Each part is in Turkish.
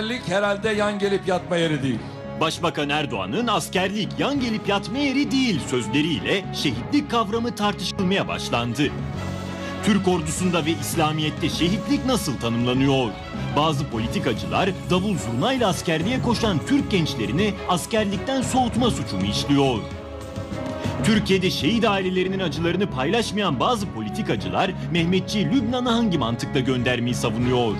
askerlik herhalde yan gelip yatma yeri değil. Başbakan Erdoğan'ın askerlik yan gelip yatma yeri değil sözleriyle şehitlik kavramı tartışılmaya başlandı. Türk ordusunda ve İslamiyet'te şehitlik nasıl tanımlanıyor? Bazı politikacılar davul zurnayla askerliğe koşan Türk gençlerini askerlikten soğutma suçu mu işliyor? Türkiye'de şehit ailelerinin acılarını paylaşmayan bazı politikacılar Mehmetçiği Lübnan'a hangi mantıkla göndermeyi savunuyor?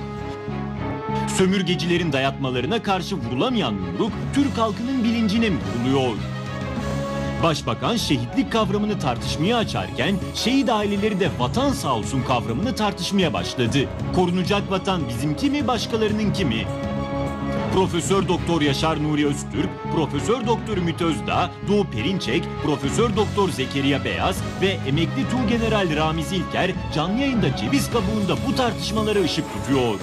Sömürgecilerin dayatmalarına karşı vurulamayan yumruk Türk halkının bilincine mi vuruluyor? Başbakan şehitlik kavramını tartışmaya açarken şehit aileleri de vatan sağ olsun kavramını tartışmaya başladı. Korunacak vatan bizimki mi başkalarınınki mi? Profesör Doktor Yaşar Nuri Öztürk, Profesör Doktor Ümit Özdağ, Doğu Perinçek, Profesör Doktor Zekeriya Beyaz ve emekli Tuğgeneral Ramiz İlker canlı yayında ceviz kabuğunda bu tartışmalara ışık tutuyor.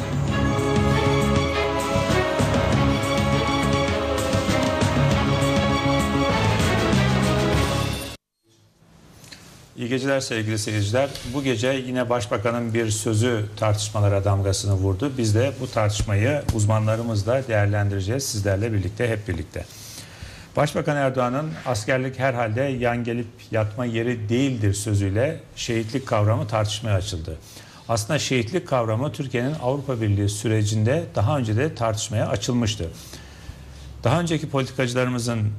İyi geceler sevgili seyirciler. Bu gece yine Başbakan'ın bir sözü tartışmalara damgasını vurdu. Biz de bu tartışmayı uzmanlarımızla değerlendireceğiz sizlerle birlikte, hep birlikte. Başbakan Erdoğan'ın askerlik herhalde yan gelip yatma yeri değildir sözüyle şehitlik kavramı tartışmaya açıldı. Aslında şehitlik kavramı Türkiye'nin Avrupa Birliği sürecinde daha önce de tartışmaya açılmıştı. Daha önceki politikacılarımızın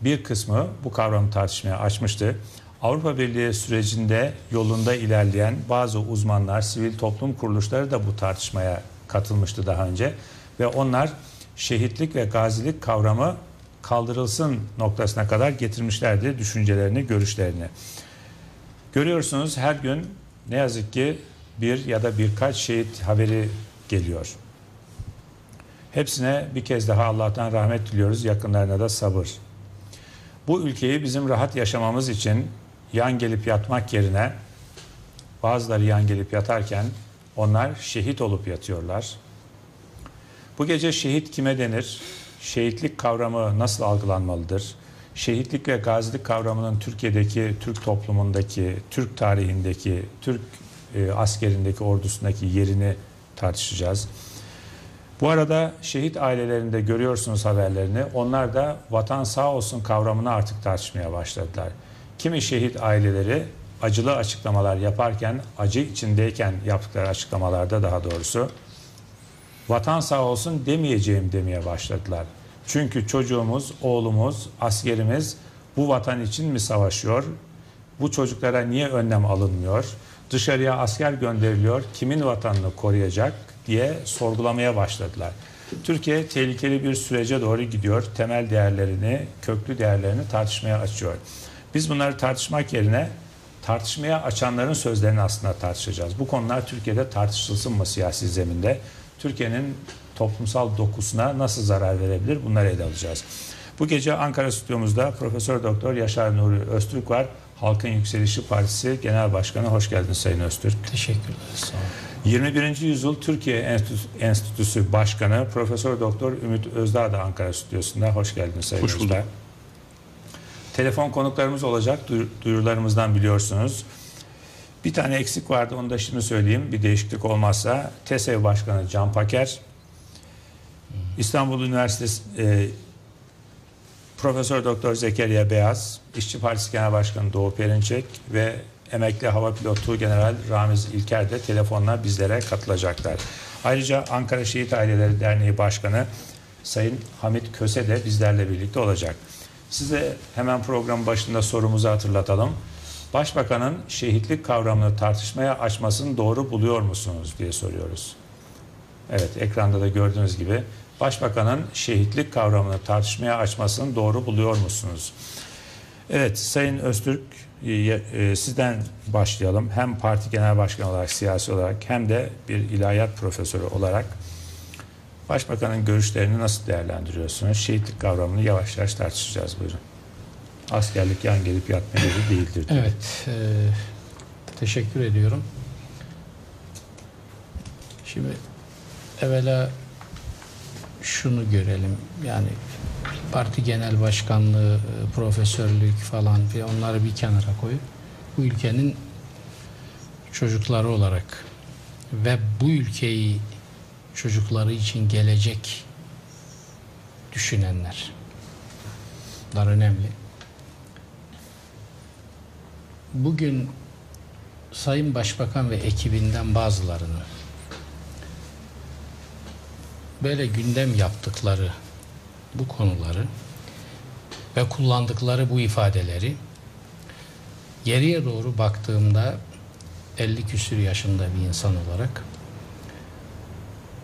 bir kısmı bu kavramı tartışmaya açmıştı. Avrupa Birliği sürecinde yolunda ilerleyen bazı uzmanlar, sivil toplum kuruluşları da bu tartışmaya katılmıştı daha önce ve onlar şehitlik ve gazilik kavramı kaldırılsın noktasına kadar getirmişlerdi düşüncelerini, görüşlerini. Görüyorsunuz her gün ne yazık ki bir ya da birkaç şehit haberi geliyor. Hepsine bir kez daha Allah'tan rahmet diliyoruz, yakınlarına da sabır. Bu ülkeyi bizim rahat yaşamamız için yan gelip yatmak yerine bazıları yan gelip yatarken onlar şehit olup yatıyorlar. Bu gece şehit kime denir? Şehitlik kavramı nasıl algılanmalıdır? Şehitlik ve gazilik kavramının Türkiye'deki, Türk toplumundaki, Türk tarihindeki, Türk e, askerindeki, ordusundaki yerini tartışacağız. Bu arada şehit ailelerinde görüyorsunuz haberlerini. Onlar da vatan sağ olsun kavramını artık tartışmaya başladılar. Kimi şehit aileleri acılı açıklamalar yaparken, acı içindeyken yaptıkları açıklamalarda daha doğrusu vatan sağ olsun demeyeceğim demeye başladılar. Çünkü çocuğumuz, oğlumuz, askerimiz bu vatan için mi savaşıyor? Bu çocuklara niye önlem alınmıyor? Dışarıya asker gönderiliyor, kimin vatanını koruyacak diye sorgulamaya başladılar. Türkiye tehlikeli bir sürece doğru gidiyor. Temel değerlerini, köklü değerlerini tartışmaya açıyor. Biz bunları tartışmak yerine tartışmaya açanların sözlerini aslında tartışacağız. Bu konular Türkiye'de tartışılsın mı siyasi zeminde? Türkiye'nin toplumsal dokusuna nasıl zarar verebilir? Bunları ele alacağız. Bu gece Ankara stüdyomuzda Profesör Doktor Yaşar Nuri Öztürk var. Halkın Yükselişi Partisi Genel Başkanı. Hoş geldiniz Sayın Öztürk. Teşekkürler. Sağ olun. 21. Yüzyıl Türkiye Enstitüsü Başkanı Profesör Doktor Ümit Özdağ da Ankara stüdyosunda. Hoş geldiniz Sayın Hoş bulduk. Özdağ. Telefon konuklarımız olacak. Duyurularımızdan biliyorsunuz. Bir tane eksik vardı onu da şimdi söyleyeyim. Bir değişiklik olmazsa TESEV Başkanı Can Paker, İstanbul Üniversitesi e, Profesör Doktor Zekeriya Beyaz, İşçi Partisi Genel Başkanı Doğu Perinçek ve emekli hava pilotu General Ramiz İlker de telefonla bizlere katılacaklar. Ayrıca Ankara Şehit Aileleri Derneği Başkanı Sayın Hamit Köse de bizlerle birlikte olacak. Size hemen program başında sorumuzu hatırlatalım. Başbakanın şehitlik kavramını tartışmaya açmasını doğru buluyor musunuz diye soruyoruz. Evet ekranda da gördüğünüz gibi Başbakanın şehitlik kavramını tartışmaya açmasını doğru buluyor musunuz? Evet Sayın Öztürk e, e, sizden başlayalım. Hem parti genel başkanı olarak siyasi olarak hem de bir ilahiyat profesörü olarak Başbakanın görüşlerini nasıl değerlendiriyorsunuz? Şehitlik kavramını yavaş yavaş tartışacağız buyurun. Askerlik yan gelip yatma değildir. diyor. Evet. e, teşekkür ediyorum. Şimdi evvela şunu görelim. Yani parti genel başkanlığı, e, profesörlük falan ve onları bir kenara koyup bu ülkenin çocukları olarak ve bu ülkeyi çocukları için gelecek düşünenler. Bunlar önemli. Bugün Sayın Başbakan ve ekibinden bazılarının böyle gündem yaptıkları bu konuları ve kullandıkları bu ifadeleri geriye doğru baktığımda 50 küsür yaşında bir insan olarak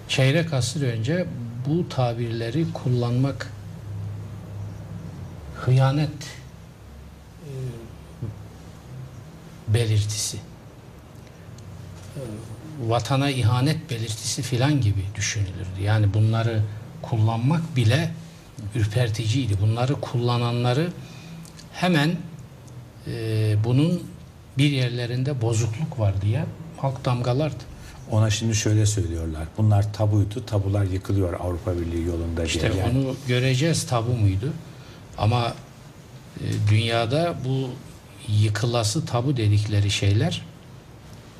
çeyrek asır önce bu tabirleri kullanmak hıyanet e, belirtisi e, vatana ihanet belirtisi filan gibi düşünülürdü. Yani bunları kullanmak bile ürperticiydi. Bunları kullananları hemen e, bunun bir yerlerinde bozukluk var diye halk damgalardı. Ona şimdi şöyle söylüyorlar. Bunlar tabuydu. Tabular yıkılıyor Avrupa Birliği yolunda İşte diye. Yani onu göreceğiz tabu muydu? Ama e, dünyada bu yıkılası tabu dedikleri şeyler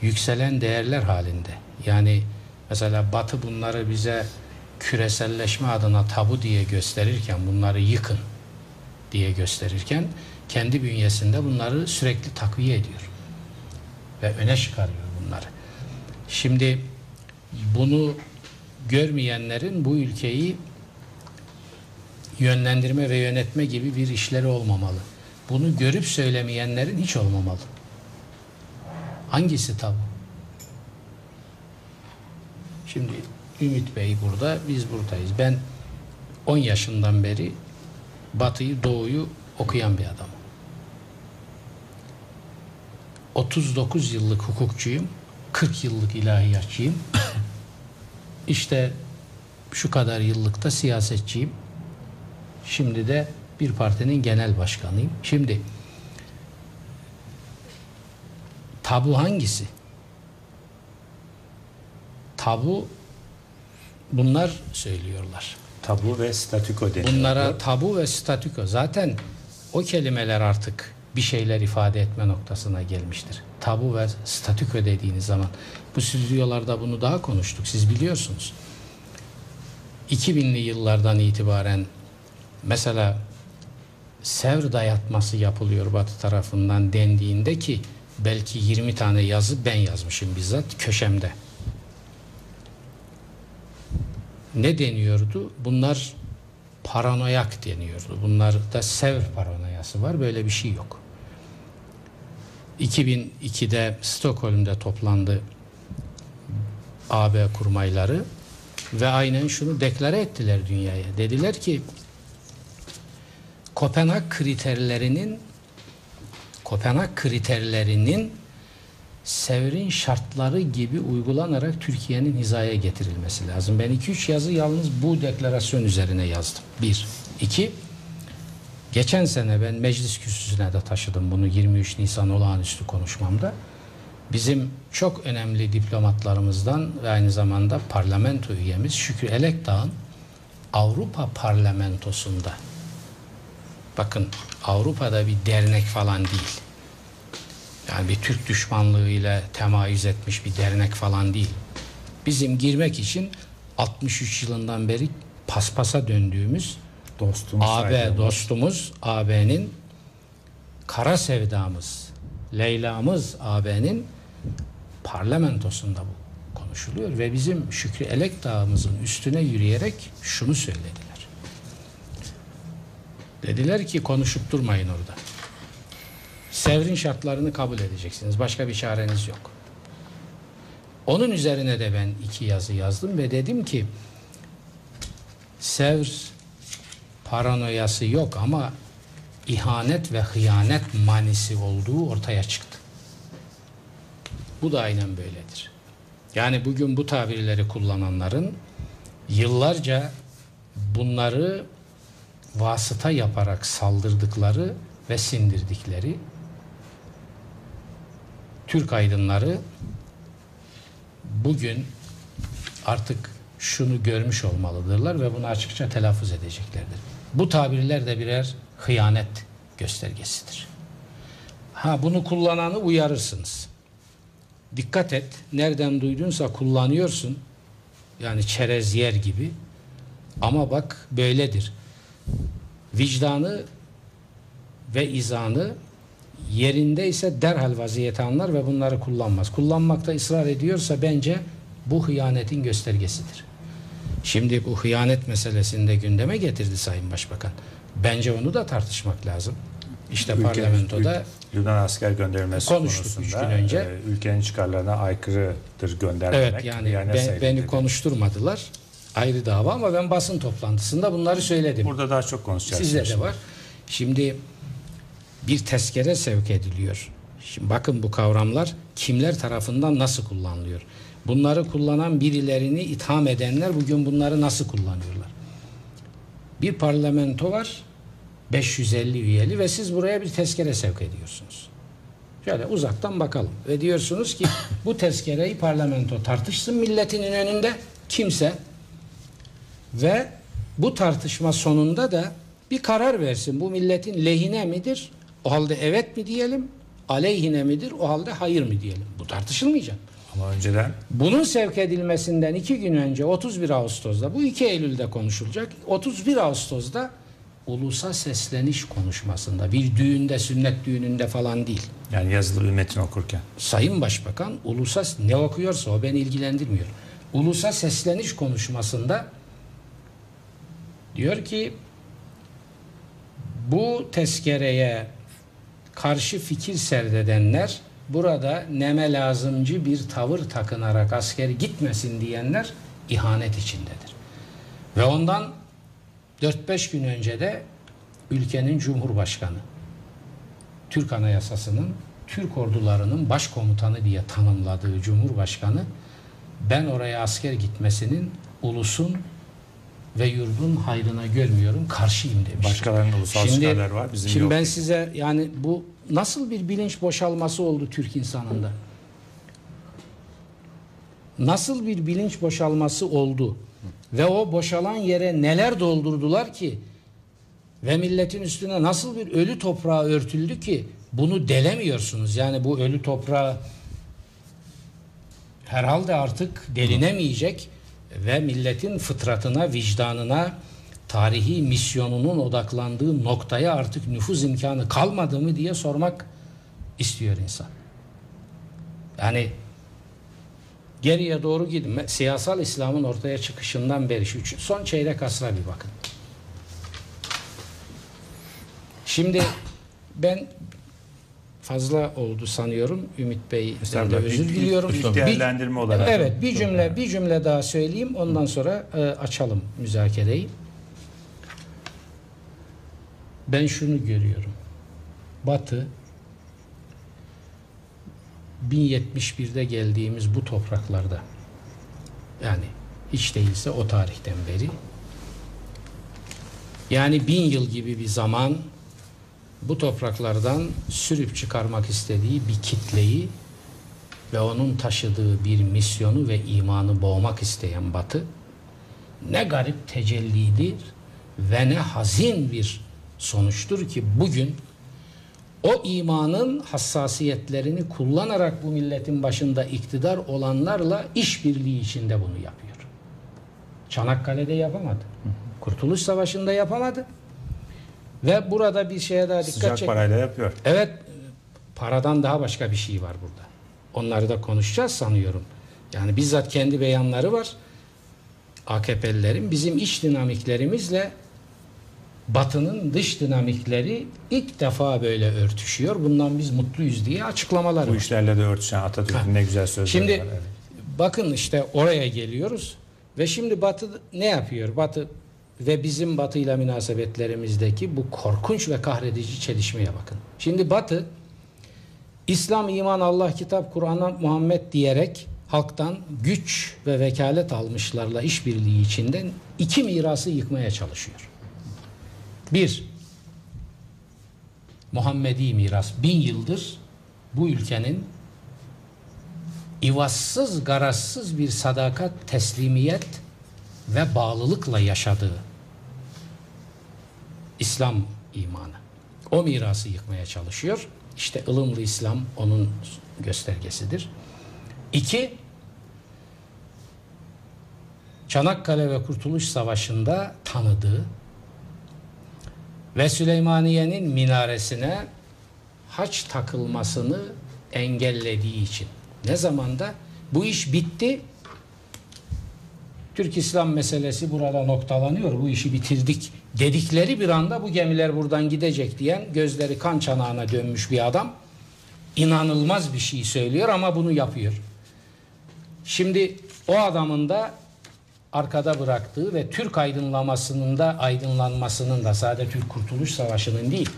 yükselen değerler halinde. Yani mesela Batı bunları bize küreselleşme adına tabu diye gösterirken bunları yıkın diye gösterirken kendi bünyesinde bunları sürekli takviye ediyor ve öne çıkarıyor bunları. Şimdi bunu görmeyenlerin bu ülkeyi yönlendirme ve yönetme gibi bir işleri olmamalı. Bunu görüp söylemeyenlerin hiç olmamalı. Hangisi tabu? Şimdi Ümit Bey burada, biz buradayız. Ben 10 yaşından beri Batı'yı, Doğu'yu okuyan bir adamım. 39 yıllık hukukçuyum. 40 yıllık ilahiyatçıyım. işte şu kadar yıllıkta siyasetçiyim. Şimdi de bir partinin genel başkanıyım. Şimdi tabu hangisi? Tabu bunlar söylüyorlar. tabu ve statüko deniyor. Bunlara tabu ve statüko zaten o kelimeler artık bir şeyler ifade etme noktasına gelmiştir. Tabu ve statüko dediğiniz zaman bu stüdyolarda bunu daha konuştuk. Siz biliyorsunuz. 2000'li yıllardan itibaren mesela Sevr dayatması yapılıyor Batı tarafından dendiğinde ki belki 20 tane yazı ben yazmışım bizzat köşemde. Ne deniyordu? Bunlar paranoyak deniyordu. Bunlarda Sevr paranoyası var. Böyle bir şey yok. 2002'de Stockholm'de toplandı AB kurmayları ve aynen şunu deklare ettiler dünyaya. Dediler ki Kopenhag kriterlerinin Kopenhag kriterlerinin Sevr'in şartları gibi uygulanarak Türkiye'nin hizaya getirilmesi lazım. Ben 2-3 yazı yalnız bu deklarasyon üzerine yazdım. Bir. iki. Geçen sene ben meclis kürsüsüne de taşıdım bunu 23 Nisan olağanüstü konuşmamda. Bizim çok önemli diplomatlarımızdan ve aynı zamanda parlamento üyemiz Şükrü Elekdağ'ın Avrupa Parlamentosu'nda bakın Avrupa'da bir dernek falan değil. Yani bir Türk düşmanlığıyla temayüz etmiş bir dernek falan değil. Bizim girmek için 63 yılından beri paspasa döndüğümüz Dostumuz AB dostumuz AB'nin kara sevdamız Leyla'mız AB'nin parlamentosunda bu konuşuluyor ve bizim Şükrü Elekdağ'ımızın üstüne yürüyerek şunu söylediler. Dediler ki konuşup durmayın orada. Sevr'in şartlarını kabul edeceksiniz. Başka bir çareniz yok. Onun üzerine de ben iki yazı yazdım ve dedim ki Sevr paranoyası yok ama ihanet ve hıyanet manisi olduğu ortaya çıktı. Bu da aynen böyledir. Yani bugün bu tabirleri kullananların yıllarca bunları vasıta yaparak saldırdıkları ve sindirdikleri Türk aydınları bugün artık şunu görmüş olmalıdırlar ve bunu açıkça telaffuz edeceklerdir. Bu tabirler de birer hıyanet göstergesidir. Ha bunu kullananı uyarırsınız. Dikkat et, nereden duydunsa kullanıyorsun. Yani çerez yer gibi. Ama bak böyledir. Vicdanı ve izanı yerindeyse derhal vaziyete anlar ve bunları kullanmaz. Kullanmakta ısrar ediyorsa bence bu hıyanetin göstergesidir. Şimdi bu hıyanet meselesini de gündeme getirdi Sayın Başbakan. Bence onu da tartışmak lazım. İşte Ülke- parlamentoda Lübnan asker gönderilmesi Konuştuk konusunda gün önce. e, ülkenin çıkarlarına aykırıdır göndermemek. evet yani ben- beni dedi. konuşturmadılar. Ayrı dava ama ben basın toplantısında bunları söyledim. Burada daha çok konuşacağız. Sizde de var. Şimdi bir tezkere sevk ediliyor. Şimdi bakın bu kavramlar kimler tarafından nasıl kullanılıyor? Bunları kullanan birilerini itham edenler bugün bunları nasıl kullanıyorlar? Bir parlamento var 550 üyeli ve siz buraya bir tezkere sevk ediyorsunuz. Şöyle uzaktan bakalım ve diyorsunuz ki bu tezkereyi parlamento tartışsın milletinin önünde kimse ve bu tartışma sonunda da bir karar versin. Bu milletin lehine midir? O halde evet mi diyelim? Aleyhine midir? O halde hayır mı diyelim? Bu tartışılmayacak. Ama önceden Bunun sevk edilmesinden iki gün önce 31 Ağustos'da bu 2 Eylül'de konuşulacak. 31 Ağustos'da ulusa sesleniş konuşmasında bir düğünde sünnet düğününde falan değil. yani yazılı bir metin okurken. Sayın Başbakan ulusa ne okuyorsa o beni ilgilendirmiyor. Ulusa sesleniş konuşmasında diyor ki bu tezkereye karşı fikir serdedenler burada neme lazımcı bir tavır takınarak asker gitmesin diyenler ihanet içindedir. Ve ondan 4-5 gün önce de ülkenin Cumhurbaşkanı Türk Anayasası'nın Türk ordularının başkomutanı diye tanımladığı Cumhurbaşkanı ben oraya asker gitmesinin ulusun ve yurdun hayrına görmüyorum karşıyım demiş. Başkalarının ulusal Şimdi, çıkarları var. Bizim şimdi yok. ben size yani bu nasıl bir bilinç boşalması oldu Türk insanında? Nasıl bir bilinç boşalması oldu? Ve o boşalan yere neler doldurdular ki? Ve milletin üstüne nasıl bir ölü toprağı örtüldü ki bunu delemiyorsunuz. Yani bu ölü toprağı herhalde artık delinemeyecek ve milletin fıtratına, vicdanına, tarihi misyonunun odaklandığı noktaya artık nüfuz imkanı kalmadı mı diye sormak istiyor insan. Yani geriye doğru gidin. Siyasal İslam'ın ortaya çıkışından beri şu son çeyrek asra bir bakın. Şimdi ben fazla oldu sanıyorum. Ümit Bey'den de Estağfurullah. özür diliyorum. Bir- değerlendirme olarak. Evet bir cümle bir cümle daha söyleyeyim ondan sonra e, açalım müzakereyi. Ben şunu görüyorum. Batı 1071'de geldiğimiz bu topraklarda yani hiç değilse o tarihten beri yani bin yıl gibi bir zaman bu topraklardan sürüp çıkarmak istediği bir kitleyi ve onun taşıdığı bir misyonu ve imanı boğmak isteyen Batı ne garip tecellidir ve ne hazin bir sonuçtur ki bugün o imanın hassasiyetlerini kullanarak bu milletin başında iktidar olanlarla işbirliği içinde bunu yapıyor. Çanakkale'de yapamadı. Kurtuluş Savaşı'nda yapamadı. Ve burada bir şeye daha dikkat Sıcak çek. parayla yapıyor. Evet, paradan daha başka bir şey var burada. Onları da konuşacağız sanıyorum. Yani bizzat kendi beyanları var. AKP'lilerin bizim iç dinamiklerimizle Batı'nın dış dinamikleri ilk defa böyle örtüşüyor. Bundan biz mutluyuz diye açıklamalar Bu var. işlerle de örtüşen Atatürk'ün ne güzel sözleri Şimdi var. evet. bakın işte oraya geliyoruz ve şimdi Batı ne yapıyor? Batı ve bizim Batı ile münasebetlerimizdeki bu korkunç ve kahredici çelişmeye bakın. Şimdi Batı İslam, iman, Allah, kitap, Kur'an'a Muhammed diyerek halktan güç ve vekalet almışlarla işbirliği içinden iki mirası yıkmaya çalışıyor. Bir, Muhammedi miras bin yıldır bu ülkenin ivazsız, garazsız bir sadakat, teslimiyet ve bağlılıkla yaşadığı İslam imanı. O mirası yıkmaya çalışıyor. İşte ılımlı İslam onun göstergesidir. İki, Çanakkale ve Kurtuluş Savaşı'nda tanıdığı ve Süleymaniye'nin minaresine haç takılmasını engellediği için. Ne zamanda? Bu iş bitti. Türk İslam meselesi burada noktalanıyor. Bu işi bitirdik dedikleri bir anda bu gemiler buradan gidecek diyen gözleri kan çanağına dönmüş bir adam inanılmaz bir şey söylüyor ama bunu yapıyor. Şimdi o adamın da arkada bıraktığı ve Türk aydınlanmasının da aydınlanmasının da sadece Türk Kurtuluş Savaşı'nın değil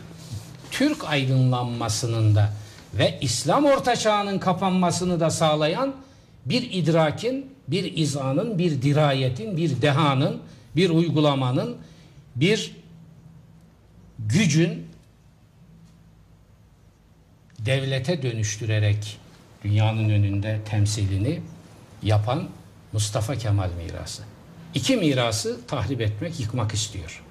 Türk aydınlanmasının da ve İslam Orta Çağı'nın kapanmasını da sağlayan bir idrakin, bir izanın, bir dirayetin, bir dehanın, bir uygulamanın, bir gücün devlete dönüştürerek dünyanın önünde temsilini yapan Mustafa Kemal mirası. İki mirası tahrip etmek, yıkmak istiyor.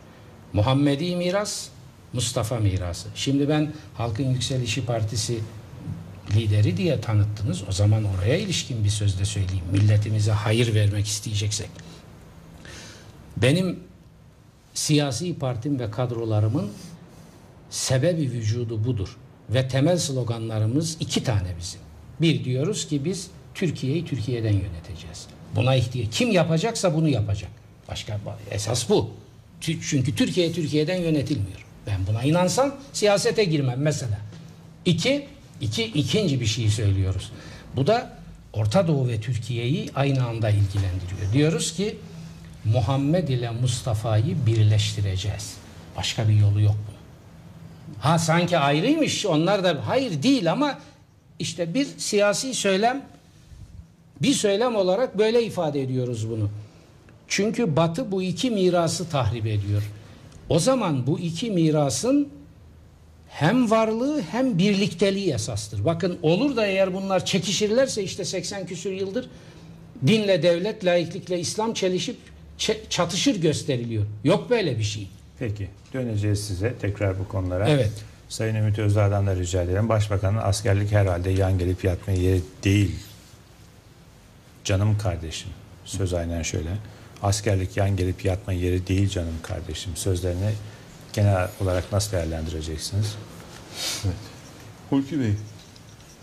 Muhammedi miras, Mustafa mirası. Şimdi ben Halkın Yükselişi Partisi lideri diye tanıttınız. O zaman oraya ilişkin bir sözde söyleyeyim. Milletimize hayır vermek isteyeceksek. Benim siyasi partim ve kadrolarımın sebebi vücudu budur. Ve temel sloganlarımız iki tane bizim. Bir diyoruz ki biz Türkiye'yi Türkiye'den yöneteceğiz. Buna ihtiyaç. Kim yapacaksa bunu yapacak. Başka esas bu. Çünkü Türkiye Türkiye'den yönetilmiyor. Ben buna inansam siyasete girmem mesela. İki, iki ikinci bir şey söylüyoruz. Bu da Orta Doğu ve Türkiye'yi aynı anda ilgilendiriyor. Diyoruz ki Muhammed ile Mustafa'yı birleştireceğiz. Başka bir yolu yok bunun. Ha sanki ayrıymış onlar da hayır değil ama işte bir siyasi söylem bir söylem olarak böyle ifade ediyoruz bunu. Çünkü Batı bu iki mirası tahrip ediyor. O zaman bu iki mirasın hem varlığı hem birlikteliği esastır. Bakın olur da eğer bunlar çekişirlerse işte 80 küsür yıldır dinle devlet, laiklikle İslam çelişip çatışır gösteriliyor. Yok böyle bir şey. Peki döneceğiz size tekrar bu konulara. Evet. Sayın Ümit Özdağ'dan da rica ederim. Başbakanın askerlik herhalde yan gelip yatmaya yeri değil. Canım kardeşim. Söz aynen şöyle. Askerlik yan gelip yatma yeri değil canım kardeşim. Sözlerini genel olarak nasıl değerlendireceksiniz? Hulki Bey,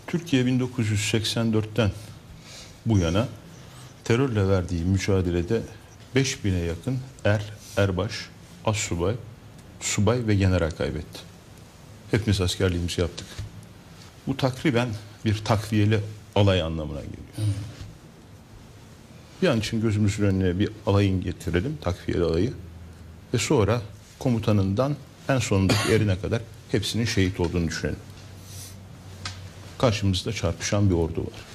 Türkiye 1984'ten bu yana terörle verdiği mücadelede 5000'e yakın er, erbaş, assubay, subay ve general kaybetti. Hepimiz askerliğimizi yaptık. Bu takriben bir takviyeli alay anlamına geliyor. Bir an için gözümüzün önüne bir alayın getirelim, takviyeli alayı. Ve sonra komutanından en sonundaki erine kadar hepsinin şehit olduğunu düşünelim. Karşımızda çarpışan bir ordu var.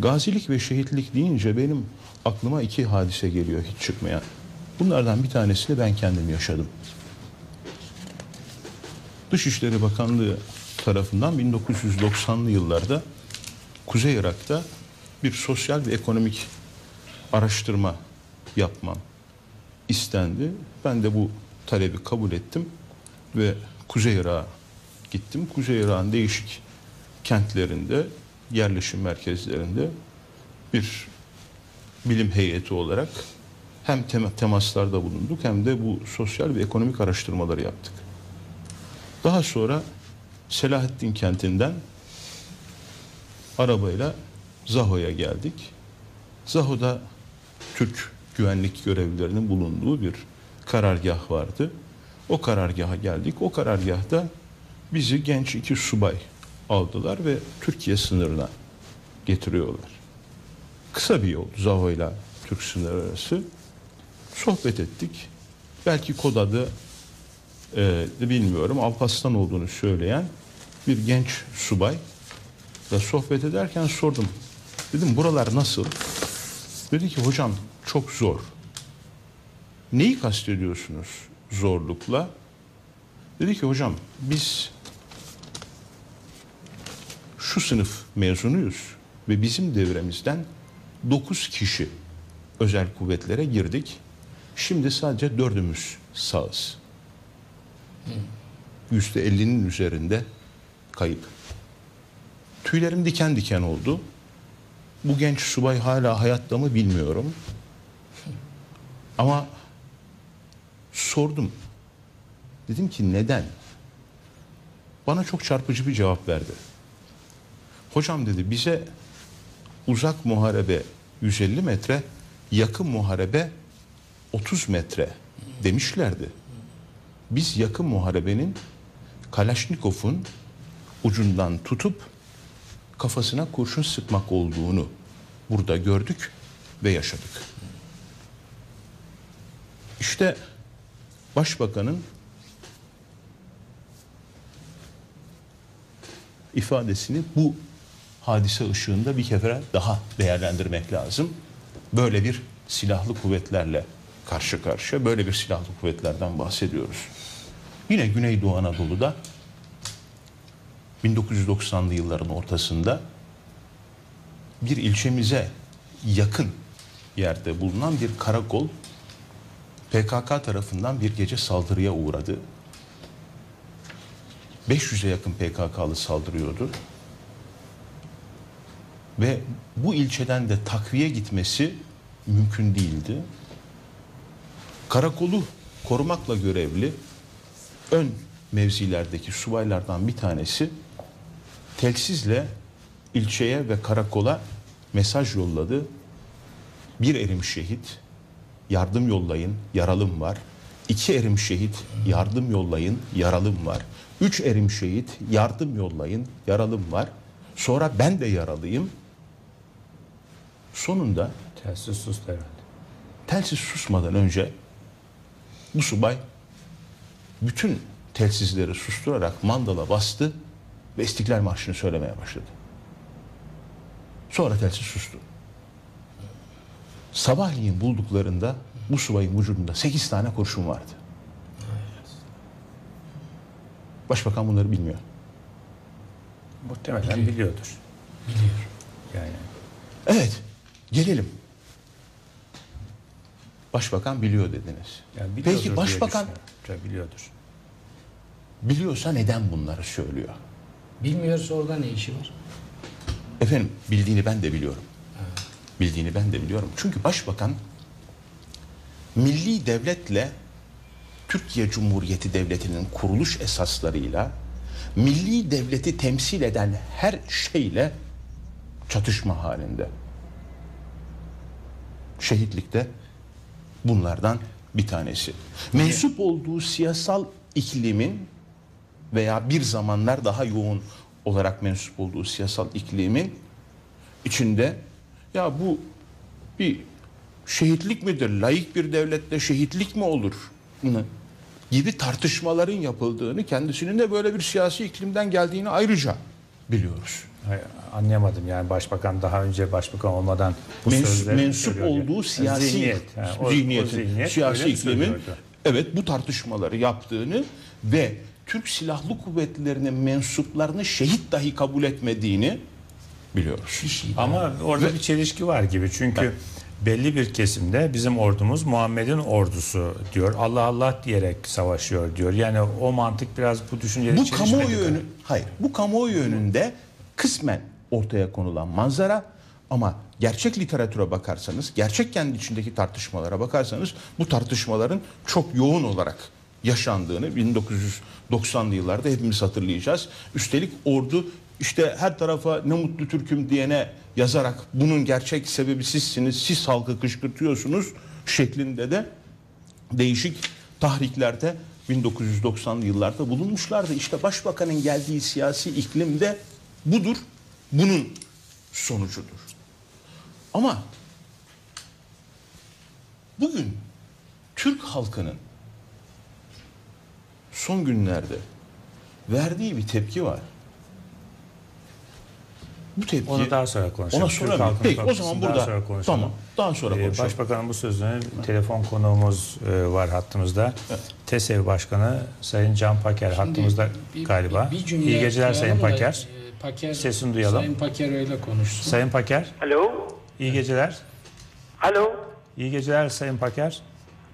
Gazilik ve şehitlik deyince benim aklıma iki hadise geliyor hiç çıkmayan. Bunlardan bir tanesini ben kendim yaşadım. Dışişleri Bakanlığı tarafından 1990'lı yıllarda Kuzey Irak'ta bir sosyal ve ekonomik araştırma yapmam istendi. Ben de bu talebi kabul ettim ve Kuzey Irak'a gittim. Kuzey Irak'ın değişik kentlerinde, yerleşim merkezlerinde bir bilim heyeti olarak hem tem- temaslarda bulunduk hem de bu sosyal ve ekonomik araştırmaları yaptık. Daha sonra Selahattin kentinden arabayla Zaho'ya geldik. Zaho'da Türk güvenlik görevlilerinin bulunduğu bir karargah vardı. O karargaha geldik. O karargahta bizi genç iki subay aldılar ve Türkiye sınırına getiriyorlar. Kısa bir yol Zaho ile Türk sınırı arası. Sohbet ettik. Belki kod adı e, bilmiyorum Alparslan olduğunu söyleyen bir genç subay ve sohbet ederken sordum. Dedim buralar nasıl? Dedi ki hocam çok zor. Neyi kastediyorsunuz zorlukla? Dedi ki hocam biz şu sınıf mezunuyuz ve bizim devremizden 9 kişi özel kuvvetlere girdik. Şimdi sadece dördümüz sağız. Yüzde ellinin üzerinde kayıp. Tüylerim diken diken oldu. Bu genç subay hala hayatta mı bilmiyorum. Ama sordum. Dedim ki neden? Bana çok çarpıcı bir cevap verdi. Hocam dedi bize uzak muharebe 150 metre, yakın muharebe 30 metre demişlerdi. Biz yakın muharebenin Kalaşnikov'un ucundan tutup kafasına kurşun sıkmak olduğunu burada gördük ve yaşadık. İşte başbakanın ifadesini bu hadise ışığında bir kere daha değerlendirmek lazım. Böyle bir silahlı kuvvetlerle karşı karşıya böyle bir silahlı kuvvetlerden bahsediyoruz. Yine Güneydoğu Anadolu'da 1990'lı yılların ortasında bir ilçemize yakın yerde bulunan bir karakol PKK tarafından bir gece saldırıya uğradı. 500'e yakın PKK'lı saldırıyordu. Ve bu ilçeden de takviye gitmesi mümkün değildi. Karakolu korumakla görevli ön mevzilerdeki subaylardan bir tanesi telsizle ilçeye ve karakola mesaj yolladı. Bir erim şehit, yardım yollayın, yaralım var. İki erim şehit, yardım yollayın, yaralım var. Üç erim şehit, yardım yollayın, yaralım var. Sonra ben de yaralıyım. Sonunda Telsiz sustu herhalde. telsiz susmadan önce bu subay bütün telsizleri susturarak mandala bastı ve İstiklal Marşı'nı söylemeye başladı. Sonra telsiz sustu. Sabahleyin bulduklarında bu subayın vücudunda 8 tane kurşun vardı. Başbakan bunları bilmiyor. Muhtemelen biliyordur. Biliyor. Yani Evet, gelelim. Başbakan biliyor dediniz. Yani Peki başbakan biliyordur. biliyorsa neden bunları söylüyor? Bilmiyorsa orada ne işi var? Efendim bildiğini ben de biliyorum. Bildiğini ben de biliyorum. Çünkü başbakan milli devletle Türkiye Cumhuriyeti Devleti'nin kuruluş esaslarıyla milli devleti temsil eden her şeyle çatışma halinde. Şehitlikte bunlardan bir tanesi. Mensup olduğu siyasal iklimin veya bir zamanlar daha yoğun olarak mensup olduğu siyasal iklimin içinde ya bu bir şehitlik midir? Layık bir devlette şehitlik mi olur? Gibi tartışmaların yapıldığını kendisinin de böyle bir siyasi iklimden geldiğini ayrıca biliyoruz. Hayır, anlayamadım yani başbakan daha önce başbakan olmadan bu Mens- sözleri mensup olduğu siyasi zihniyet, ha, o- o zihniyetin, zihniyet siyasi iklimin evet bu tartışmaları yaptığını ve Türk Silahlı Kuvvetleri'nin mensuplarını şehit dahi kabul etmediğini biliyoruz. Ama orada bir çelişki var gibi çünkü belli bir kesimde bizim ordumuz Muhammed'in ordusu diyor. Allah Allah diyerek savaşıyor diyor. Yani o mantık biraz bu düşünceyle Bu kamuoyu önü, hayır, bu kamuoyu önünde kısmen ortaya konulan manzara ama gerçek literatüre bakarsanız, gerçek kendi içindeki tartışmalara bakarsanız bu tartışmaların çok yoğun olarak yaşandığını 1990'lı yıllarda hepimiz hatırlayacağız. Üstelik ordu işte her tarafa ne mutlu Türk'üm diyene yazarak bunun gerçek sebebi sizsiniz, siz halkı kışkırtıyorsunuz şeklinde de değişik tahriklerde 1990'lı yıllarda bulunmuşlardı. İşte başbakanın geldiği siyasi iklim de budur, bunun sonucudur. Ama bugün Türk halkının son günlerde verdiği bir tepki var. Bu tepki Onu daha sonra konuşalım. Ona sonra Peki o zaman daha burada sonra konuşalım. tamam. Daha sonra Ee, konuşalım. Başbakanın bu sözünü telefon konuğumuz e, var hattımızda. TESEV Başkanı Sayın Can Paker hattımızda Bir- galiba. bir- bir cümle İyi geceler Sayın da, Paker. e, Paker Sesini duyalım. Sayın Paker öyle konuşsun. Sayın Paker, Alo? iyi geceler. Alo? İyi geceler Sayın Paker.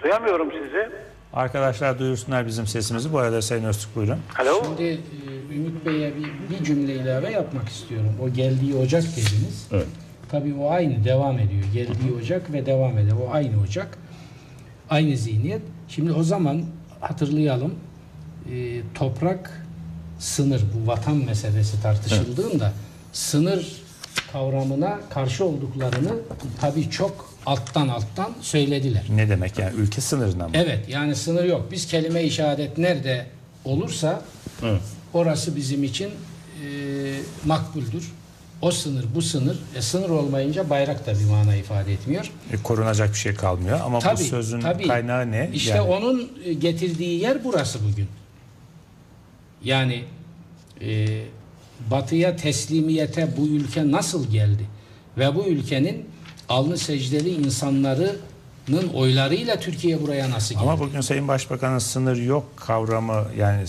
Duyamıyorum sizi. Arkadaşlar duyursunlar bizim sesimizi. Bu arada Sayın Öztürk buyurun. Alo? Şimdi e, Ümit Bey'e bir, bir cümle ilave yapmak istiyorum. O geldiği Ocak dediniz. Evet. tabii o aynı devam ediyor. Geldiği ocak ve devam ediyor. O aynı ocak. Aynı zihniyet. Şimdi o zaman hatırlayalım. e, toprak sınır bu vatan meselesi tartışıldığında sınır kavramına karşı olduklarını tabii çok alttan alttan söylediler. Ne demek yani ülke sınırına mı? Evet yani sınır yok. Biz kelime-i şehadet nerede olursa orası bizim için e, makbuldür. O sınır bu sınır. E, sınır olmayınca bayrak da bir mana ifade etmiyor. E, korunacak bir şey kalmıyor ama bu sözün tabii. kaynağı ne? İşte Yani- onun e, getirdiği yer burası bugün. Yani e, batıya teslimiyete bu ülke nasıl geldi? Ve bu ülkenin alnı secdeli insanlarının oylarıyla Türkiye buraya nasıl geldi? Ama bugün Sayın Başbakan'ın sınır yok kavramı yani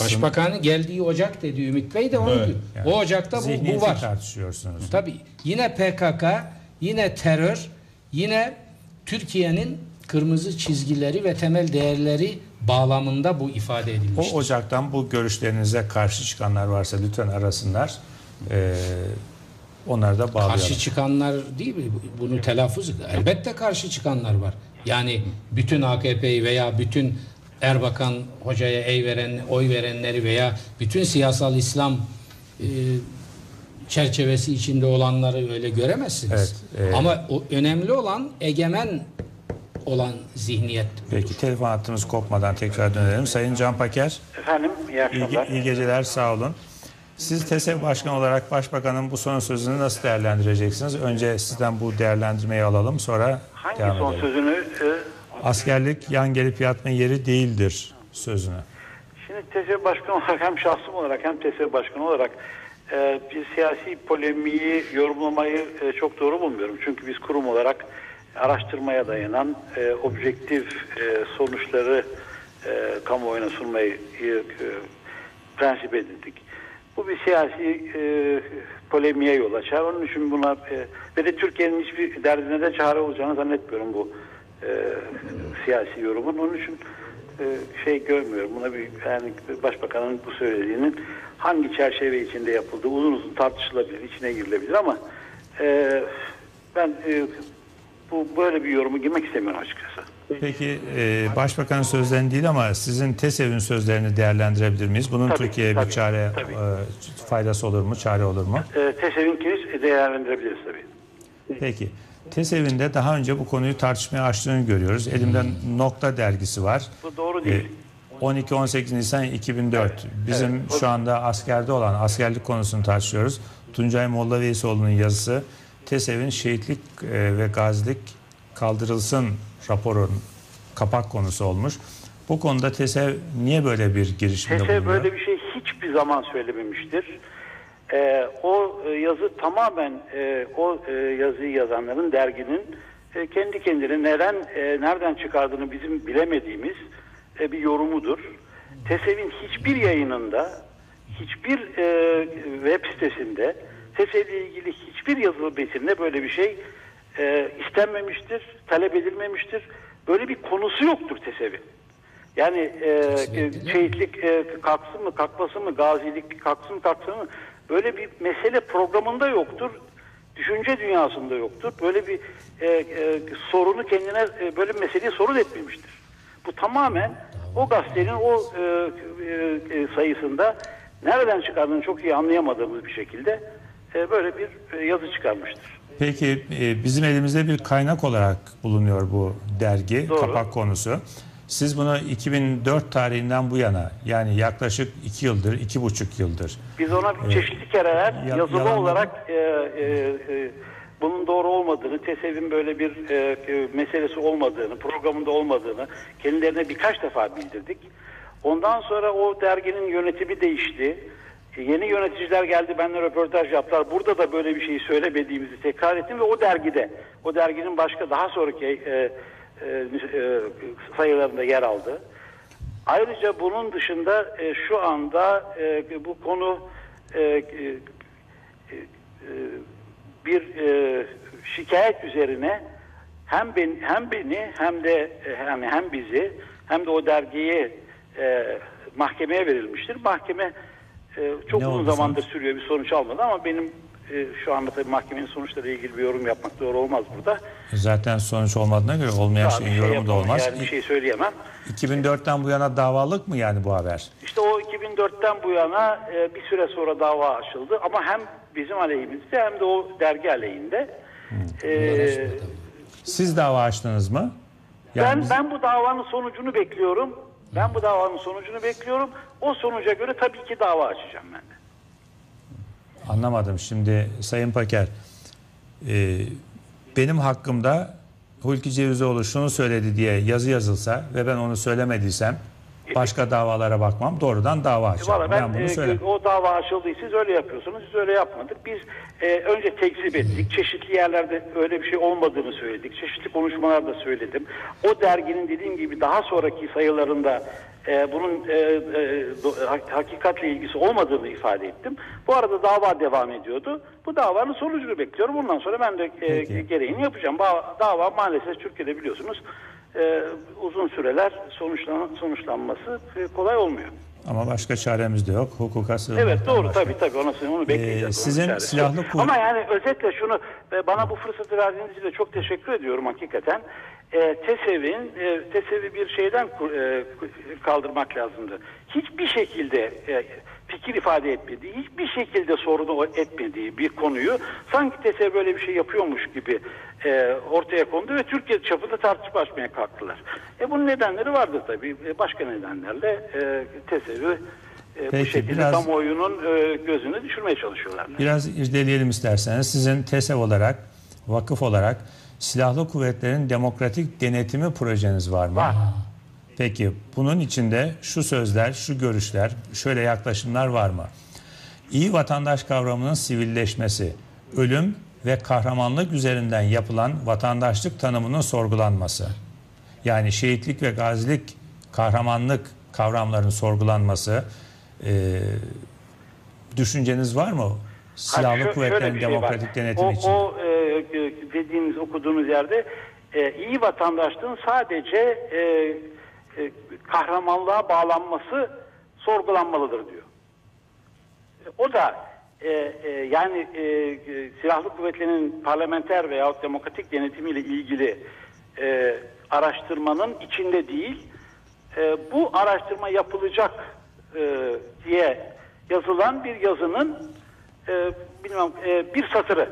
Başbakanın geldiği ocak dedi Ümit Bey de oydu. Evet, yani o ocakta bu, bu var. tartışıyorsunuz. Tabii yine PKK, yine terör, yine Türkiye'nin kırmızı çizgileri ve temel değerleri bağlamında bu ifade O edilmiştir. ocaktan bu görüşlerinize karşı çıkanlar varsa lütfen arasınlar. Ee, onları da bağlayalım. Karşı çıkanlar değil mi? Bunu telaffuz elbette karşı çıkanlar var. Yani bütün AKP'yi veya bütün Erbakan hocaya ey veren, oy verenleri veya bütün siyasal İslam e, çerçevesi içinde olanları öyle göremezsiniz. Evet, e- Ama o önemli olan egemen olan zihniyet. Peki telefon hattımız kopmadan tekrar dönelim. Sayın Can Paker, Efendim iyi iyi, akşamlar. iyi geceler, sağ olun. Siz TESEV Başkanı olarak Başbakan'ın bu son sözünü nasıl değerlendireceksiniz? Önce sizden bu değerlendirmeyi alalım, sonra Hangi devam son edelim. sözünü? e, Askerlik yan gelip yatma yeri değildir sözünü. Şimdi TSE Başkanı olarak hem şahsım olarak hem TSE Başkanı olarak e, bir siyasi polemiği yorumlamayı e, çok doğru bulmuyorum. Çünkü biz kurum olarak araştırmaya dayanan e, objektif e, sonuçları e, kamuoyuna sunmayı e, prensip edindik. Bu bir siyasi e, polemiğe yol açar. Onun için buna e, ve de Türkiye'nin hiçbir derdine de çare olacağını zannetmiyorum bu e, siyasi yorumun. Onun için e, şey görmüyorum. Buna bir yani başbakanın bu söylediğinin hangi çerçeve içinde yapıldığı uzun uzun tartışılabilir, içine girilebilir ama e, ben e, bu böyle bir yorumu girmek istemiyorum açıkçası. Peki e, Başbakanın sözlerini değil ama sizin TESEV'in sözlerini değerlendirebilir miyiz? Bunun Tabii, Türkiye'ye bir tabii, çare tabii. e, faydası olur mu, çare olur mu? E, TESEV'inkini değerlendirebiliriz tabii. Peki. TESEV'in de daha önce bu konuyu tartışmaya açtığını görüyoruz. Elimde Nokta dergisi var. Bu doğru E, değil. 12-18 Nisan 2004. Bizim evet. Şu anda askerde olan askerlik konusunu tartışıyoruz. Tuncay Molla Veysoğlu'nun yazısı TESEV'in şehitlik e, ve gazilik kaldırılsın raporun kapak konusu olmuş. Bu konuda TESEV niye böyle bir girişimde TESE bulunuyor? böyle bir şey hiçbir zaman söylememiştir. Ee, o e, yazı tamamen e, o e, yazıyı yazanların derginin e, kendi kendine neden e, nereden çıkardığını bizim bilemediğimiz e, bir yorumudur. TESEV'in hiçbir yayınında, hiçbir e, web sitesinde TESEV ile ilgili hiçbir yazılı metinde böyle bir şey e, istenmemiştir, talep edilmemiştir. Böyle bir konusu yoktur TESEV'in. Yani e, e, şehitlik e, kalksın mı kalkmasın mı gazilik kalksın mı kalksın mı böyle bir mesele programında yoktur. Düşünce dünyasında yoktur. Böyle bir e, e, sorunu kendine e, böyle bir meseleyi sorun etmemiştir. Bu tamamen o gazetenin o e, e, e, sayısında nereden çıkardığını çok iyi anlayamadığımız bir şekilde e, böyle bir e, yazı çıkarmıştır. Peki e, bizim elimizde bir kaynak olarak bulunuyor bu dergi, Doğru. kapak konusu. Siz bunu 2004 tarihinden bu yana yani yaklaşık 2 yıldır, iki buçuk yıldır Biz ona çeşitli kereler Ya- yazılı yalanlama- olarak e, e, e, bunun doğru olmadığını, TESEV'in böyle bir e, e, meselesi olmadığını, programında olmadığını kendilerine birkaç defa bildirdik. Ondan sonra o derginin yönetimi değişti. E, Yeni yöneticiler geldi, benimle röportaj yaptılar. Burada da böyle bir şeyi söylemediğimizi tekrar ettim ve o dergide, o derginin başka daha sonraki e, e, e, sayılarında yer aldı. Ayrıca bunun dışında e, şu anda e, bu konu e, e, e, bir e, şikayet üzerine hem ben hem beni hem de yani hem bizi hem de o dergiyi e, mahkemeye verilmiştir. Mahkeme e, çok Ne uzun zamandır sürüyor bir sonuç almadı ama benim e, şu anda tabii mahkemenin sonuçları ilgili bir yorum yapmak doğru olmaz burada. Zaten sonuç olmadığına göre olmayan Daha şeyin şey yorumu da olmaz. Yani bir şey söyleyemem. 2004'ten bu yana davalık mı yani bu haber? İşte o 2004'ten bu yana e, bir süre sonra dava açıldı ama hem bizim aleyhimizde hem de o dergi aleyhinde. E, Siz dava açtınız mı? Yani ben biz- ben bu davanın sonucunu bekliyorum. Ben bu davanın sonucunu bekliyorum. O sonuca göre tabii ki dava açacağım ben de. Anlamadım. Şimdi Sayın Paker, e, benim hakkımda Hulki Cevizoğlu şunu söyledi diye yazı yazılsa ve ben onu söylemediysem başka davalara bakmam. Doğrudan dava açarım. Valla ben, ben, bunu e, söylemem. o dava açıldı. Siz öyle yapıyorsunuz. Biz öyle yapmadık. Biz e, önce tekzip ettik. Çeşitli yerlerde öyle bir şey olmadığını söyledik. Çeşitli konuşmalarda söyledim. O derginin dediğim gibi daha sonraki sayılarında e, bunun e, e, hakikatle ilgisi olmadığını ifade ettim. Bu arada dava devam ediyordu. Bu davanın sonucunu bekliyorum. Bundan sonra ben de e, Peki. gereğini yapacağım. Dava maalesef Türkiye'de biliyorsunuz e, uzun süreler sonuçlan sonuçlanması e, kolay olmuyor. Ama başka çaremiz de yok. Hukuka sığınmaktan Evet doğru başka. tabii tabii onu, onu bekleyeceğiz. Ee, sizin çaresi silahlı kuvvet- Ama yani özetle şunu e, bana bu fırsatı verdiğiniz için de çok teşekkür ediyorum hakikaten. E, TESEV'in e, TESEV'i bir şeyden e, kaldırmak lazımdı. Hiçbir şekilde e, fikir ifade etmediği, hiçbir şekilde sorunu etmediği bir konuyu sanki TESEV böyle bir şey yapıyormuş gibi e, ortaya kondu ve Türkiye çapında tartışma açmaya kalktılar. E bunun nedenleri vardır tabii. E, başka nedenlerle e, TESEV'i e, bu Peki, şekilde biraz- kamuoyunun e, gözüne düşürmeye çalışıyorlar. Biraz irdeleyelim isterseniz. Sizin TESEV olarak, vakıf olarak Silahlı Kuvvetlerin Demokratik Denetimi projeniz var mı? Var. Peki bunun içinde şu sözler, şu görüşler, şöyle yaklaşımlar var mı? İyi vatandaş kavramının sivilleşmesi, ölüm ve kahramanlık üzerinden yapılan vatandaşlık tanımının sorgulanması. Yani şehitlik ve gazilik, kahramanlık kavramlarının sorgulanması. Ee, düşünceniz var mı? Silahlı şö- Kuvvetlerin şey demokratik denetimi o, için. O e, e, dediğiniz, okuduğunuz yerde e, iyi vatandaşlığın sadece e, e, kahramanlığa bağlanması sorgulanmalıdır diyor. E, O da e, e, yani e, e, silahlı kuvvetlerin parlamenter veya demokratik denetimiyle ilgili e, araştırmanın içinde değil, e, bu araştırma yapılacak e, diye yazılan bir yazının e, bilmem e, bir satırı.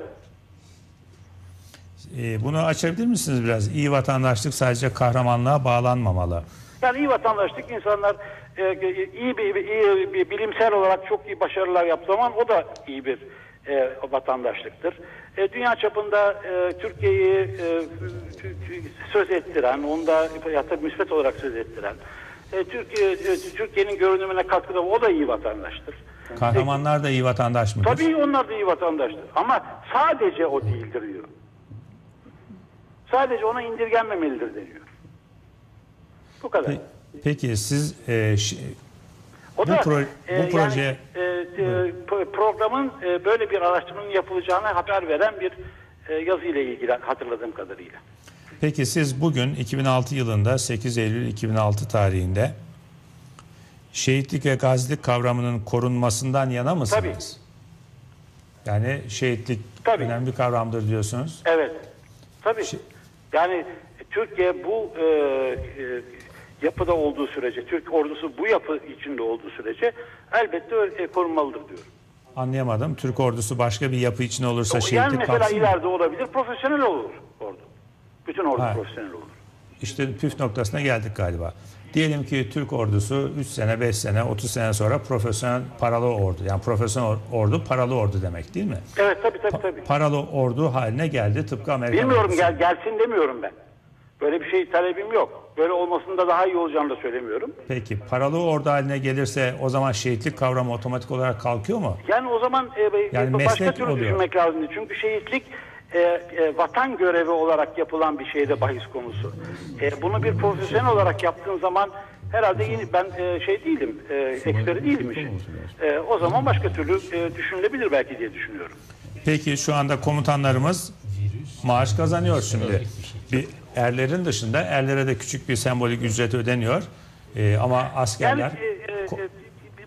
Ee, bunu açabilir misiniz biraz? İyi vatandaşlık sadece kahramanlığa bağlanmamalı. Yani iyi vatandaşlık insanlar e, iyi bir, iyi bir bilimsel olarak çok iyi başarılar yaptığı zaman o da iyi bir e, vatandaşlıktır. E, dünya çapında e, Türkiye'yi e, söz ettiren, onda hatta müspet olarak söz ettiren, e, Türkiye e, Türkiye'nin görünümüne katkıda o da iyi vatandaştır. Kahramanlar da iyi vatandaş mıdır? Tabii onlar da iyi vatandaştır. Ama sadece o değildir diyor. Sadece ona indirgenmemelidir deniyor. Bu kadar. Pe- Peki siz e, ş- O Bu da pro- e, bu proje- yani, e, e, pro- programın e, böyle bir araştırmanın yapılacağını haber veren bir e, yazı ile ilgili hatırladığım kadarıyla. Peki siz bugün 2006 yılında 8 Eylül 2006 tarihinde şehitlik ve gazilik kavramının korunmasından yana mısınız? Yani şehitlik Tabii. önemli bir kavramdır diyorsunuz. Evet. Tabii. Yani Türkiye bu e, e, yapıda olduğu sürece, Türk ordusu bu yapı içinde olduğu sürece elbette e, korunmalıdır diyorum. Anlayamadım. Türk ordusu başka bir yapı içinde olursa yani şehitlik mesela kalsın mı? ileride olabilir, profesyonel olur ordu. Bütün ordu Ha. profesyonel olur. İşte püf noktasına geldik galiba. Diyelim ki Türk ordusu 3 sene, 5 sene, 30 sene sonra profesyonel paralı ordu. Yani profesyonel ordu paralı ordu demek değil mi? Evet tabii tabii tabii. Paralı ordu haline geldi tıpkı Amerikan Bilmiyorum ordusu. gel gelsin demiyorum ben. Böyle bir şey talebim yok. Böyle olmasında daha iyi olacağını da söylemiyorum. Peki paralı ordu haline gelirse o zaman şehitlik kavramı otomatik olarak kalkıyor mu? Yani o zaman e, Yani başka türlü oluyor. düşünmek lazımdı. Çünkü şehitlik e, e, vatan görevi olarak yapılan bir şeyde bahis konusu. E, bunu bir profesyonel olarak yaptığın zaman herhalde yeni, ben e, şey değilim, e, eksperi değilim işin. E, o zaman başka türlü e, düşünülebilir belki diye düşünüyorum. Peki şu anda komutanlarımız maaş kazanıyor şimdi. Bir erlerin dışında erlere de küçük bir sembolik ücret ödeniyor. Ee, ama Yani askerler e, e, e,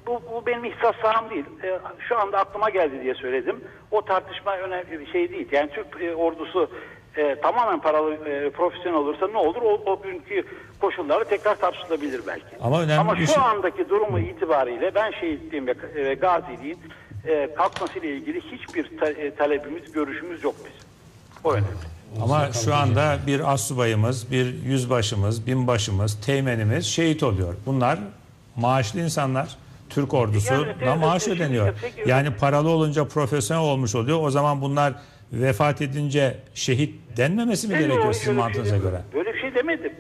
bu, bu benim ihtisas saham değil. E, şu anda aklıma geldi diye söyledim. O tartışma önemli bir şey değil. Yani Türk e, ordusu e, tamamen paralı e, profesyonel olursa ne olur? O, o günkü koşulları tekrar tartışılabilir belki. Ama önemli Ama şu şey- andaki durumu itibariyle ben şehitliğim ve e, gaziliğin e, kalkmasıyla ilgili hiçbir ta- e, talebimiz, görüşümüz yok bizim. O önemli. Ama şu anda bir astsubayımız, bir yüzbaşımız, binbaşımız, teğmenimiz şehit oluyor. Bunlar maaşlı insanlar. Türk ordusuna Yani, maaş ödeniyor. Yani paralı olunca profesyonel olmuş oluyor. O zaman bunlar vefat edince şehit denmemesi mi gerekiyor sizin şey mantığınıza demedim. göre? Böyle bir şey demedim.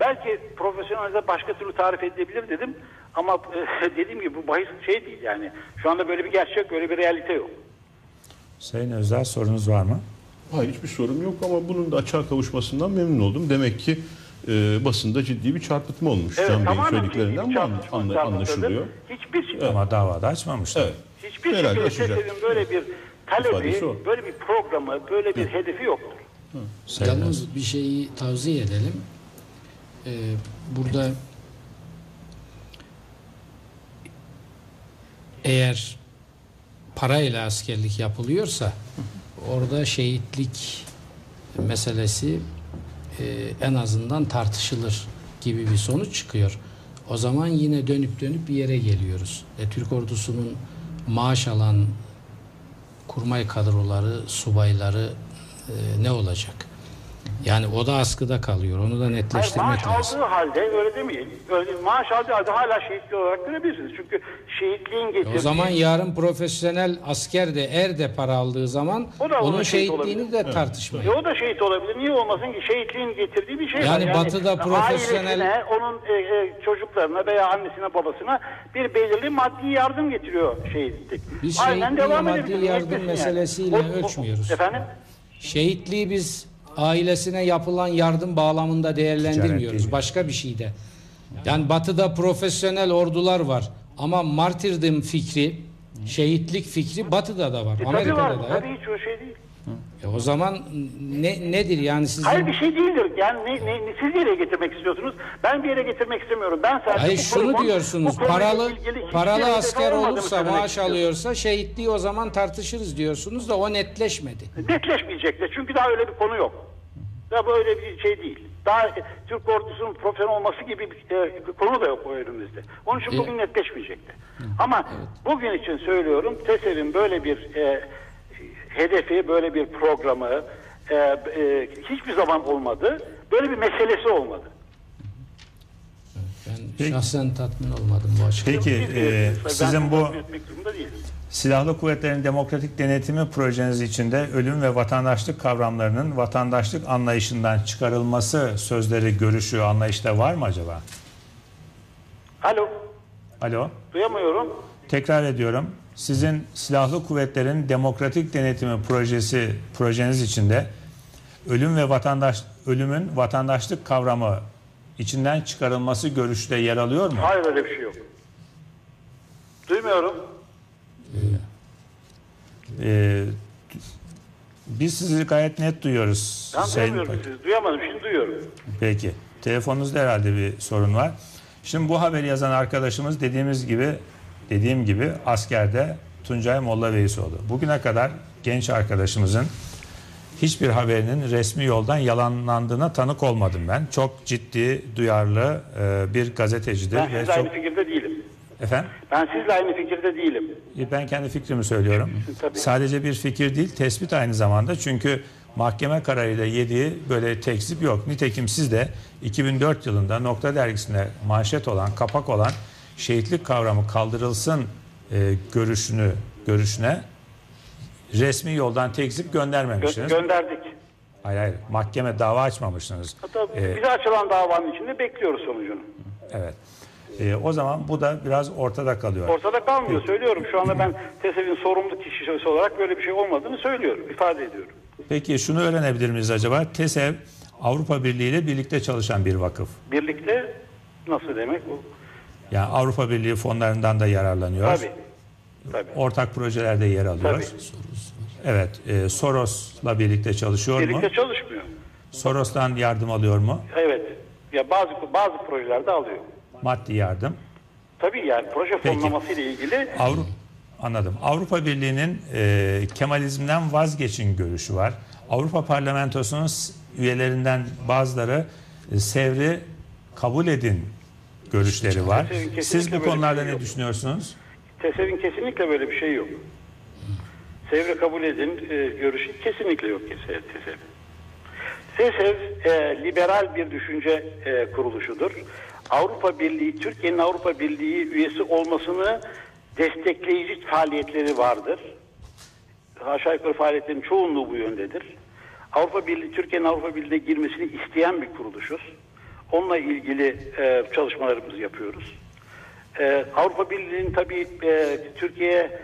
Belki profesyonelde başka türlü tarif edilebilir dedim. Ama e, dediğim gibi bu bahis şey değil yani. Şu anda böyle bir gerçek, böyle bir realite yok. Sayın Özel sorunuz var mı? Hayır hiçbir sorun yok ama bunun da açığa kavuşmasından memnun oldum. Demek ki e, basında ciddi bir çarpıtma olmuş. Can Bey'in söylediklerinden bu anla- anla- anlaşılıyor. Hiçbir Ama davada açmamışlar. Evet. hiçbir Herhalde şekilde açacak. Böyle bir talebi, İfadesi o. böyle bir programı, böyle bir hedefi yoktur. Sayın. Yalnız bir şeyi tavsiye edelim. Ee, burada eğer parayla askerlik yapılıyorsa orada şehitlik meselesi e, en azından tartışılır gibi bir sonuç çıkıyor. O zaman yine dönüp dönüp bir yere geliyoruz. E, Türk ordusunun maaş alan kurmay kadroları, subayları e, ne olacak? Yani o da askıda kalıyor. Onu da Hayır, netleştirmek maaş lazım. aldığı halde öyle demeyin. Öyle, maaş aldığı halde hala şehitli olarak görebilirsiniz. Çünkü şehitliğin getirdiği... O zaman yarın profesyonel asker de er de para aldığı zaman O da onun onun şehit şehitliğini de tartışmayın. E o da şehit olabilir. Niye olmasın ki? Şehitliğin getirdiği bir şey Yani var. batıda profesyonel- Ailesine, onun e, e, çocuklarına veya annesine babasına bir belirli maddi yardım getiriyor şehitlik. Biz şehitliği maddi yardım etmesin meselesiyle ölçmüyoruz. Efendim? Şehitliği biz ailesine yapılan yardım bağlamında değerlendirmiyoruz. Başka bir şeyde. Yani batıda profesyonel ordular var. Ama martirdim fikri, şehitlik fikri batıda da var. E, tabii Amerika'da var. da var. Tabii hiç o şey değil. E o zaman ne nedir yani sizin Hayır bir şey değildir. Yani ne, ne, ne- siz bir yere getirmek istiyorsunuz. Ben bir yere getirmek istemiyorum. Ben sadece Hayır şunu kurumun- diyorsunuz. Paralı hiçbir paralı asker olursa maaş alıyorsa şehitliği o zaman tartışırız diyorsunuz da o netleşmedi. Netleşmeyecek de çünkü daha öyle bir konu yok. Daha böyle bir şey değil. Daha e, Türk ordusunun profesyonel olması gibi bir, e, bir konu da yok o önümüzde. Onun için E- bugün netleşmeyecekti. Ama bugün için söylüyorum TESEV'in böyle bir e, hedefi, böyle bir programı e, e, hiçbir zaman olmadı. Böyle bir meselesi olmadı. Ben Peki. şahsen tatmin olmadım bu açıklamayla. Peki e, sizin bu. Silahlı Kuvvetlerin Demokratik Denetimi projeniz içinde ölüm ve vatandaşlık kavramlarının vatandaşlık anlayışından çıkarılması sözleri, görüşü, anlayışta var mı acaba? Alo, Alo, duyamıyorum. tekrar ediyorum. Sizin Silahlı Kuvvetlerin Demokratik Denetimi projesi projeniz içinde ölüm ve vatandaş ölümün vatandaşlık kavramı içinden çıkarılması görüşü de yer alıyor mu? Hayır öyle bir şey yok. Duymuyorum. Ee, biz sizi gayet net duyuyoruz. Ben Sayın duyamıyorum Pak- sizi. Duyamadım. Şimdi duyuyorum. Peki. Telefonunuzda herhalde bir sorun var. Şimdi bu haberi yazan arkadaşımız dediğimiz gibi dediğim gibi askerde Tuncay Molla Veysoğlu. Bugüne kadar genç arkadaşımızın hiçbir haberinin resmi yoldan yalanlandığına tanık olmadım ben. Çok ciddi, duyarlı e, bir gazetecidir Ben ve sizle aynı çok fikirde değilim. efendim Ben sizle aynı fikirde değilim. ben kendi fikrimi söylüyorum. Tabii. Sadece bir fikir değil, tespit aynı zamanda. Çünkü mahkeme kararıyla yediği böyle tekzip yok. Nitekim siz de 2004 yılında Nokta Dergisi'nde manşet olan, kapak olan şehitlik kavramı kaldırılsın e, görüşünü görüşüne resmi yoldan tekzip Gö- göndermemişsiniz. gönderdik. hayır hayır, mahkeme dava açmamışsınız. Hatta Ee, bize açılan davanın içinde bekliyoruz sonucunu. evet. E, o zaman bu da biraz ortada kalıyor. Ortada kalmıyor. Söylüyorum şu anda ben TESEV'in sorumlu kişisi olarak böyle bir şey olmadığını söylüyorum. ifade ediyorum. Peki şunu öğrenebilir miyiz acaba? TESEV Avrupa Birliği ile birlikte çalışan bir vakıf. Birlikte nasıl demek bu? Yani Avrupa Birliği fonlarından da yararlanıyor. Tabii. Tabii. Ortak projelerde yer alıyor. Tabii. Evet, e, Soros'la birlikte çalışıyor Birlikte mu? çalışmıyor. Soros'tan yardım alıyor mu? Evet. Ya bazı bazı projelerde alıyor. Maddi yardım. Tabii yani proje Peki. fonlaması ile ilgili Avrupa anladım. Avrupa Birliği'nin e, Kemalizmden vazgeçin görüşü var. Avrupa Parlamentosu'nun üyelerinden bazıları e, Sevr'i kabul edin görüşleri var. Kesinlikle Siz bu konularda şey ne düşünüyorsunuz? TESEV'in kesinlikle böyle bir şey yok. Sevri kabul edin e, görüşü kesinlikle yok TESEV. TESEV e, liberal bir düşünce e, kuruluşudur. Avrupa Birliği, Türkiye'nin Avrupa Birliği üyesi olmasını destekleyici faaliyetleri vardır. Aşağı yukarı faaliyetlerin çoğunluğu bu yöndedir. Avrupa Birliği, Türkiye'nin Avrupa Birliği'ne girmesini isteyen bir kuruluşuz. Onunla ilgili e, çalışmalarımızı yapıyoruz. Ee, Avrupa Birliği'nin tabii e, Türkiye'ye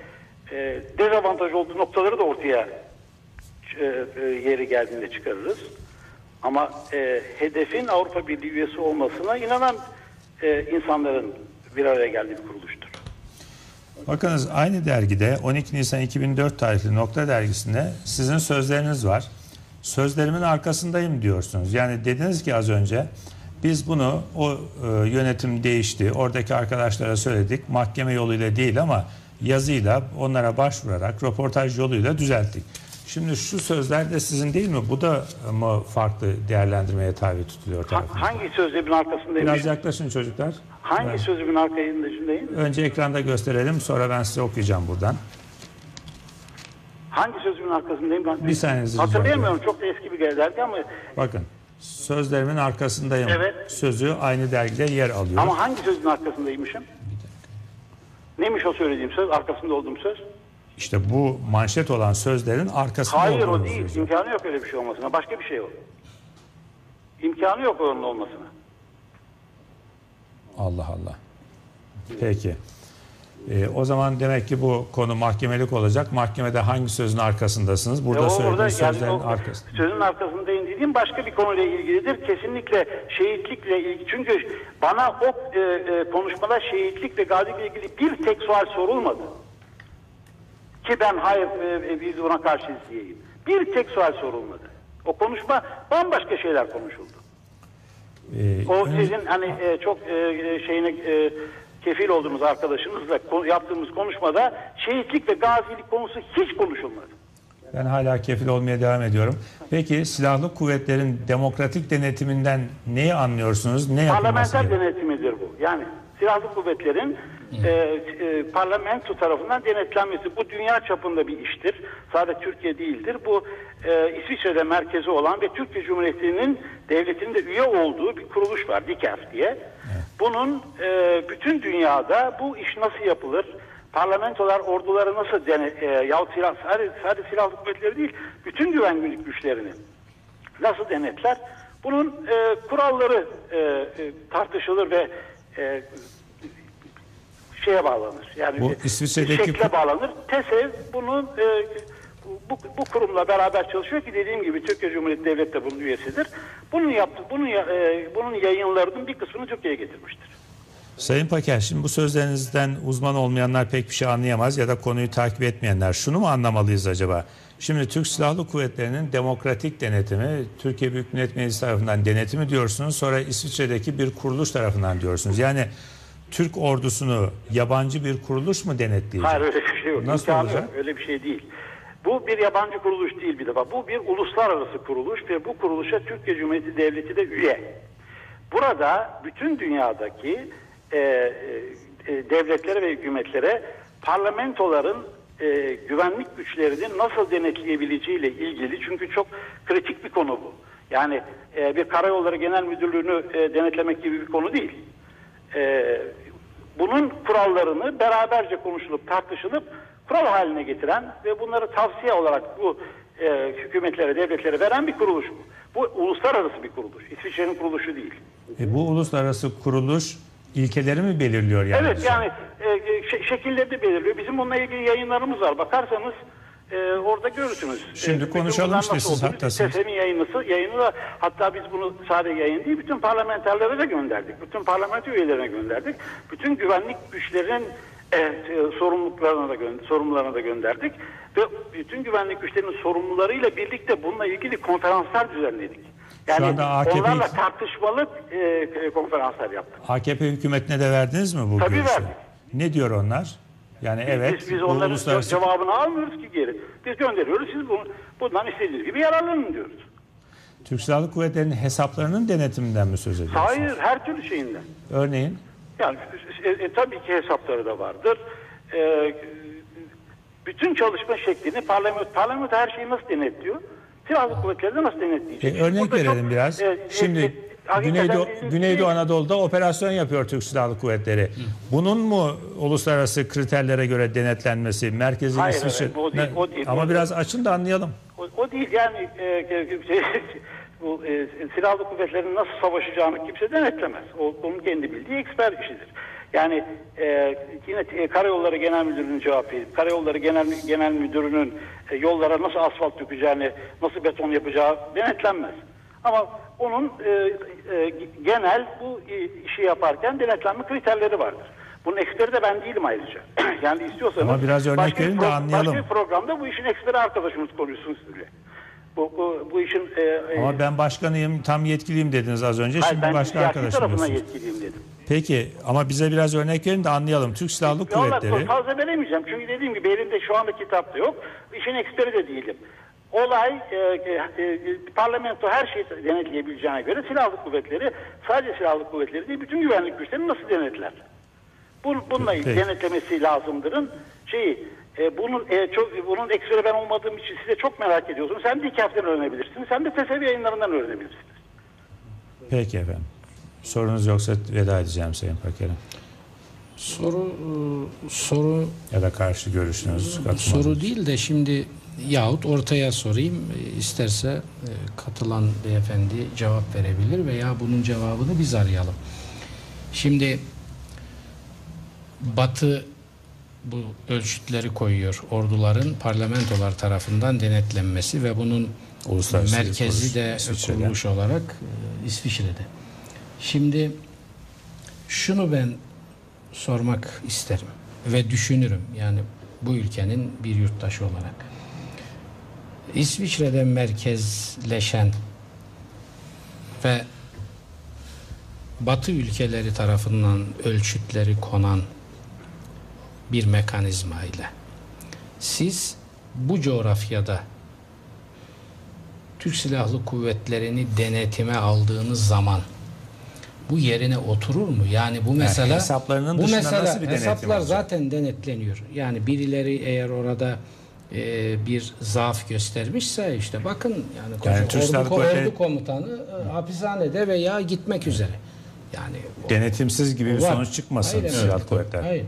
e, dezavantaj olduğu noktaları da ortaya e, e, yeri geldiğinde çıkarırız. Ama e, hedefin Avrupa Birliği üyesi olmasına inanan e, insanların bir araya geldiği bir kuruluştur. Bakınız aynı dergide 12 Nisan 2004 tarihli Nokta dergisinde sizin sözleriniz var. Sözlerimin arkasındayım diyorsunuz. Yani dediniz ki az önce biz bunu o e, yönetim değişti. Oradaki arkadaşlara söyledik. Mahkeme yoluyla değil ama yazıyla onlara başvurarak röportaj yoluyla düzelttik. Şimdi şu sözler de sizin değil mi? Bu da mı farklı değerlendirmeye tabi tutuluyor tarafından? hangi sözlemin arkasındayım? Biraz yaklaşın çocuklar. Hangi Evet. sözlemin arkasındayım? Önce ekranda gösterelim sonra ben size okuyacağım buradan. Hangi sözlemin arkasındayım? Ben Bir saniye rica Hatırlayamıyorum. Çok da eski bir dergi ama Bakın sözlerimin arkasındayım. Evet. Sözü aynı dergide yer alıyor. ama hangi sözün arkasındaymışım? Neymiş o söylediğim söz? Arkasında olduğum söz? İşte bu manşet olan sözlerin arkasında Hayır o değil. yazıyor. İmkanı yok öyle bir şey olmasına. Başka bir şey o. İmkanı yok onun olmasına. Allah Allah. Peki. Ee, o zaman demek ki bu konu mahkemelik olacak. Mahkemede hangi sözün arkasındasınız? Burada E o söylediğiniz yani sözlerin o arkasında. Sözün arkasındayım dediğim başka bir konuyla ilgilidir. Kesinlikle şehitlikle ilgili. Çünkü bana o e, e, konuşmada şehitlik ve gazilikle ilgili bir tek sual sorulmadı. Ki ben hayır e, e, biz buna karşıyız diyeyim. Bir tek sual sorulmadı. O konuşma bambaşka şeyler konuşuldu. Ee, O sizin hani e, çok e, e, şeyine e, kefil olduğunuz arkadaşınızla ko- yaptığımız konuşmada şehitlik ve gazilik konusu hiç konuşulmadı. Ben hala kefil olmaya devam ediyorum. Peki silahlı kuvvetlerin demokratik denetiminden neyi anlıyorsunuz? Ne yapılması Parlamenter denetimidir bu. Yani silahlı kuvvetlerin e, e, parlamento tarafından denetlenmesi. Bu dünya çapında bir iştir. Sadece Türkiye değildir. Bu e, İsviçre'de merkezi olan ve Türkiye Cumhuriyeti'nin devletinin de üye olduğu bir kuruluş var. DİKEF diye. Bunun e, bütün dünyada bu iş nasıl yapılır? Parlamentolar orduları nasıl dene, e, yahut silah, sadece, sadece silahlı kuvvetleri değil, bütün güvenlik güçlerini nasıl denetler? Bunun e, kuralları e, e, tartışılır ve e, şeye bağlanır. Yani Bu İsviçre'deki şekle bağlanır. TESEV bunun e, bu, bu kurumla beraber çalışıyor ki dediğim gibi Türkiye Cumhuriyeti Devlet de bunun üyesidir. Bunun yaptı, bunun e, bunun yayınlarının bir kısmını Türkiye'ye getirmiştir. Sayın Paker, şimdi bu sözlerinizden uzman olmayanlar pek bir şey anlayamaz ya da konuyu takip etmeyenler. Şunu mu anlamalıyız acaba? Şimdi Türk Silahlı Kuvvetleri'nin demokratik denetimi, Türkiye Büyük Millet Meclisi tarafından denetimi diyorsunuz. Sonra İsviçre'deki bir kuruluş tarafından diyorsunuz. Yani Türk ordusunu yabancı bir kuruluş mu denetleyecek? Hayır öyle bir şey yok. Nasıl İmkanı olacak? yok. Öyle bir şey değil. Bu bir yabancı kuruluş değil bir defa. Bu bir uluslararası kuruluş ve bu kuruluşa Türkiye Cumhuriyeti Devleti de üye. Burada bütün dünyadaki e, e, e, devletlere ve hükümetlere parlamentoların e, güvenlik güçlerini nasıl denetleyebileceğiyle ilgili çünkü çok kritik bir konu bu. Yani e, bir karayolları genel müdürlüğünü e, denetlemek gibi bir konu değil. E, bunun kurallarını beraberce konuşulup tartışılıp kural haline getiren ve bunları tavsiye olarak bu e, hükümetlere, devletlere veren bir kuruluş bu. Bu uluslararası bir kuruluş. İsviçre'nin kuruluşu değil. E, bu uluslararası kuruluş ilkeleri mi belirliyor yani? Evet yani e, e, şe- şekilleri belirliyor. Bizim bununla ilgili yayınlarımız var. Bakarsanız e, orada görürsünüz. Şimdi E, konuşalım işte, siz hattasınız. TESEM'in yayınısı, yayını da hatta biz bunu sadece yayın değil bütün parlamenterlere de gönderdik. Bütün parlamento üyelerine gönderdik. Bütün güvenlik güçlerinin e, e, sorumluluklarına da gö- sorumlularına da gönderdik ve bütün güvenlik güçlerinin sorumlularıyla birlikte bununla ilgili konferanslar düzenledik. Yani anda AKP onlarla tartışmalı e, e, konferanslar yaptık. AKP hükümetine de verdiniz mi bu Tabii görüşü? verdik. Ne diyor onlar? Yani evet biz, biz onların uluslararası cevabını almıyoruz ki geri. Biz gönderiyoruz. Siz bunu, bundan istediğiniz gibi yararlanın diyoruz. Türk Silahlı Kuvvetleri'nin hesaplarının denetiminden mi söz ediyorsunuz? Hayır her türlü şeyinden. Örneğin Yani e, e, tabii ki hesapları da vardır. E, bütün çalışma şeklini parlamento, parlamento her şeyi nasıl denetliyor? Silahlı kuvvetleri de nasıl denetleyecek? E, örnek Burada verelim çok, biraz. e, e, Şimdi e, bizim- Güneydoğu Anadolu'da operasyon yapıyor Türk Silahlı Kuvvetleri. Bunun mu uluslararası kriterlere göre denetlenmesi, merkezi Hayır, İsviçre... evet, o değil, o değil. Ama O- biraz açın da anlayalım. O, o değil yani e, e, şey, bu e, silahlı kuvvetlerin nasıl savaşacağını kimse denetlemez. O onun kendi bildiği eksper işidir. Yani e, yine e, Karayolları Genel Müdürlüğü'nün cevap verip Karayolları Genel Genel Müdürü'nün e, yollara nasıl asfalt dökeceğini, nasıl beton yapacağı denetlenmez. Ama onun e, e, genel bu e, işi yaparken denetlenme kriterleri vardır. Bunun eksperi de ben değilim ayrıca. yani istiyorsanız Ama biraz örnek başka verin de anlayalım. Başka bir programda bu işin eksperi arkadaşımız konuşsun sizinle. Bu, bu, bu işin e, e, Ama ben başkanıyım, tam yetkiliyim dediniz az önce. hayır, Şimdi ben başka arkadaşım tarafına diyorsunuz. yetkiliyim dedim. Peki ama bize biraz örnek verin de anlayalım. Türk Silahlı Vallahi Kuvvetleri... fazla veremeyeceğim. Çünkü dediğim gibi elimde şu anda kitapta yok. İşin eksperi de değilim. Olay e, e, e, parlamento her şeyi denetleyebileceğine göre silahlı kuvvetleri sadece silahlı kuvvetleri değil bütün güvenlik güçlerini nasıl denetler? Bun, bununla Peki. denetlemesi lazımdırın. Şeyi e, bunun e, çok bunun eksperi ben olmadığım için size çok merak ediyorsunuz. Hem de iki haftadan öğrenebilirsiniz. Hem de TSB yayınlarından öğrenebilirsiniz. Peki efendim. Sorunuz yoksa veda edeceğim Sayın Paker'e. Soru e, soru Ya da karşı görüşünüz. soru değil de şimdi yahut ortaya sorayım E, isterse e, katılan beyefendi cevap verebilir veya bunun cevabını biz arayalım. Şimdi Batı bu ölçütleri koyuyor. Orduların parlamentolar tarafından denetlenmesi ve bunun merkezi de kuruluş olarak İsviçre'de. Şimdi şunu ben sormak isterim ve düşünürüm yani bu ülkenin bir yurttaşı olarak. İsviçre'de merkezleşen ve Batı ülkeleri tarafından ölçütleri konan bir mekanizma ile siz bu coğrafyada Türk Silahlı Kuvvetleri'ni denetime aldığınız zaman bu yerine oturur mu? Yani bu mesela hesaplarının bu dışında mesela nasıl bir hesaplar olacak? zaten denetleniyor. Yani birileri eğer orada e, bir zaaf göstermişse işte bakın yani, koca Yani Türk ordu, Kuvvetleri- ordu komutanı e, hapishanede veya gitmek üzere. Yani o- Denetimsiz gibi bir var. sonuç çıkmasın Hayır, Silahlı evet. Kuvvetler. Hayır.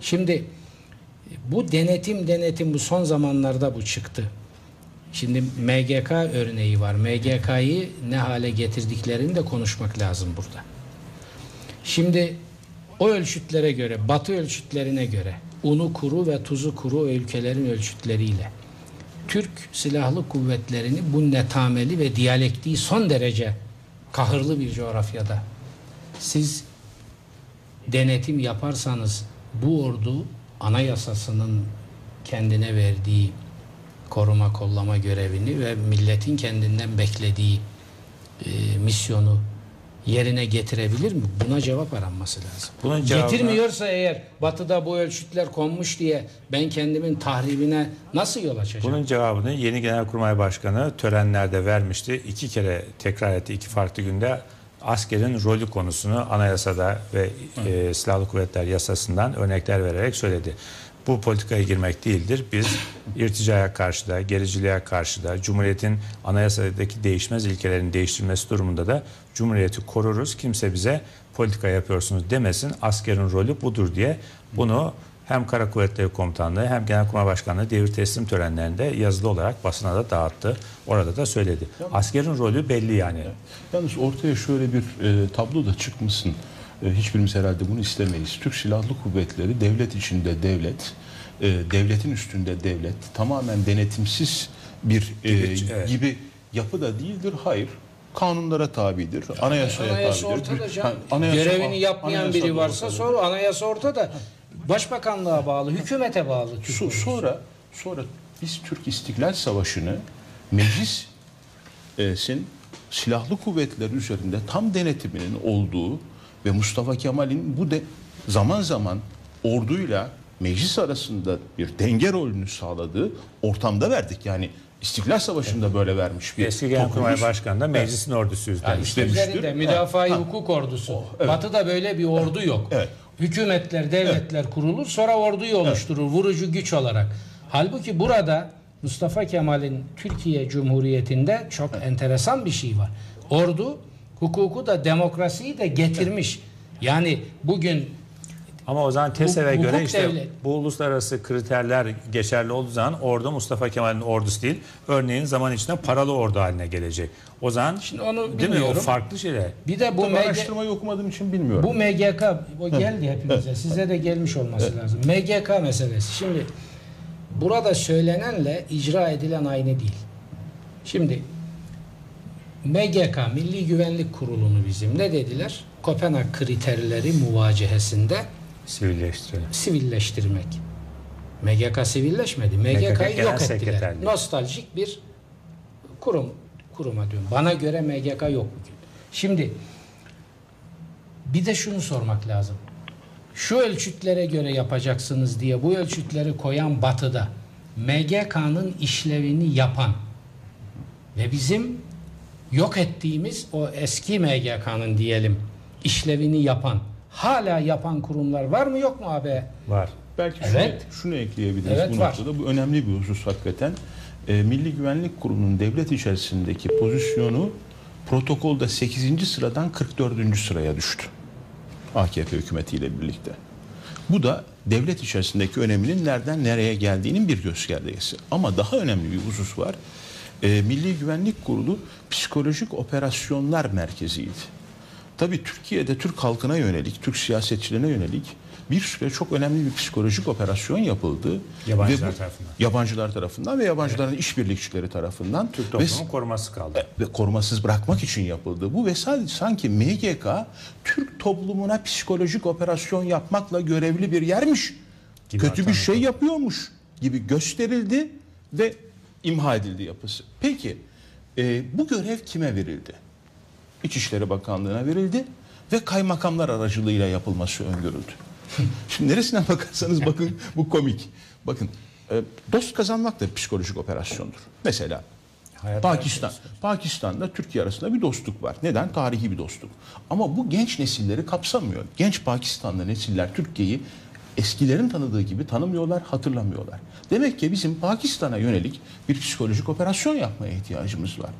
Şimdi bu denetim denetim bu son zamanlarda bu çıktı. Şimdi MGK örneği var. MGK'yı ne hale getirdiklerini de konuşmak lazım burada. Şimdi o ölçütlere göre, batı ölçütlerine göre unu kuru ve tuzu kuru ülkelerin ölçütleriyle Türk Silahlı Kuvvetleri'ni bu netameli ve diyalektiği son derece kahırlı bir coğrafyada siz denetim yaparsanız bu ordu anayasasının kendine verdiği koruma kollama görevini ve milletin kendinden beklediği e, misyonu yerine getirebilir mi? Buna cevap aranması lazım. Bunun cevabını- Getirmiyorsa eğer batıda bu ölçütler konmuş diye ben kendimin tahribine nasıl yol açacağım? Bunun cevabını yeni Genelkurmay Başkanı törenlerde vermişti. İki kere tekrar etti iki farklı günde. Askerin rolü konusunu anayasada ve e, Silahlı Kuvvetler yasasından örnekler vererek söyledi. Bu politikaya girmek değildir. Biz irticaya karşı da, gericiliğe karşı da, Cumhuriyet'in anayasadaki değişmez ilkelerin değiştirilmesi durumunda da Cumhuriyet'i koruruz. Kimse bize politika yapıyorsunuz demesin. Askerin rolü budur diye bunu hem Kara Kuvvetleri Komutanlığı hem Genelkurmay Başkanlığı devir teslim törenlerinde yazılı olarak basına da dağıttı. Orada da söyledi. Askerin rolü belli yani. Yalnız ortaya şöyle bir e, tablo da çıkmışsın. E, hiçbirimiz herhalde bunu istemeyiz. Türk Silahlı Kuvvetleri devlet içinde devlet, e, devletin üstünde devlet, tamamen denetimsiz bir e, evet. gibi yapı da değildir. Hayır. Kanunlara tabidir, anayasaya Anayasa tabidir. ortada Ha, canım. anayasa- Görevini yapmayan anayasa biri varsa ortada. sonra anayasa ortada. Başbakanlığa bağlı, hükümete bağlı. So- sonra sonra biz Türk İstiklal Savaşı'nı meclis e, sin silahlı kuvvetler üzerinde tam denetiminin olduğu ve Mustafa Kemal'in bu de zaman zaman orduyla meclis arasında bir denge rolünü sağladığı ortamda verdik. Yani İstiklal Savaşı'nda böyle vermiş bir Eski Genelkurmay. Başkanı da meclisin ordusuyuz Yani demiştir. üzerinde müdafaa hukuk ordusu. Batı'da böyle bir ordu yok. Evet. Hükümetler, devletler kurulur sonra orduyu oluşturur vurucu güç olarak. Halbuki burada Mustafa Kemal'in Türkiye Cumhuriyeti'nde çok enteresan bir şey var. Ordu hukuku da demokrasiyi de getirmiş. Yani bugün Ama o zaman TESEV'e Hukuk göre işte devlet. bu uluslararası kriterler geçerli olduğu zaman ordu Mustafa Kemal'in ordusu değil. Örneğin zaman içinde paralı ordu haline gelecek. O zaman Şimdi onu değil mi? O bilmiyorum. farklı şeyler. bir de bu Tabii MG araştırmayı okumadığım için bilmiyorum. Bu MGK o geldi hepimize. Size de gelmiş olması lazım. MGK meselesi. Şimdi burada söylenenle icra edilen aynı değil. Şimdi MGK Milli Güvenlik Kurulu'nu bizim ne dediler? Kopenhag kriterleri muvacehesinde Sivilleştirelim. sivilleştirmek. MGK sivilleşmedi. MGK'yı Genel yok ettiler. Nostaljik bir kurum kuruma diyorum. Bana göre MGK yok bugün. Şimdi bir de şunu sormak lazım. Şu ölçütlere göre yapacaksınız diye bu ölçütleri koyan batıda MGK'nın işlevini yapan ve bizim yok ettiğimiz o eski MGK'nın diyelim işlevini yapan hala yapan kurumlar var mı yok mu abi? Var. Belki şunu, Evet. şunu ekleyebiliriz Evet, bu var. noktada. Bu önemli bir husus hakikaten. Ee, Milli Güvenlik Kurulu'nun devlet içerisindeki pozisyonu protokolda 8. sıradan 44. sıraya düştü. AKP hükümetiyle birlikte. Bu da devlet içerisindeki öneminin nereden nereye geldiğinin bir göstergesi. Ama daha önemli bir husus var. Ee, Milli Güvenlik Kurulu psikolojik operasyonlar merkeziydi. Tabii Türkiye'de Türk halkına yönelik, Türk siyasetçilerine yönelik bir süre çok önemli bir psikolojik operasyon yapıldı. Yabancılar Ve bu- tarafından. Yabancılar tarafından ve yabancıların işbirlikçileri tarafından. Türk toplumunun koruması kaldı. ve korumasız bırakmak için yapıldı. Bu ve sadece sanki MGK Türk toplumuna psikolojik operasyon yapmakla görevli bir yermiş. Gibi Kötü bir şey yapıyormuş gibi gösterildi ve imha edildi yapısı. Peki e, bu görev kime verildi? İçişleri Bakanlığı'na verildi ve kaymakamlar aracılığıyla yapılması öngörüldü. Şimdi neresinden bakarsanız bakın bu komik. Bakın e, dost kazanmak da psikolojik operasyondur. Mesela Hayat Pakistan. Pakistan'da Türkiye arasında bir dostluk var. Neden? Tarihi bir dostluk. Ama bu genç nesilleri kapsamıyor. Genç Pakistanlı nesiller Türkiye'yi eskilerin tanıdığı gibi tanımıyorlar, hatırlamıyorlar. Demek ki bizim Pakistan'a yönelik bir psikolojik operasyon yapmaya ihtiyacımız var.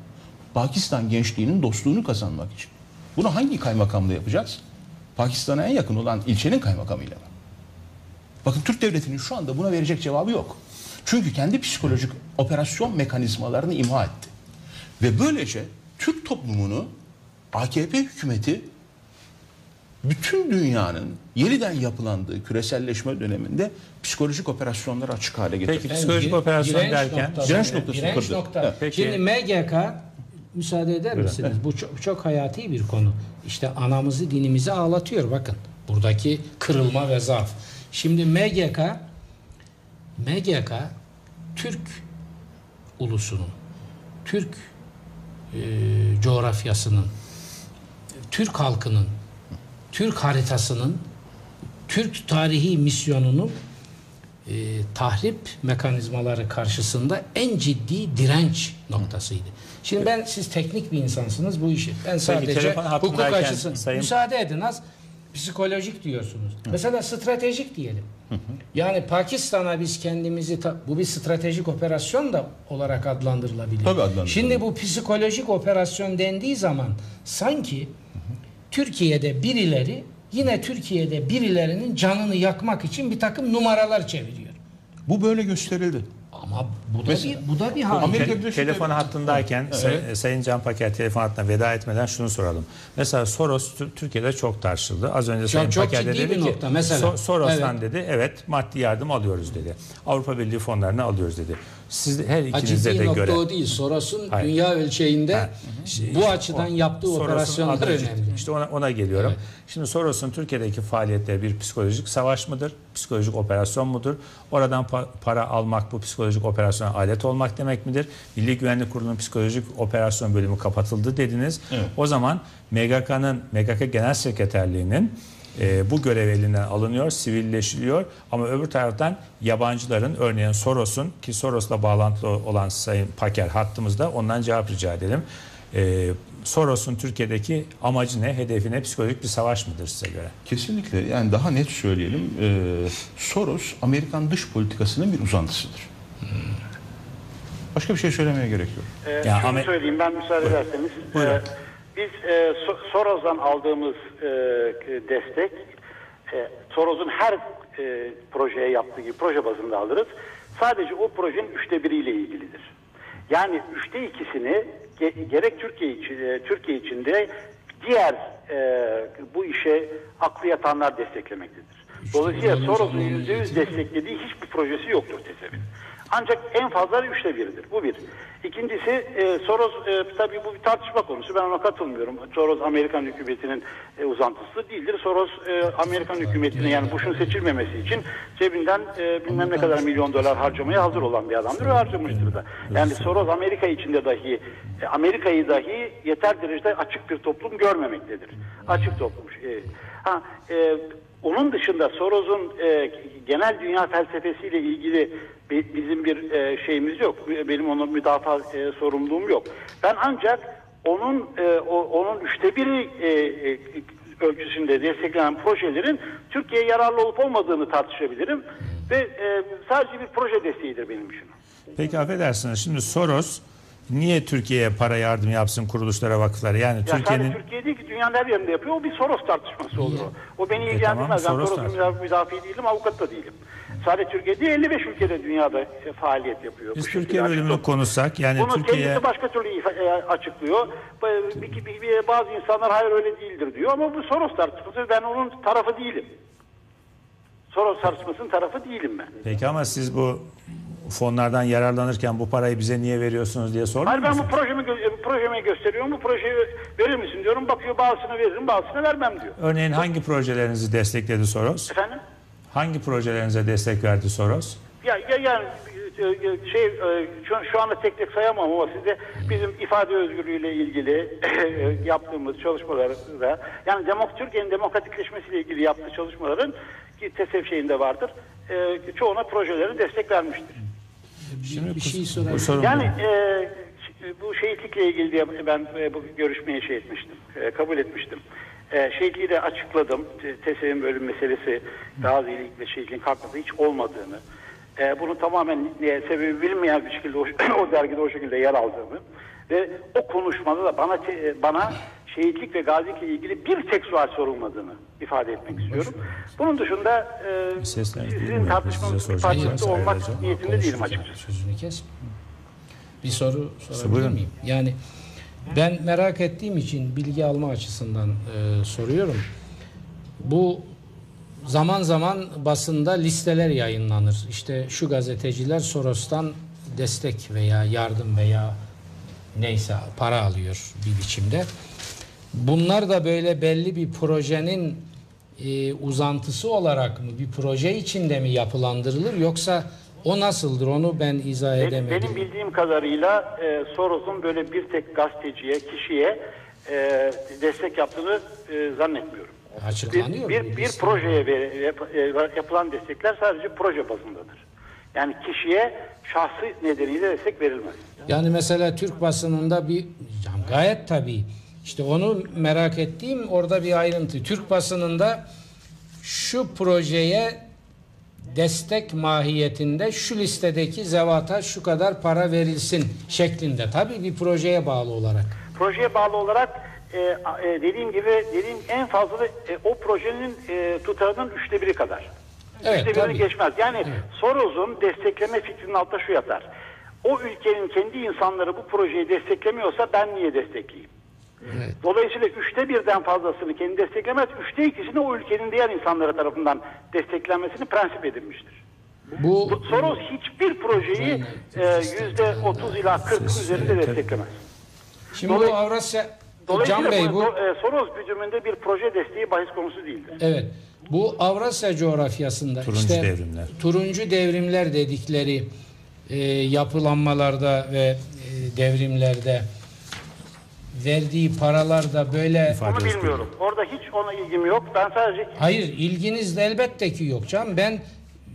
Pakistan gençliğinin dostluğunu kazanmak için. Bunu hangi kaymakamla yapacağız? Pakistan'a en yakın olan ilçenin kaymakamıyla mı? Bakın Türk devletinin şu anda buna verecek cevabı yok. Çünkü kendi psikolojik operasyon mekanizmalarını imha etti. Ve böylece Türk toplumunu AKP hükümeti bütün dünyanın yeniden yapılandığı küreselleşme döneminde psikolojik operasyonları açık hale getirdi. Peki psikolojik Dire- operasyon direnç derken noktası. Direnç noktası Direnç kırdı. nokta. Evet, peki. Şimdi MGK müsaade eder misiniz? Bu çok, çok hayati bir konu. İşte anamızı dinimizi ağlatıyor bakın. Buradaki kırılma ve zaaf. Şimdi MGK MGK Türk ulusunun, Türk e, coğrafyasının, Türk halkının, Türk haritasının, Türk tarihi misyonunun e, tahrip mekanizmaları karşısında en ciddi direnç noktasıydı. Şimdi ben siz teknik bir insansınız bu işi. Ben sadece hukuk açısından sayın- müsaade edin az psikolojik diyorsunuz. Mesela stratejik diyelim. Yani Pakistan'a biz kendimizi bu bir stratejik operasyon da olarak adlandırılabilir. Tabii adlandırılabilir. Şimdi bu psikolojik operasyon dendiği zaman sanki Türkiye'de birileri yine Türkiye'de birilerinin canını yakmak için bir takım numaralar çeviriyor. Bu böyle gösterildi. Ama bu da Mesela- bir bu da bir hal. Amerika Birleşik telefon Devletleri- hattındayken Say- Sayın Can Paker telefon hattına veda etmeden şunu soralım. Mesela Soros Tür- Türkiye'de çok tartışıldı. Az önce Sayın çok Paker de dedi ki nokta. Mesela- "So- Soros'tan Evet. dedi evet maddi yardım alıyoruz dedi. Avrupa Birliği fonlarını alıyoruz dedi. Siz her Ha, ikinize ciddi de nokta göre. o değil. Soros'un Hayır. dünya ölçeğinde Ha. bu açıdan yaptığı Soros'un operasyonlar adı önemli. İşte ona, ona geliyorum. Evet. Şimdi Soros'un Türkiye'deki faaliyetleri bir psikolojik savaş mıdır? Psikolojik operasyon mudur? Oradan pa- para almak bu psikolojik operasyona alet olmak demek midir? Milli Güvenlik Kurulu'nun psikolojik operasyon bölümü kapatıldı dediniz. O zaman MGK'nın MGK Genel Sekreterliği'nin e, bu görev elinden alınıyor, sivilleşiliyor ama öbür taraftan yabancıların örneğin Soros'un ki Soros'la bağlantılı olan Sayın Paker hattımızda ondan cevap rica edelim. E, Soros'un Türkiye'deki amacı ne, hedefi ne, psikolojik bir savaş mıdır size göre? Kesinlikle yani daha net söyleyelim. Ee, Soros Amerikan dış politikasının bir uzantısıdır. Başka bir şey söylemeye gerek yok. Ee, Ya şunu Ahmet- söyleyeyim ben müsaade ederseniz. Buyurun. Ee, biz e, So- Soros'dan aldığımız e, destek e, Soros'un her e, projeye yaptığı gibi proje bazında alırız. Sadece o projenin üçte biriyle ilgilidir. Yani üçte ikisini ge- gerek Türkiye için, e, Türkiye içinde diğer e, bu işe aklı yatanlar desteklemektedir. Dolayısıyla Soros'un olunca yüzde yüz desteklediği hiçbir projesi yoktur TESEV'in. Ancak en fazla üçte biridir. Bu bir. İkincisi e, Soros e, tabii bu bir tartışma konusu. Ben ona katılmıyorum. Soros Amerikan hükümetinin e, uzantısı değildir. Soros e, Amerikan hükümetine yani Bush'un seçilmemesi için cebinden e, bilmem ne kadar milyon dolar harcamaya hazır olan bir adamdır ve harcamıştır da. Yani Soros Amerika içinde dahi e, Amerika'yı dahi yeter derecede açık bir toplum görmemektedir. Açık toplum. E, ha, e, onun dışında Soros'un e, genel dünya felsefesiyle ilgili bizim bir e, şeyimiz yok. Benim onun müdafaa e, sorumluluğum yok. Ben ancak onun e, onun üçte biri ölçüsünde desteklenen projelerin Türkiye'ye yararlı olup olmadığını tartışabilirim. Ve sadece bir proje desteğidir benim için. Peki affedersiniz şimdi Soros niye Türkiye'ye para yardım yapsın kuruluşlara, vakıflara? Yani Ya Türkiye'nin Türkiye değil ki dünyanın her yerinde yapıyor. O bir Soros tartışması olur o. O beni E, ilgilendirmez. tamam, ben Soros Soros'un tartışması. müdafi değilim, avukat da değilim. Sadece Türkiye değil 55 ülkede dünyada e, faaliyet yapıyor. biz Türkiye bölümünü konuşsak yani Bunu Türkiye'ye kendisi başka türlü e, açıklıyor. Bazı insanlar hayır öyle değildir diyor ama bu Soros tartışması ben onun tarafı değilim. Soros tartışmasının tarafı değilim ben. Peki ama siz bu fonlardan yararlanırken bu parayı bize niye veriyorsunuz diye sormuyor Hayır ben bu projemi, gö- projeme gösteriyorum. Bu projeyi verir misin diyorum. Bakıyor bazısını veririm bazısını vermem diyor. Örneğin hangi projelerinizi destekledi Soros? Efendim? Hangi projelerinize destek verdi Soros? Ya, ya yani e, e, şey e, şu, anda tek tek sayamam ama size bizim ifade özgürlüğüyle ilgili yaptığımız çalışmaları da yani demok Türkiye'nin demokratikleşmesiyle ilgili yaptığı çalışmaların ki TESEV şeyinde vardır. E, çoğuna projelerin destek vermiştir. Bir, bir şey sorayım. sorun Yani bu. e, bu şehitlikle ilgili diye ben e, bu görüşmeye şey etmiştim, e, kabul etmiştim. E, şehitliği de açıkladım. T- TESEV'in bölüm meselesi gazilik ve şehitliğin kalkması hiç olmadığını. E, bunu tamamen e, sebebi bilinmeyen bir şekilde o, o dergide o şekilde yer aldığını ve o konuşmada da bana te- bana şehitlik ve gazilikle ilgili bir tek sual sorulmadığını ifade etmek istiyorum. Bunun dışında e, sizin Size bir parçası olmak Hocam. niyetinde değilim açıkçası. Sözünü kes. Bir soru sorabilir miyim? Yani ben merak ettiğim için bilgi alma açısından e, soruyorum. Bu zaman zaman basında listeler yayınlanır. İşte şu gazeteciler Soros'tan destek veya yardım veya neyse para alıyor bir biçimde. Bunlar da böyle belli bir projenin e, uzantısı olarak mı bir proje içinde mi yapılandırılır yoksa o nasıldır onu ben izah Benim, edemedim. benim bildiğim kadarıyla e, Soros'un böyle bir tek gazeteciye, kişiye e, destek yaptığını e, zannetmiyorum. Açıklanıyor Bir, bir, bir projeye ver- yap- e, yapılan destekler sadece proje bazındadır. Yani kişiye şahsı nedeniyle destek verilmez. Yani mesela Türk basınında bir gayet tabii işte onu merak ettiğim orada bir ayrıntı. Türk basınında şu projeye destek mahiyetinde şu listedeki zevata şu kadar para verilsin şeklinde. Tabii bir projeye bağlı olarak. Projeye bağlı olarak e, e, dediğim gibi dediğim en fazla da, e, o projenin e, tutarının üçte biri kadar. Evet, üçte birini geçmez. Yani Soros'un destekleme fikrinin altta şu yatar. O ülkenin kendi insanları bu projeyi desteklemiyorsa ben niye destekleyeyim? Evet. Dolayısıyla üçte birden fazlasını kendi desteklemez. Üçte ikisini o ülkenin diğer insanları tarafından desteklenmesini prensip edinmiştir. Bu Soros hiçbir projeyi e, yüzde 30 ila 40 üzerinde desteklemez. şimdi bu Dolay- Avrasya Dolayısıyla Can Bey bu bu, e, Soros gücümünde bir proje desteği bahis konusu değildir. Evet. Bu Avrasya coğrafyasında Turuncu işte devrimler. turuncu devrimler dedikleri e, yapılanmalarda ve e, devrimlerde verdiği paralar da böyle İfade Onu bilmiyorum. Orada hiç ona ilgim yok. Ben sadece hayır ilginiz de elbette ki yok canım. Ben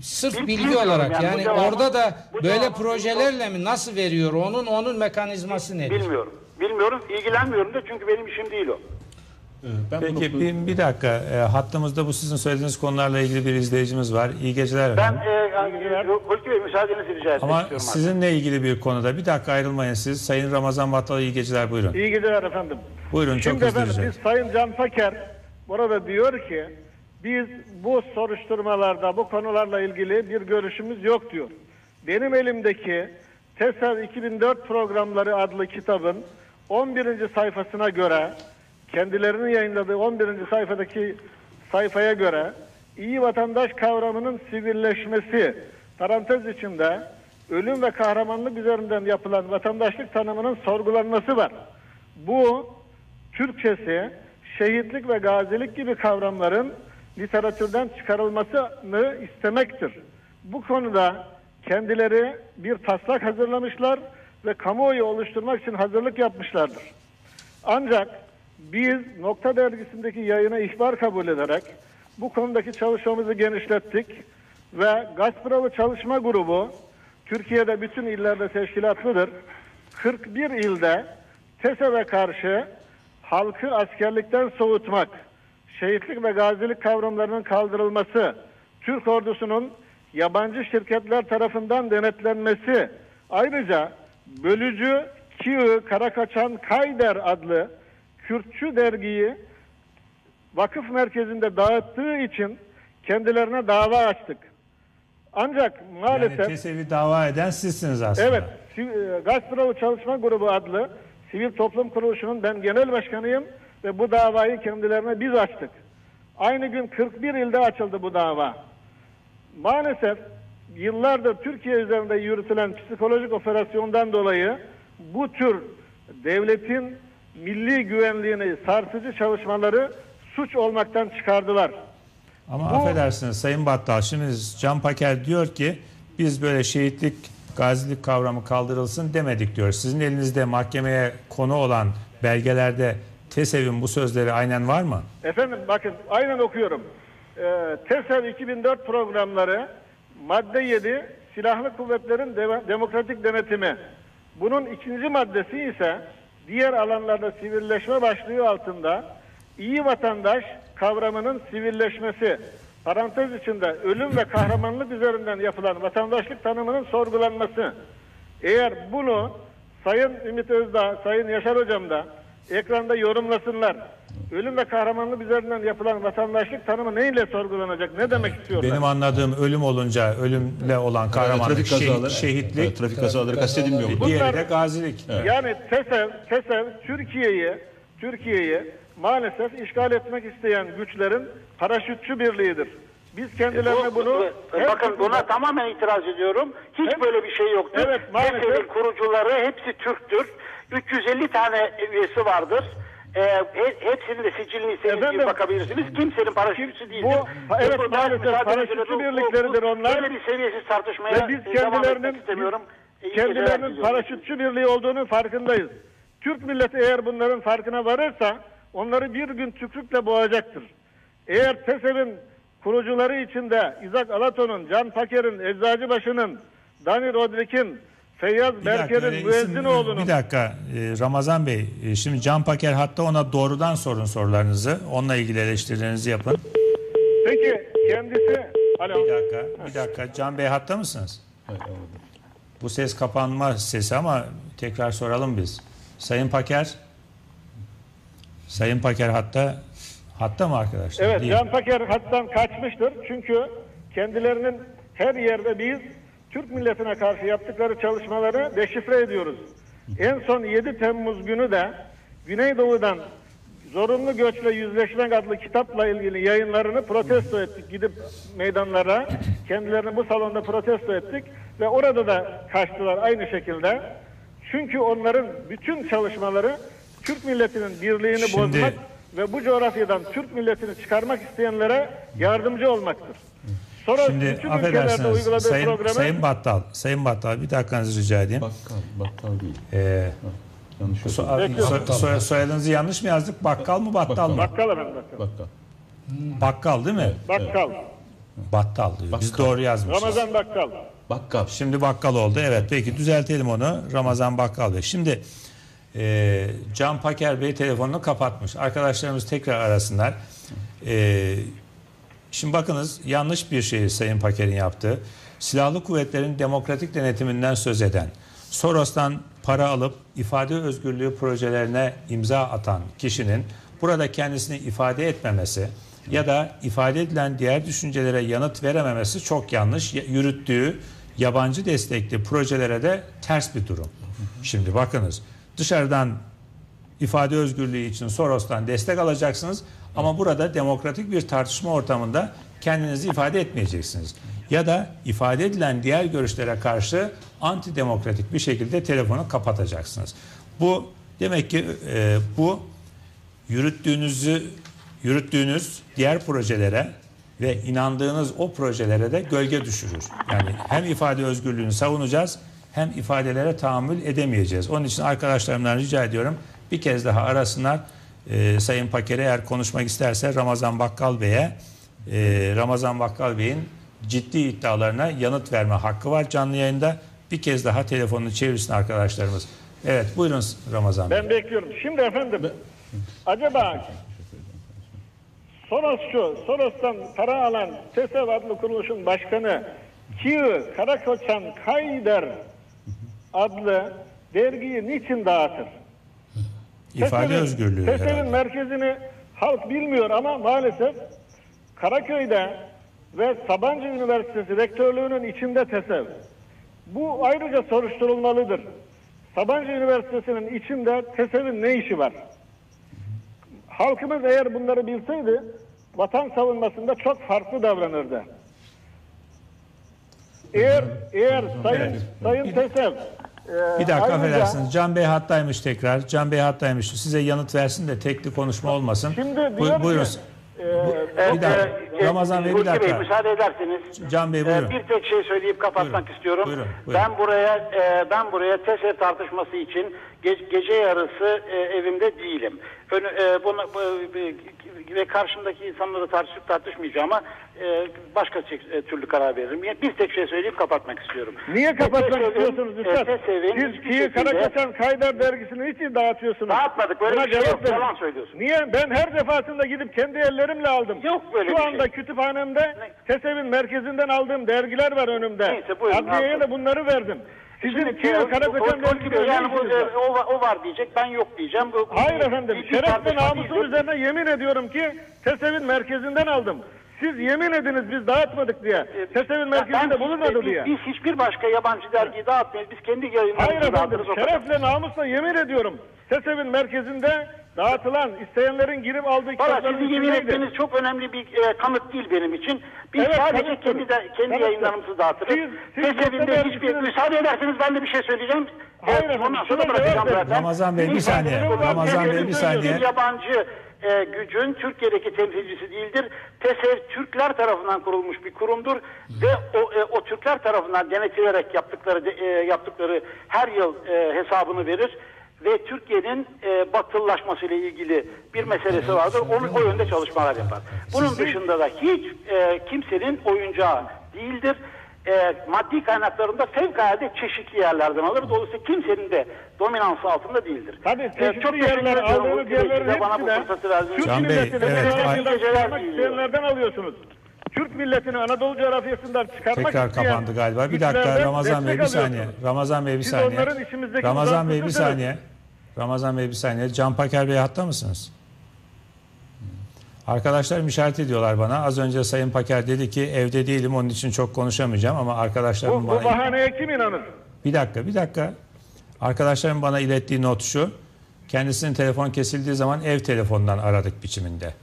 sırf Bil- bilgi bilmiyorum olarak yani bu yani cevabı- orada da bu böyle cevabı- projelerle mi nasıl veriyor onun onun mekanizması nedir? bilmiyorum. Bilmiyorum, ilgilenmiyorum da çünkü benim işim değil o. Ben Peki bunu- bir, bir dakika e, hattımızda bu sizin söylediğiniz konularla ilgili bir izleyicimiz var. İyi geceler Ben efendim. e, Hulki Bey müsaadenizi rica etmek Ama istiyorum. sizinle ilgili bir konuda bir dakika ayrılmayın siz. Sayın Ramazan Battal iyi geceler buyurun. İyi geceler efendim. Buyurun çok Şimdi hızlı efendim biz Sayın Can Faker burada diyor ki biz bu soruşturmalarda bu konularla ilgili bir görüşümüz yok diyor. Benim elimdeki TESAV 2004 programları adlı kitabın 11. sayfasına göre kendilerinin yayınladığı 11. sayfadaki sayfaya göre iyi vatandaş kavramının sivilleşmesi parantez içinde ölüm ve kahramanlık üzerinden yapılan vatandaşlık tanımının sorgulanması var. Bu Türkçesi şehitlik ve gazilik gibi kavramların literatürden çıkarılmasını istemektir. Bu konuda kendileri bir taslak hazırlamışlar ve kamuoyu oluşturmak için hazırlık yapmışlardır. Ancak biz Nokta Dergisi'ndeki yayına ihbar kabul ederek bu konudaki çalışmamızı genişlettik ve Gazprom Çalışma Grubu Türkiye'de bütün illerde teşkilatlıdır. 41 ilde TESEV'e karşı halkı askerlikten soğutmak, şehitlik ve gazilik kavramlarının kaldırılması, Türk ordusunun yabancı şirketler tarafından denetlenmesi, ayrıca bölücü Kiğı Karakaçan Kayder adlı Kürtçü dergiyi vakıf merkezinde dağıttığı için kendilerine dava açtık. Ancak Yani maalesef TESEV'i dava eden sizsiniz aslında. Evet, e, Gazprom Çalışma Grubu adlı sivil toplum kuruluşunun ben genel başkanıyım ve bu davayı kendilerine biz açtık. Aynı gün 41 ilde açıldı bu dava. Maalesef yıllardır Türkiye üzerinde yürütülen psikolojik operasyondan dolayı bu tür devletin milli güvenliğini sarsıcı çalışmaları suç olmaktan çıkardılar. Ama Bu- affedersiniz Sayın Battal şimdi Can Paker diyor ki biz böyle şehitlik gazilik kavramı kaldırılsın demedik diyor. Sizin elinizde mahkemeye konu olan belgelerde TESEV'in bu sözleri aynen var mı? Efendim bakın aynen okuyorum. Ee, TESEV 2004 programları madde 7 silahlı kuvvetlerin deva- demokratik denetimi. Bunun ikinci maddesi ise diğer alanlarda sivilleşme başlığı altında iyi vatandaş kavramının sivilleşmesi. Parantez içinde ölüm ve kahramanlık üzerinden yapılan vatandaşlık tanımının sorgulanması. Eğer bunu Sayın Ümit Özdağ, Sayın Yaşar Hocam da ekranda yorumlasınlar. Ölüm ve kahramanlık üzerinden yapılan vatandaşlık tanımı neyle sorgulanacak? Ne demek istiyorlar? Benim anladığım ölüm olunca ölümle olan kahramanlık, trafik şehit- kazaları, şehitlik, Evet, trafik kazaları kastedilmiyor. diğeri de gazilik. Yani TESEV, TESEV Türkiye'yi Türkiye'yi maalesef işgal etmek isteyen güçlerin paraşütçü birliğidir. Biz kendilerine Bu- bunu bu- her bakın buna tamamen itiraz ediyorum. Hiç Evet. böyle bir şey yoktur. Evet, maalesef. TESEV'in kurucuları hepsi Türktür. 350 tane üyesi vardır. He- hepsinin de sicilini istediğiniz bakabilirsiniz. Kimsenin paraşütçüsü değildir. bu- evet, Ben maalesef paraşütçü bu- bu- birlikleridir bu- onlar. Böyle bir seviyesiz tartışmaya Ve biz e, kendilerinin istemiyorum. biz kendilerinin paraşütçü birliği olduğunu farkındayız. Türk milleti eğer bunların farkına varırsa onları bir gün tükrükle boğacaktır. Eğer TESEV'in kurucuları içinde İzak Alaton'un, Can Paker'in, Eczacıbaşı'nın, Dani Rodrik'in, Feyyaz Bir dakika, Berker'in, reisim, Müezzinoğlu'nun bir dakika e, Ramazan Bey e, şimdi Can Paker hatta ona doğrudan sorun sorularınızı onunla ilgili eleştirilerinizi yapın. Peki kendisi Alo. Bir dakika bir dakika Can Bey hatta mısınız? Bu ses kapanma sesi ama tekrar soralım biz. Sayın Paker Sayın Paker hatta hatta mı arkadaşlar? Evet Değil. Can Paker hattan kaçmıştır. Çünkü kendilerinin her yerde biz Türk milletine karşı yaptıkları çalışmaları deşifre ediyoruz. En son 7 Temmuz günü de Güneydoğu'dan Zorunlu Göçle Yüzleşmek adlı kitapla ilgili yayınlarını protesto ettik. Gidip meydanlara kendilerini bu salonda protesto ettik ve orada da kaçtılar aynı şekilde. Çünkü onların bütün çalışmaları Türk milletinin birliğini Şimdi- bozmak ve bu coğrafyadan Türk milletini çıkarmak isteyenlere yardımcı olmaktır. Sonra Şimdi bütün affedersiniz uyguladığı Sayın, programı Sayın Battal, Sayın Battal bir dakikanızı rica edeyim. Bakkal, bakkal değil. Ee, Yanlış so- so- soy- soyadınızı yanlış mı yazdık? Bakkal mı Battal mı? bakkal efendim bakkal. Bakkal. Bakkal değil mi? Bakkal. Battal diyor. Biz doğru yazmışız. Ramazan bakkal. Bakkal. Şimdi bakkal oldu. Evet peki düzeltelim onu. Ramazan Bakkal Bey. Şimdi e, Can Paker Bey telefonunu kapatmış. Arkadaşlarımız tekrar arasınlar. E, şimdi bakınız yanlış bir şey Sayın Paker'in yaptığı. Silahlı kuvvetlerin demokratik denetiminden söz eden, Soros'tan para alıp ifade özgürlüğü projelerine imza atan kişinin burada kendisini ifade etmemesi ya da ifade edilen diğer düşüncelere yanıt verememesi çok yanlış. Yürüttüğü yabancı destekli projelere de ters bir durum. Şimdi bakınız dışarıdan ifade özgürlüğü için Soros'tan destek alacaksınız ama burada demokratik bir tartışma ortamında kendinizi ifade etmeyeceksiniz. Ya da ifade edilen diğer görüşlere karşı antidemokratik bir şekilde telefonu kapatacaksınız. Bu demek ki e, bu yürüttüğünüzü yürüttüğünüz diğer projelere ve inandığınız o projelere de gölge düşürür. Yani hem ifade özgürlüğünü savunacağız hem ifadelere tahammül edemeyeceğiz. Onun için arkadaşlarımdan rica ediyorum bir kez daha arasınlar. Ee, Sayın Paker'e eğer konuşmak isterse Ramazan Bakkal Bey'e e, Ramazan Bakkal Bey'in ciddi iddialarına yanıt verme hakkı var canlı yayında. Bir kez daha telefonunu çevirsin arkadaşlarımız. Evet buyurun Ramazan Bey. Ben bekliyorum. Şimdi efendim acaba Sorosçu, Soros'tan para alan TESEV adlı kuruluşun başkanı Kiyo Karakoçan Kayder adlı dergiyi niçin dağıtır? İfade TESEV'in- özgürlüğü TESEV'in herhalde. merkezini halk bilmiyor ama maalesef Karaköy'de ve Sabancı Üniversitesi rektörlüğünün içinde TESEV. Bu ayrıca soruşturulmalıdır. Sabancı Üniversitesi'nin içinde TESEV'in ne işi var? Halkımız eğer bunları bilseydi vatan savunmasında çok farklı davranırdı. Eğer eğer Sayın Sayın TESEV Bir dakika ayrıca- affedersiniz. Can Bey hattaymış tekrar. Can Bey hattaymış. Size yanıt versin de tekli konuşma olmasın. Şimdi Buy- diyor buyurun. ki, Bir dakika. Ee, Ramazan Bey bir Hulki Bey dakika. müsaade ederseniz. Can Bey e, buyurun. bir tek şey söyleyip kapatmak Buyurun. istiyorum. Buyurun, buyurun. Ben buraya e, ben buraya TESEV tartışması için ge- gece yarısı e, evimde değilim. Önü, e, buna, bu- e, ve karşımdaki insanları tartışıp tartışmayacağıma e, başka e, türlü karar veririm. Bir tek şey söyleyip kapatmak istiyorum. Niye kapatmak TESEV'in- istiyorsunuz Üstad? Siz şekilde- Karakaçan Kaydar dergisini hiç dağıtıyorsunuz. Dağıtmadık, böyle Buna bir şey cevap yok, verin. yalan söylüyorsun. Niye? Ben her defasında gidip kendi ellerimle aldım. Yok böyle Şu bir anda şey. kütüphanemde TESEV'in merkezinden aldığım dergiler var önümde. Neyse, buyurun, Adliyeye de bunları verdim. Sizin Şimdi Kiyi e, Karakaçan o- o- dergisinde ne yani bu, e, o, var- o var diyecek ben yok diyeceğim. Bu, Hayır efendim. Şeref ve namusun üzerine yemin ediyorum ki TESEV'in merkezinden aldım. Siz yemin ediniz biz dağıtmadık diye. TESEV'in Ben- merkezinde biz- bulunmadı diye. Biz hiçbir başka yabancı dergiyi dağıtmayız. Biz kendi Hayır yayınlarımızı efendim. dağıtırız o kadar. Şerefle namusla yemin ediyorum. TESEV'in merkezinde dağıtılan isteyenlerin girip aldığı Valla kitapların sizin yemin etmeniz çok önemli bir e, kanıt değil benim için. Biz Evet, sadece kanıttır. kendi de, kendi Kanıttır. yayınlarımızı dağıtırız. Siz- siz TESEV'in de yoksa hiçbir... Müsaade ederseniz ben de bir şey söyleyeceğim. Hayır Evet, efendim, Ondan sonra bırakacağım zaten. Ramazan Bey, bir saniye. Ramazan Bey, bir saniye. Yabancı e, gücün Türkiye'deki temsilcisi değildir. TESEV Türkler tarafından kurulmuş bir kurumdur ve o, e, o Türkler tarafından denetilerek yaptıkları de- e, yaptıkları her yıl e, hesabını verir ve Türkiye'nin e, batılılaşması ile ilgili bir meselesi vardır. Onu o yönde çalışmalar yapar. Bunun dışında da hiç e, kimsenin oyuncağı değildir. E, maddi kaynaklarında fevkalade çeşitli yerlerden alır. Dolayısıyla kimsenin de dominansı altında değildir. Tabii E, çeşitli çok teşekkür yerler aldığınız yerlerin size bana bu hepsine Türk milletini evet, isteyenlerden alıyorsunuz. Türk milletini Anadolu coğrafyasından çıkarmak Tekrar isteyen kapandı galiba. Bir dakika Ramazan Bey bir saniye. Ramazan Bey bir Siz saniye. Ramazan Bey bir saniye. Ramazan Bey bir saniye. Can Paker Bey hatta mısınız? Arkadaşlar işaret ediyorlar bana. Az önce Sayın Paker dedi ki evde değilim onun için çok konuşamayacağım ama arkadaşlarım Bu, bana... bu bahaneye kim inanır? Bir dakika, bir dakika. Arkadaşlarım bana ilettiği not şu. Kendisinin telefon kesildiği zaman ev telefonundan aradık biçiminde.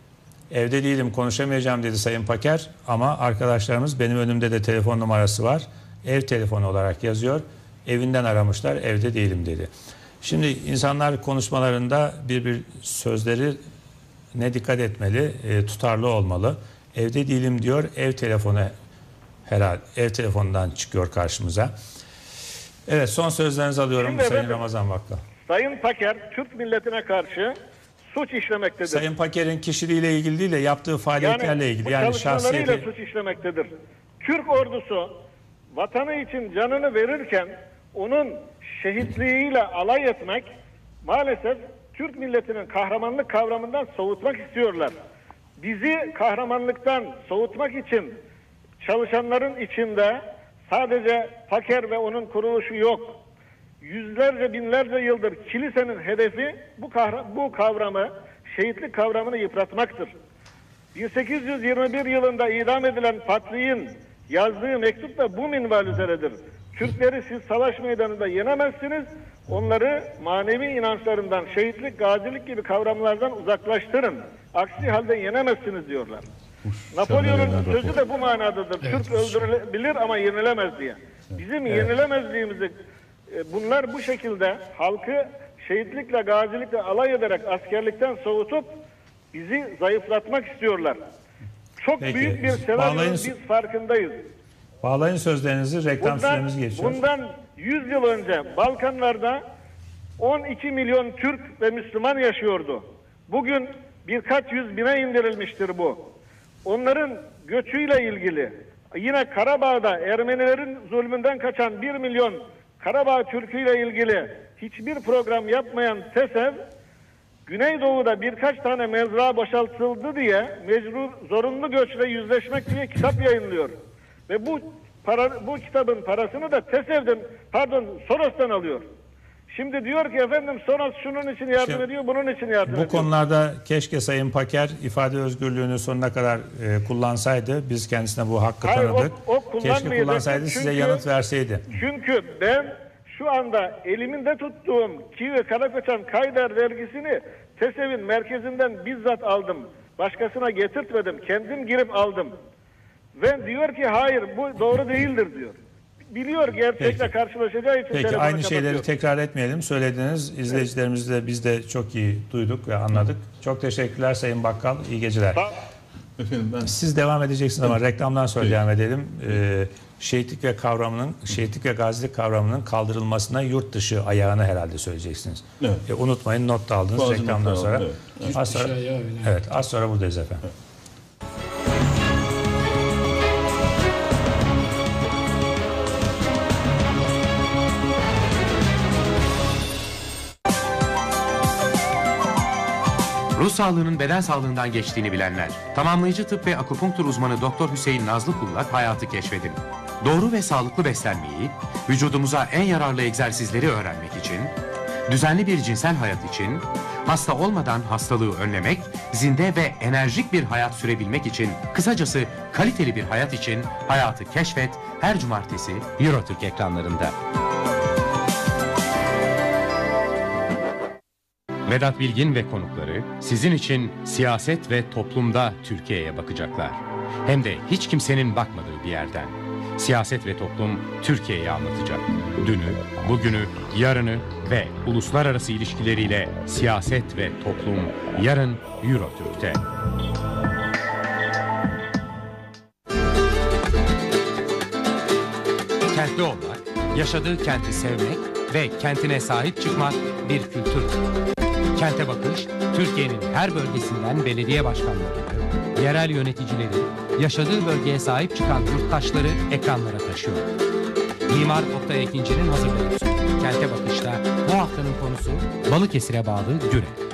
Evde değilim konuşamayacağım dedi Sayın Paker ama arkadaşlarımız benim önümde de telefon numarası var. Ev telefonu olarak yazıyor. Evinden aramışlar evde değilim dedi. Şimdi insanlar konuşmalarında bir bir sözleri ne dikkat etmeli, e, tutarlı olmalı. Evde değilim diyor, ev telefonu herhalde ev telefonundan çıkıyor karşımıza. Evet, son sözlerinizi alıyorum Şimdi Sayın efendim- Ramazan Vakka. Sayın Paker Türk milletine karşı suç işlemektedir. Sayın Paker'in kişiliğiyle ilgili değil de yaptığı faaliyetlerle ilgili. bu Yani şahsiyeti suç işlemektedir. Türk ordusu vatanı için canını verirken onun şehitliğiyle alay etmek maalesef Türk milletinin kahramanlık kavramından soğutmak istiyorlar. Bizi kahramanlıktan soğutmak için çalışanların içinde sadece Paker ve onun kuruluşu yok. Yüzlerce binlerce yıldır kilisenin hedefi bu, bu kavramı, şehitlik kavramını yıpratmaktır. 1821 yılında idam edilen Patriğin yazdığı mektup da bu minval üzeredir. Türkleri siz savaş meydanında yenemezsiniz. Onları manevi inançlarından, şehitlik, gazilik gibi kavramlardan uzaklaştırın. Aksi halde yenemezsiniz diyorlar. Napolyon'un sözü de bu manadadır. Türk öldürülebilir ama yenilemez diye. Bizim yenilemezliğimizi e, bunlar bu şekilde halkı şehitlikle, gazilikle alay ederek askerlikten soğutup bizi zayıflatmak istiyorlar. Çok Peki, büyük bir senaryonun biz farkındayız. bağlayın sözlerinizi reklam Bundan, süremiz geçiyor. bundan 100 yıl önce Balkanlarda 12 milyon Türk ve Müslüman yaşıyordu. Bugün birkaç yüz bine indirilmiştir bu. Onların göçüyle ilgili yine Karabağ'da Ermenilerin zulmünden kaçan 1 milyon Karabağ Türküyle ilgili hiçbir program yapmayan TESEV Güneydoğu'da birkaç tane mezra boşaltıldı diye mecbur zorunlu göçle yüzleşmek diye kitap yayınlıyor. Ve bu para bu kitabın parasını da TESEV'den pardon Soros'tan alıyor. Şimdi diyor ki efendim Soros şunun için yardım Şimdi ediyor, bunun için yardım Bu ediyor. konularda keşke Sayın Paker ifade özgürlüğünü sonuna kadar e, kullansaydı. Biz kendisine bu hakkı Hayır, o- tanıdık. o keşke kullanmayacaktı. kullansaydı size Çünkü- yanıt verseydi. Çünkü ben şu anda eliminde tuttuğum Kivi Karakoçan Kayder dergisini TESEV'in merkezinden bizzat aldım. Başkasına getirtmedim. Kendim girip aldım. Ve diyor ki hayır bu doğru değildir diyor. Biliyor gerçekle Peki. karşılaşacağı için Peki telefonu aynı şeyleri kapatıyor. tekrar etmeyelim. Söylediğiniz izleyicilerimiz de biz de çok iyi duyduk ve anladık. Çok teşekkürler Sayın Bakkal. İyi geceler. Sağ- Efendim ben Siz devam edeceksiniz ama reklamdan sonra devam edelim. Ee, şehitlik ve kavramının, şehitlik ve gazilik kavramının kaldırılmasına yurt dışı ayağını herhalde söyleyeceksiniz. Evet. E, unutmayın not da aldınız Bazı reklamdan notlar sonra. evet. Az sonra, evet, az sonra buradayız efendim. Ruh sağlığının beden sağlığından geçtiğini bilenler, tamamlayıcı tıp ve akupunktur uzmanı Doktor Hüseyin Nazlı Kullak hayatı keşfedin. Doğru ve sağlıklı beslenmeyi, vücudumuza en yararlı egzersizleri öğrenmek için, düzenli bir cinsel hayat için, hasta olmadan hastalığı önlemek, zinde ve enerjik bir hayat sürebilmek için, kısacası kaliteli bir hayat için hayatı keşfet her cumartesi Eurotürk ekranlarında. Vedat Bilgin ve konukları sizin için siyaset ve toplumda Türkiye'ye bakacaklar. Hem de hiç kimsenin bakmadığı bir yerden. Siyaset ve toplum Türkiye'yi anlatacak. Dünü, bugünü, yarını ve uluslararası ilişkileriyle siyaset ve toplum yarın Eurotürk'te. Kentli olmak, yaşadığı kenti sevmek ve kentine sahip çıkmak bir kültür. Kente bakış, Türkiye'nin her bölgesinden belediye başkanları, yerel yöneticileri, yaşadığı bölgeye sahip çıkan yurttaşları ekranlara taşıyor. Mimar Oktay Ekinci'nin hazırladığı. Kente bakışta bu haftanın konusu Balıkesir'e bağlı Güre.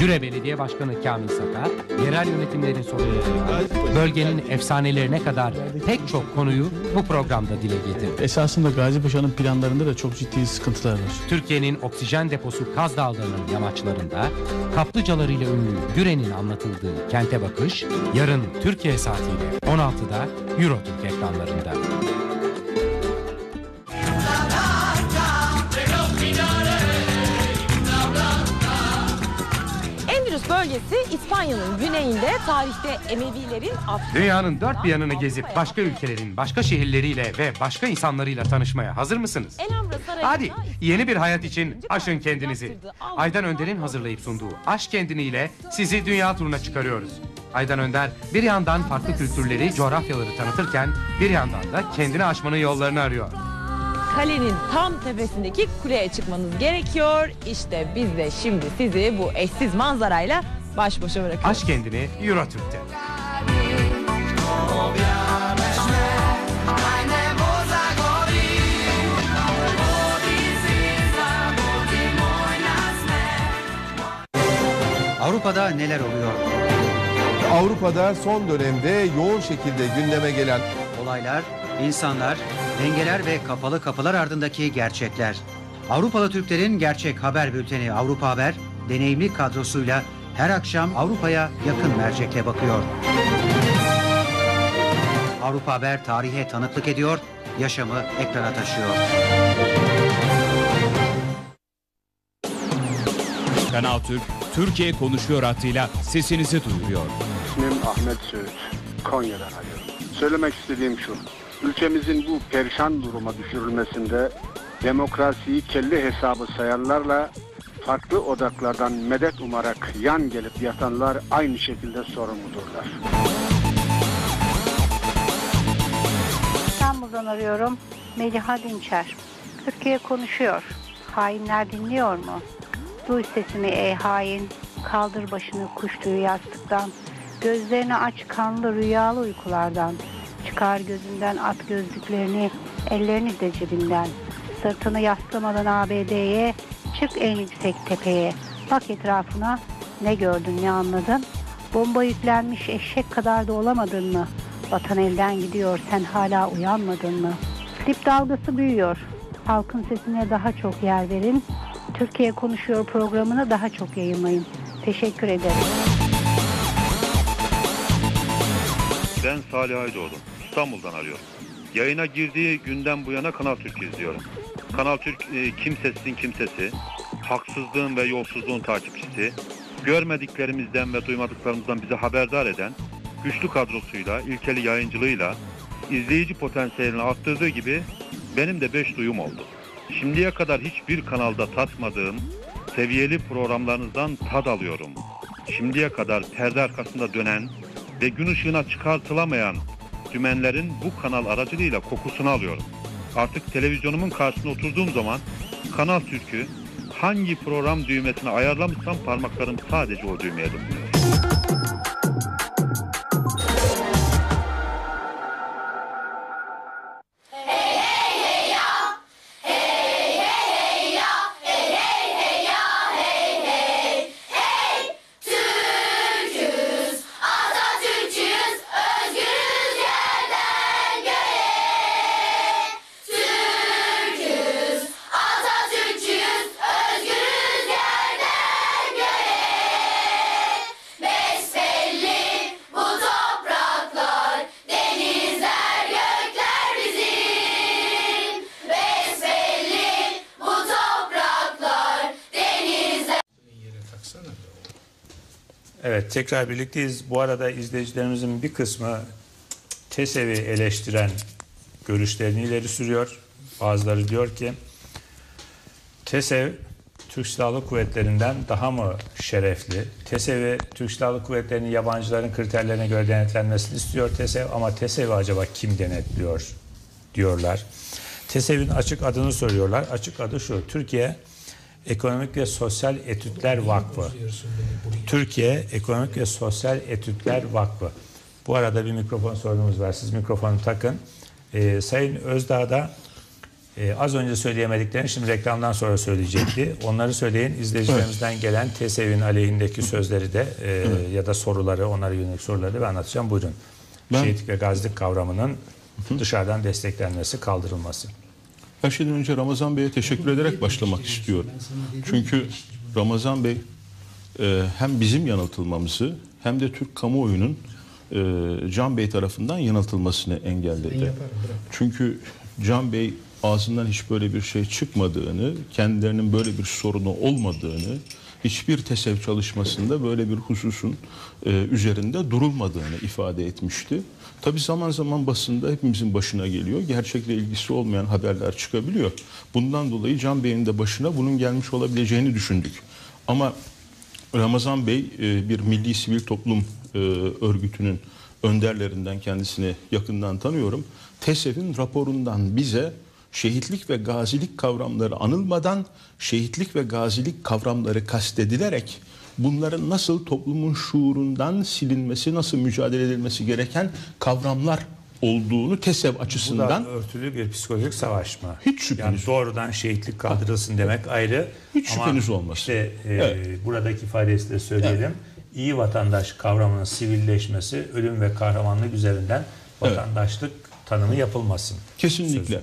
Güre Belediye Başkanı Kamil Sakar, yerel yönetimlerin sorunlarından bölgenin efsanelerine kadar pek çok konuyu bu programda dile getirdi. Esasında Gazi Paşa'nın planlarında da çok ciddi sıkıntılar var. Türkiye'nin oksijen deposu Kaz Dağları'nın yamaçlarında kaplıcalarıyla ünlü Güre'nin anlatıldığı kente bakış yarın Türkiye saatiyle 16'da Eurotürk ekranlarında. Bölgesi İspanya'nın güneyinde tarihte Emevilerin Afrika Dünyanın dört bir yanını gezip başka ülkelerin, başka şehirleriyle ve başka insanlarıyla tanışmaya hazır mısınız? Hadi yeni bir hayat için aşın kendinizi. Aydan Önder'in hazırlayıp sunduğu Aş Kendini ile sizi dünya turuna çıkarıyoruz. Aydan Önder bir yandan farklı kültürleri, coğrafyaları tanıtırken bir yandan da kendini aşmanın yollarını arıyor. Kalenin tam tepesindeki kuleye çıkmanız gerekiyor. İşte biz de şimdi sizi bu eşsiz manzarayla baş başa bırakıyoruz. Aş Kendini Eurotürk'te. Avrupa'da neler oluyor? Avrupa'da son dönemde yoğun şekilde gündeme gelen Olaylar, insanlar, dengeler ve kapalı kapılar ardındaki gerçekler. Avrupalı Türklerin gerçek haber bülteni Avrupa Haber, deneyimli kadrosuyla her akşam Avrupa'ya yakın mercekle bakıyor. Avrupa Haber tarihe tanıklık ediyor, yaşamı ekrana taşıyor. Kanal Türk, Türkiye konuşuyor hattıyla sesinizi duyuruyor. İsmim Ahmet Söğüt. Konya'dan arıyorum. Söylemek istediğim şu. Ülkemizin bu perişan duruma düşürülmesinde demokrasiyi kelle hesabı sayanlarla farklı odaklardan medet umarak yan gelip yatanlar aynı şekilde sorumludurlar. İstanbul'dan arıyorum. Meliha Dinçer. Türkiye konuşuyor. Hainler dinliyor mu? Duy sesimi ey hain. Kaldır başını kuş tüyü yastıktan. Gözlerini aç kanlı rüyalı uykulardan. Çıkar gözünden at gözlüklerini, ellerini de cebinden. Sırtını yaslamadan ABD'ye, çık en yüksek tepeye. Bak etrafına, ne gördün ne anladın? Bomba yüklenmiş eşek kadar da olamadın mı? Vatan elden gidiyor, sen hala uyanmadın mı? Dip dalgası büyüyor. Halkın sesine daha çok yer verin. Türkiye Konuşuyor programını daha çok yayınlayın. Teşekkür ederim. Ben Salih Aydoğdu. İstanbul'dan arıyorum. Yayına girdiği günden bu yana Kanal Türk izliyorum. Kanal Türk e, kimsesizin kimsesi, haksızlığın ve yolsuzluğun takipçisi, görmediklerimizden ve duymadıklarımızdan bizi haberdar eden, güçlü kadrosuyla, ilkeli yayıncılığıyla, izleyici potansiyelini arttırdığı gibi benim de beş duyum oldu. Şimdiye kadar hiçbir kanalda tatmadığım seviyeli programlarınızdan tad alıyorum. Şimdiye kadar perde arkasında dönen ve gün ışığına çıkartılamayan dümenlerin bu kanal aracılığıyla kokusunu alıyorum. Artık televizyonumun karşısında oturduğum zaman Kanal Türk'ü hangi program düğmesine ayarlamışsam parmaklarım sadece o düğmeye dokunuyor. Evet tekrar birlikteyiz. Bu arada izleyicilerimizin bir kısmı TESEV'i eleştiren görüşlerini ileri sürüyor. Bazıları diyor ki TESEV Türk Silahlı Kuvvetleri'nden daha mı şerefli? TESEV'i Türk Silahlı Kuvvetleri'nin yabancıların kriterlerine göre denetlenmesini istiyor TESEV ama TESEV'i acaba kim denetliyor diyorlar. TESEV'in açık adını soruyorlar. Açık adı şu. Türkiye Ekonomik ve Sosyal Etütler Vakfı. Türkiye Ekonomik ve Sosyal Etütler Vakfı. Bu arada bir mikrofon sorunumuz var. Siz mikrofonu takın. Ee, Sayın Özdağ da e, az önce söyleyemediklerini şimdi reklamdan sonra söyleyecekti. Onları söyleyin. İzleyicilerimizden gelen TESEV'in aleyhindeki sözleri de e, ya da soruları, onlara yönelik soruları ben anlatacağım. Buyurun. Ben- Şehitlik ve gazilik kavramının dışarıdan desteklenmesi, kaldırılması. Her şeyden önce Ramazan Bey'e teşekkür ederek başlamak istiyorum. Çünkü Ramazan Bey e, hem bizim yanıltılmamızı hem de Türk kamuoyunun e, Can Bey tarafından yanıltılmasını engelledi. Çünkü Can Bey ağzından hiç böyle bir şey çıkmadığını, kendilerinin böyle bir sorunu olmadığını, hiçbir TESEV çalışmasında böyle bir hususun e, üzerinde durulmadığını ifade etmişti. Tabi zaman zaman basında hepimizin başına geliyor. Gerçekle ilgisi olmayan haberler çıkabiliyor. Bundan dolayı Can Bey'in de başına bunun gelmiş olabileceğini düşündük. Ama Ramazan Bey e, bir milli sivil toplum e, örgütünün önderlerinden kendisini yakından tanıyorum. TESEV'in raporundan bize şehitlik ve gazilik kavramları anılmadan şehitlik ve gazilik kavramları kastedilerek bunların nasıl toplumun şuurundan silinmesi, nasıl mücadele edilmesi gereken kavramlar olduğunu TESEV Bu açısından da örtülü bir psikolojik savaş mı? Hiç şüpheniz Yani doğrudan şehitlik kaldırılsın demek ayrı. Hiç Ama şüpheniz olmasın. İşte e, Evet. buradaki ifadesi de söyleyelim. İyi vatandaş kavramının sivilleşmesi, ölüm ve kahramanlık üzerinden vatandaşlık tanımı yapılmasın. kesinlikle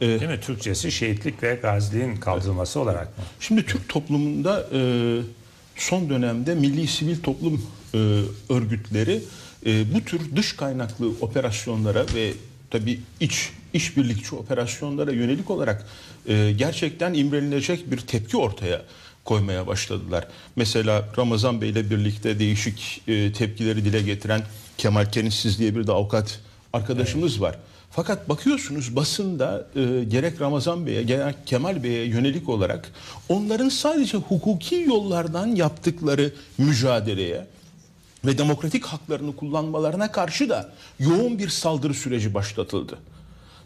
Değil mi? Türkçesi şehitlik ve gaziliğin kaldırılması olarak mı? Şimdi Türk toplumunda e, son dönemde milli sivil toplum e, örgütleri e, bu tür dış kaynaklı operasyonlara ve tabi iç işbirlikçi operasyonlara yönelik olarak e, gerçekten imrenilecek bir tepki ortaya koymaya başladılar. Mesela Ramazan Bey ile birlikte değişik e, tepkileri dile getiren Kemal Kenissiz diye bir de avukat arkadaşımız var. Fakat bakıyorsunuz basında e, gerek Ramazan Bey'e gerek Kemal Bey'e yönelik olarak onların sadece hukuki yollardan yaptıkları mücadeleye ve demokratik haklarını kullanmalarına karşı da yoğun bir saldırı süreci başlatıldı.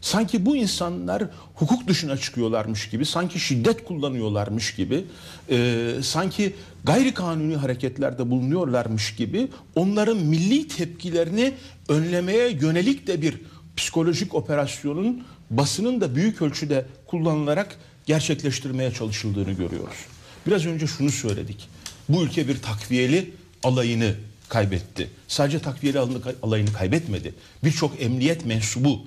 Sanki bu insanlar hukuk dışına çıkıyorlarmış gibi, sanki şiddet kullanıyorlarmış gibi, e, sanki gayri kanuni hareketlerde bulunuyorlarmış gibi onların milli tepkilerini önlemeye yönelik de bir psikolojik operasyonun basının da büyük ölçüde kullanılarak gerçekleştirmeye çalışıldığını görüyoruz. Biraz önce şunu söyledik. Bu ülke bir takviyeli alayını kaybetti. Sadece takviyeli alayını kaybetmedi. Birçok emniyet mensubu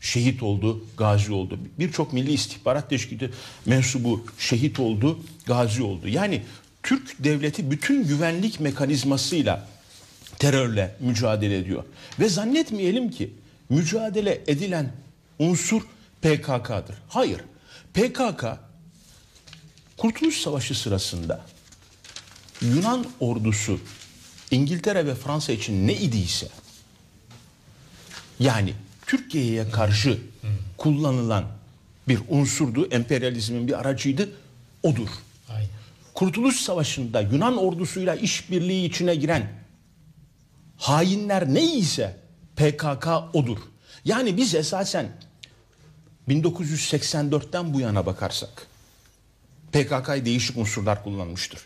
şehit oldu, gazi oldu. Birçok milli istihbarat teşkilatı mensubu şehit oldu, gazi oldu. Yani Türk devleti bütün güvenlik mekanizmasıyla terörle mücadele ediyor. Ve zannetmeyelim ki mücadele edilen unsur PKK'dır. Hayır. PKK Kurtuluş Savaşı sırasında Yunan ordusu İngiltere ve Fransa için ne idiyse yani Türkiye'ye karşı kullanılan bir unsurdu, emperyalizmin bir aracıydı, odur. Aynen. Kurtuluş Savaşı'nda Yunan ordusuyla işbirliği içine giren hainler neyse PKK odur. Yani biz esasen 1984'ten bu yana bakarsak PKK'yı değişik unsurlar kullanmıştır.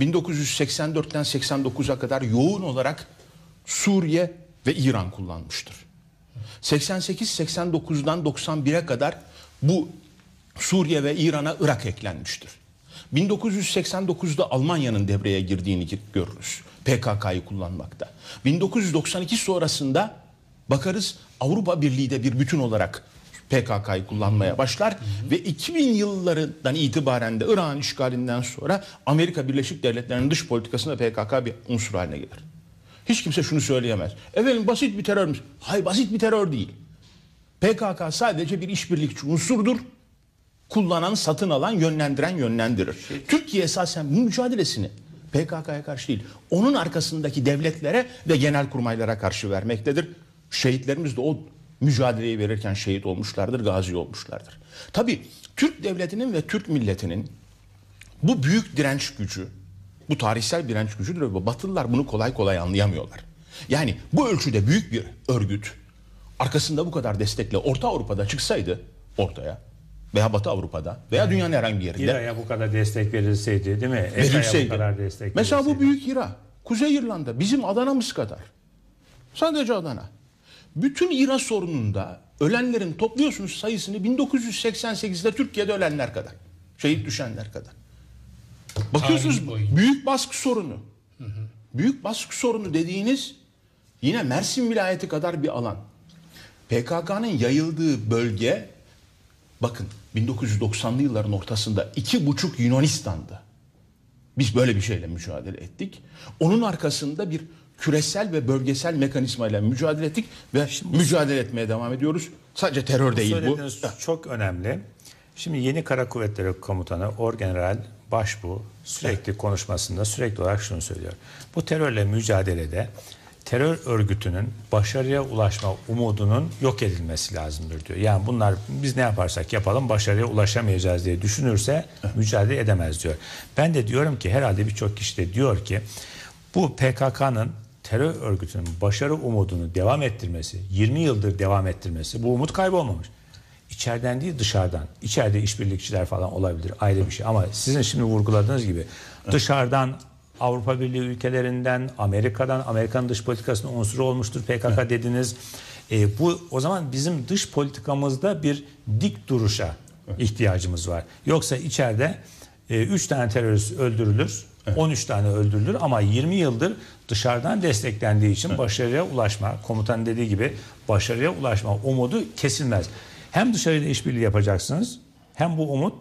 1984'ten 89'a kadar yoğun olarak Suriye ve İran kullanmıştır. 88-89'dan 91'e kadar bu Suriye ve İran'a Irak eklenmiştir. 1989'da Almanya'nın devreye girdiğini görürüz. PKK'yı kullanmakta. 1992 sonrasında bakarız Avrupa Birliği de bir bütün olarak PKK'yı kullanmaya başlar ve 2000 yıllarından itibaren de Irak'ın işgalinden sonra Amerika Birleşik Devletleri'nin dış politikasında PKK bir unsur haline gelir. Hiç kimse şunu söyleyemez. Efendim basit bir terör Hayır basit bir terör değil. PKK sadece bir işbirlikçi unsurdur. Kullanan, satın alan, yönlendiren, yönlendirir. Türkiye esasen bu mücadelesini PKK'ya karşı değil, onun arkasındaki devletlere ve genel kurmaylara karşı vermektedir. Şehitlerimiz de o mücadeleyi verirken şehit olmuşlardır, gazi olmuşlardır. Tabi Türk devletinin ve Türk milletinin bu büyük direnç gücü, bu tarihsel direnç gücüdür ve Batılılar bunu kolay kolay anlayamıyorlar. Yani bu ölçüde büyük bir örgüt arkasında bu kadar destekle Orta Avrupa'da çıksaydı ortaya veya Batı Avrupa'da veya dünyanın herhangi bir yerinde İra'ya bu kadar destek verilseydi değil mi? Verilseydi. bu kadar destek Mesela bu verilseydi. büyük İra, Kuzey İrlanda bizim Adana'mız kadar. Sadece Adana. Bütün İran sorununda ölenlerin topluyorsunuz sayısını 1988'de Türkiye'de ölenler kadar. Şehit düşenler kadar. Bakıyorsunuz büyük baskı sorunu. Büyük baskı sorunu dediğiniz yine Mersin vilayeti kadar bir alan. PKK'nın yayıldığı bölge bakın 1990'lı yılların ortasında iki buçuk Yunanistan'dı. Biz böyle bir şeyle mücadele ettik. Onun arkasında bir küresel ve bölgesel mekanizmayla mücadele ettik ve mücadele etmeye devam ediyoruz. Sadece terör değil bu. çok önemli. Şimdi yeni Kara Kuvvetleri Komutanı Orgeneral Başbuğ sürekli konuşmasında sürekli olarak şunu söylüyor. Bu terörle mücadelede terör örgütünün başarıya ulaşma umudunun yok edilmesi lazımdır diyor. Yani bunlar biz ne yaparsak yapalım başarıya ulaşamayacağız diye düşünürse mücadele edemez diyor. Ben de diyorum ki herhalde birçok kişi de diyor ki bu PKK'nın terör örgütünün başarı umudunu devam ettirmesi, 20 yıldır devam ettirmesi bu umut kaybolmamış. İçeriden değil dışarıdan. İçeride işbirlikçiler falan olabilir ayrı bir şey. Ama sizin şimdi vurguladığınız gibi dışarıdan Avrupa Birliği ülkelerinden, Amerika'dan, Amerikan dış politikasının unsuru olmuştur PKK dediniz. E, bu o zaman bizim dış politikamızda bir dik duruşa ihtiyacımız var. Yoksa içeride 3 tane terörist öldürülür, 13 tane öldürülür ama 20 yıldır dışarıdan desteklendiği için başarıya ulaşma, komutan dediği gibi başarıya ulaşma umudu kesilmez. Hem dışarıyla işbirliği yapacaksınız hem bu umut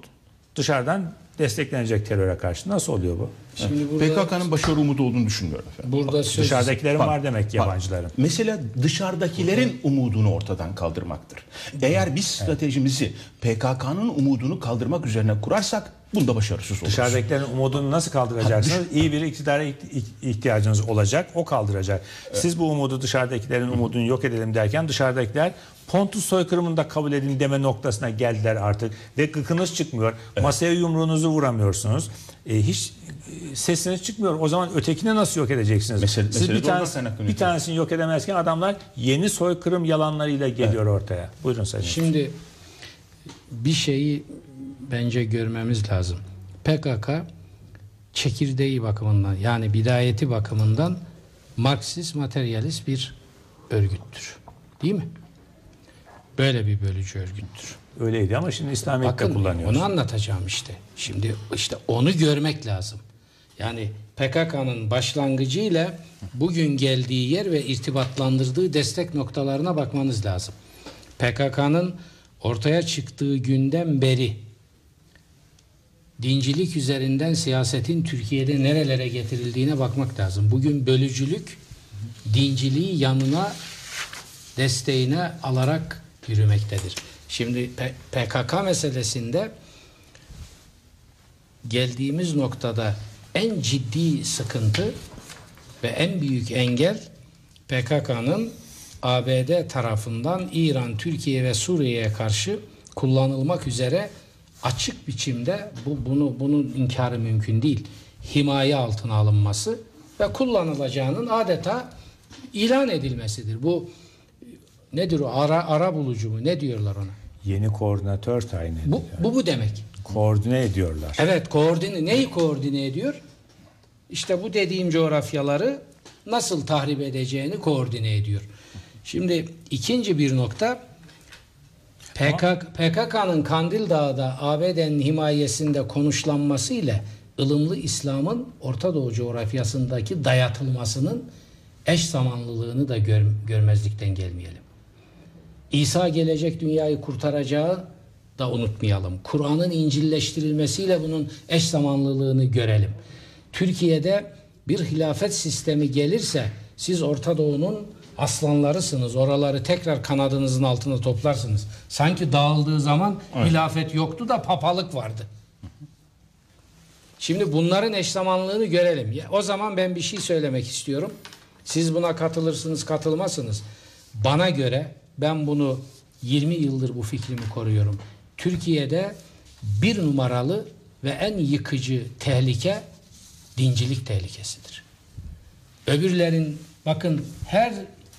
dışarıdan desteklenecek teröre karşı. Nasıl oluyor bu? Şimdi PKK'nın başarı umudu olduğunu düşünmüyorum efendim. Burada Bak, Dışarıdakilerin bak, var demek ki bak. yabancıların. Mesela dışarıdakilerin umudunu ortadan kaldırmaktır. Eğer biz stratejimizi PKK'nın umudunu kaldırmak üzerine kurarsak bunda başarısız oluruz. Dışarıdakilerin umudunu nasıl kaldıracaksınız? İyi bir iktidara iht- ihtiyacınız olacak. O kaldıracak. Siz bu umudu dışarıdakilerin umudunu yok edelim derken dışarıdakiler Pontus soykırımını da kabul edin deme noktasına geldiler artık. Ve gıkınız çıkmıyor. Masaya yumruğunuzu vuramıyorsunuz. E, hiç e, sesiniz çıkmıyor. O zaman ötekini nasıl yok edeceksiniz? Mesele- Siz bir, de oradan tane, kaynaklanıyor. bir tanesini yok edemezken adamlar yeni soykırım yalanlarıyla geliyor ortaya. Buyurun Sayın. Şimdi bir şeyi bence görmemiz lazım. PKK çekirdeği bakımından yani bidayeti bakımından Marksist materyalist bir örgüttür. Değil mi? Böyle bir bölücü örgüttür. Öyleydi ama şimdi İslamiyet'te Bakın kullanıyoruz. onu anlatacağım işte. Şimdi işte onu görmek lazım. Yani PKK'nın başlangıcıyla bugün geldiği yer ve irtibatlandırdığı destek noktalarına bakmanız lazım. PKK'nın ortaya çıktığı günden beri dincilik üzerinden siyasetin Türkiye'de nerelere getirildiğine bakmak lazım. Bugün bölücülük dinciliği yanına desteğine alarak yürümektedir. Şimdi PKK meselesinde geldiğimiz noktada en ciddi sıkıntı ve en büyük engel PKK'nın ABD tarafından İran, Türkiye ve Suriye'ye karşı kullanılmak üzere açık biçimde bu bunu bunun inkarı mümkün değil. Himaye altına alınması ve kullanılacağının adeta ilan edilmesidir. Bu nedir o ara ara bulucu mu ne diyorlar ona? Yeni koordinatör tayin edildi. Bu bu, bu demek. Koordine ediyorlar. Evet koordine neyi koordine ediyor? İşte bu dediğim coğrafyaları nasıl tahrip edeceğini koordine ediyor. Şimdi ikinci bir nokta PKK, PKK'nın Kandil Dağı'da ABD'nin himayesinde konuşlanması ile ılımlı İslam'ın Orta Doğu coğrafyasındaki dayatılmasının eş zamanlılığını da gör, görmezlikten gelmeyelim. İsa gelecek dünyayı kurtaracağı da unutmayalım. Kur'an'ın İncilleştirilmesiyle bunun eş zamanlılığını görelim. Türkiye'de bir hilafet sistemi gelirse siz Orta Doğu'nun aslanlarısınız. Oraları tekrar kanadınızın altına toplarsınız. Sanki dağıldığı zaman Evet. hilafet yoktu da papalık vardı. Şimdi bunların eş zamanlılığını görelim. O zaman ben bir şey söylemek istiyorum. Siz buna katılırsınız, katılmazsınız. Bana göre ben bunu 20 yıldır bu fikrimi koruyorum. Türkiye'de bir numaralı ve en yıkıcı tehlike dincilik tehlikesidir. Öbürlerin bakın her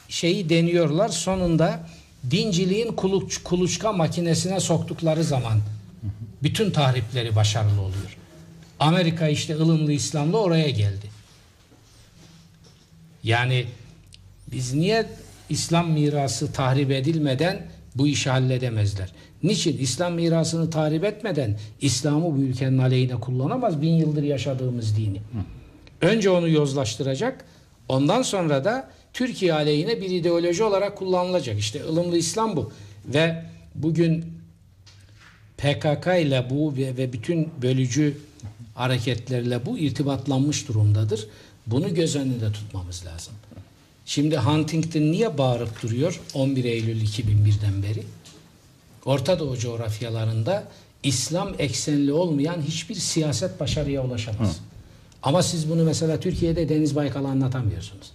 şeyi deniyorlar sonunda dinciliğin kuluç, kuluçka makinesine soktukları zaman bütün tahripleri başarılı oluyor. Amerika işte ılımlı İslam'la oraya geldi. Yani biz niye İslam mirası tahrip edilmeden bu işi halledemezler? Niçin? İslam mirasını tahrip etmeden İslam'ı bu ülkenin aleyhine kullanamaz bin yıldır yaşadığımız dini. Önce onu yozlaştıracak. Ondan sonra da Türkiye aleyhine bir ideoloji olarak kullanılacak. İşte ılımlı İslam bu. Ve bugün PKK ile bu ve, bütün bölücü hareketlerle bu irtibatlanmış durumdadır. Bunu göz önünde tutmamız lazım. Şimdi Huntington niye bağırıp duruyor 11 Eylül 2001'den beri? Orta Doğu coğrafyalarında İslam eksenli olmayan hiçbir siyaset başarıya ulaşamaz. Ama siz bunu mesela Türkiye'de Deniz Baykal'a anlatamıyorsunuz.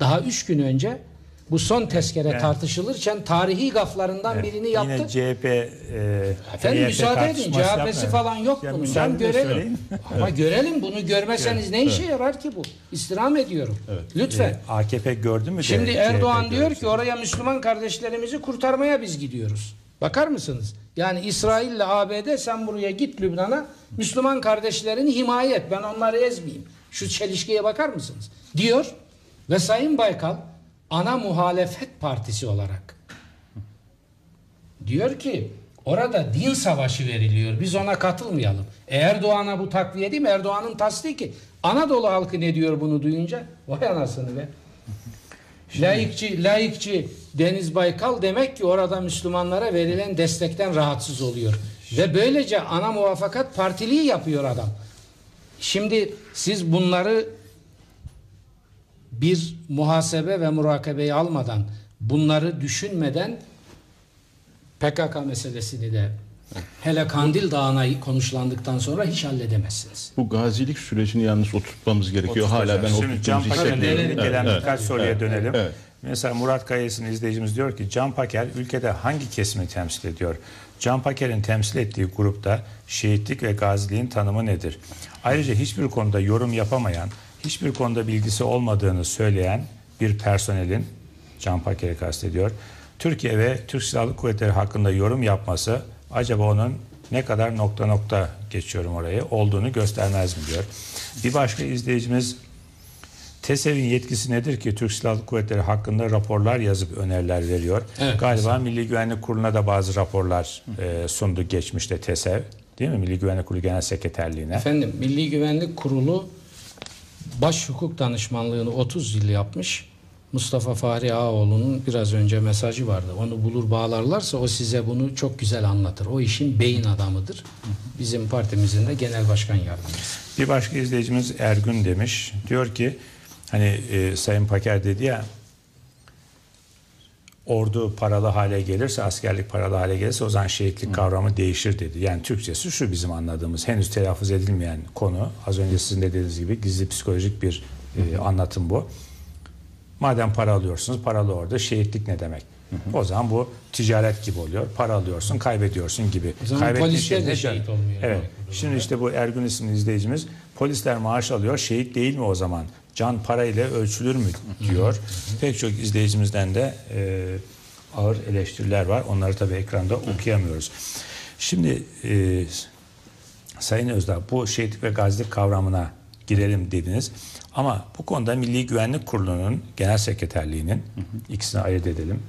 Daha üç gün önce bu son tezkere Evet. tartışılırken tarihi gaflarından Evet, birini yaptı. Yine CHP e, Efendim HDP müsaade edin. CHP'si falan yok Ya bunun. de görelim. söyleyin. Ama Evet. görelim bunu görmeseniz ne işe yarar ki bu? İstirham ediyorum. Lütfen. E, AKP gördü mü? Şimdi CHP Erdoğan gördü? diyor ki oraya Müslüman kardeşlerimizi kurtarmaya biz gidiyoruz. Bakar mısınız? Yani İsrail ile ABD sen buraya git Lübnan'a Müslüman kardeşlerini himaye et. Ben onları ezmeyeyim. Şu çelişkiye bakar mısınız? Diyor ve Sayın Baykal ana muhalefet partisi olarak diyor ki orada din savaşı veriliyor. Biz ona katılmayalım. Erdoğan'a bu takviye değil mi? Erdoğan'ın tasdiki. Anadolu halkı ne diyor bunu duyunca? Vay anasını be. Laikçi, laikçi Deniz Baykal demek ki orada Müslümanlara verilen destekten rahatsız oluyor. Ve böylece ana muvafakat partiliği yapıyor adam. Şimdi siz bunları bir muhasebe ve murakabeyi almadan, bunları düşünmeden PKK meselesini de hele Kandil Dağı'na konuşlandıktan sonra hiç halledemezsiniz. Bu gazilik sürecini yalnız oturtmamız gerekiyor. Hala ben oturttuğumuzu hissetmiyorum. gelen Evet, birkaç evet, soruya evet, dönelim. evet. Mesela Murat Kayas'ın izleyicimiz diyor ki Can Paker ülkede hangi kesimi temsil ediyor? Can Paker'in temsil ettiği grupta şehitlik ve gaziliğin tanımı nedir? Ayrıca hiçbir konuda yorum yapamayan, hiçbir konuda bilgisi olmadığını söyleyen bir personelin Can Paker'i kastediyor. Türkiye ve Türk Silahlı Kuvvetleri hakkında yorum yapması acaba onun ne kadar nokta nokta geçiyorum orayı olduğunu göstermez mi diyor. Bir başka izleyicimiz TESEV'in yetkisi nedir ki Türk Silahlı Kuvvetleri hakkında raporlar yazıp öneriler veriyor. Evet, Galiba Milli Güvenlik Kurulu'na da bazı raporlar e, sundu geçmişte TESEV. Değil mi? Milli Güvenlik Kurulu Genel Sekreterliğine. Efendim Milli Güvenlik Kurulu baş hukuk danışmanlığını 30 yıl yapmış. Mustafa Fahri Ağaoğlu'nun biraz önce mesajı vardı. Onu bulur bağlarlarsa o size bunu çok güzel anlatır. O işin beyin adamıdır. Bizim partimizin de genel başkan yardımcısı. Bir başka izleyicimiz Ergün demiş. Diyor ki hani e, Sayın Paker dedi ya ordu paralı hale gelirse, askerlik paralı hale gelirse o zaman şehitlik kavramı değişir dedi. Yani Türkçesi şu bizim anladığımız henüz telaffuz edilmeyen konu. Az önce sizin de dediğiniz gibi gizli psikolojik bir e, anlatım bu. Madem para alıyorsunuz, paralı orada şehitlik ne demek? O zaman bu ticaret gibi oluyor. Para alıyorsun, kaybediyorsun gibi. O zaman Kaybettiğin polisler şey de şehit olmuyor. Evet. Şimdi işte bu Ergün isimli izleyicimiz polisler maaş alıyor. Şehit değil mi o zaman? Can parayla ölçülür mü diyor. Pek çok izleyicimizden de e, ağır eleştiriler var. Onları tabii ekranda okuyamıyoruz. Şimdi e, Sayın Özdağ bu şehitlik ve gazilik kavramına girelim dediniz. Ama bu konuda Milli Güvenlik Kurulu'nun genel sekreterliğinin ikisini ayırt edelim.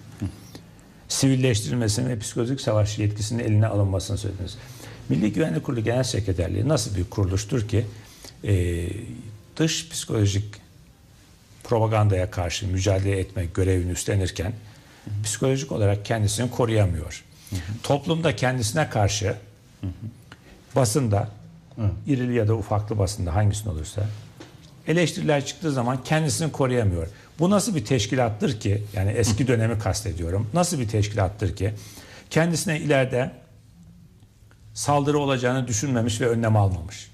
Sivilleştirilmesini ve psikolojik savaş yetkisinin eline alınmasını söylediniz. Milli Güvenlik Kurulu Genel Sekreterliği nasıl bir kuruluştur ki e, dış psikolojik propagandaya karşı mücadele etme görevini üstlenirken psikolojik olarak kendisini koruyamıyor. Toplumda kendisine karşı basında irili ya da ufaklı basında hangisinin olursa eleştiriler çıktığı zaman kendisini koruyamıyor. Bu nasıl bir teşkilattır ki yani eski dönemi kastediyorum. Nasıl bir teşkilattır ki kendisine ileride saldırı olacağını düşünmemiş ve önlem almamış.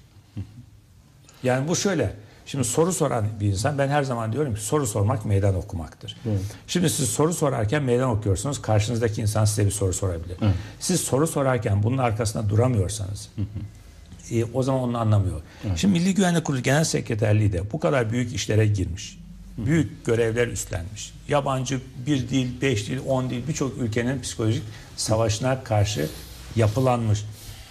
Yani bu şöyle. Şimdi soru soran bir insan ben her zaman diyorum ki soru sormak meydan okumaktır. Şimdi siz soru sorarken meydan okuyorsunuz. Karşınızdaki insan size bir soru sorabilir. Siz soru sorarken bunun arkasında duramıyorsanız e, o zaman onu anlamıyor. Şimdi Milli Güvenlik Kurulu Genel Sekreterliği de bu kadar büyük işlere girmiş. Büyük görevler üstlenmiş. Yabancı bir değil, beş değil, on değil birçok ülkenin psikolojik savaşına karşı yapılanmış.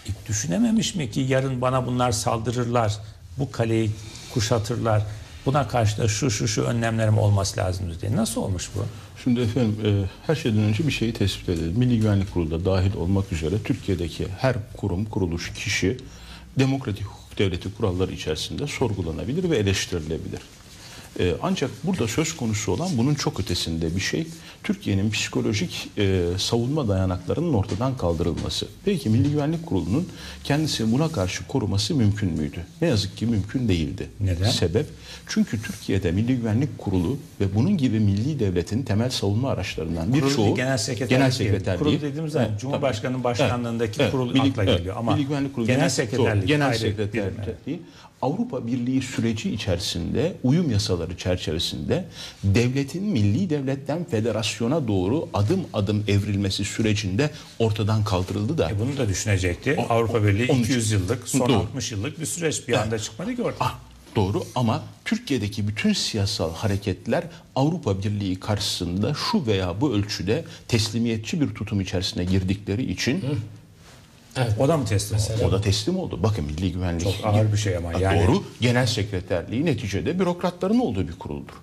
E, düşünememiş mi ki yarın bana bunlar saldırırlar, bu kaleyi kuşatırlar, buna karşı da şu şu şu önlemlerim olması lazım diye. Nasıl olmuş bu? Şimdi efendim e, her şeyden önce bir şeyi tespit edelim. Milli Güvenlik Kurulu da dahil olmak üzere Türkiye'deki her kurum, kuruluş, kişi demokratik hukuk devleti kuralları içerisinde sorgulanabilir ve eleştirilebilir. E, ancak burada söz konusu olan bunun çok ötesinde bir şey. Türkiye'nin psikolojik e, savunma dayanaklarının ortadan kaldırılması. Peki Milli Güvenlik Kurulu'nun kendisini buna karşı koruması mümkün müydü? Ne yazık ki mümkün değildi. Neden? Sebep? Çünkü Türkiye'de Milli Güvenlik Kurulu ve bunun gibi milli devletin temel savunma araçlarından birçoğu genel sekreterlik genel sekreterliği. Kurul dediğimiz zaman Evet, Cumhurbaşkanı'nın başkanlığındaki Evet, kurul Milli- akla evet, geliyor ama Milli Güvenlik Kurulu genel genel sekreterlik doğru, genel birim, Avrupa Birliği süreci içerisinde uyum yasaları çerçevesinde devletin milli devletten federasyona doğru adım adım evrilmesi sürecinde ortadan kaldırıldı da. E bunu da düşünecekti. Avrupa Birliği onun 200 için- yıllık, son Doğru. 60 yıllık bir süreç bir anda çıkmadı ki ortaya. Ah, Doğru ama Türkiye'deki bütün siyasal hareketler Avrupa Birliği karşısında şu veya bu ölçüde teslimiyetçi bir tutum içerisine girdikleri için O da mı teslim oldu? o da teslim oldu. Bakın Milli Güvenlik Çok ağır bir şey ama yani. Doğru. Genel sekreterliği neticede bürokratların olduğu bir kuruldur.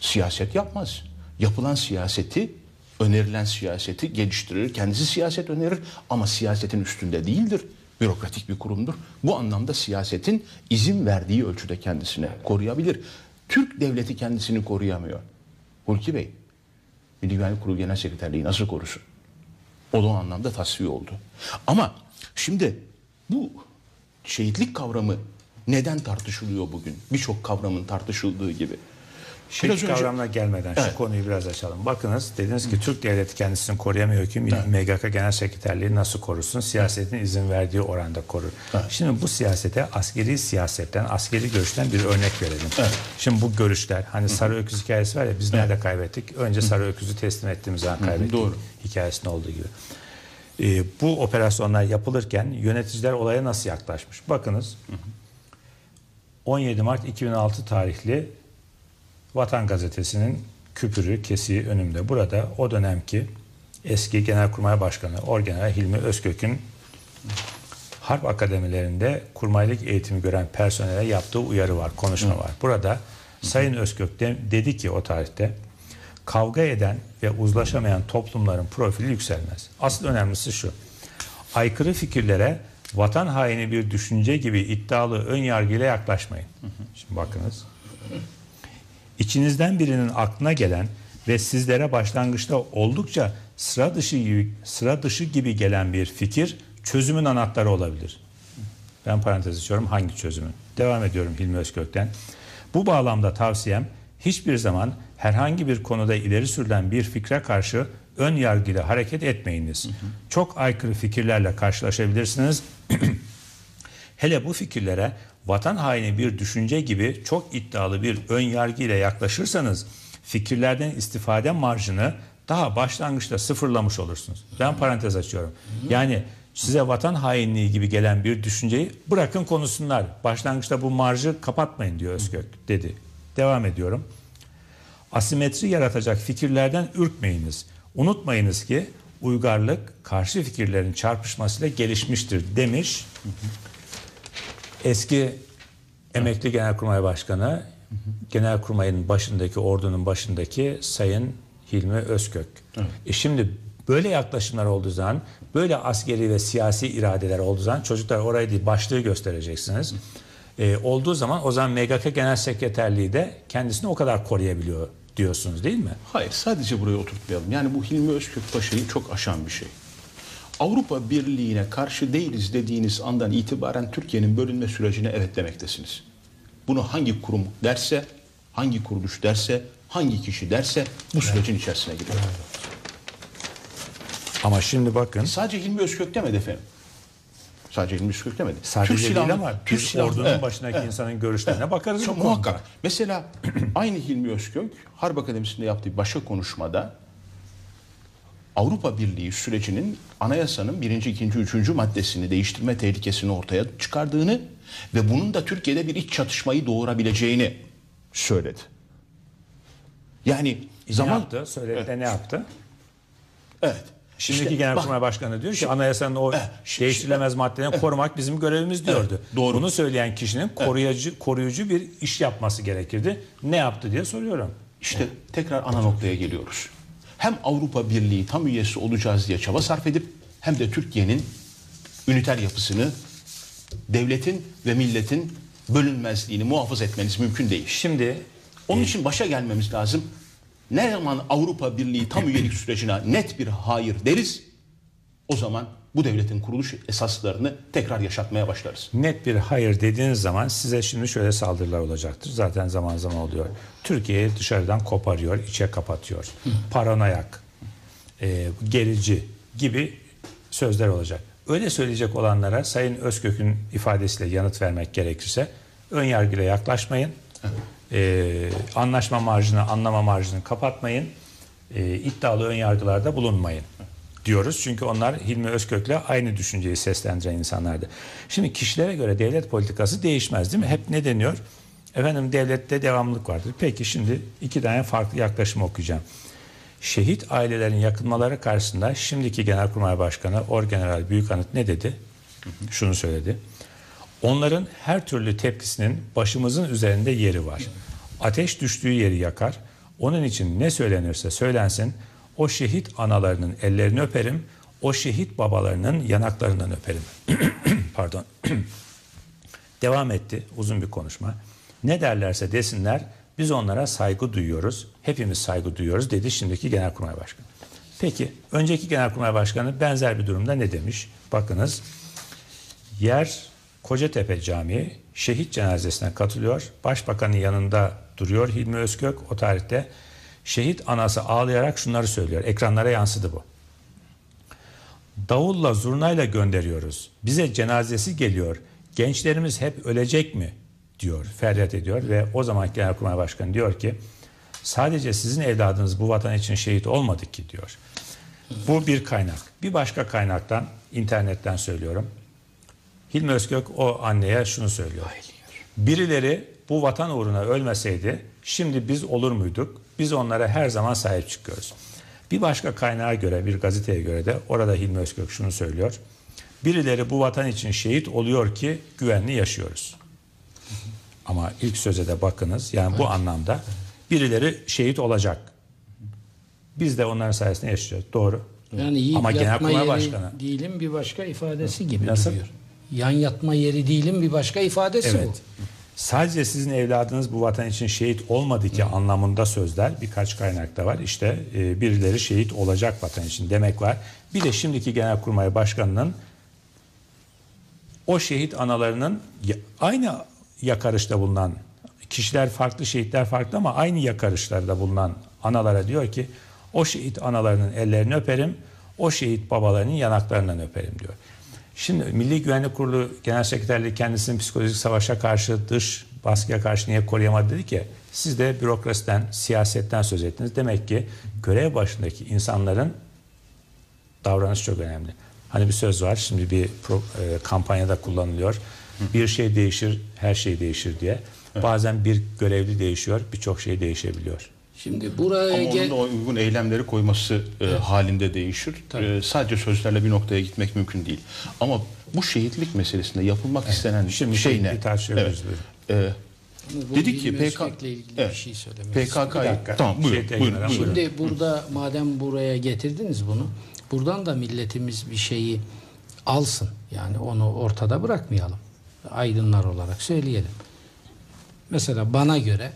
Siyaset yapmaz. Yapılan siyaseti, önerilen siyaseti geliştirir. Kendisi siyaset önerir ama siyasetin üstünde değildir. Bürokratik bir kurumdur. Bu anlamda siyasetin izin verdiği ölçüde kendisine koruyabilir. Türk devleti kendisini koruyamıyor. Hulki Bey, Milli Güvenlik Kurulu Genel Sekreterliği nasıl korusun? O da o anlamda tasfiye oldu. Ama şimdi bu şehitlik kavramı neden tartışılıyor bugün? Birçok kavramın tartışıldığı gibi. Biraz önce- kavramına gelmeden Evet. şu konuyu biraz açalım. Bakınız dediniz ki Türk devleti kendisini koruyamıyor ki MGK Genel Sekreterliği nasıl korusun? Siyasetin izin verdiği oranda korur. Şimdi bu siyasete askeri siyasetten, askeri görüşten bir örnek verelim. Şimdi bu görüşler hani sarı öküz hikayesi var ya biz nerede kaybettik? Önce sarı öküzü teslim ettiğimiz zaman kaybettik. doğru. Hikayesinde olduğu gibi. Ee, bu operasyonlar yapılırken yöneticiler olaya nasıl yaklaşmış? Bakınız 17 Mart 2006 tarihli Vatan Gazetesi'nin küpürü, kesiği önümde. Burada o dönemki eski Genelkurmay Başkanı Orgeneral Hilmi Özkök'ün harp akademilerinde kurmaylık eğitimi gören personele yaptığı uyarı var, konuşma var. Burada Sayın Özkök de- dedi ki o tarihte kavga eden ve uzlaşamayan toplumların profili yükselmez. Asıl önemlisi şu. Aykırı fikirlere vatan haini bir düşünce gibi iddialı ön yargıyla yaklaşmayın. Şimdi bakınız. İçinizden birinin aklına gelen ve sizlere başlangıçta oldukça sıra dışı sıra dışı gibi gelen bir fikir çözümün anahtarı olabilir. Ben parantez açıyorum hangi çözümün? Devam ediyorum Hilmi Özkök'ten. Bu bağlamda tavsiyem hiçbir zaman herhangi bir konuda ileri sürülen bir fikre karşı ön yargıyla hareket etmeyiniz. Çok aykırı fikirlerle karşılaşabilirsiniz. Hele bu fikirlere vatan haini bir düşünce gibi çok iddialı bir ön yargı ile yaklaşırsanız fikirlerden istifade marjını daha başlangıçta sıfırlamış olursunuz. Ben parantez açıyorum. Yani size vatan hainliği gibi gelen bir düşünceyi bırakın konuşsunlar. Başlangıçta bu marjı kapatmayın diyor Özkök dedi. Devam ediyorum. Asimetri yaratacak fikirlerden ürkmeyiniz. Unutmayınız ki uygarlık karşı fikirlerin çarpışmasıyla gelişmiştir demiş. Eski emekli Genelkurmay Başkanı, Genelkurmay'ın başındaki, ordunun başındaki Sayın Hilmi Özkök. E şimdi böyle yaklaşımlar olduğu zaman, böyle askeri ve siyasi iradeler olduğu zaman çocuklar orayı değil başlığı göstereceksiniz. E, olduğu zaman o zaman MGK Genel Sekreterliği de kendisini o kadar koruyabiliyor diyorsunuz değil mi? Hayır sadece buraya oturtmayalım. Yani bu Hilmi Özkök Paşa'yı çok aşan bir şey. Avrupa Birliği'ne karşı değiliz dediğiniz andan itibaren Türkiye'nin bölünme sürecine evet demektesiniz. Bunu hangi kurum derse, hangi kuruluş derse, hangi kişi derse bu sürecin içerisine giriyor. Ama şimdi bakın. Sadece Hilmi Özkök demedi efendim. Sadece Hilmi Özkök demedi. Sadece değil silahlı- ama Türk silahlı- ordunun Evet, başındaki evet. insanın görüşlerine bakarız. Çok konuda. muhakkak. Mesela aynı Hilmi Özkök Harp Akademisi'nde yaptığı başka konuşmada Avrupa Birliği sürecinin anayasanın birinci, ikinci, üçüncü maddesini değiştirme tehlikesini ortaya çıkardığını ve bunun da Türkiye'de bir iç çatışmayı doğurabileceğini söyledi. Yani Ne zaman yaptı? Söyledi de ne yaptı? Evet. Şimdiki İşte Genelkurmay bak- Başkanı diyor ki Şimdi- anayasanın o değiştirilemez maddelerini korumak bizim görevimiz diyordu. doğru. Bunu söyleyen kişinin koruyucu koruyucu bir iş yapması gerekirdi. Ne yaptı diye soruyorum. İşte tekrar ana noktaya geliyoruz. Hem Avrupa Birliği tam üyesi olacağız diye çaba sarf edip hem de Türkiye'nin üniter yapısını devletin ve milletin bölünmezliğini muhafaza etmeniz mümkün değil. Şimdi Onun için başa gelmemiz lazım. Ne zaman Avrupa Birliği tam üyelik sürecine net bir hayır deriz, o zaman bu devletin kuruluş esaslarını tekrar yaşatmaya başlarız. Net bir hayır dediğiniz zaman size şimdi şöyle saldırılar olacaktır. Zaten zaman zaman oluyor. Türkiye'yi dışarıdan koparıyor, içe kapatıyor. Paranoyak, e, gerici gibi sözler olacak. Öyle söyleyecek olanlara Sayın Özkök'ün ifadesiyle yanıt vermek gerekirse ön yargıyla yaklaşmayın. E, anlaşma marjını, anlama marjını kapatmayın. E, iddialı ön yargılarda bulunmayın diyoruz. Çünkü onlar Hilmi Özkök'le aynı düşünceyi seslendiren insanlardı. Şimdi kişilere göre devlet politikası değişmez değil mi? Hep ne deniyor? Efendim devlette devamlılık vardır. Peki şimdi iki tane farklı yaklaşım okuyacağım. Şehit ailelerin yakınmaları karşısında şimdiki Genelkurmay Başkanı Orgeneral Büyükanıt ne dedi? Şunu söyledi. Onların her türlü tepkisinin başımızın üzerinde yeri var. Ateş düştüğü yeri yakar. Onun için ne söylenirse söylensin o şehit analarının ellerini öperim, o şehit babalarının yanaklarından öperim. Pardon. Devam etti uzun bir konuşma. Ne derlerse desinler biz onlara saygı duyuyoruz. Hepimiz saygı duyuyoruz dedi şimdiki Genelkurmay Başkanı. Peki önceki Genelkurmay Başkanı benzer bir durumda ne demiş? Bakınız yer Kocatepe Camii şehit cenazesine katılıyor. Başbakanın yanında duruyor Hilmi Özkök o tarihte. Şehit anası ağlayarak şunları söylüyor. Ekranlara yansıdı bu. Davulla zurnayla gönderiyoruz. Bize cenazesi geliyor. Gençlerimiz hep ölecek mi? diyor, feryat ediyor ve o zaman Genelkurmay Başkanı diyor ki sadece sizin evladınız bu vatan için şehit olmadı ki diyor. Bu bir kaynak. Bir başka kaynaktan, internetten söylüyorum. Hilmi Özkök o anneye şunu söylüyor. Birileri bu vatan uğruna ölmeseydi şimdi biz olur muyduk? Biz onlara her zaman sahip çıkıyoruz. Bir başka kaynağa göre, bir gazeteye göre de orada Hilmi Özkök şunu söylüyor. Birileri bu vatan için şehit oluyor ki güvenli yaşıyoruz. Ama ilk söze de bakınız. Yani bu anlamda birileri şehit olacak. Biz de onların sayesinde yaşayacağız. Doğru. Yani iyi Ama Genelkurmay Başkanı değilim bir başka ifadesi gibi Nasıl? duruyor. Yan yatma yeri değilim bir başka ifadesi Evet. bu. Sadece sizin evladınız bu vatan için şehit olmadı ki anlamında sözler birkaç kaynakta var. İşte e, birileri şehit olacak vatan için demek var. Bir de şimdiki Genelkurmay Başkanı'nın o şehit analarının aynı yakarışta bulunan kişiler farklı, şehitler farklı ama aynı yakarışlarda bulunan analara diyor ki o şehit analarının ellerini öperim, o şehit babalarının yanaklarından öperim diyor. Şimdi Milli Güvenlik Kurulu Genel Sekreterliği kendisini psikolojik savaşa karşı, dış baskıya karşı niye koruyamadı dedi ki siz de bürokrasiden, siyasetten söz ettiniz. Demek ki görev başındaki insanların davranış çok önemli. Hani bir söz var şimdi bir pro- e, kampanyada kullanılıyor. Bir şey değişir, her şey değişir diye. Bazen bir görevli değişiyor, birçok şey değişebiliyor. Şimdi buraya Ama gel- onun da uygun eylemleri koyması e, halinde değişir. E, sadece sözlerle bir noktaya gitmek mümkün değil. Ama bu şehitlik meselesinde yapılmak istenen Şimdi şey bir ne? tartışıyoruz E, Bu dedi ki Hilmi PK bir şey söylemek PKK tamam buyurun, Şey buyurun, buyurun. Şimdi burada madem buraya getirdiniz bunu, buradan da milletimiz bir şeyi alsın. Yani onu ortada bırakmayalım. Aydınlar olarak söyleyelim. Mesela bana göre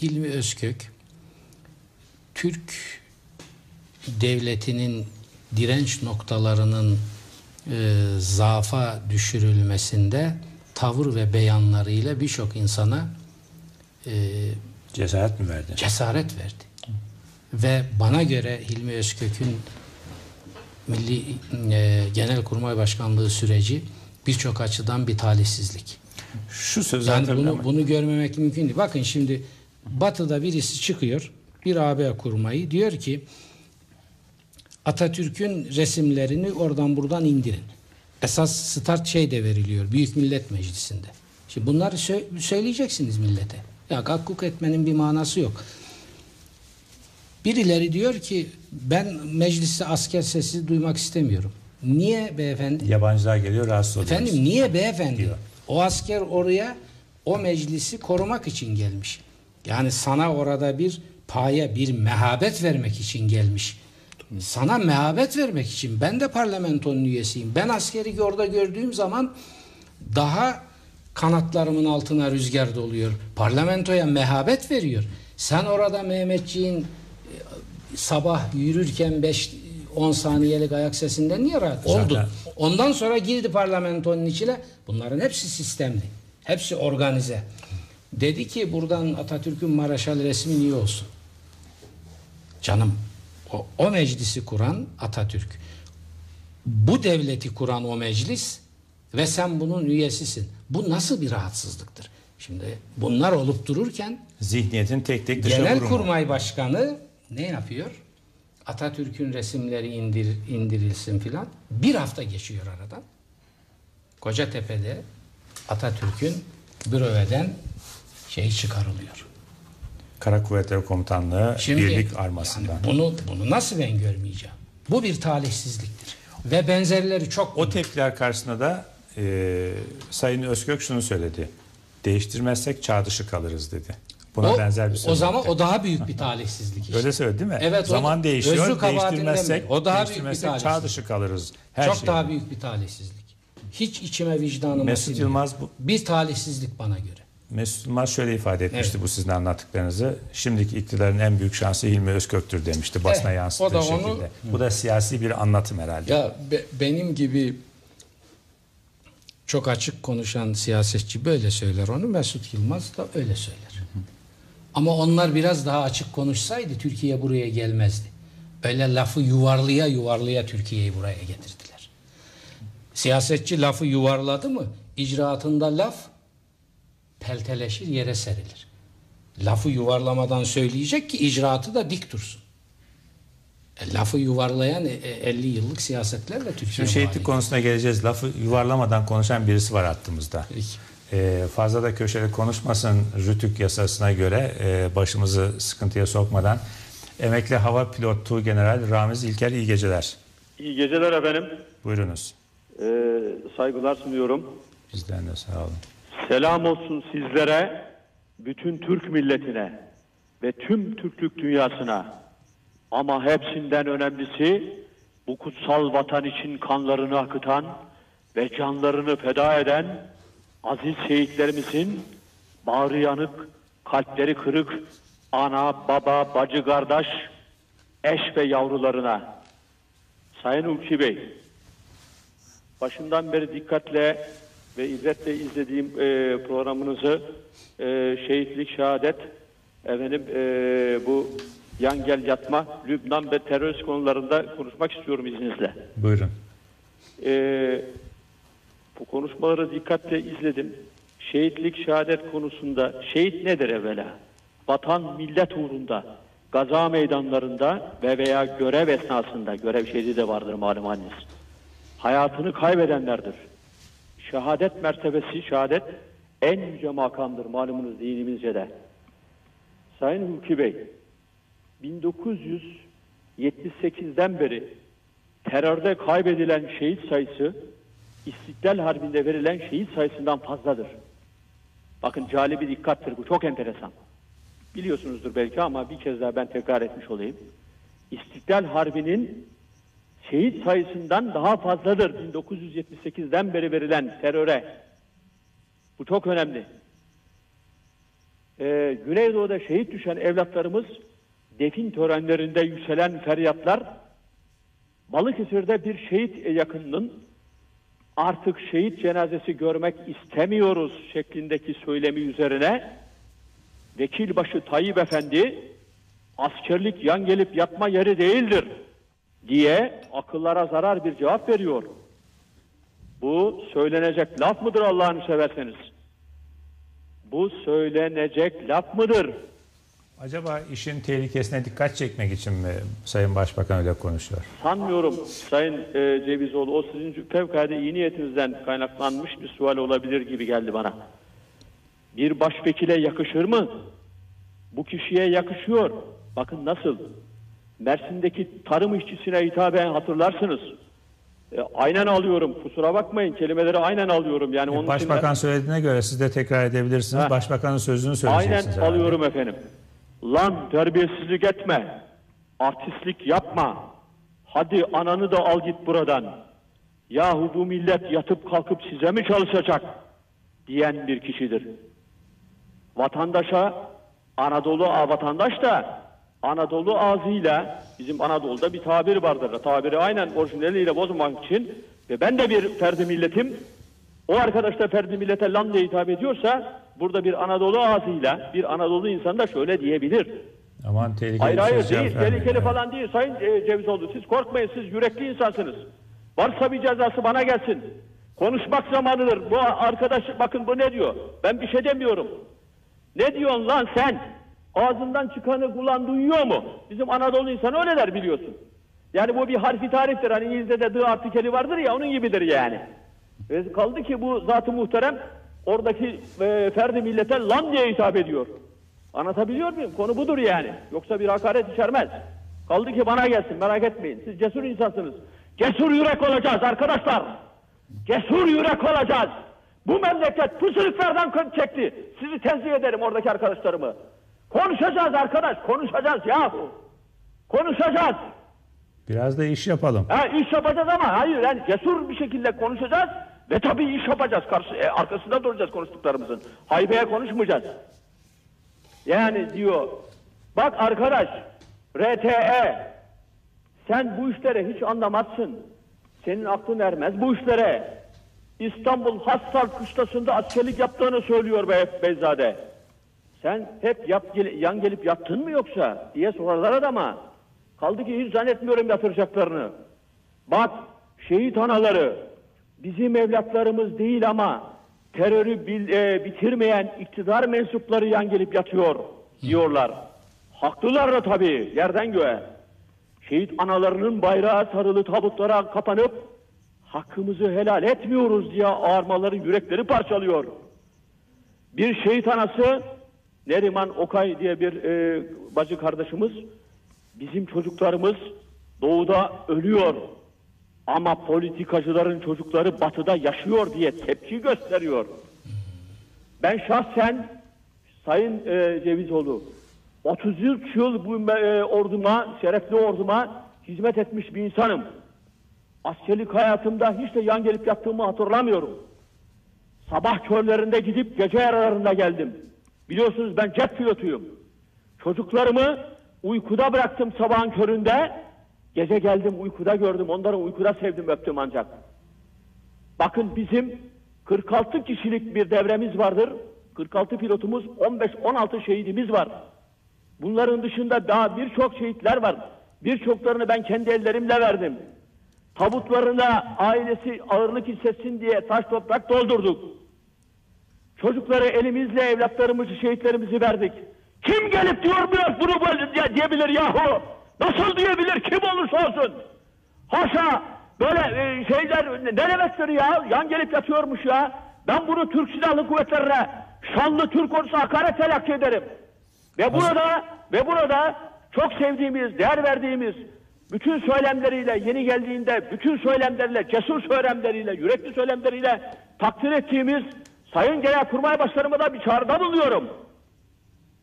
Hilmi Özkök Türk devletinin direnç noktalarının e, zaafa düşürülmesinde tavır ve beyanlarıyla birçok insana e, Cesaret mi verdi? cesaret verdi. Ve bana göre Hilmi Özkök'ün Milli e, Genelkurmay Başkanlığı süreci birçok açıdan bir talihsizlik. Şu sözü yani bunu, bunu görmemek mümkün değil. Bakın şimdi Batı'da birisi çıkıyor bir AB kurmayı diyor ki Atatürk'ün resimlerini oradan buradan indirin. Esas start şey de veriliyor Büyük Millet Meclisi'nde. Şimdi bunları sö- söyleyeceksiniz millete. Ya gakkuk etmenin bir manası yok. Birileri diyor ki ben mecliste asker sesi duymak istemiyorum. Niye beyefendi? Yabancılar geliyor rahatsız oluyoruz. Efendim niye beyefendi? O asker oraya o meclisi korumak için gelmiş. Yani sana orada bir paya, bir mehabet vermek için gelmiş. Sana mehabet vermek için. Ben de parlamentonun üyesiyim. Ben askeri orada gördüğüm zaman daha Kanatlarımın altına rüzgar doluyor. Parlamentoya mehabet veriyor. Sen orada Mehmetçiğin e, sabah yürürken 5 10 saniyelik ayak sesinden niye rahat oldu? Zaten- Ondan sonra girdi parlamentonun içine. Bunların hepsi sistemli. Hepsi organize. Dedi ki buradan Atatürk'ün Maraşal resmi niye olsun? Canım o, o meclisi kuran Atatürk. Bu devleti kuran o meclis ve sen bunun üyesisin. Bu nasıl bir rahatsızlıktır? Şimdi bunlar olup dururken Zihniyetin tek tek dışa vurumu. Genelkurmay Başkanı ne yapıyor? Atatürk'ün resimleri indir, indirilsin filan. Bir hafta geçiyor aradan. Kocatepe'de Atatürk'ün büröveden şey çıkarılıyor. Kara Kuvvetleri Komutanlığı Şimdi- birlik armasından. Bunu bunu nasıl ben görmeyeceğim? Bu bir talihsizliktir. Ve benzerleri çok. O tepkiler karşısında da e, Sayın Özkök şunu söyledi. Değiştirmezsek çağ dışı kalırız dedi. Buna o, benzer bir söz. O zaman etti. o daha büyük bir talihsizlik işte. Öyle söyledi değil mi? Evet. o- Zaman değişiyor. özrü kabahatinden Değiştirmezsek, o daha büyük bir değiştirmezsek çağ dışı kalırız. Her Çok şey. daha büyük bir talihsizlik. Hiç içime vicdanıma Mesut. Yılmaz bu- bir talihsizlik bana göre. Mesut Yılmaz şöyle ifade etmişti bu sizin anlattıklarınızı. Şimdiki iktidarın en büyük şansı Hilmi Özkök'tür demişti basına Eh, yansıttığı o da şekilde. onu- Bu da siyasi bir anlatım herhalde. Ya be- benim gibi çok açık konuşan siyasetçi böyle söyler onu. Mesut Yılmaz da öyle söyler. Ama onlar biraz daha açık konuşsaydı Türkiye buraya gelmezdi. Öyle lafı yuvarlıya yuvarlıya Türkiye'yi buraya getirdiler. Siyasetçi lafı yuvarladı mı icraatında laf pelteleşir yere serilir. Lafı yuvarlamadan söyleyecek ki icraatı da dik dursun. E, lafı yuvarlayan e, e, 50 yıllık siyasetlerle Türkiye Şimdi şehitlik konusuna geleceğiz. Lafı yuvarlamadan konuşan birisi var hattımızda. Ee, fazla da köşeli konuşmasın Rütük yasasına göre e, başımızı sıkıntıya sokmadan. Emekli hava pilotu General Ramiz İlker iyi geceler. İyi geceler efendim. Buyurunuz. Ee, saygılar sunuyorum. Bizden de sağ olun. Selam olsun sizlere, bütün Türk milletine ve tüm Türklük dünyasına. Ama hepsinden önemlisi bu kutsal vatan için kanlarını akıtan ve canlarını feda eden aziz şehitlerimizin bağrı yanık, kalpleri kırık, ana, baba, bacı, kardeş, eş ve yavrularına. Sayın Ulki Bey, başından beri dikkatle ve ibretle izlediğim e, programınızı e, şehitlik, şehadet, efendim e, bu yan gel yatma, Lübnan ve terörist konularında konuşmak istiyorum izninizle. Buyurun. E, bu konuşmaları dikkatle izledim. Şehitlik, şehadet konusunda şehit nedir evvela? Vatan, millet uğrunda, gaza meydanlarında ve veya görev esnasında, görev şehidi de vardır malum haliniz. Hayatını kaybedenlerdir. Şehadet mertebesi, şehadet en yüce makamdır malumunuz dinimizce de. Sayın Hulki Bey, 1978'den beri terörde kaybedilen şehit sayısı İstiklal Harbi'nde verilen şehit sayısından fazladır. Bakın cali bir dikkattir bu çok enteresan. Biliyorsunuzdur belki ama bir kez daha ben tekrar etmiş olayım. İstiklal Harbi'nin şehit sayısından daha fazladır 1978'den beri verilen teröre. Bu çok önemli. Ee, Güneydoğu'da şehit düşen evlatlarımız defin törenlerinde yükselen feryatlar Balıkesir'de bir şehit yakınının artık şehit cenazesi görmek istemiyoruz şeklindeki söylemi üzerine Vekilbaşı Tayyip Efendi askerlik yan gelip yatma yeri değildir diye akıllara zarar bir cevap veriyor. Bu söylenecek laf mıdır Allah'ını severseniz? Bu söylenecek laf mıdır? Acaba işin tehlikesine dikkat çekmek için mi Sayın Başbakan öyle konuşuyor? Sanmıyorum Sayın e, Cevizoğlu. O sizin fevkalade iyi niyetinizden kaynaklanmış bir sual olabilir gibi geldi bana. Bir başvekile yakışır mı? Bu kişiye yakışıyor. Bakın nasıl? Mersin'deki tarım işçisine hitaben hatırlarsınız. E, aynen alıyorum. Kusura bakmayın. Kelimeleri aynen alıyorum. Yani onun için Başbakan söylediğine göre siz de tekrar edebilirsiniz. Ha. Başbakanın sözünü Aynen söyleyeceksiniz. herhalde. alıyorum efendim. Lan terbiyesizlik etme. Artistlik yapma. Hadi ananı da al git buradan. Yahu bu millet yatıp kalkıp size mi çalışacak? diyen bir kişidir. Vatandaşa Anadolu vatandaş da Anadolu ağzıyla bizim Anadolu'da bir tabir vardır. Tabiri aynen orijinaliyle bozmamak için ve ben de bir ferdi milletim. O arkadaş da ferdi millete lan diye hitap ediyorsa burada bir Anadolu ağzıyla bir Anadolu insan da şöyle diyebilir. Aman tehlikeli Hayır hayır söz değil, tehlikeli falan değil Sayın e, Cevizoğlu. Siz korkmayın, siz yürekli insansınız. Varsa bir cezası bana gelsin. Konuşmak zamanıdır. Bu arkadaş bakın bu ne diyor? Ben bir şey demiyorum. Ne diyorsun lan sen? Ağzından çıkanı kulağın duyuyor mu? Bizim Anadolu insanı öyle der biliyorsun. Yani bu bir harfi tariftir. Hani İngilizce'de the artikeli vardır ya onun gibidir yani. Ve kaldı ki bu zat-ı muhterem oradaki e, ferdi millete lan diye hitap ediyor. Anlatabiliyor muyum? Konu budur yani. Yoksa bir hakaret içermez. Kaldı ki bana gelsin merak etmeyin. Siz cesur insansınız. Cesur yürek olacağız arkadaşlar. Cesur yürek olacağız. Bu memleket pısırıklardan kan çekti. Sizi tenzih ederim oradaki arkadaşlarımı. Konuşacağız arkadaş, konuşacağız yahu. Konuşacağız. Biraz da iş yapalım. Ha, iş yapacağız ama hayır yani cesur bir şekilde konuşacağız ve tabii iş yapacağız. Karşı, e, arkasında duracağız konuştuklarımızın. Haybeye konuşmayacağız. Yani diyor bak arkadaş RTE sen bu işlere hiç anlamazsın. Senin aklın ermez bu işlere. İstanbul Hassal kışlasında askerlik yaptığını söylüyor Bey Beyzade. Sen hep yap, yan gelip yattın mı yoksa diye sorarlar adama. Kaldı ki hiç zannetmiyorum yatıracaklarını. Bak şehit anaları bizim evlatlarımız değil ama terörü bil- e, bitirmeyen iktidar mensupları yan gelip yatıyor diyorlar. Haklılar da tabii yerden göğe. Şehit analarının bayrağı sarılı tabutlara kapanıp hakkımızı helal etmiyoruz diye ağırmaları yürekleri parçalıyor. Bir şehit anası Neriman Okay diye bir e, bacı kardeşimiz bizim çocuklarımız doğuda ölüyor ama politikacıların çocukları batıda yaşıyor diye tepki gösteriyor. Ben şahsen Sayın e, Cevizoğlu 33 yıl bu e, orduma, şerefli orduma hizmet etmiş bir insanım. Askerlik hayatımda hiç de yan gelip yattığımı hatırlamıyorum. Sabah körlerinde gidip gece yaralarında geldim. Biliyorsunuz ben jet pilotuyum. Çocuklarımı uykuda bıraktım sabahın köründe. Gece geldim uykuda gördüm. Onları uykuda sevdim öptüm ancak. Bakın bizim 46 kişilik bir devremiz vardır. 46 pilotumuz, 15-16 şehidimiz var. Bunların dışında daha birçok şehitler var. Birçoklarını ben kendi ellerimle verdim. Tabutlarına ailesi ağırlık hissetsin diye taş toprak doldurduk. Çocukları elimizle evlatlarımızı, şehitlerimizi verdik. Kim gelip diyor biraz bunu böyle diye- diyebilir yahu? Nasıl diyebilir kim olursa olsun? Haşa böyle e, şeyler ne demektir ya? Yan gelip yatıyormuş ya. Ben bunu Türk Silahlı Kuvvetleri'ne şanlı Türk ordusu hakaret telakki ederim. Ve burada ve burada çok sevdiğimiz, değer verdiğimiz bütün söylemleriyle yeni geldiğinde bütün söylemleriyle, cesur söylemleriyle, yürekli söylemleriyle takdir ettiğimiz Sayın Genelkurmay Başkanıma da bir çağrıda bulunuyorum.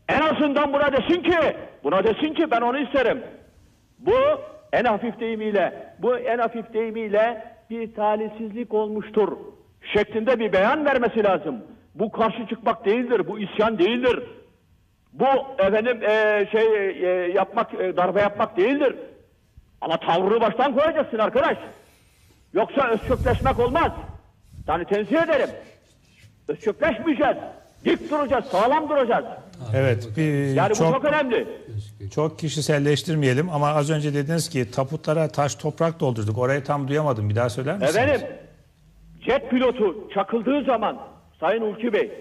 En azından buna desin ki, buna desin ki ben onu isterim. Bu en hafif deyimiyle, bu en hafif deyimiyle bir talihsizlik olmuştur şeklinde bir beyan vermesi lazım. Bu karşı çıkmak değildir, bu isyan değildir. Bu efendim e, şey e, yapmak, e, darbe yapmak değildir. Ama tavrını baştan koyacaksın arkadaş. Yoksa özçökleşmek olmaz. Yani tenzih ederim. Özçökleşmeyeceğiz. Dik duracağız, sağlam duracağız. Evet. Bir, Yani bu çok, çok önemli. çok kişiselleştirmeyelim ama az önce dediniz ki taputlara taş toprak doldurduk. Orayı tam duyamadım. Bir daha söyler misiniz? Efendim, jet pilotu çakıldığı zaman, Sayın Ulki Bey,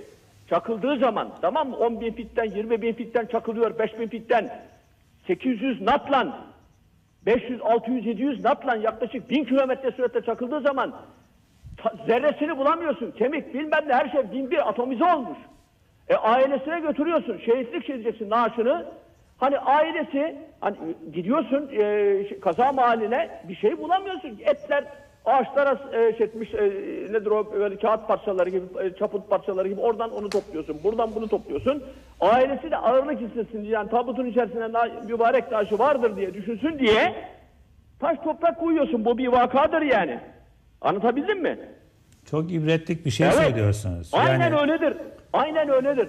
çakıldığı zaman, tamam mı? 10 bin fitten, 20 bin fitten çakılıyor, 5 bin fitten, 800 natla, 500, 600, 700 natla yaklaşık 1000 kilometre süratle çakıldığı zaman zerresini bulamıyorsun. Kemik bilmem ne her şey bin bir atomize olmuş. E ailesine götürüyorsun. Şehitlik şey diyeceksin naaşını. Hani ailesi hani gidiyorsun e, şey, kaza mahalline bir şey bulamıyorsun. Etler ağaçlara e, çekmiş e, nedir o böyle kağıt parçaları gibi e, çaput parçaları gibi oradan onu topluyorsun. Buradan bunu topluyorsun. Ailesi de ağırlık hissetsin diye yani tabutun içerisinde na, mübarek taşı vardır diye düşünsün diye taş toprak koyuyorsun. Bu bir vakadır yani. Anlatabildim mi? Çok ibretlik bir şey Evet. söylüyorsunuz. Aynen yani öyledir. Aynen öyledir.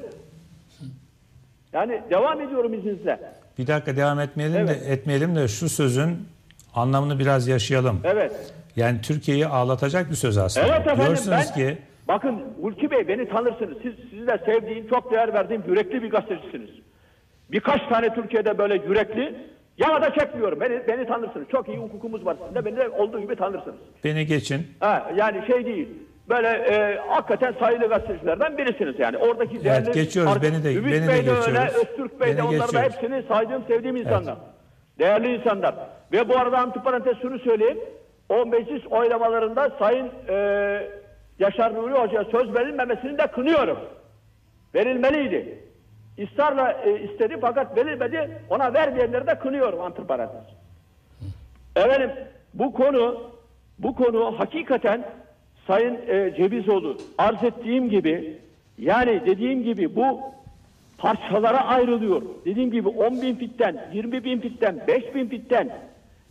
Yani devam ediyorum izninizle. bir dakika devam etmeyelim Evet. de etmeyelim de şu sözün anlamını biraz yaşayalım. Evet. Yani Türkiye'yi ağlatacak bir söz aslında. Evet efendim Diyorsunuz ben, ki bakın Hulki Bey beni tanırsınız. Siz, sizi de sevdiğim, çok değer verdiğim yürekli bir gazetecisiniz. Birkaç tane Türkiye'de böyle yürekli, yana da çekmiyorum. Beni, beni tanırsınız. Çok iyi hukukumuz var. Siz de beni de olduğu gibi tanırsınız. beni geçin. Ha, yani şey değil. Böyle e, hakikaten sayılı gazetecilerden birisiniz yani. Oradaki değerli... geçiyoruz. Ar- Beni de- Ümit beni de Bey de öyle, geçiyoruz. Öztürk Bey de Beni onlar da hepsini saydığım, sevdiğim insanlar. Değerli insanlar. Ve bu arada antiparantez şunu söyleyeyim. O meclis oylamalarında Sayın e, Yaşar Nuri Hoca'ya söz verilmemesini de kınıyorum. Verilmeliydi. İsrarla e, istedi fakat verilmedi. Ona vermeyenleri de kınıyorum antiparantez. Efendim bu konu bu konu hakikaten Sayın e, Cevizoğlu arz ettiğim gibi yani dediğim gibi bu parçalara ayrılıyor. Dediğim gibi 10 bin fitten, 20 bin fitten, 5 bin fitten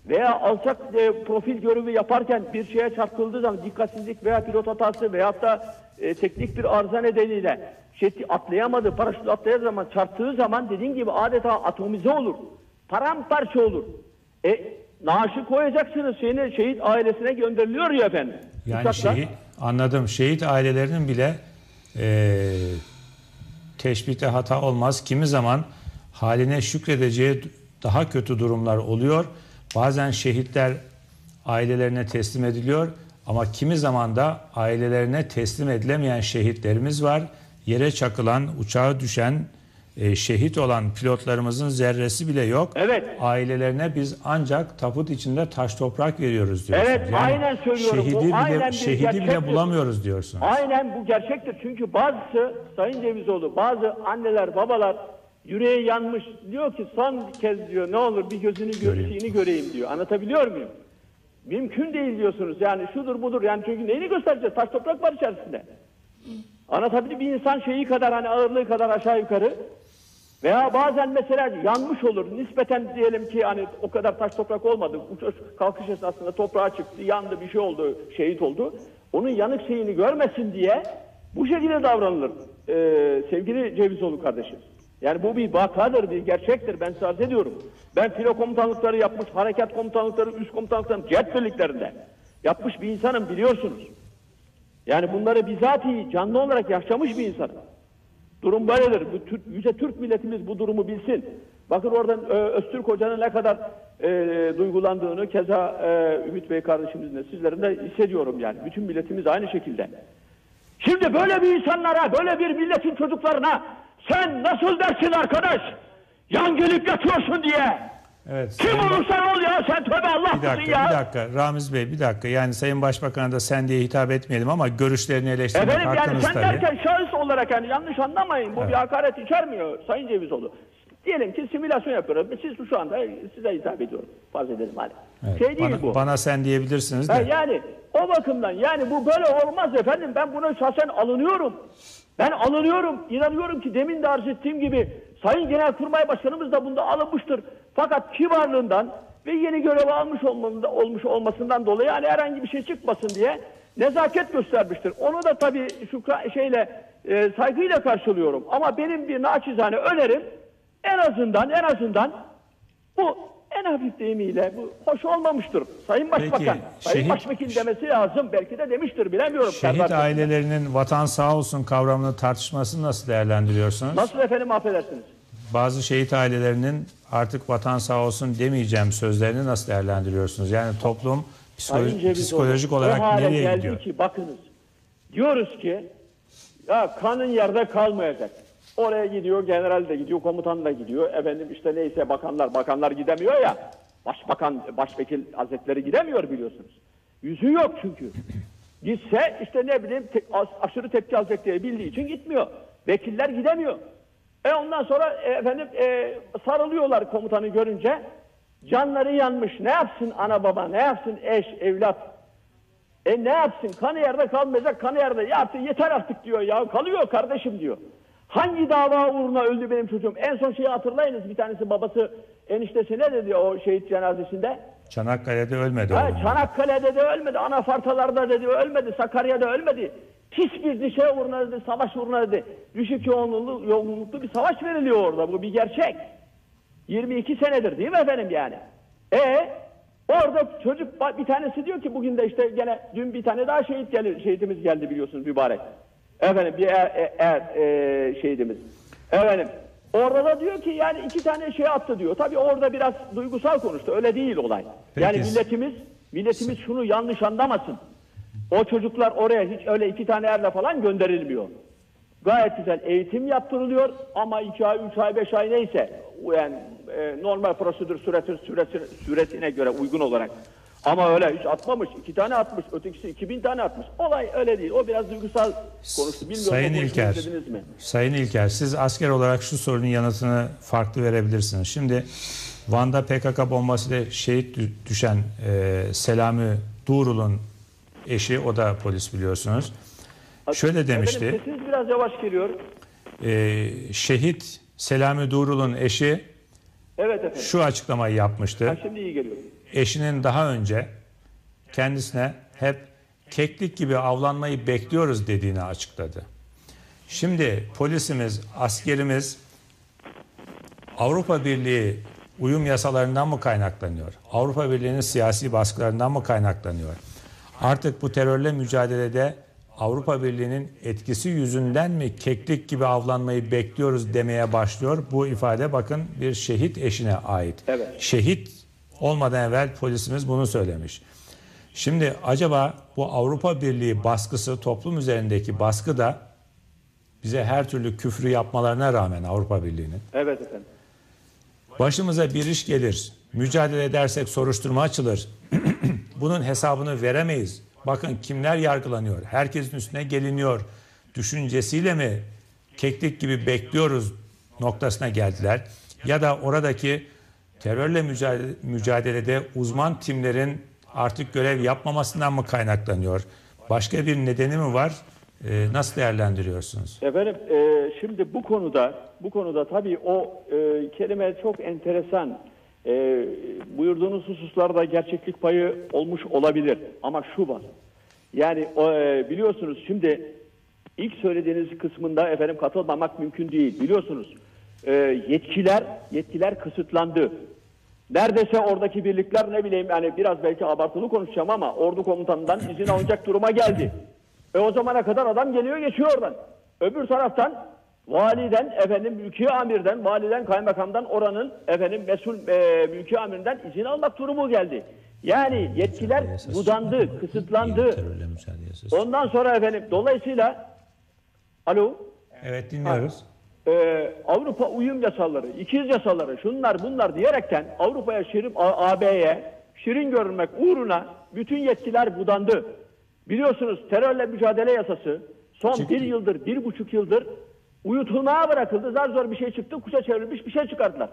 veya alçak e, profil görevi yaparken bir şeye çarpıldığı zaman dikkatsizlik veya pilot hatası veyahut da e, teknik bir arıza nedeniyle şey atlayamadı, paraşütle atlayadığı zaman çarptığı zaman dediğim gibi adeta atomize olur. Paramparça olur. E, naaşı koyacaksınız şeyine, şehit ailesine gönderiliyor ya efendim. Yani Uçakla. şehit, anladım. Şehit ailelerinin bile eee teşbihte hata olmaz. Kimi zaman haline şükredeceği daha kötü durumlar oluyor. Bazen şehitler ailelerine teslim ediliyor ama kimi zaman da ailelerine teslim edilemeyen şehitlerimiz var. Yere çakılan, uçağa düşen, e, şehit olan pilotlarımızın zerresi bile yok. Evet. Ailelerine biz ancak taput içinde taş toprak veriyoruz diyorsunuz. Evet, aynen söylüyorum. Bu Şehidi bile, aynen şehidi bile bulamıyoruz diyorsunuz. Aynen bu gerçektir. Çünkü bazısı Sayın Cevizoğlu, bazı anneler, babalar yüreği yanmış. Diyor ki son kez diyor ne olur bir gözünü görseyini göreyim diyor. Anlatabiliyor muyum? Mümkün değil diyorsunuz. Yani şudur budur. Yani çünkü neyini göstereceğiz? Taş toprak var içerisinde. Anlatabilir bir insan şeyi kadar hani ağırlığı kadar aşağı yukarı veya bazen mesela yanmış olur. Nispeten diyelim ki hani o kadar taş toprak olmadı. Uçuş kalkış esnasında toprağa çıktı, yandı, bir şey oldu, şehit oldu. Onun yanık şeyini görmesin diye bu şekilde davranılır. Ee, sevgili Cevizoğlu kardeşim. Yani bu bir vakadır, bir gerçektir. Ben size ediyorum. Ben filo komutanlıkları yapmış, harekat komutanlıkları, üst komutanlıkları, jet birliklerinde yapmış bir insanım biliyorsunuz. Yani bunları bizatihi canlı olarak yaşamış bir insanım. Durum böyledir. Yüce Türk milletimiz bu durumu bilsin. Bakın oradan Öztürk Hoca'nın ne kadar e, duygulandığını keza e, Ümit Bey kardeşimizin de sizlerin de hissediyorum yani. Bütün milletimiz aynı şekilde. Şimdi böyle bir insanlara, böyle bir milletin çocuklarına sen nasıl dersin arkadaş? Yan gelip yatıyorsun diye. Evet. Kim Sayın olursan ol ya sen tövbe Allah Bir dakika, ya? bir dakika. Ramiz Bey bir dakika. Yani Sayın Başbakan'a da sen diye hitap etmeyelim ama görüşlerini eleştirmek Efendim yani hakkınız sen tabii. derken şahıs olarak yani yanlış anlamayın. Bu Evet. bir hakaret içermiyor Sayın Cevizoğlu. Diyelim ki simülasyon yapıyoruz. Siz şu anda size hitap ediyorum. Farz edelim hadi. Evet. Şey değil bana, bu. bana sen diyebilirsiniz de. Ha, yani o bakımdan yani bu böyle olmaz efendim. Ben buna şahsen alınıyorum. Ben alınıyorum. İnanıyorum ki demin de arz ettiğim gibi Sayın Genelkurmay Başkanımız da bunda alınmıştır. Fakat kibarlığından ve yeni görev almış olmasında, olmuş olmasından dolayı yani herhangi bir şey çıkmasın diye nezaket göstermiştir. Onu da tabii şu şeyle e, saygıyla karşılıyorum. Ama benim bir naçizane önerim en azından en azından bu en hafif deyimiyle bu hoş olmamıştır. Sayın Başbakan, Peki, Sayın şehit- Başvekil demesi lazım. Belki de demiştir bilemiyorum. Şehit ailelerinin vatan sağ olsun kavramını tartışmasını nasıl değerlendiriyorsunuz? Nasıl efendim affedersiniz? Bazı şehit ailelerinin artık vatan sağ olsun demeyeceğim sözlerini nasıl değerlendiriyorsunuz? Yani toplum Sayın psikolo- Cevizoğlu, psikolojik olarak nereye geldi gidiyor? ki bakınız. Diyoruz ki ya kanın yerde kalmayacak. Oraya gidiyor, general de gidiyor, komutan da gidiyor. Efendim işte neyse bakanlar, bakanlar gidemiyor ya. Başbakan, başvekil hazretleri gidemiyor biliyorsunuz. Yüzü yok çünkü. Gitse işte ne bileyim te- aşırı tepki alacak diye bildiği için gitmiyor. Vekiller gidemiyor. E ondan sonra e, efendim e, sarılıyorlar komutanı görünce. Canları yanmış. Ne yapsın ana baba, ne yapsın eş, evlat? E ne yapsın? Kanı yerde kalmayacak, kanı yerde. Ya artık yeter artık diyor ya. Kalıyor kardeşim diyor. Hangi dava uğruna öldü benim çocuğum? En son şeyi hatırlayınız. Bir tanesi babası eniştesi ne dedi o şehit cenazesinde? Çanakkale'de ölmedi Ha, oğlum. Çanakkale'de de ölmedi, Anafartalar'da dedi ölmedi, Sakarya'da ölmedi. Pis bir şey uğruna dedi, savaş uğruna dedi. Düşük yoğunluklu, yoğunluklu bir savaş veriliyor orada, bu bir gerçek. 22 senedir değil mi efendim yani? E orada çocuk bir tanesi diyor ki bugün de işte gene dün bir tane daha şehit geldi, şehitimiz geldi biliyorsunuz mübarek. Efendim bir er, er, er, e, şehidimiz. Efendim orada da diyor ki yani iki tane şey attı diyor. Tabii orada biraz duygusal konuştu. Öyle değil olay. Peki. Yani milletimiz milletimiz şunu yanlış anlamasın. O çocuklar oraya hiç öyle iki tane erle falan gönderilmiyor. Gayet güzel eğitim yaptırılıyor ama iki ay, üç ay, beş ay neyse yani e, normal prosedür süresi, süresi, süresine göre uygun olarak. Ama öyle hiç atmamış, iki tane atmış, ötekisi iki bin tane atmış. Olay öyle değil. O biraz duygusal konuştu. Bilmiyorum Sayın İlker, mi? Sayın İlker, siz asker olarak şu sorunun yanıtını farklı verebilirsiniz. Şimdi Van'da PKK bombasıyla şehit dü- düşen e, Selami Doğrul'un eşi, o da polis biliyorsunuz. Şöyle demişti. Efendim, sesiniz biraz yavaş geliyor. e, şehit Selami Doğrul'un eşi Evet efendim. şu açıklamayı yapmıştı. Ha, şimdi iyi geliyor. Eşinin daha önce kendisine hep keklik gibi avlanmayı bekliyoruz dediğini açıkladı. Şimdi polisimiz, askerimiz Avrupa Birliği uyum yasalarından mı kaynaklanıyor? Avrupa Birliği'nin siyasi baskılarından mı kaynaklanıyor? Artık bu terörle mücadelede Avrupa Birliği'nin etkisi yüzünden mi keklik gibi avlanmayı bekliyoruz demeye başlıyor. Bu ifade bakın bir şehit eşine ait. Evet. Şehit olmadan evvel polisimiz bunu söylemiş. Şimdi acaba bu Avrupa Birliği baskısı, toplum üzerindeki baskı da bize her türlü küfrü yapmalarına rağmen Avrupa Birliği'nin Evet efendim. başımıza bir iş gelir, mücadele edersek soruşturma açılır. Bunun hesabını veremeyiz. Bakın kimler yargılanıyor, herkesin üstüne geliniyor. Düşüncesiyle mi keklik gibi bekliyoruz noktasına geldiler. Ya da oradaki terörle mücadele, mücadelede uzman timlerin artık görev yapmamasından mı kaynaklanıyor? Başka bir nedeni mi var? Ee, nasıl değerlendiriyorsunuz? Efendim e, şimdi bu konuda bu konuda tabii o e, kelime çok enteresan. E, buyurduğunuz hususlarda gerçeklik payı olmuş olabilir ama şu var. Yani e, biliyorsunuz şimdi ilk söylediğiniz kısmında efendim katılmamak mümkün değil. Biliyorsunuz e, yetkiler yetkiler kısıtlandı. Neredeyse oradaki birlikler ne bileyim yani biraz belki abartılı konuşacağım ama ordu komutanından izin alacak duruma geldi. E o zamana kadar adam geliyor geçiyor oradan. Öbür taraftan validen efendim mülki amirden, validen kaymakamdan oranın efendim mesul e, mülki amirinden izin almak durumu geldi. Yani yetkiler budandı, kısıtlandı. Ondan sonra efendim dolayısıyla alo Evet dinliyoruz. E, Avrupa uyum yasaları, ikiz yasaları, şunlar bunlar diyerekten Avrupa'ya şirin, AB'ye şirin görünmek uğruna bütün yetkiler budandı. Biliyorsunuz terörle mücadele yasası son bir yıldır, bir buçuk yıldır uyutulmaya bırakıldı. Zar zor bir şey çıktı, kuşa çevrilmiş bir şey çıkardılar.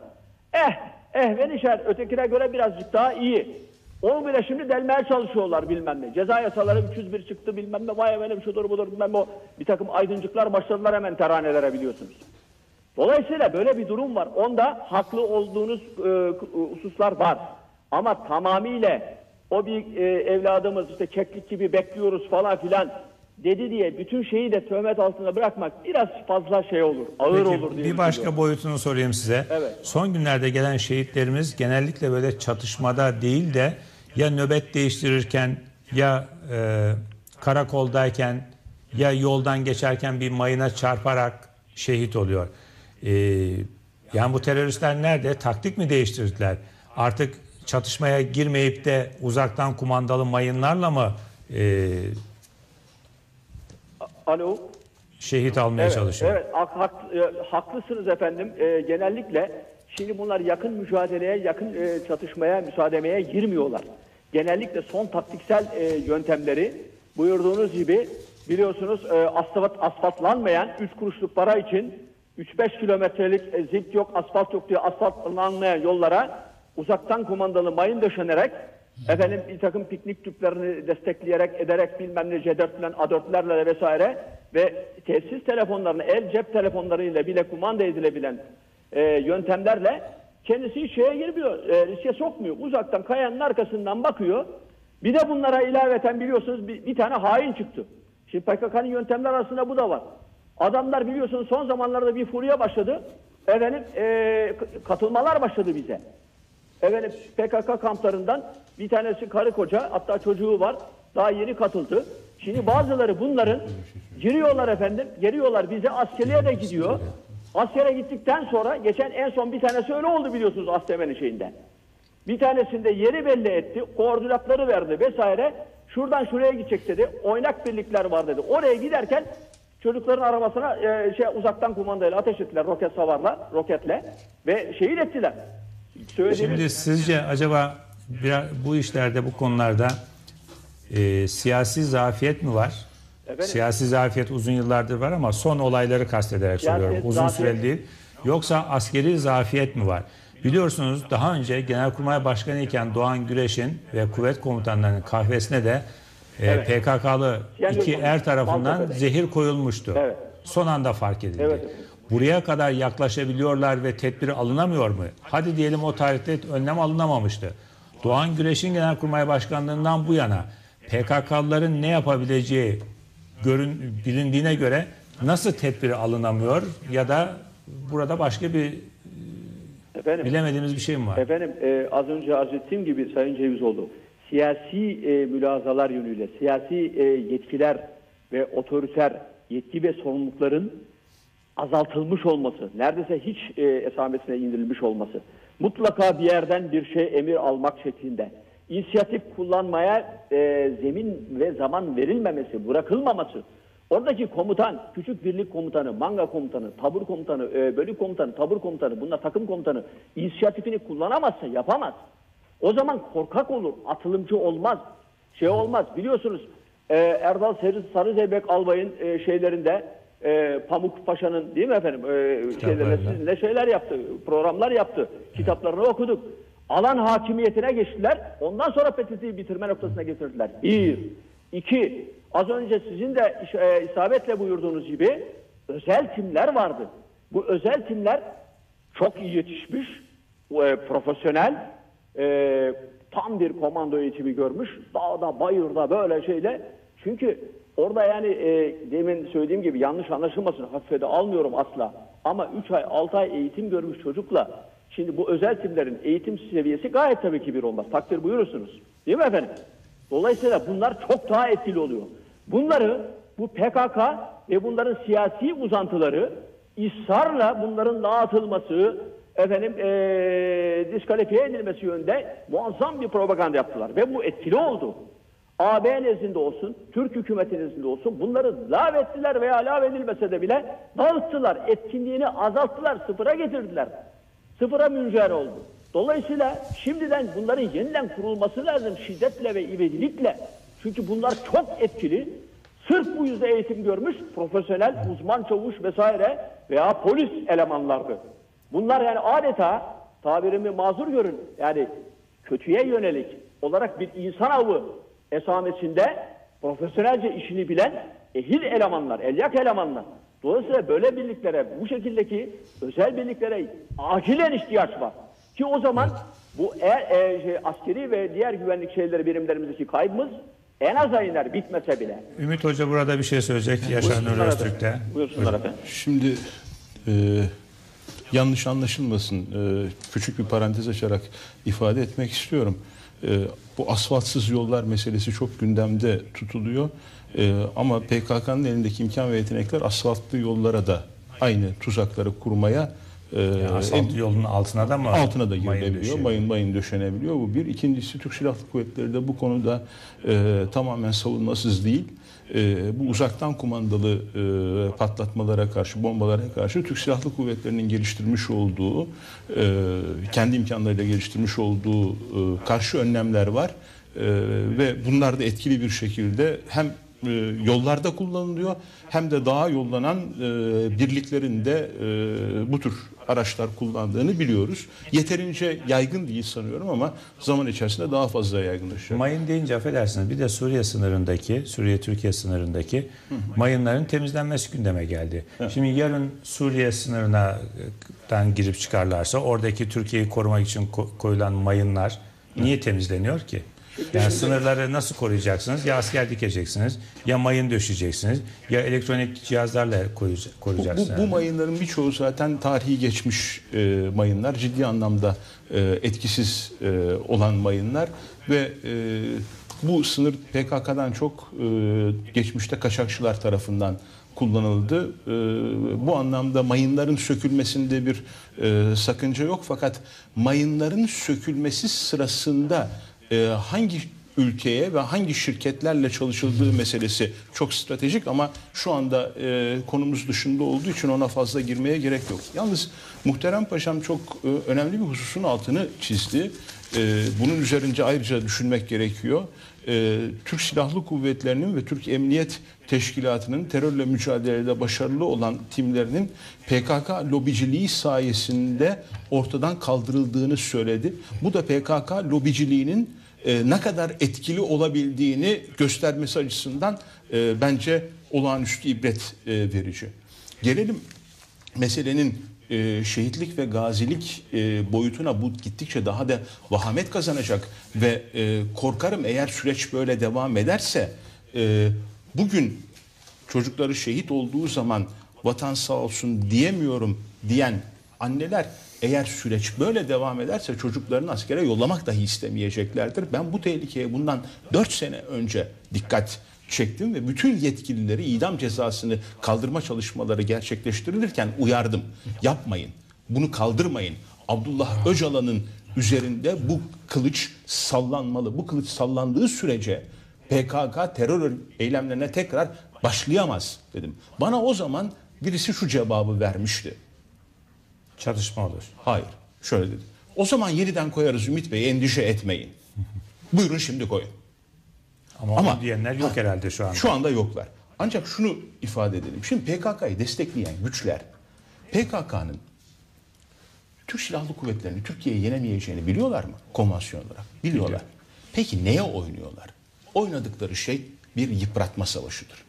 Eh, eh ve nişer ötekine göre birazcık daha iyi. Onu bile şimdi delmeye çalışıyorlar bilmem ne. Ceza yasaları 301 çıktı bilmem ne. Vay efendim şudur budur bilmem ne. Bir takım aydıncıklar başladılar hemen teranelere biliyorsunuz. Dolayısıyla böyle bir durum var. Onda haklı olduğunuz e, hususlar var. Ama tamamıyla o bir e, evladımız işte keklik gibi bekliyoruz falan filan dedi diye bütün şeyi de töhmet altında bırakmak biraz fazla şey olur. Ağır Peki, olur diye bir başka boyutunu sorayım size. Evet. Son günlerde gelen şehitlerimiz genellikle böyle çatışmada değil de ya nöbet değiştirirken ya e, karakoldayken ya yoldan geçerken bir mayına çarparak şehit oluyor. E, yani bu teröristler nerede? Taktik mi değiştirdiler? Artık çatışmaya girmeyip de uzaktan kumandalı mayınlarla mı e, Alo. şehit almaya evet, çalışıyor? Evet, hak- hak- e, haklısınız efendim. E, genellikle şimdi bunlar yakın mücadeleye, yakın e, çatışmaya, müsaademeye girmiyorlar. Genellikle son taktiksel e, yöntemleri buyurduğunuz gibi biliyorsunuz e, asfalt, asfaltlanmayan 3 kuruşluk para için 3-5 kilometrelik e, zift yok, asfalt yok diye asfaltlanmayan yollara uzaktan kumandalı mayın döşenerek efendim bir takım piknik tüplerini destekleyerek ederek bilmem ne C4'len A4'lerle vesaire ve telsiz telefonlarını el cep telefonlarıyla bile kumanda edilebilen e, yöntemlerle kendisi şeye girmiyor, e, riske sokmuyor. Uzaktan kayanın arkasından bakıyor. Bir de bunlara ilaveten biliyorsunuz bir, bir tane hain çıktı. Şimdi PKK'nın yöntemler arasında bu da var. Adamlar biliyorsunuz son zamanlarda bir furya başladı. Efendim e, katılmalar başladı bize. Efendim PKK kamplarından bir tanesi karı koca hatta çocuğu var. Daha yeni katıldı. Şimdi bazıları bunların giriyorlar efendim. Geliyorlar bize askerliğe de gidiyor. Askere gittikten sonra geçen en son bir tanesi öyle oldu biliyorsunuz Astemen'in şeyinde. Bir tanesinde yeri belli etti, koordinatları verdi vesaire. Şuradan şuraya gidecek dedi. Oynak birlikler var dedi. Oraya giderken çocukların arabasına e, şey uzaktan kumandayla ateş ettiler roket savarla, roketle ve şehit ettiler. Söylediğimiz- Şimdi sizce acaba biraz bu işlerde bu konularda e, siyasi zafiyet mi var? Efendim? Siyasi zafiyet uzun yıllardır var ama son olayları kastederek Siyasi soruyorum. Uzun zafiyet- süreli değil. Yoksa askeri zafiyet mi var? Biliyorsunuz daha önce Genelkurmay Başkanı iken Doğan Güreş'in ve kuvvet komutanlarının kahvesine de e, Evet. PKK'lı Yani iki er tarafından Maltepe'de. zehir koyulmuştu. Evet. Son anda fark edildi. Evet. Buraya kadar yaklaşabiliyorlar ve tedbir alınamıyor mu? Hadi diyelim o tarihte önlem alınamamıştı. Doğan Güreş'in Genelkurmay Başkanlığından bu yana PKK'lıların ne yapabileceği görün, bilindiğine göre nasıl tedbir alınamıyor ya da burada başka bir Efendim, bilemediğimiz bir şey mi var? Efendim e, az önce arz ettiğim gibi Sayın Cevizoğlu siyasi e, mülazalar yönüyle siyasi e, yetkiler ve otoriter yetki ve sorumlulukların azaltılmış olması, neredeyse hiç e, esamesine indirilmiş olması, mutlaka bir yerden bir şey emir almak şeklinde, inisiyatif kullanmaya e, zemin ve zaman verilmemesi, bırakılmaması, oradaki komutan, küçük birlik komutanı, manga komutanı, tabur komutanı, e, bölük komutanı, tabur komutanı, bunlar takım komutanı inisiyatifini kullanamazsa yapamaz. O zaman korkak olur, atılımcı olmaz, şey olmaz. Biliyorsunuz e, Erdal Sarı, Sarızeybek Albay'ın e, şeylerinde e, Pamuk Paşa'nın değil mi efendim e, şeylerinde sizinle şeyler yaptı, programlar yaptı, kitaplarını okuduk. Alan hakimiyetine geçtiler, ondan sonra PTT'yi bitirme noktasına getirdiler. Bir, iki, az önce sizin de e, isabetle buyurduğunuz gibi özel timler vardı. Bu özel timler çok iyi yetişmiş, e, profesyonel, e, tam bir komando eğitimi görmüş. Dağda, bayırda böyle şeyle. Çünkü orada yani e, demin söylediğim gibi yanlış anlaşılmasın hafife de almıyorum asla. Ama 3 ay 6 ay eğitim görmüş çocukla şimdi bu özel timlerin eğitim seviyesi gayet tabii ki bir olmaz. Takdir buyurursunuz. Değil mi efendim? Dolayısıyla bunlar çok daha etkili oluyor. Bunları bu PKK ve bunların siyasi uzantıları ısrarla bunların dağıtılması, efendim eee diskalifiye edilmesi yönünde muazzam bir propaganda yaptılar. Ve bu etkili oldu. AB nezdinde olsun, Türk hükümeti nezdinde olsun bunları lağvettiler veya lağvedilmese de bile dağıttılar. Etkinliğini azalttılar, sıfıra getirdiler. Sıfıra müncer oldu. Dolayısıyla şimdiden bunların yeniden kurulması lazım şiddetle ve ivedilikle. Çünkü bunlar çok etkili. Sırf bu yüzden eğitim görmüş profesyonel, uzman çavuş vesaire veya polis elemanlardı. Bunlar yani adeta tabirimi mazur görün yani kötüye yönelik olarak bir insan avı esamesinde profesyonelce işini bilen ehil elemanlar, elyak elemanlar. Dolayısıyla böyle birliklere, bu şekildeki özel birliklere acilen ihtiyaç var. Ki o zaman bu eğer e, şey, askeri ve diğer güvenlik şeyleri birimlerimizdeki kaybımız en aza iner bitmese bile. Ümit Hoca burada bir şey söyleyecek Yaşar Nur Öztürk'te. Buyursunlar efendim. Şimdi e, yanlış anlaşılmasın. E, küçük bir parantez açarak ifade etmek istiyorum. E, bu asfaltsız yollar meselesi çok gündemde tutuluyor. E, ama PKK'nın elindeki imkan ve yetenekler asfaltlı yollara da aynı tuzakları kurmaya e, Yani asfalt en- yolun altına da mı? altına da girilebiliyor. Mayın mayın döşenebiliyor. Bu bir. İkincisi Türk Silahlı Kuvvetleri de bu konuda e, tamamen savunmasız değil. E, bu uzaktan kumandalı e, patlatmalara karşı, bombalara karşı Türk Silahlı Kuvvetleri'nin geliştirmiş olduğu, e, kendi imkanlarıyla geliştirmiş olduğu e, karşı önlemler var. E, ve bunlar da etkili bir şekilde hem e, yollarda kullanılıyor hem de daha yollanan e, birliklerin de e, bu tür araçlar kullandığını biliyoruz. Yeterince yaygın değil sanıyorum ama zaman içerisinde daha fazla yaygınlaşacak. Mayın deyince affedersiniz bir de Suriye sınırındaki, Suriye-Türkiye sınırındaki mayınların temizlenmesi gündeme geldi. Şimdi yarın Suriye sınırından girip çıkarlarsa oradaki Türkiye'yi korumak için ko- koyulan mayınlar niye temizleniyor ki? Yani sınırları nasıl koruyacaksınız? Ya asker dikeceksiniz, ya mayın döşeceksiniz, ya elektronik cihazlarla koruyac- Bu, koruyacaksınız. bu, bu mayınların birçoğu zaten tarihi geçmiş e, mayınlar. Ciddi anlamda e, etkisiz e, olan mayınlar ve e, bu sınır PKK'dan çok e, geçmişte kaçakçılar tarafından kullanıldı. E, bu anlamda mayınların sökülmesinde bir e, sakınca yok fakat mayınların sökülmesi sırasında e, hangi ülkeye ve hangi şirketlerle çalışıldığı meselesi çok stratejik ama şu anda e, konumuz dışında olduğu için ona fazla girmeye gerek yok. Yalnız Muhterem Paşam çok e, önemli bir hususun altını çizdi. E, bunun üzerinde ayrıca düşünmek gerekiyor. E, Türk Silahlı Kuvvetleri'nin ve Türk Emniyet Teşkilatı'nın terörle mücadelede başarılı olan timlerinin PKK lobiciliği sayesinde ortadan kaldırıldığını söyledi. Bu da PKK lobiciliğinin e, ne kadar etkili olabildiğini göstermesi açısından e, bence olağanüstü ibret e, verici. Gelelim meselenin şehitlik ve gazilik boyutuna bu gittikçe daha da vahamet kazanacak ve korkarım eğer süreç böyle devam ederse bugün çocukları şehit olduğu zaman vatan sağ olsun diyemiyorum diyen anneler eğer süreç böyle devam ederse çocuklarını askere yollamak dahi istemeyeceklerdir. Ben bu tehlikeye bundan 4 sene önce dikkat çektim ve bütün yetkilileri idam cezasını kaldırma çalışmaları gerçekleştirilirken uyardım. Yapmayın. Bunu kaldırmayın. Abdullah Öcalan'ın üzerinde bu kılıç sallanmalı. Bu kılıç sallandığı sürece PKK terör eylemlerine tekrar başlayamaz dedim. Bana o zaman birisi şu cevabı vermişti. Çatışma olur. Hayır. Şöyle dedi. O zaman yeniden koyarız Ümit Bey endişe etmeyin. Buyurun şimdi koyun. Ama, Ama- diyenler yok herhalde şu anda. Şu anda yoklar. Ancak şunu ifade edelim. Şimdi PKK'yı destekleyen güçler PKK'nın Türk Silahlı Kuvvetleri'ni Türkiye'ye yenemeyeceğini biliyorlar mı? Konvansiyon olarak. Biliyorlar. Peki neye oynuyorlar? Oynadıkları şey bir yıpratma savaşıdır.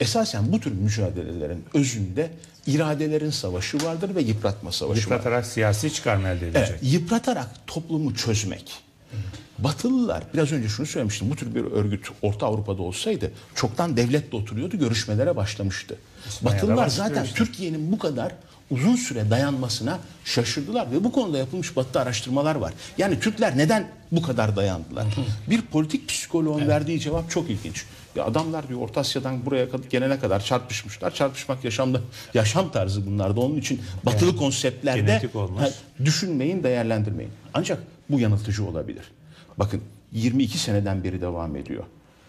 Esasen bu tür mücadelelerin özünde iradelerin savaşı vardır ve yıpratma savaşı vardır. Yıpratarak siyasi çıkarma elde edilecek. Evet, yıpratarak toplumu çözmek. Batılılar biraz önce şunu söylemiştim. Bu tür bir örgüt Orta Avrupa'da olsaydı çoktan devletle oturuyordu, görüşmelere başlamıştı. İspanya'da Batılılar zaten işte. Türkiye'nin bu kadar uzun süre dayanmasına şaşırdılar ve bu konuda yapılmış batıda araştırmalar var. Yani Türkler neden bu kadar dayandılar? bir politik psikoloğun verdiği cevap çok ilginç. Ya adamlar diyor Orta Asya'dan buraya gelene kadar çarpışmışlar. Çarpışmak yaşamda yaşam tarzı bunlarda. Onun için batılı konseptlerde olmuş. Ha, düşünmeyin, değerlendirmeyin. Ancak bu yanıltıcı olabilir. Bakın 22 seneden beri devam ediyor.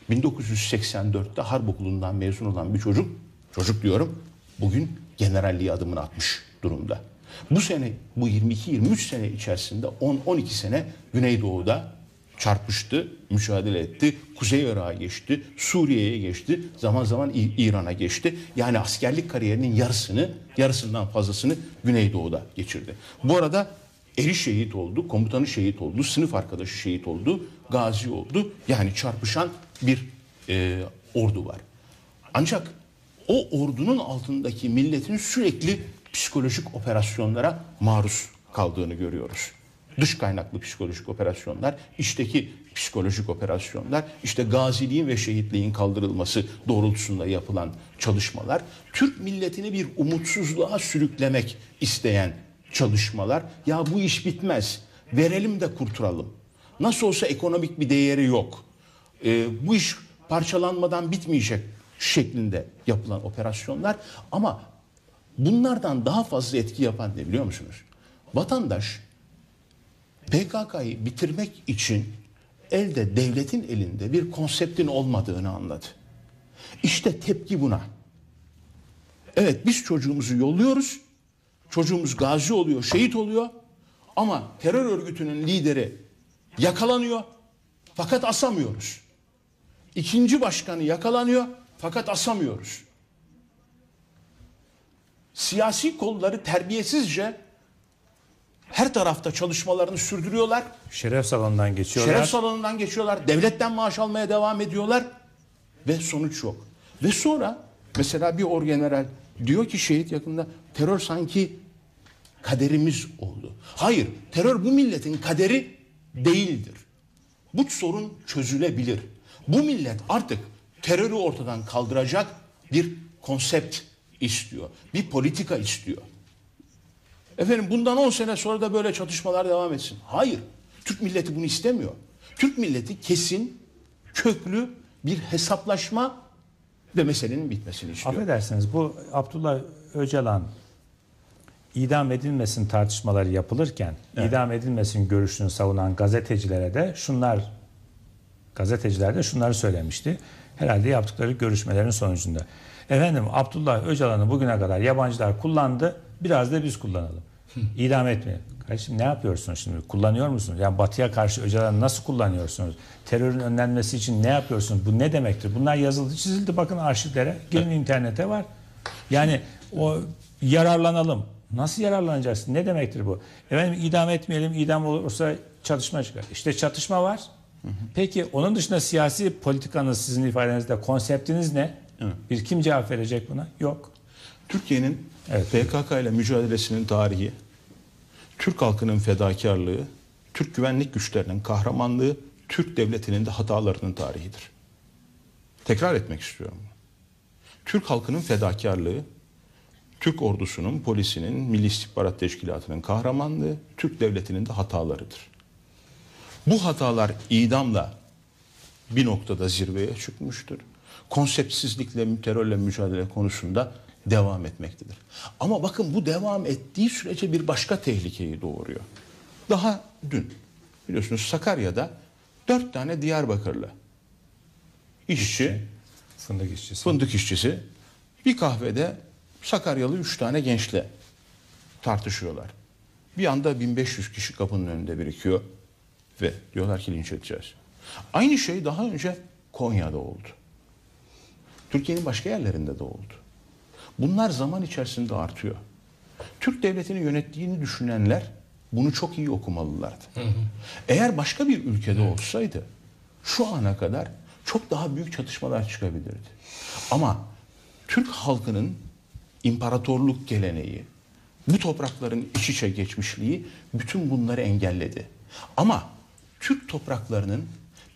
1984'te harp okulundan mezun olan bir çocuk, çocuk diyorum, bugün generalliğe adımını atmış durumda. Bu sene, bu 22-23 sene içerisinde 10-12 sene Güneydoğu'da çarpıştı, mücadele etti. Kuzey Irak'a geçti, Suriye'ye geçti, zaman zaman İran'a geçti. Yani askerlik kariyerinin yarısını, yarısından fazlasını Güneydoğu'da geçirdi. Bu arada eri şehit oldu, komutanı şehit oldu, sınıf arkadaşı şehit oldu, gazi oldu. Yani çarpışan bir e, ordu var. Ancak o ordunun altındaki milletin sürekli psikolojik operasyonlara maruz kaldığını görüyoruz. Dış kaynaklı psikolojik operasyonlar, içteki psikolojik operasyonlar, işte gaziliğin ve şehitliğin kaldırılması doğrultusunda yapılan çalışmalar, Türk milletini bir umutsuzluğa sürüklemek isteyen çalışmalar. Ya bu iş bitmez, verelim de kurtulalım. Nasıl olsa ekonomik bir değeri yok. Ee, bu iş parçalanmadan bitmeyecek şeklinde yapılan operasyonlar ama bunlardan daha fazla etki yapan ne biliyor musunuz? Vatandaş PKK'yı bitirmek için elde devletin elinde bir konseptin olmadığını anladı. İşte tepki buna. Evet biz çocuğumuzu yolluyoruz. Çocuğumuz gazi oluyor, şehit oluyor. Ama terör örgütünün lideri yakalanıyor. Fakat asamıyoruz. İkinci başkanı yakalanıyor. fakat asamıyoruz. Siyasi kolları terbiyesizce her tarafta çalışmalarını sürdürüyorlar. Şeref salonundan geçiyorlar. Şeref salonundan geçiyorlar. Devletten maaş almaya devam ediyorlar. Ve sonuç yok. Ve sonra mesela bir orgeneral diyor ki şehit yakında terör sanki kaderimiz oldu. Hayır, terör bu milletin kaderi değildir. Bu sorun çözülebilir. Bu millet artık terörü ortadan kaldıracak bir konsept istiyor. Bir politika istiyor. Efendim bundan 10 sene sonra da böyle çatışmalar devam etsin. Hayır. Türk milleti bunu istemiyor. Türk milleti kesin, köklü bir hesaplaşma ve meselenin bitmesini istiyor. Affedersiniz bu Abdullah Öcalan idam edilmesin tartışmaları yapılırken idam edilmesin görüşünü savunan gazetecilere de şunlar gazeteciler de şunları söylemişti. Herhalde yaptıkları görüşmelerin sonucunda. Efendim Abdullah Öcalan'ı bugüne kadar yabancılar kullandı. Biraz da biz kullanalım. İdam etmeyin. Kardeşim ne yapıyorsunuz şimdi? Kullanıyor musunuz? Yani batıya karşı Öcalan'ı nasıl kullanıyorsunuz? Terörün önlenmesi için ne yapıyorsunuz? Bu ne demektir? Bunlar yazıldı, çizildi. Bakın arşivlere. Gelin internete var. Yani o yararlanalım. Nasıl yararlanacaksın? Ne demektir bu? Efendim idam etmeyelim. idam olursa çatışma çıkar. İşte çatışma var. Peki onun dışında siyasi politikanız sizin ifadenizde konseptiniz ne? Bir kim cevap verecek buna? Yok. Türkiye'nin PKK ile mücadelesinin tarihi, Türk halkının fedakarlığı, Türk güvenlik güçlerinin kahramanlığı, Türk devletinin de hatalarının tarihidir. Tekrar etmek istiyorum. Türk halkının fedakarlığı, Türk ordusunun, polisinin, Milli İstihbarat Teşkilatı'nın kahramanlığı, Türk devletinin de hatalarıdır. Bu hatalar idamla bir noktada zirveye çıkmıştır. Konseptsizlikle, terörle mücadele konusunda devam etmektedir. Ama bakın bu devam ettiği sürece bir başka tehlikeyi doğuruyor. Daha dün biliyorsunuz Sakarya'da dört tane Diyarbakırlı işçi, fındık işçisi, fındık işçisi bir kahvede Sakaryalı üç tane gençle tartışıyorlar. Bir anda 1500 kişi kapının önünde birikiyor ve diyorlar ki linç edeceğiz. Aynı şey daha önce Konya'da oldu. Türkiye'nin başka yerlerinde de oldu. Bunlar zaman içerisinde artıyor. Türk devletini yönettiğini düşünenler bunu çok iyi okumalılardı. Eğer başka bir ülkede olsaydı şu ana kadar çok daha büyük çatışmalar çıkabilirdi. Ama Türk halkının imparatorluk geleneği, bu toprakların iç içe geçmişliği bütün bunları engelledi. Ama Türk topraklarının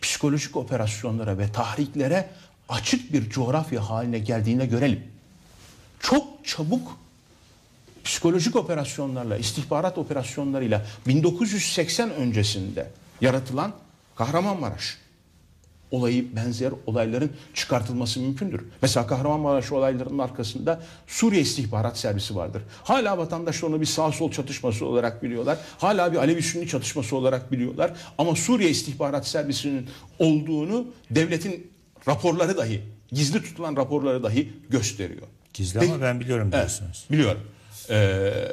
psikolojik operasyonlara ve tahriklere açık bir coğrafya haline geldiğine görelim. Çok çabuk psikolojik operasyonlarla, istihbarat operasyonlarıyla 1980 öncesinde yaratılan Kahramanmaraş olayı benzer olayların çıkartılması mümkündür. Mesela Kahramanmaraş olaylarının arkasında Suriye İstihbarat Servisi vardır. Hala vatandaşlar onu bir sağ sol çatışması olarak biliyorlar. Hala bir Alevi Sünni çatışması olarak biliyorlar. Ama Suriye İstihbarat Servisi'nin olduğunu devletin raporları dahi, gizli tutulan raporları dahi gösteriyor. Gizli ama ben biliyorum diyorsunuz. Evet, biliyorum. Ee,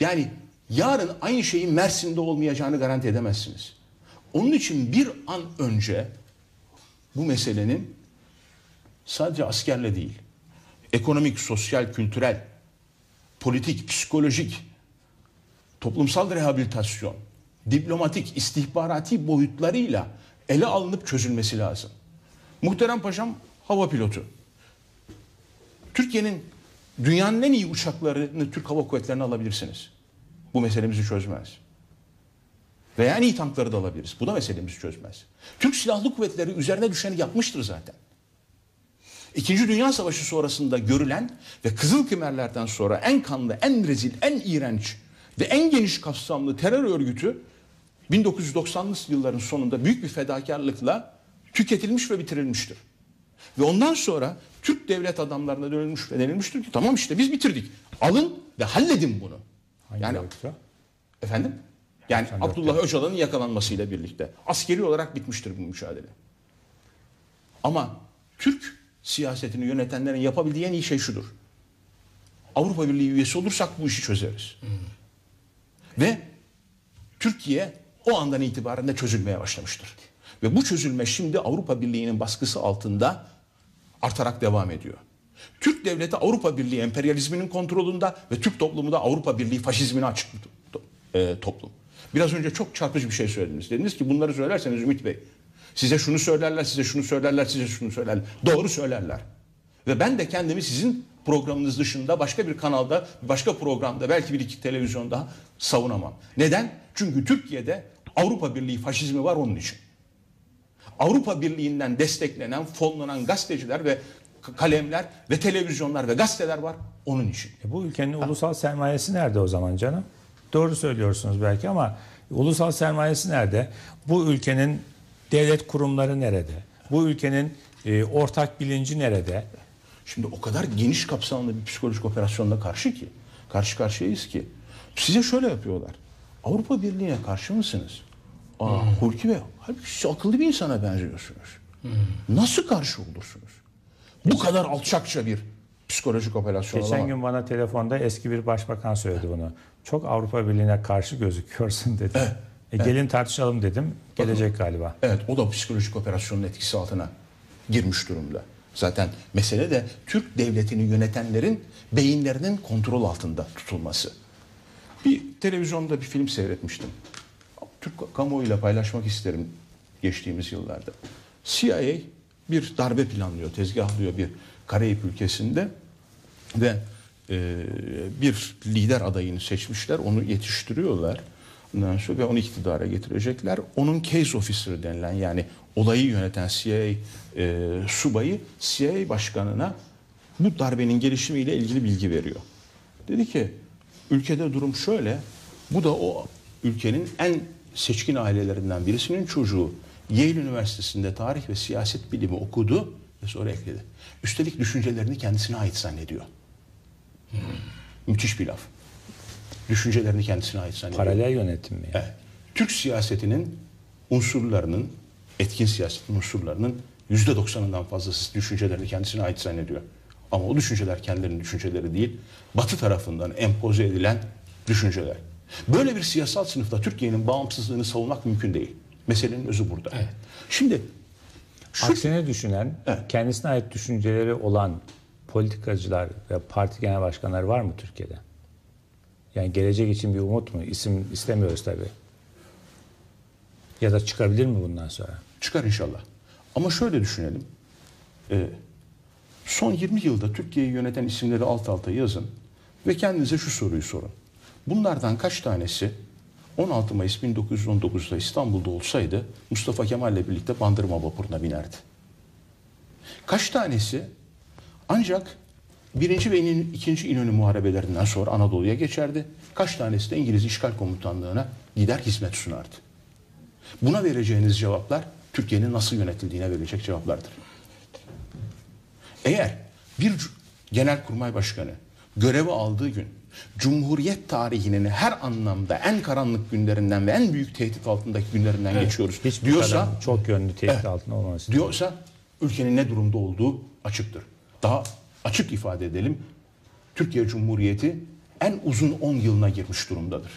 yani yarın aynı şeyin Mersin'de olmayacağını garanti edemezsiniz. Onun için bir an önce bu meselenin sadece askerle değil, ekonomik, sosyal, kültürel, politik, psikolojik, toplumsal rehabilitasyon, diplomatik, istihbarati boyutlarıyla ele alınıp çözülmesi lazım. Muhterem Paşam hava pilotu. Türkiye'nin dünyanın en iyi uçaklarını Türk Hava Kuvvetleri'ne alabilirsiniz. Bu meselemizi çözmez. Veya en iyi tankları da alabiliriz. Bu da meselemizi çözmez. Türk Silahlı Kuvvetleri üzerine düşeni yapmıştır zaten. İkinci Dünya Savaşı sonrasında görülen ve Kızıl Kimerlerden sonra en kanlı, en rezil, en iğrenç ve en geniş kapsamlı terör örgütü 1990'lı yılların sonunda büyük bir fedakarlıkla tüketilmiş ve bitirilmiştir. Ve ondan sonra Türk devlet adamlarına dönülmüş ve denilmiştir ki tamam işte biz bitirdik. Alın ve halledin bunu. Hangi yani örgütü? efendim yani Abdullah Öcalan'ın yakalanmasıyla birlikte askeri olarak bitmiştir bu mücadele. Ama Türk siyasetini yönetenlerin yapabildiği en iyi şey şudur. Avrupa Birliği üyesi olursak bu işi çözeriz. Ve Türkiye o andan itibaren de çözülmeye başlamıştır. Ve bu çözülme şimdi Avrupa Birliği'nin baskısı altında artarak devam ediyor. Türk devleti Avrupa Birliği emperyalizminin kontrolünde ve Türk toplumu da Avrupa Birliği faşizmine açık e, toplum. Biraz önce çok çarpıcı bir şey söylediniz. Dediniz ki bunları söylerseniz Ümit Bey size şunu söylerler, size şunu söylerler, size şunu söylerler. Doğru söylerler. Ve ben de kendimi sizin programınız dışında başka bir kanalda, başka programda, belki bir iki televizyonda savunamam. Neden? Çünkü Türkiye'de Avrupa Birliği faşizmi var onun için. Avrupa Birliği'nden desteklenen, fonlanan gazeteciler ve kalemler ve televizyonlar ve gazeteler var onun için. E bu ülkenin ulusal sermayesi nerede o zaman canım? Doğru söylüyorsunuz belki ama ulusal sermayesi nerede? Bu ülkenin devlet kurumları nerede? Bu ülkenin e, ortak bilinci nerede? Şimdi o kadar geniş kapsamlı bir psikolojik operasyonla karşı ki, karşı karşıyayız ki. Size şöyle yapıyorlar. Avrupa Birliği'ne karşı mısınız? Aa, Hulki Bey, halbuki siz akıllı bir insana benziyorsunuz. Nasıl karşı olursunuz? Bu kadar alçakça bir psikolojik operasyon Geçen olamaz. gün bana telefonda eski bir başbakan söyledi bunu. Çok Avrupa Birliği'ne karşı gözüküyorsun dedi. E, gelin tartışalım dedim. Gelecek galiba. Evet o da psikolojik operasyonun etkisi altına girmiş durumda. Zaten mesele de Türk devletini yönetenlerin beyinlerinin kontrol altında tutulması. Bir televizyonda bir film seyretmiştim. Türk kamuoyuyla paylaşmak isterim geçtiğimiz yıllarda. CIA bir darbe planlıyor, tezgahlıyor bir Karayip ülkesinde ve e, bir lider adayını seçmişler, onu yetiştiriyorlar. Ondan sonra ve onu iktidara getirecekler. Onun case officer denilen yani olayı yöneten CIA e, subayı CIA başkanına bu darbenin gelişimiyle ilgili bilgi veriyor. Dedi ki ülkede durum şöyle. Bu da o ülkenin en seçkin ailelerinden birisinin çocuğu. Yale Üniversitesi'nde tarih ve siyaset bilimi okudu ve sonra ekledi. Üstelik düşüncelerini kendisine ait zannediyor. Müthiş bir laf. Düşüncelerini kendisine ait zannediyor. Paralel yönetim mi? Evet. Türk siyasetinin unsurlarının, etkin siyasetin unsurlarının yüzde doksanından fazlası düşüncelerini kendisine ait zannediyor. Ama o düşünceler kendilerinin düşünceleri değil, Batı tarafından empoze edilen düşünceler. Böyle bir siyasal sınıfta Türkiye'nin bağımsızlığını savunmak mümkün değil. Meselenin özü burada. Şimdi Aksine düşünen, kendisine ait düşünceleri olan politikacılar ve parti genel başkanları var mı Türkiye'de? Yani gelecek için bir umut mu? İsim istemiyoruz tabii. Ya da çıkabilir mi bundan sonra? Çıkar inşallah. Ama şöyle düşünelim. Ee, son 20 yılda Türkiye'yi yöneten isimleri alt alta yazın ve kendinize şu soruyu sorun. Bunlardan kaç tanesi 16 Mayıs 1919'da İstanbul'da olsaydı Mustafa Kemal'le birlikte Bandırma vapuruna binerdi? Kaç tanesi ancak birinci ve ikinci İnönü muharebelerinden sonra Anadolu'ya geçerdi? Kaç tanesi de İngiliz İşgal Komutanlığı'na gider hizmet sunardı? Buna vereceğiniz cevaplar Türkiye'nin nasıl yönetildiğine verecek cevaplardır. Eğer bir genelkurmay başkanı görevi aldığı gün Cumhuriyet tarihinin her anlamda en karanlık günlerinden ve en büyük tehdit altındaki günlerinden Evet. geçiyoruz Hiç diyorsa çok yönlü tehdit Evet. altında olmaması. diyorsa ülkenin ne durumda olduğu açıktır. Daha açık ifade edelim. Türkiye Cumhuriyeti en uzun 10 yılına girmiş durumdadır.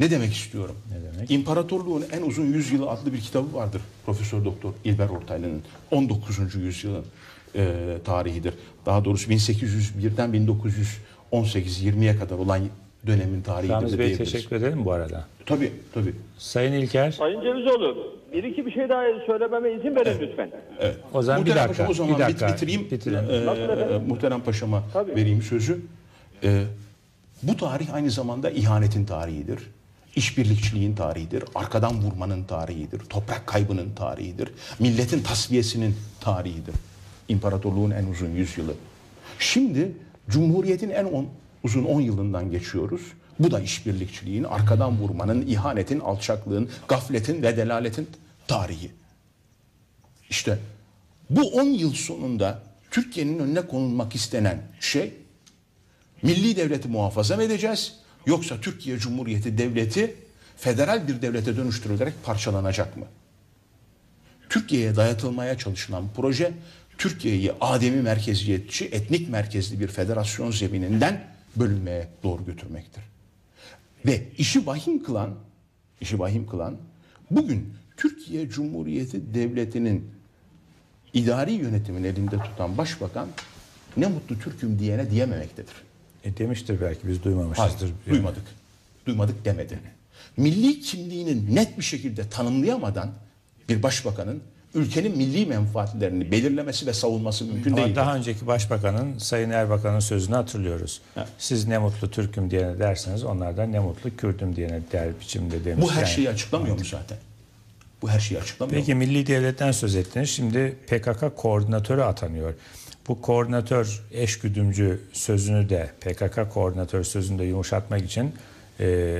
Ne demek istiyorum? Ne demek? İmparatorluğun en uzun yüzyılı adlı bir kitabı vardır. Profesör Doktor İlber Ortaylı'nın 19. yüzyılın e, tarihidir. Daha doğrusu 1801'den 1918-20'ye kadar olan dönemin tarihidir Ramiz Bey teşekkür ederim bu arada. Tabii tabii. Sayın İlker. Sayın Cevizoğlu, bir iki bir şey daha söylememe izin verin lütfen. Evet. O zaman bir Muhterem dakika, Paşa, o zaman bir dakika, bit- bitireyim. bitirin. Ee, efendim? Muhterem Paşa'ma Tabii. vereyim sözü. Ee, bu tarih aynı zamanda ihanetin tarihidir. İşbirlikçiliğin tarihidir. Arkadan vurmanın tarihidir. Toprak kaybının tarihidir. Milletin tasfiyesinin tarihidir. İmparatorluğun en uzun yüzyılı. Şimdi Cumhuriyet'in en on- uzun 10 yılından geçiyoruz. Bu da işbirlikçiliğin, arkadan vurmanın, ihanetin, alçaklığın, gafletin ve delaletin tarihi. İşte bu 10 yıl sonunda Türkiye'nin önüne konulmak istenen şey milli devleti muhafaza mı edeceğiz yoksa Türkiye Cumhuriyeti devleti federal bir devlete dönüştürülerek parçalanacak mı? Türkiye'ye dayatılmaya çalışılan proje Türkiye'yi ademi merkeziyetçi, etnik merkezli bir federasyon zemininden bölünmeye doğru götürmektir. Ve işi vahim kılan, işi vahim kılan bugün Türkiye Cumhuriyeti Devleti'nin idari yönetimin elinde tutan başbakan ne mutlu Türk'üm diyene diyememektedir. E demiştir belki biz duymamışızdır. Hayır, duymadık. Duymadık demedi. Milli kimliğini net bir şekilde tanımlayamadan bir başbakanın ülkenin milli menfaatlerini belirlemesi ve savunması mümkün değil. daha önceki başbakanın Sayın Erbakan'ın sözünü hatırlıyoruz. Siz ne mutlu Türk'üm diyene derseniz onlar da ne mutlu Kürt'üm diyene der biçimde demiş. Bu her Yani- şeyi açıklamıyor mu zaten? Bu her şeyi açıklamıyor Peki mu? milli devletten söz ettiniz. Şimdi PKK koordinatörü atanıyor. Bu koordinatör eş güdümcü sözünü de PKK koordinatör sözünü de yumuşatmak için e,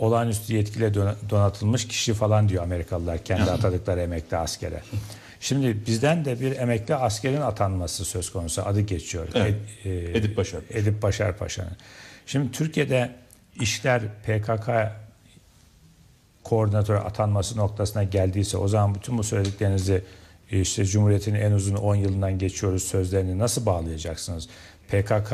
olağanüstü yetkiyle dona- donatılmış kişi falan diyor Amerikalılar kendi atadıkları emekli askere. Şimdi bizden de bir emekli askerin atanması söz konusu adı geçiyor. Evet. Ed- e, Edip Başar. Edip Başar Paşa'nın. Şimdi Türkiye'de işler PKK koordinatör atanması noktasına geldiyse o zaman bütün bu söylediklerinizi işte Cumhuriyet'in en uzun 10 yılından geçiyoruz sözlerini nasıl bağlayacaksınız? PKK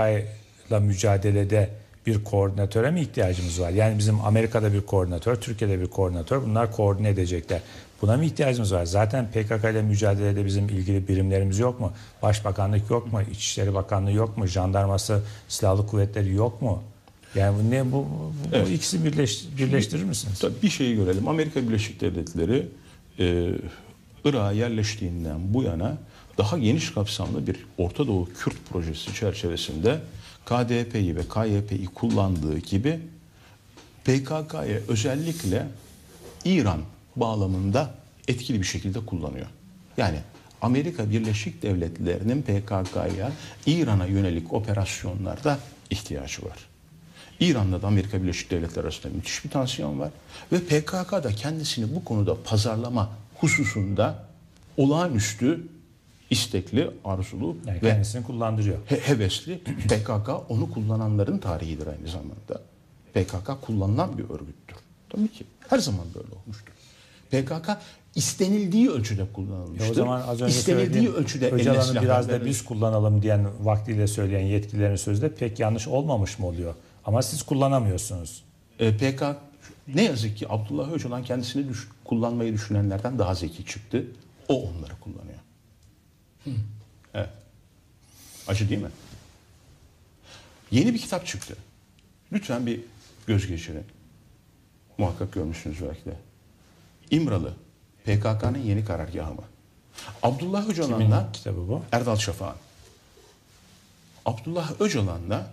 ile mücadelede bir koordinatöre mi ihtiyacımız var? Yani bizim Amerika'da bir koordinatör, Türkiye'de bir koordinatör bunlar koordine edecekler. Buna mı ihtiyacımız var? Zaten PKK ile mücadelede bizim ilgili birimlerimiz yok mu? Başbakanlık yok mu? İçişleri Bakanlığı yok mu? Jandarması, silahlı kuvvetleri yok mu? Yani bu ne bu, bu, bu Evet. ikisi birleş, birleştirir misiniz? Tabii bir şeyi görelim. Amerika Birleşik Devletleri e, Irak'a yerleştiğinden bu yana daha geniş kapsamlı bir Orta Doğu Kürt projesi çerçevesinde KDP'yi ve KYP'yi kullandığı gibi PKK'ya özellikle İran bağlamında etkili bir şekilde kullanıyor. Yani Amerika Birleşik Devletleri'nin PKK'ya İran'a yönelik operasyonlarda ihtiyacı var. İran'la da Amerika Birleşik Devletleri arasında müthiş bir tansiyon var. Ve PKK da kendisini bu konuda pazarlama hususunda olağanüstü istekli, arzulu Yani ve kendisini kullandırıyor. he- hevesli. PKK onu kullananların tarihidir aynı zamanda. PKK kullanılan bir örgüttür. Tabii ki her zaman böyle olmuştur. PKK istenildiği ölçüde kullanılmıştır. E o zaman az önce istenildiği ölçüde Öcalan'ı biraz da biz kullanalım diyen vaktiyle söyleyen yetkililerin sözü de pek yanlış olmamış mı oluyor? Ama siz kullanamıyorsunuz. E, PK ne yazık ki Abdullah Öcalan kendisini düş- kullanmayı düşünenlerden daha zeki çıktı. O onları kullanıyor. Evet. Acı değil mi? Yeni bir kitap çıktı. Lütfen bir göz geçirin. Muhakkak görmüşsünüz belki de. İmralı. PKK'nın yeni karargahı mı? Abdullah Öcalan'la kitabı bu? Erdal Şafak'ın. Abdullah Öcalan'la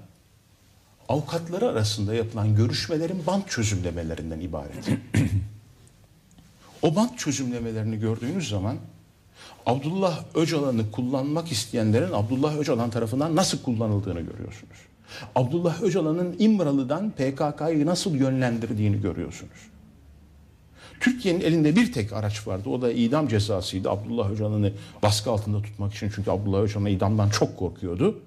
avukatları arasında yapılan görüşmelerin bant çözümlemelerinden ibaret. o bant çözümlemelerini gördüğünüz zaman Abdullah Öcalan'ı kullanmak isteyenlerin Abdullah Öcalan tarafından nasıl kullanıldığını görüyorsunuz. Abdullah Öcalan'ın İmralı'dan PKK'yı nasıl yönlendirdiğini görüyorsunuz. Türkiye'nin elinde bir tek araç vardı. O da idam cezasıydı. Abdullah Öcalan'ı baskı altında tutmak için. Çünkü Abdullah Öcalan idamdan çok korkuyordu.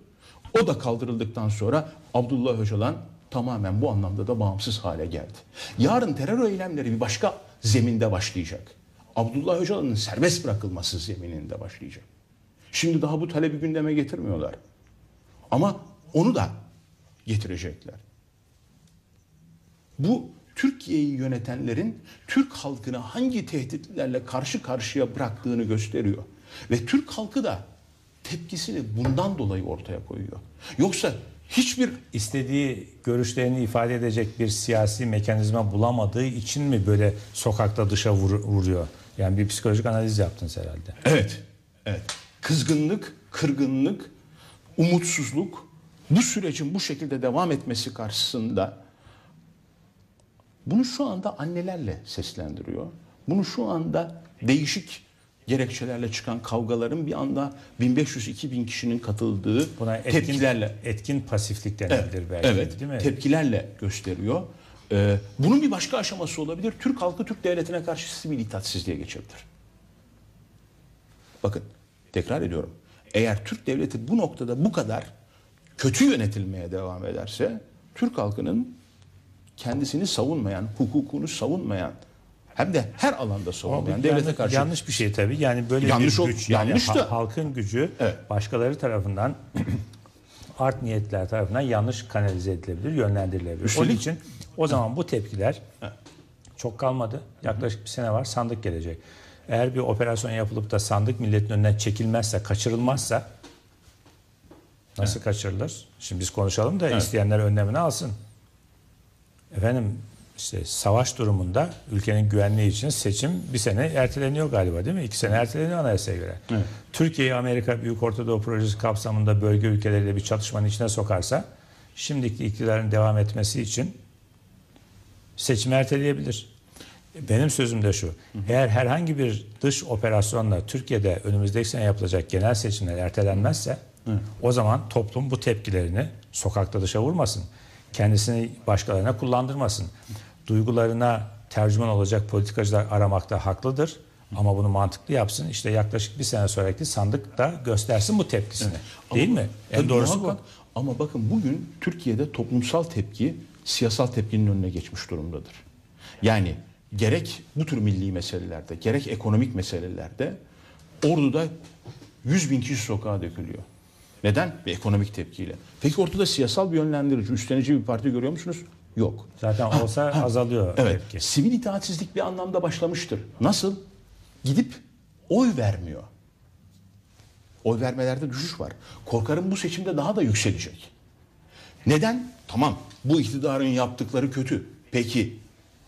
O da kaldırıldıktan sonra Abdullah Öcalan tamamen bu anlamda da bağımsız hale geldi. Yarın terör eylemleri bir başka zeminde başlayacak. Abdullah Öcalan'ın serbest bırakılması zemininde başlayacak. Şimdi daha bu talebi gündeme getirmiyorlar. Ama onu da getirecekler. Bu Türkiye'yi yönetenlerin Türk halkını hangi tehditlerle karşı karşıya bıraktığını gösteriyor. Ve Türk halkı da tepkisini bundan dolayı ortaya koyuyor. Yoksa hiçbir istediği görüşlerini ifade edecek bir siyasi mekanizma bulamadığı için mi böyle sokakta dışa vur- vuruyor? Yani bir psikolojik analiz yaptınız herhalde. Evet. Evet. Kızgınlık, kırgınlık, umutsuzluk bu sürecin bu şekilde devam etmesi karşısında bunu şu anda annelerle seslendiriyor. Bunu şu anda değişik gerekçelerle çıkan kavgaların bir anda 1500-2000 kişinin katıldığı Buna etkin, tepkilerle etkin pasiflik denilebilir Evet, belki. evet, değil mi? tepkilerle gösteriyor. Ee, bunun bir başka aşaması olabilir. Türk halkı Türk devletine karşı sivil itaatsizliğe geçebilir. Bakın tekrar ediyorum. Eğer Türk devleti bu noktada bu kadar kötü yönetilmeye devam ederse Türk halkının kendisini savunmayan, hukukunu savunmayan hem de her alanda savunmayan devlete yanlış, karşı yanlış bir şey tabii. Yani böyle Yanlış bir güç, yani yanlış da- halkın gücü başkaları tarafından art niyetler tarafından yanlış kanalize edilebilir, yönlendirilebilir. Onun Üstelik- için o zaman bu tepkiler çok kalmadı. Yaklaşık bir sene var sandık gelecek. Eğer bir operasyon yapılıp da sandık milletin önünden çekilmezse, kaçırılmazsa nasıl kaçırılır? Şimdi biz konuşalım da Evet. isteyenler önlemini alsın. Efendim işte savaş durumunda ülkenin güvenliği için seçim bir sene erteleniyor galiba değil mi? İki sene erteleniyor anayasaya göre. Evet. Türkiye'yi Amerika Büyük Orta Doğu Projesi kapsamında bölge ülkeleriyle bir çatışmanın içine sokarsa şimdiki iktidarın devam etmesi için seçimi erteleyebilir. Benim sözüm de şu. Eğer herhangi bir dış operasyonla Türkiye'de önümüzdeki sene yapılacak genel seçimler ertelenmezse o zaman toplum bu tepkilerini sokakta dışa vurmasın. Kendisini başkalarına kullandırmasın. Duygularına tercüman olacak politikacılar aramakta haklıdır. Ama bunu mantıklı yapsın. İşte yaklaşık bir sene sonraki sandıkta göstersin bu tepkisini. Değil mi? En doğrusu bu. Ama bakın bugün Türkiye'de toplumsal tepki siyasal tepkinin önüne geçmiş durumdadır. Yani gerek bu tür milli meselelerde, gerek ekonomik meselelerde orduda 100 bin kişi sokağa dökülüyor. Neden? Bir ekonomik tepkiyle. Peki ortada siyasal bir yönlendirici, üstlenici bir parti görüyor musunuz? Yok. Zaten olsa azalıyor Evet. tepki. Sivil itaatsizlik bir anlamda başlamıştır. Nasıl? Gidip oy vermiyor. Oy vermelerde düşüş var. Korkarım bu seçimde daha da yükselecek. Neden? Tamam bu iktidarın yaptıkları kötü. Peki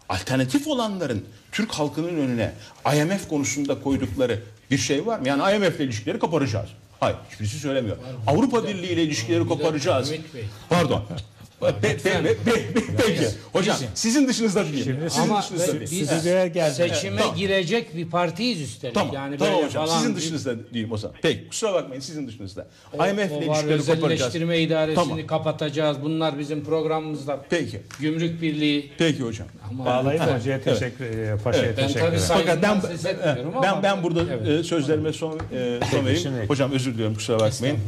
alternatif olanların Türk halkının önüne IMF konusunda koydukları bir şey var mı? Yani IMF ile ilişkileri koparacağız. Hayır hiçbirisi söylemiyor. Avrupa Birliği ile ilişkileri koparacağız. Pardon. Pe- pe- pe- pe- pe- Peki. Hocam sizin dışınızda değil. Sizin Ama dışınızda değil. biz seçime girecek bir partiyiz üstelik. Tamam, yani tamam hocam. falan Sizin bir- dışınızda değilim o zaman. Peki kusura bakmayın sizin dışınızda. O- IMF ile ilişkileri koparacağız. özelleştirme idaresini Tamam. kapatacağız. Bunlar bizim programımızda. Peki. Gümrük Birliği. Peki hocam. Ama- Bağlayıp Ha, hocaya teşekkür, e, paşaya Evet. Ben teşekkür tabii ederim. Fakat ben ben ama- ben burada Evet. e, sözlerime son e, son vereyim. Hocam özür diliyorum kusura bakmayın.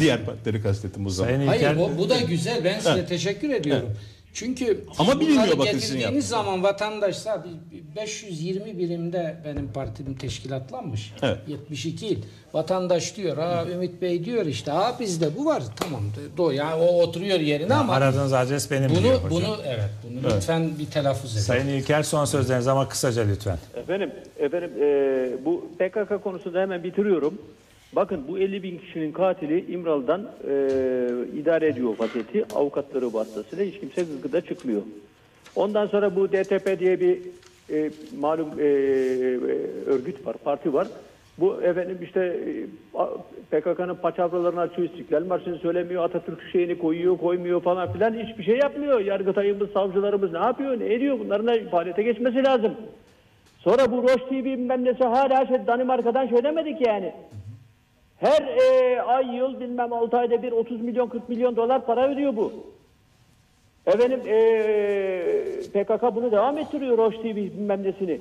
Diğer partileri kastettim o zaman. Hayır bu, bu da güzel. Ben size teşekkür ediyorum. Çünkü Ama bilinmiyor bakın sizin getirdiğiniz yaptığınız. zaman vatandaşsa bir- bir 520 birimde benim partim teşkilatlanmış. Evet. 72 il. Vatandaş diyor, ha Ümit Bey diyor işte, ha bizde bu var. Tamam. Do yani o oturuyor yerine Ya ama aradığınız adres benim bunu diyor hocam. bunu evet bunu Evet. lütfen bir telaffuz edin. Sayın İlker son sözleriniz ama kısaca lütfen. Efendim, efendim e, bu PKK konusunda hemen bitiriyorum. Bakın bu 50 bin kişinin katili İmralı'dan e, idare ediyor vaziyeti. Avukatları vasıtasıyla hiç kimse gıgıda çıkmıyor. Ondan sonra bu DTP diye bir e, malum e, e, örgüt var, parti var. Bu efendim işte e, PKK'nın paçavralarını açıyor, İstiklal Marşı'nı söylemiyor, Atatürk şeyini koyuyor, koymuyor falan filan hiçbir şey yapmıyor. Yargıtayımız, savcılarımız ne yapıyor, ne ediyor? Bunların da faaliyete geçmesi lazım. Sonra bu Roche TV bilmem nesi hala şey, Danimarka'dan şey demedik yani. Her e, ay yıl bilmem 6 ayda bir 30 milyon 40 milyon dolar para ödüyor bu. Efendim e, PKK bunu devam ettiriyor Roche TV bilmem nesini.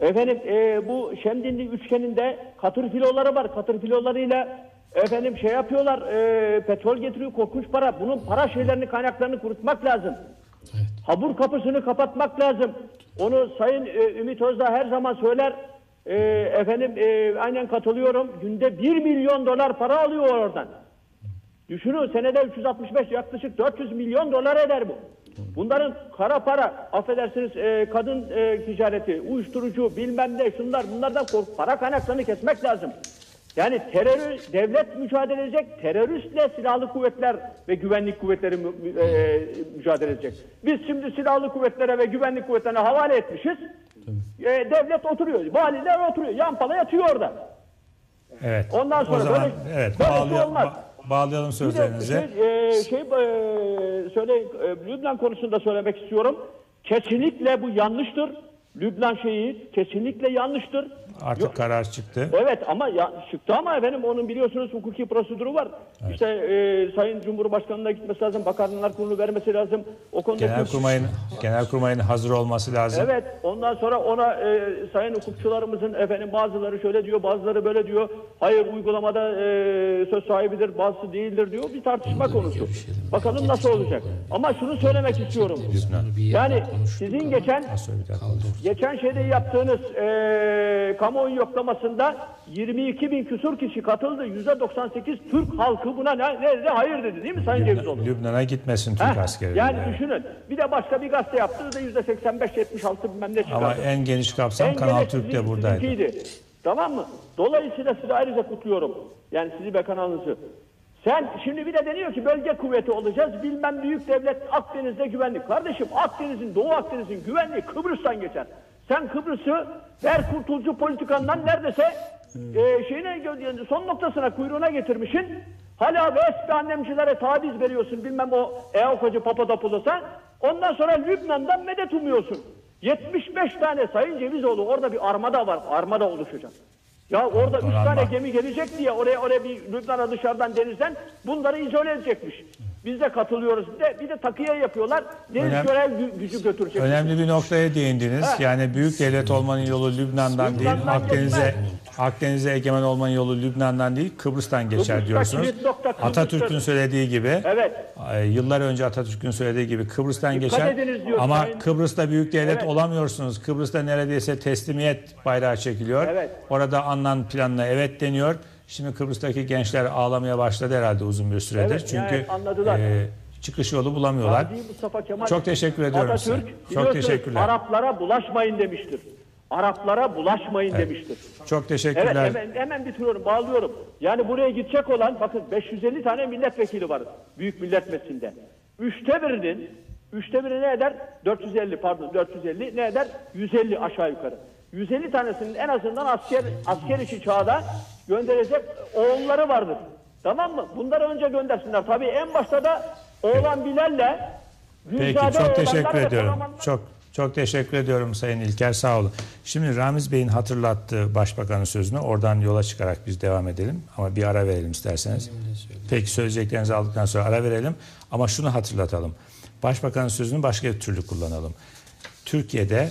Efendim e, bu Şemdinli üçgeninde katır filoları var. Katır filolarıyla efendim şey yapıyorlar e, petrol getiriyor korkunç para. Bunun para şeylerini kaynaklarını kurutmak lazım. Habur kapısını kapatmak lazım. Onu Sayın e, Ümit Özdağ her zaman söyler. E, efendim e, aynen katılıyorum. Günde 1 milyon dolar para alıyor oradan. Düşünün senede 365 yaklaşık 400 milyon dolar eder bu. Bunların kara para, affedersiniz e, kadın e, ticareti, uyuşturucu bilmem ne şunlar bunlardan para kaynaklarını kesmek lazım. Yani terör, devlet mücadele edecek, teröristle silahlı kuvvetler ve güvenlik kuvvetleri mü- e, mücadele edecek. Biz şimdi silahlı kuvvetlere ve güvenlik kuvvetlerine havale etmişiz. E, devlet oturuyor, valiler oturuyor, yan pala yatıyor orada. Evet. Ondan sonra o zaman böyle- evet böyle şey olmaz. ba- bağlayalım Bir de sözlerinizi. şey, e, şey e, söyle e, Lübnan konusunda söylemek istiyorum. Kesinlikle bu yanlıştır. Lübnan şeyi kesinlikle yanlıştır. Artık Yok- karar çıktı. Evet ama ya, çıktı ama efendim onun biliyorsunuz hukuki prosedürü var. İşte e, Sayın Cumhurbaşkanı'na gitmesi lazım, Bakanlar Kurulu vermesi lazım. O konuda Genelkurmay'ın Genelkurmay'ın hazır olması lazım. Evet, ondan sonra ona e, sayın hukukçularımızın efendim bazıları şöyle diyor, bazıları böyle diyor. Hayır uygulamada e, söz sahibidir, bazısı değildir diyor. Bir tartışma konusu. Bakalım nasıl olacak. Ama şunu söylemek istiyorum. Yani sizin geçen geçen şeyde yaptığınız e, kamuoyu yoklamasında 22 bin küsur kişi katıldı. %98 Türk halkı buna ne, ne dedi? Hayır dedi değil mi Sayın Cevizoğlu? Lübnan'a gitmesin Türk Heh, askerleri. Yani yani. düşünün. Bir de başka bir gazete yaptı da %85-76 bilmem ne çıkardı. Ama en geniş kapsam En Kanal geniş Türk'te sizin- buradaydı. sizinkiydi. Tamam mı? Dolayısıyla sizi ayrıca kutluyorum. Yani sizi ve kanalınızı. Sen şimdi bir de deniyor ki bölge kuvveti olacağız. Bilmem büyük devlet Akdeniz'de güvenlik. Kardeşim Akdeniz'in, Doğu Akdeniz'in güvenliği Kıbrıs'tan geçer. Sen Kıbrıs'ı ver kurtulcu politikandan neredeyse e, şeyine son noktasına kuyruğuna getirmişsin. Hala Vespi annemcilere taviz veriyorsun bilmem o Eokacı Papadopoulos'a. Ondan sonra Lübnan'dan medet umuyorsun. 75 tane Sayın Cevizoğlu orada bir armada var. Armada oluşacak. Ya orada üç tane gemi gelecek diye oraya oraya bir Lübnan'a dışarıdan denizden bunları izole edecekmiş. Biz de katılıyoruz. Bir de, bir de takıya yapıyorlar. Deniz Önem- görev gü- gücü götürecek. Önemli bir noktaya değindiniz. Ha. Yani büyük devlet olmanın yolu Lübnan'dan değil, Lübnan'dan Akdeniz'e geçmez. Akdeniz'e egemen olmanın yolu Lübnan'dan değil, Kıbrıs'tan geçer Kıbrıs'ta diyorsunuz. Atatürk'ün söylediği gibi, Evet. yıllar önce Atatürk'ün söylediği gibi Kıbrıs'tan Dikkat geçer. Ama Sayın- Kıbrıs'ta büyük devlet Evet. olamıyorsunuz. Kıbrıs'ta neredeyse teslimiyet bayrağı çekiliyor. Evet. Orada Annan planına evet deniyor. Şimdi Kıbrıs'taki gençler ağlamaya başladı herhalde uzun bir süredir. Evet, Çünkü anladılar. e, çıkış yolu bulamıyorlar. Çok teşekkür ediyorum Atatürk, size. Çok teşekkürler. Araplara bulaşmayın demiştir. Araplara bulaşmayın Evet. demiştir. Çok Evet teşekkürler. hemen, hemen bitiriyorum bağlıyorum. Yani buraya gidecek olan bakın 550 tane milletvekili var Büyük Millet Meclisi'nde. Üçte birinin üçte biri ne eder? 450 pardon 450 ne eder? 150 aşağı yukarı. 150 tanesinin en azından asker asker işi çağda gönderecek oğulları vardır. Tamam mı? Bunları önce göndersinler. Tabii en başta da oğlan Bilal'le Peki çok teşekkür ediyorum. Çok çok teşekkür ediyorum Sayın İlker sağ olun. Şimdi Ramiz Bey'in hatırlattığı Başbakanın sözünü oradan yola çıkarak biz devam edelim ama bir ara verelim isterseniz. Peki söyleyeceklerinizi aldıktan sonra ara verelim ama şunu hatırlatalım. Başbakanın sözünü başka bir türlü kullanalım. Türkiye'de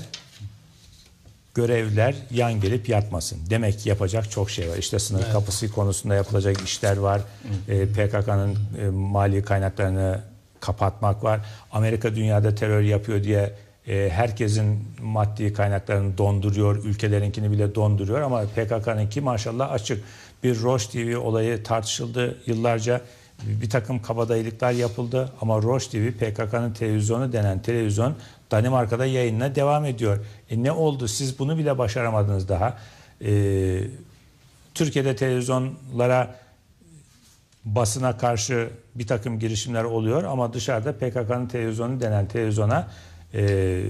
görevliler yan gelip yatmasın. Demek ki yapacak çok şey var. İşte sınır Evet. kapısı konusunda yapılacak işler var. Ee, PKK'nın e, mali kaynaklarını kapatmak var. Amerika dünyada terör yapıyor diye e, herkesin maddi kaynaklarını donduruyor. Ülkelerinkini bile donduruyor ama PKK'nınki maşallah açık. Bir Roche TV olayı tartışıldı yıllarca. Bir takım kabadayılıklar yapıldı ama Roche TV PKK'nın televizyonu denen televizyon Danimarka'da yayınına devam ediyor. E ne oldu? Siz bunu bile başaramadınız daha. E, Türkiye'de televizyonlara basına karşı bir takım girişimler oluyor ama dışarıda PKK'nın televizyonu denen televizyona e,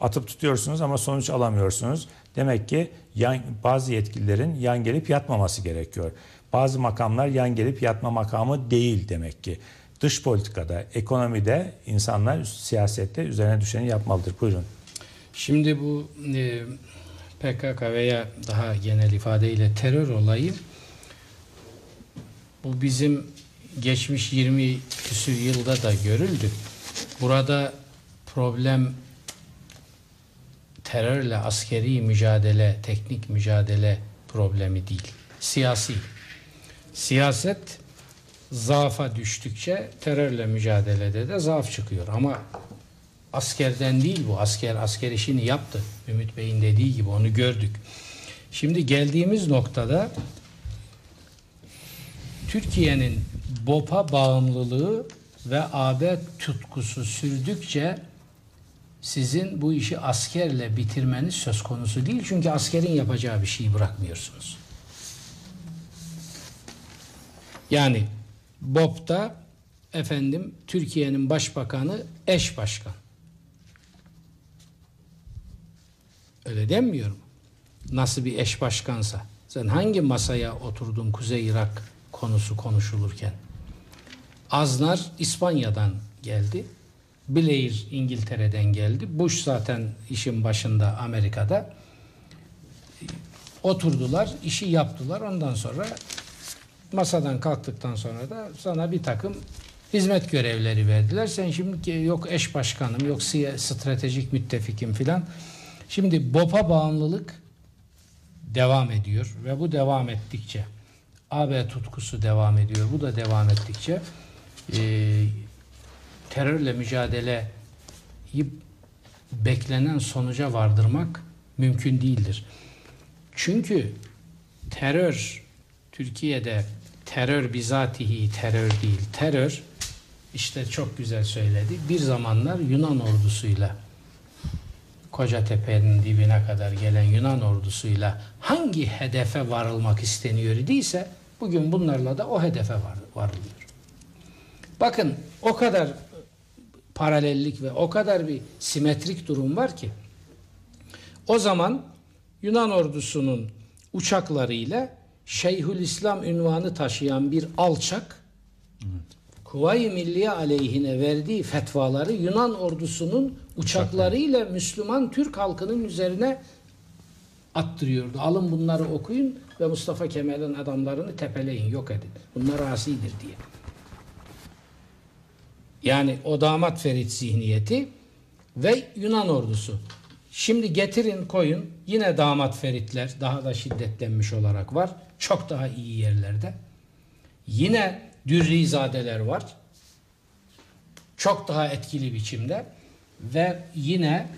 atıp tutuyorsunuz ama sonuç alamıyorsunuz. Demek ki yan, bazı yetkililerin yan gelip yatmaması gerekiyor. Bazı makamlar yan gelip yatma makamı değil demek ki. Dış politikada, ekonomide insanlar siyasette üzerine düşeni yapmalıdır. Buyurun. Şimdi bu e, PKK veya daha genel ifadeyle terör olayı bu bizim geçmiş 20 küsür yılda da görüldü. Burada problem terörle askeri mücadele, teknik mücadele problemi değil. Siyasi. Siyaset zaafa düştükçe terörle mücadelede de zaaf çıkıyor. Ama askerden değil bu. Asker asker işini yaptı. Ümit Bey'in dediği gibi onu gördük. Şimdi geldiğimiz noktada Türkiye'nin BOP'a bağımlılığı ve AB tutkusu sürdükçe sizin bu işi askerle bitirmeniz söz konusu değil. Çünkü askerin yapacağı bir şeyi bırakmıyorsunuz. Yani BOP'ta efendim Türkiye'nin başbakanı eş başkan. Öyle demiyorum. Nasıl bir eş başkansa. Sen hangi masaya oturdun Kuzey Irak konusu konuşulurken? Aznar İspanya'dan geldi. Blair İngiltere'den geldi. Bush zaten işin başında Amerika'da. Oturdular, işi yaptılar. Ondan sonra masadan kalktıktan sonra da sana bir takım hizmet görevleri verdiler. Sen şimdi yok eş başkanım, yok stratejik müttefikim filan. Şimdi BOP'a bağımlılık devam ediyor ve bu devam ettikçe AB tutkusu devam ediyor. Bu da devam ettikçe e, terörle mücadeleyi beklenen sonuca vardırmak mümkün değildir. Çünkü terör Türkiye'de terör bizatihi terör değil. Terör işte çok güzel söyledi. Bir zamanlar Yunan ordusuyla Kocatepe'nin dibine kadar gelen Yunan ordusuyla hangi hedefe varılmak isteniyor idiyse bugün bunlarla da o hedefe var, varılıyor. Bakın o kadar paralellik ve o kadar bir simetrik durum var ki o zaman Yunan ordusunun uçaklarıyla Şeyhülislam ünvanı taşıyan bir alçak Kuvayi Milliye aleyhine verdiği fetvaları Yunan ordusunun uçaklarıyla Müslüman Türk halkının üzerine attırıyordu. Alın bunları okuyun ve Mustafa Kemal'in adamlarını tepeleyin, yok edin. Bunlar asidir diye. Yani o damat Ferit zihniyeti ve Yunan ordusu. Şimdi getirin koyun yine damat Feritler daha da şiddetlenmiş olarak var. Çok daha iyi yerlerde. Yine Dürrizadeler var. Çok daha etkili biçimde ve yine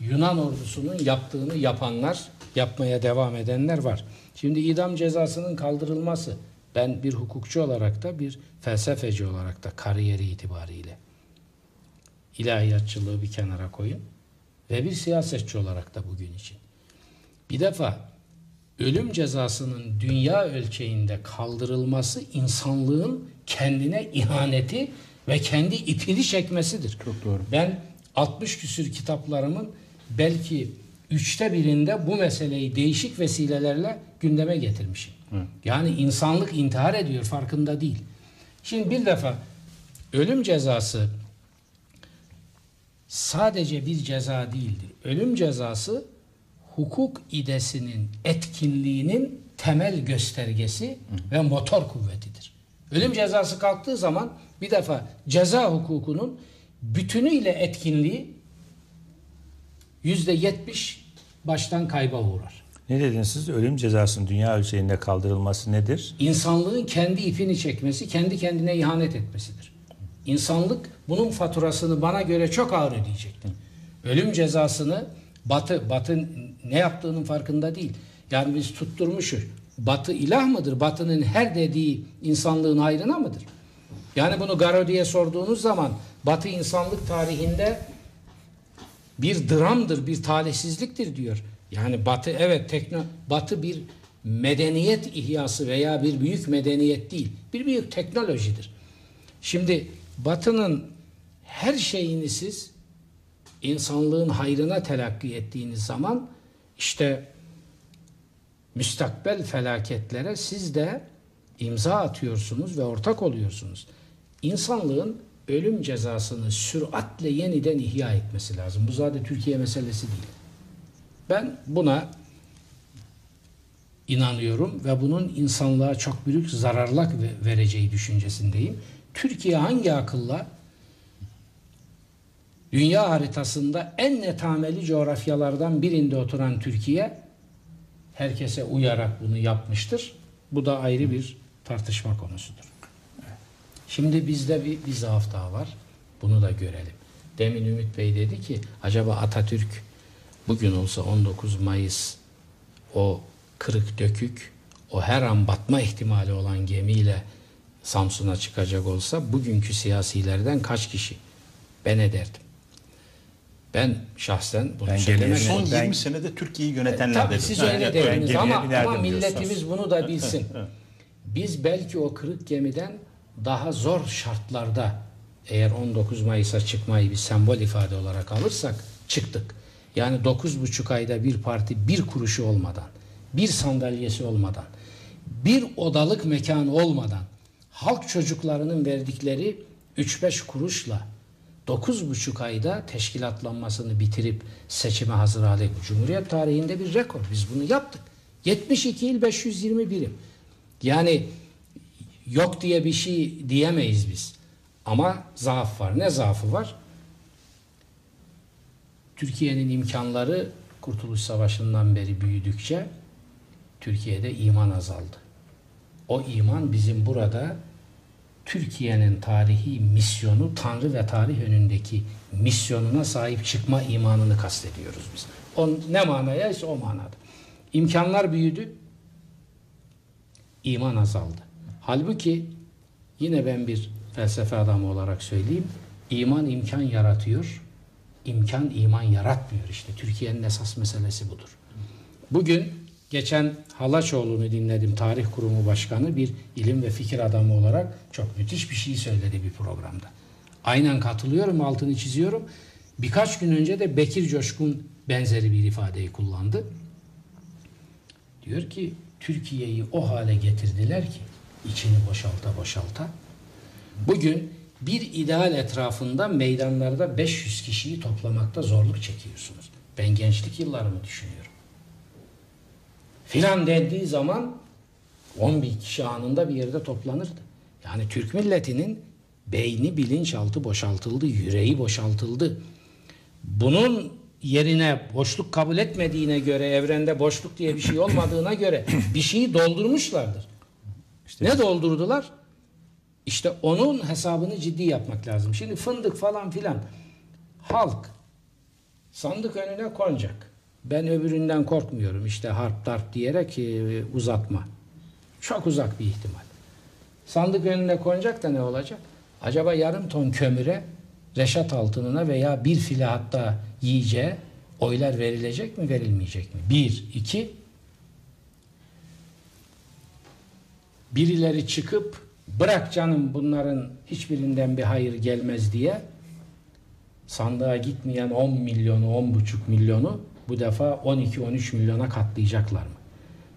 Yunan ordusunun yaptığını yapanlar, yapmaya devam edenler var. Şimdi idam cezasının kaldırılması ben bir hukukçu olarak da bir felsefeci olarak da kariyeri itibariyle ilahiyatçılığı bir kenara koyun ve bir siyasetçi olarak da bugün için. Bir defa ölüm cezasının dünya ölçeğinde kaldırılması insanlığın kendine ihaneti ve kendi ipini çekmesidir. Çok doğru. Ben 60 küsür kitaplarımın belki üçte birinde bu meseleyi değişik vesilelerle gündeme getirmişim. Yani insanlık intihar ediyor farkında değil. Şimdi bir defa ölüm cezası sadece bir ceza değildir. Ölüm cezası hukuk idesinin etkinliğinin temel göstergesi ve motor kuvvetidir. Ölüm cezası kalktığı zaman bir defa ceza hukukunun bütünüyle etkinliği yüzde yetmiş baştan kayba uğrar. Ne dediniz siz? Ölüm cezasının dünya ölçeğinde kaldırılması nedir? İnsanlığın kendi ipini çekmesi, kendi kendine ihanet etmesidir. İnsanlık bunun faturasını bana göre çok ağır ödeyecektir. Ölüm cezasını Batı, Batı ne yaptığının farkında değil. Yani biz tutturmuşuz. Batı ilah mıdır? Batı'nın her dediği insanlığın hayrına mıdır? Yani bunu Garodi'ye sorduğunuz zaman Batı insanlık tarihinde bir dramdır, bir talihsizliktir diyor. Yani Batı evet tekno Batı bir medeniyet ihyası veya bir büyük medeniyet değil. Bir büyük teknolojidir. Şimdi Batı'nın her şeyini siz insanlığın hayrına telakki ettiğiniz zaman işte müstakbel felaketlere siz de imza atıyorsunuz ve ortak oluyorsunuz. İnsanlığın ölüm cezasını süratle yeniden ihya etmesi lazım. Bu zaten Türkiye meselesi değil. Ben buna inanıyorum ve bunun insanlığa çok büyük zararlar vereceği düşüncesindeyim. Türkiye hangi akılla dünya haritasında en netameli coğrafyalardan birinde oturan Türkiye herkese uyarak bunu yapmıştır. Bu da ayrı bir tartışma konusudur. Şimdi bizde bir, bir zaaf daha var. Bunu da görelim. Demin Ümit Bey dedi ki acaba Atatürk bugün olsa 19 Mayıs o kırık dökük o her an batma ihtimali olan gemiyle Samsun'a çıkacak olsa bugünkü siyasilerden kaç kişi ben ederdim. Ben şahsen bunu Ben söylemek son zorundayım. 20 senede Türkiye'yi yöneten Tabii dedim. siz öyle evet, dediniz ben ama, ama milletimiz bunu da bilsin. Biz belki o kırık gemiden daha zor şartlarda eğer 19 Mayıs'a çıkmayı bir sembol ifade olarak alırsak çıktık. Yani 9,5 ayda bir parti bir kuruşu olmadan, bir sandalyesi olmadan, bir odalık mekanı olmadan halk çocuklarının verdikleri 3-5 kuruşla 9,5 ayda teşkilatlanmasını bitirip seçime hazır hale Cumhuriyet tarihinde bir rekor. Biz bunu yaptık. 72 il 520 birim. Yani yok diye bir şey diyemeyiz biz. Ama zaaf var. Ne zaafı var? Türkiye'nin imkanları Kurtuluş Savaşı'ndan beri büyüdükçe Türkiye'de iman azaldı. O iman bizim burada Türkiye'nin tarihi misyonu Tanrı ve tarih önündeki misyonuna sahip çıkma imanını kastediyoruz biz. O ne manaya ise o manada. İmkanlar büyüdü. iman azaldı. Halbuki yine ben bir felsefe adamı olarak söyleyeyim. İman imkan yaratıyor. İmkan iman yaratmıyor işte. Türkiye'nin esas meselesi budur. Bugün geçen Halaçoğlu'nu dinledim. Tarih Kurumu Başkanı bir ilim ve fikir adamı olarak çok müthiş bir şey söyledi bir programda. Aynen katılıyorum, altını çiziyorum. Birkaç gün önce de Bekir Coşkun benzeri bir ifadeyi kullandı. Diyor ki Türkiye'yi o hale getirdiler ki içini boşalta boşalta. Bugün bir ideal etrafında meydanlarda 500 kişiyi toplamakta zorluk çekiyorsunuz. Ben gençlik yıllarımı düşünüyorum. Filan dendiği zaman 10 bin kişi anında bir yerde toplanırdı. Yani Türk milletinin beyni bilinçaltı boşaltıldı, yüreği boşaltıldı. Bunun yerine boşluk kabul etmediğine göre evrende boşluk diye bir şey olmadığına göre bir şeyi doldurmuşlardır. ne doldurdular? İşte onun hesabını ciddi yapmak lazım. Şimdi fındık falan filan halk sandık önüne konacak. Ben öbüründen korkmuyorum işte harp darp diyerek e, uzatma. Çok uzak bir ihtimal. Sandık önüne konacak da ne olacak? Acaba yarım ton kömüre reşat altınına veya bir file hatta yiyeceğe oylar verilecek mi verilmeyecek mi? Bir, iki birileri çıkıp bırak canım bunların hiçbirinden bir hayır gelmez diye sandığa gitmeyen 10 milyonu, 10,5 milyonu bu defa 12-13 milyona katlayacaklar mı?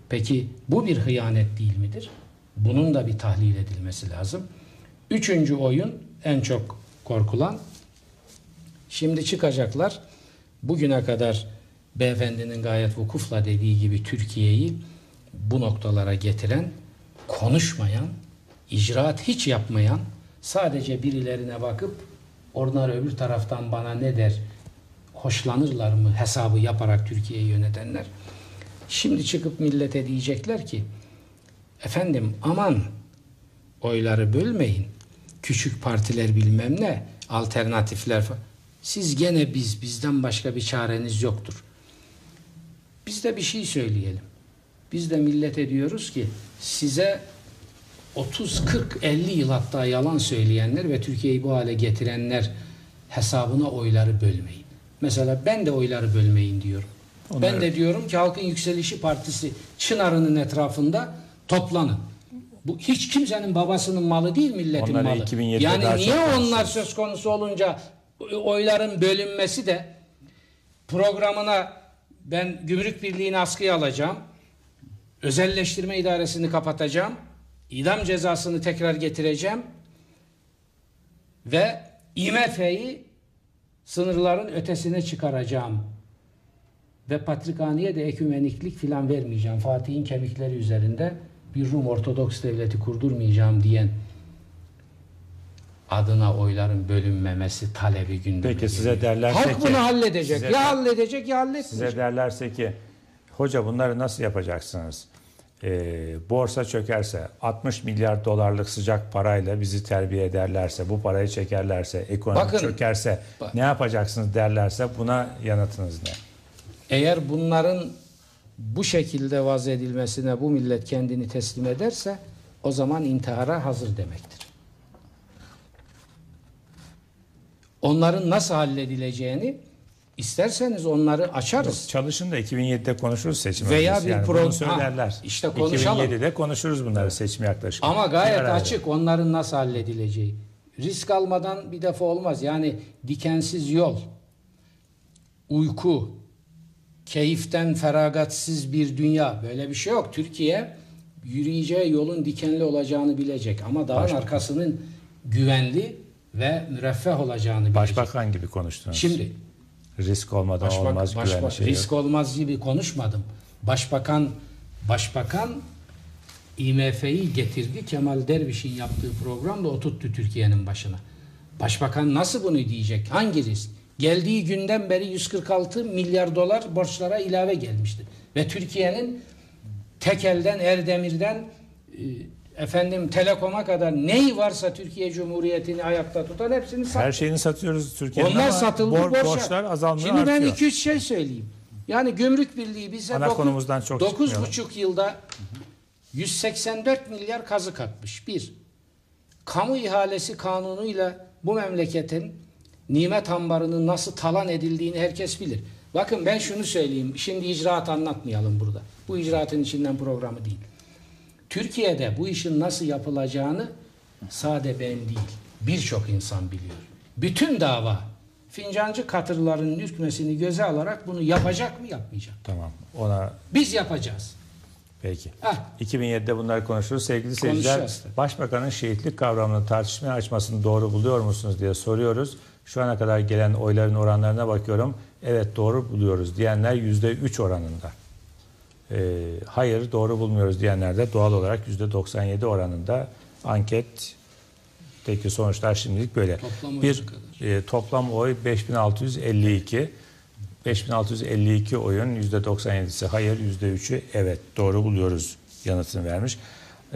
Peki bu bir hıyanet değil midir? Bunun da bir tahlil edilmesi lazım. Üçüncü oyun en çok korkulan. Şimdi çıkacaklar. Bugüne kadar beyefendinin gayet vukufla dediği gibi Türkiye'yi bu noktalara getiren, konuşmayan, icraat hiç yapmayan, sadece birilerine bakıp onlar öbür taraftan bana ne der, hoşlanırlar mı hesabı yaparak Türkiye'yi yönetenler. Şimdi çıkıp millete diyecekler ki efendim aman oyları bölmeyin. Küçük partiler bilmem ne, alternatifler. Siz gene biz, bizden başka bir çareniz yoktur. Biz de bir şey söyleyelim. Biz de millete diyoruz ki size 30, 40, 50 yıl hatta yalan söyleyenler ve Türkiye'yi bu hale getirenler hesabına oyları bölmeyin. Mesela ben de oyları bölmeyin diyorum. Onlar- Ben de diyorum ki Halkın Yükselişi Partisi Çınarı'nın etrafında toplanın. Bu hiç kimsenin babasının malı değil milletin Onları malı. 2007'de yani niye onlar söz konusu olunca oyların bölünmesi de programına ben gümrük birliğini askıya alacağım. Özelleştirme idaresini kapatacağım. İdam cezasını tekrar getireceğim. Ve IMF'yi sınırların ötesine çıkaracağım. Ve Patrikhane'ye de ekümeniklik filan vermeyeceğim. Fatih'in kemikleri üzerinde bir Rum Ortodoks devleti kurdurmayacağım diyen adına oyların bölünmemesi talebi gündeme Peki size geliyor. derlerse Halk ki- bunu halledecek. size- ya halledecek ya halletmeyecek. Size derlerse ki hoca bunları nasıl yapacaksınız? Ee, borsa çökerse 60 milyar dolarlık sıcak parayla bizi terbiye ederlerse bu parayı çekerlerse ekonomi Bakın, çökerse ne yapacaksınız derlerse buna yanıtınız ne? Eğer bunların bu şekilde vaz edilmesine bu millet kendini teslim ederse o zaman intihara hazır demektir. Onların nasıl halledileceğini isterseniz onları açarız. Çalışın da 2007'de konuşuruz seçim Veya öncesi. bir yani program- söylerler. Ha, işte konuşalım. 2007'de konuşuruz bunları seçim yaklaşık. Ama gayet arada. açık onların nasıl halledileceği. Risk almadan bir defa olmaz. Yani dikensiz yol, uyku, keyiften feragatsız bir dünya böyle bir şey yok. Türkiye yürüyeceği yolun dikenli olacağını bilecek ama dağın Başbakan. arkasının güvenli ve müreffeh olacağını bilecek. Başbakan gibi konuştunuz. Şimdi risk olmadan Başbak- olmaz başbak- güvenli şey risk yok. olmaz gibi konuşmadım. Başbakan başbakan IMF'yi getirdi. Kemal Derviş'in yaptığı programda oturttu Türkiye'nin başına. Başbakan nasıl bunu diyecek? Hangi risk? Geldiği günden beri 146 milyar dolar borçlara ilave gelmişti. Ve Türkiye'nin tekelden, Erdemir'den e, efendim Telekom'a kadar neyi varsa Türkiye Cumhuriyeti'ni ayakta tutan hepsini sattı. Her şeyini satıyoruz Türkiye'nin Onlar satıldı bor- borçlar. borçlar azalmıyor Şimdi ben artıyor. 2-3 şey söyleyeyim. Yani gümrük birliği bize Ana konumuzdan çok çıkmayalım. 9,5 yılda 184 milyar kazık atmış. Bir, kamu ihalesi kanunuyla bu memleketin nimet ambarının nasıl talan edildiğini herkes bilir. Bakın ben şunu söyleyeyim. Şimdi icraat anlatmayalım burada. Bu icraatın içinden programı değil. Türkiye'de bu işin nasıl yapılacağını sade ben değil, birçok insan biliyor. Bütün dava fincancı katırlarının ürkmesini göze alarak bunu yapacak mı yapmayacak? Tamam. Ona Biz yapacağız. Peki. Heh. 2007'de bunları konuşuruz. Sevgili seyirciler. Başbakanın şehitlik kavramını tartışmaya açmasını doğru buluyor musunuz diye soruyoruz. Şu ana kadar gelen oyların oranlarına bakıyorum. Evet doğru buluyoruz diyenler %3 oranında. Ee, hayır doğru bulmuyoruz diyenler de doğal olarak %97 oranında anketteki sonuçlar şimdilik böyle. Toplam Bir e, toplam oy 5652. 5652 oyun %97'si hayır, %3'ü evet doğru buluyoruz yanıtını vermiş.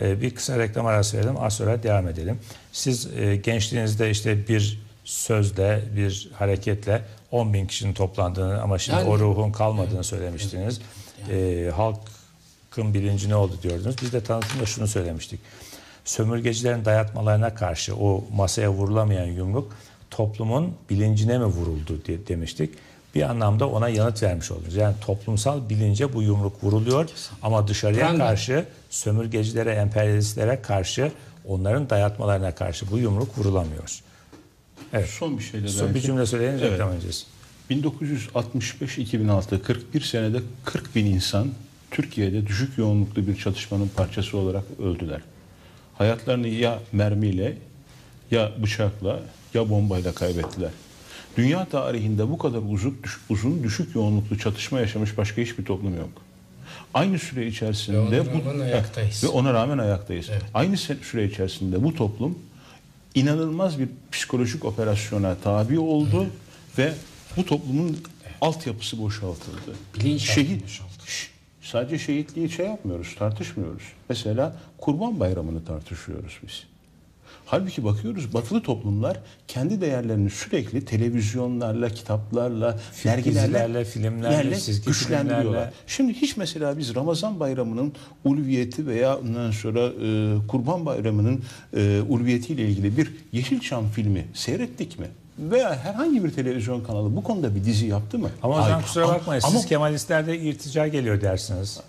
E, bir kısa reklam arası verelim az sonra devam edelim. Siz e, gençliğinizde işte bir sözle, bir hareketle 10 bin kişinin toplandığını ama şimdi Yani- o ruhun kalmadığını söylemiştiniz. E, halkın bilinci ne oldu diyordunuz. Biz de tanıtımda şunu söylemiştik. Sömürgecilerin dayatmalarına karşı o masaya vurulamayan yumruk toplumun bilincine mi vuruldu diye demiştik. Bir anlamda ona yanıt vermiş oldunuz. Yani toplumsal bilince bu yumruk vuruluyor ama dışarıya Pranga. karşı sömürgecilere, emperyalistlere karşı onların dayatmalarına karşı bu yumruk vurulamıyor. Evet. Son bir şeyle Son bir belki. cümle söyleyin Evet. reklam öncesi. 1965-2006 41 senede 40 bin insan Türkiye'de düşük yoğunluklu bir çatışmanın parçası olarak öldüler. Hayatlarını ya mermiyle ya bıçakla ya bombayla kaybettiler. Dünya tarihinde bu kadar uzun, uzun düşük yoğunluklu çatışma yaşamış başka hiçbir toplum yok. Aynı süre içerisinde Ve ona rağmen ayaktayız. ve ona rağmen ayaktayız. Aynı se- süre içerisinde bu toplum inanılmaz bir psikolojik operasyona tabi oldu ve bu toplumun altyapısı boşaltıldı. Bilinç Şehit, Şş, sadece şehitliği şey yapmıyoruz, tartışmıyoruz. Mesela Kurban Bayramı'nı tartışıyoruz biz. Halbuki bakıyoruz batılı toplumlar kendi değerlerini sürekli televizyonlarla, kitaplarla, Film dergilerle, dizilerle, filmlerle, güçlendiriyorlar. filmlerle. Şimdi hiç mesela biz Ramazan bayramının ulviyeti veya ondan sonra e, Kurban bayramının e, ulviyetiyle ilgili bir Yeşilçam filmi seyrettik mi? Veya herhangi bir televizyon kanalı bu konuda bir dizi yaptı mı? Ama Hayır. kusura Ama- bakmayın ama siz Kemalistlerde irtica geliyor dersiniz.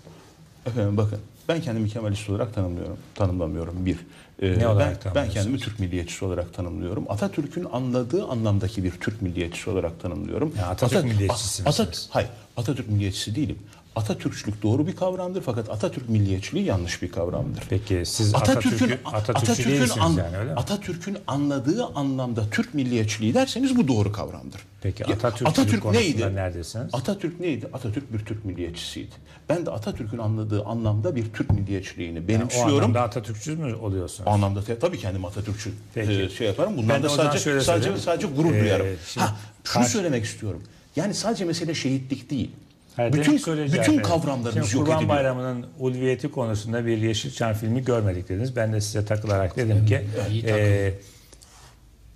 Efendim bakın ben kendimi Kemalist olarak tanımlıyorum. Tanımlamıyorum bir. Ee, Ne olarak ben, ben kendimi Türk milliyetçisi olarak tanımlıyorum. Atatürk'ün anladığı anlamdaki bir Türk milliyetçisi olarak tanımlıyorum. Ya Atatürk Ata- milliyetçisi A- Ata- misiniz? hayır, Atatürk milliyetçisi değilim. Atatürkçülük doğru bir kavramdır fakat Atatürk milliyetçiliği yanlış bir kavramdır. Peki siz Atatürk'ü Atatürkçü değilsiniz an- yani öyle mi? Atatürk'ün anladığı anlamda Türk milliyetçiliği derseniz bu doğru kavramdır. Peki Ya, Atatürkçülük konusunda neredesiniz? Atatürk neydi? Atatürk bir Türk milliyetçisiydi. Ben de Atatürk'ün anladığı anlamda bir Türk milliyetçiliğini o benimsiyorum. anlamda Atatürkçü mü oluyorsunuz? O anlamda tabii kendim Atatürkçü Peki. e, şey yaparım. Bundan Ben da o sadece sadece sadece gurur Ee, duyarım. şimdi Ha, şunu karşı- söylemek istiyorum. Yani sadece mesele şehitlik değil. Hayır, bütün bütün efendim. kavramlarımız Şimdi yok Kurban ediliyor. Bayramı'nın ulviyeti konusunda bir Yeşilçam filmi görmedik dediniz. Ben de size takılarak dedim ki iyi e,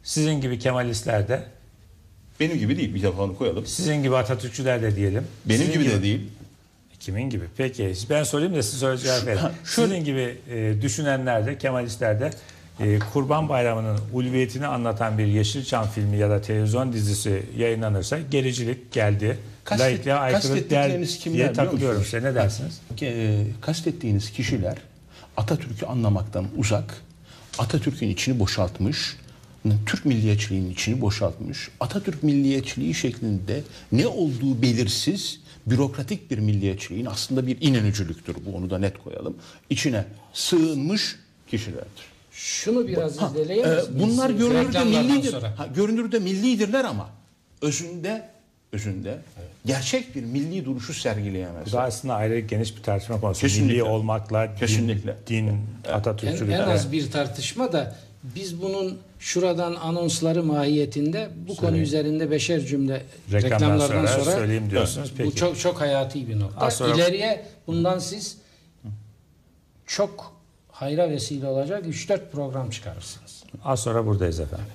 sizin gibi Kemalistler de Benim gibi değil bir defa onu koyalım. sizin gibi Atatürkçüler de diyelim. Benim Sizin gibi de değil. Kimin gibi? Peki ben sorayım da siz sonra cevap verin. Sizin gibi e, düşünenler de Kemalistler de e, Kurban Bayramı'nın ulviyetini anlatan bir Yeşilçam filmi ya da televizyon dizisi yayınlanırsa gericilik geldi. Kastet- Laikliğe aykırı der kastettikleriniz kimler diye takılıyorum size. Ne dersiniz? E, kastettiğiniz kişiler Atatürk'ü anlamaktan uzak, Atatürk'ün içini boşaltmış, Türk milliyetçiliğinin içini boşaltmış, Atatürk milliyetçiliği şeklinde ne olduğu belirsiz, bürokratik bir milliyetçiliğin aslında bir inönücülüktür bu onu da net koyalım. İçine sığınmış kişilerdir. Şunu biraz Ha, izleyelim. e, bunlar görünürde millidir. Ha, görünürde millidirler ama özünde özünde gerçek bir milli duruşu sergileyemezler. Bu da aslında ayrı geniş bir tartışma konusu. Kesinlikle. Milli olmakla din- Kesinlikle. din, En, Atatürkçülük. en az bir tartışma da biz bunun şuradan anonsları mahiyetinde bu konu Söyleyin. üzerinde beşer cümle Reklamdan reklamlardan sonra sonra, söyleyeyim diyorsunuz. Bu Peki. çok çok hayati bir nokta. Az sonra- İleriye bundan siz çok hayra vesile olacak 3-4 program çıkarırsınız. Az sonra buradayız efendim.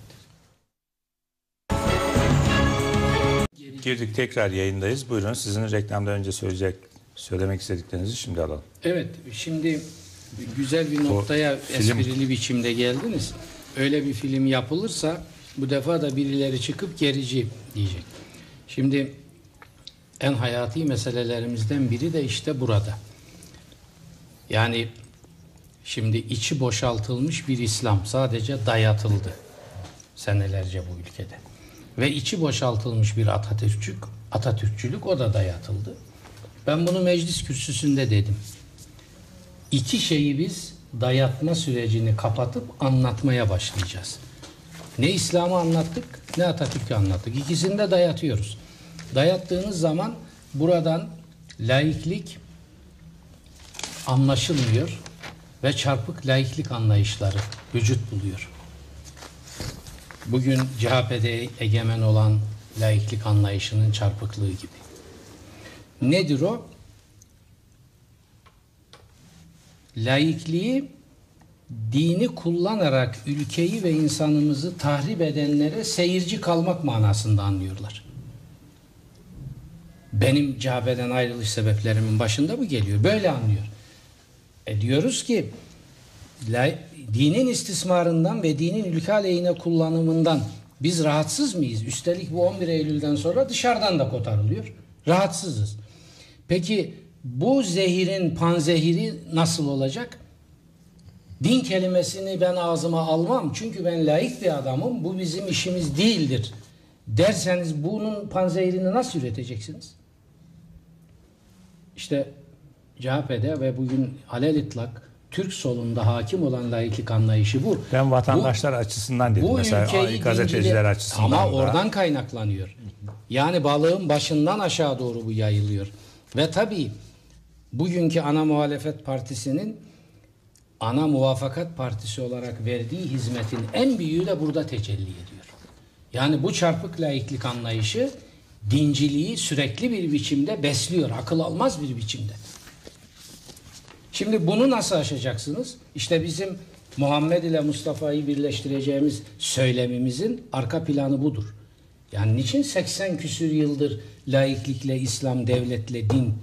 Girdik tekrar yayındayız. Buyurun sizin reklamdan önce söyleyecek söylemek istediklerinizi şimdi alalım. Evet, şimdi güzel bir noktaya film- esprili biçimde geldiniz. Öyle bir film yapılırsa bu defa da birileri çıkıp gerici diyecek. Şimdi en hayati meselelerimizden biri de işte burada. Yani şimdi içi boşaltılmış bir İslam sadece dayatıldı senelerce bu ülkede. Ve içi boşaltılmış bir Atatürkçülük, Atatürkçülük o da dayatıldı. Ben bunu meclis kürsüsünde dedim. İki şeyi biz dayatma sürecini kapatıp anlatmaya başlayacağız. Ne İslam'ı anlattık ne Atatürk'ü anlattık. İkisini de dayatıyoruz. Dayattığınız zaman buradan laiklik anlaşılmıyor ve çarpık laiklik anlayışları vücut buluyor. Bugün CHP'de egemen olan laiklik anlayışının çarpıklığı gibi. Nedir o? Laikliği dini kullanarak ülkeyi ve insanımızı tahrip edenlere seyirci kalmak manasında anlıyorlar. Benim CHP'den ayrılış sebeplerimin başında bu geliyor. Böyle anlıyor. E diyoruz ki dinin istismarından ve dinin ülke aleyhine kullanımından biz rahatsız mıyız? Üstelik bu 11 Eylül'den sonra dışarıdan da kotarılıyor. Rahatsızız. Peki bu zehirin panzehiri nasıl olacak? Din kelimesini ben ağzıma almam çünkü ben laik bir adamım. Bu bizim işimiz değildir. Derseniz bunun panzehirini nasıl üreteceksiniz? İşte CHP'de ve bugün alel itlak Türk solunda hakim olan laiklik anlayışı bu. Ben vatandaşlar açısından dedim. Bu Mesela ülkeyi gazeteciler açısından Ama da. oradan kaynaklanıyor. Yani balığın başından aşağı doğru bu yayılıyor. Ve tabii bugünkü ana muhalefet partisinin ana muvafakat partisi olarak verdiği hizmetin en büyüğü de burada tecelli ediyor. Yani bu çarpık laiklik anlayışı dinciliği sürekli bir biçimde besliyor. Akıl almaz bir biçimde. Şimdi bunu nasıl aşacaksınız? İşte bizim Muhammed ile Mustafa'yı birleştireceğimiz söylemimizin arka planı budur. Yani niçin 80 küsür yıldır laiklikle, İslam, devletle, din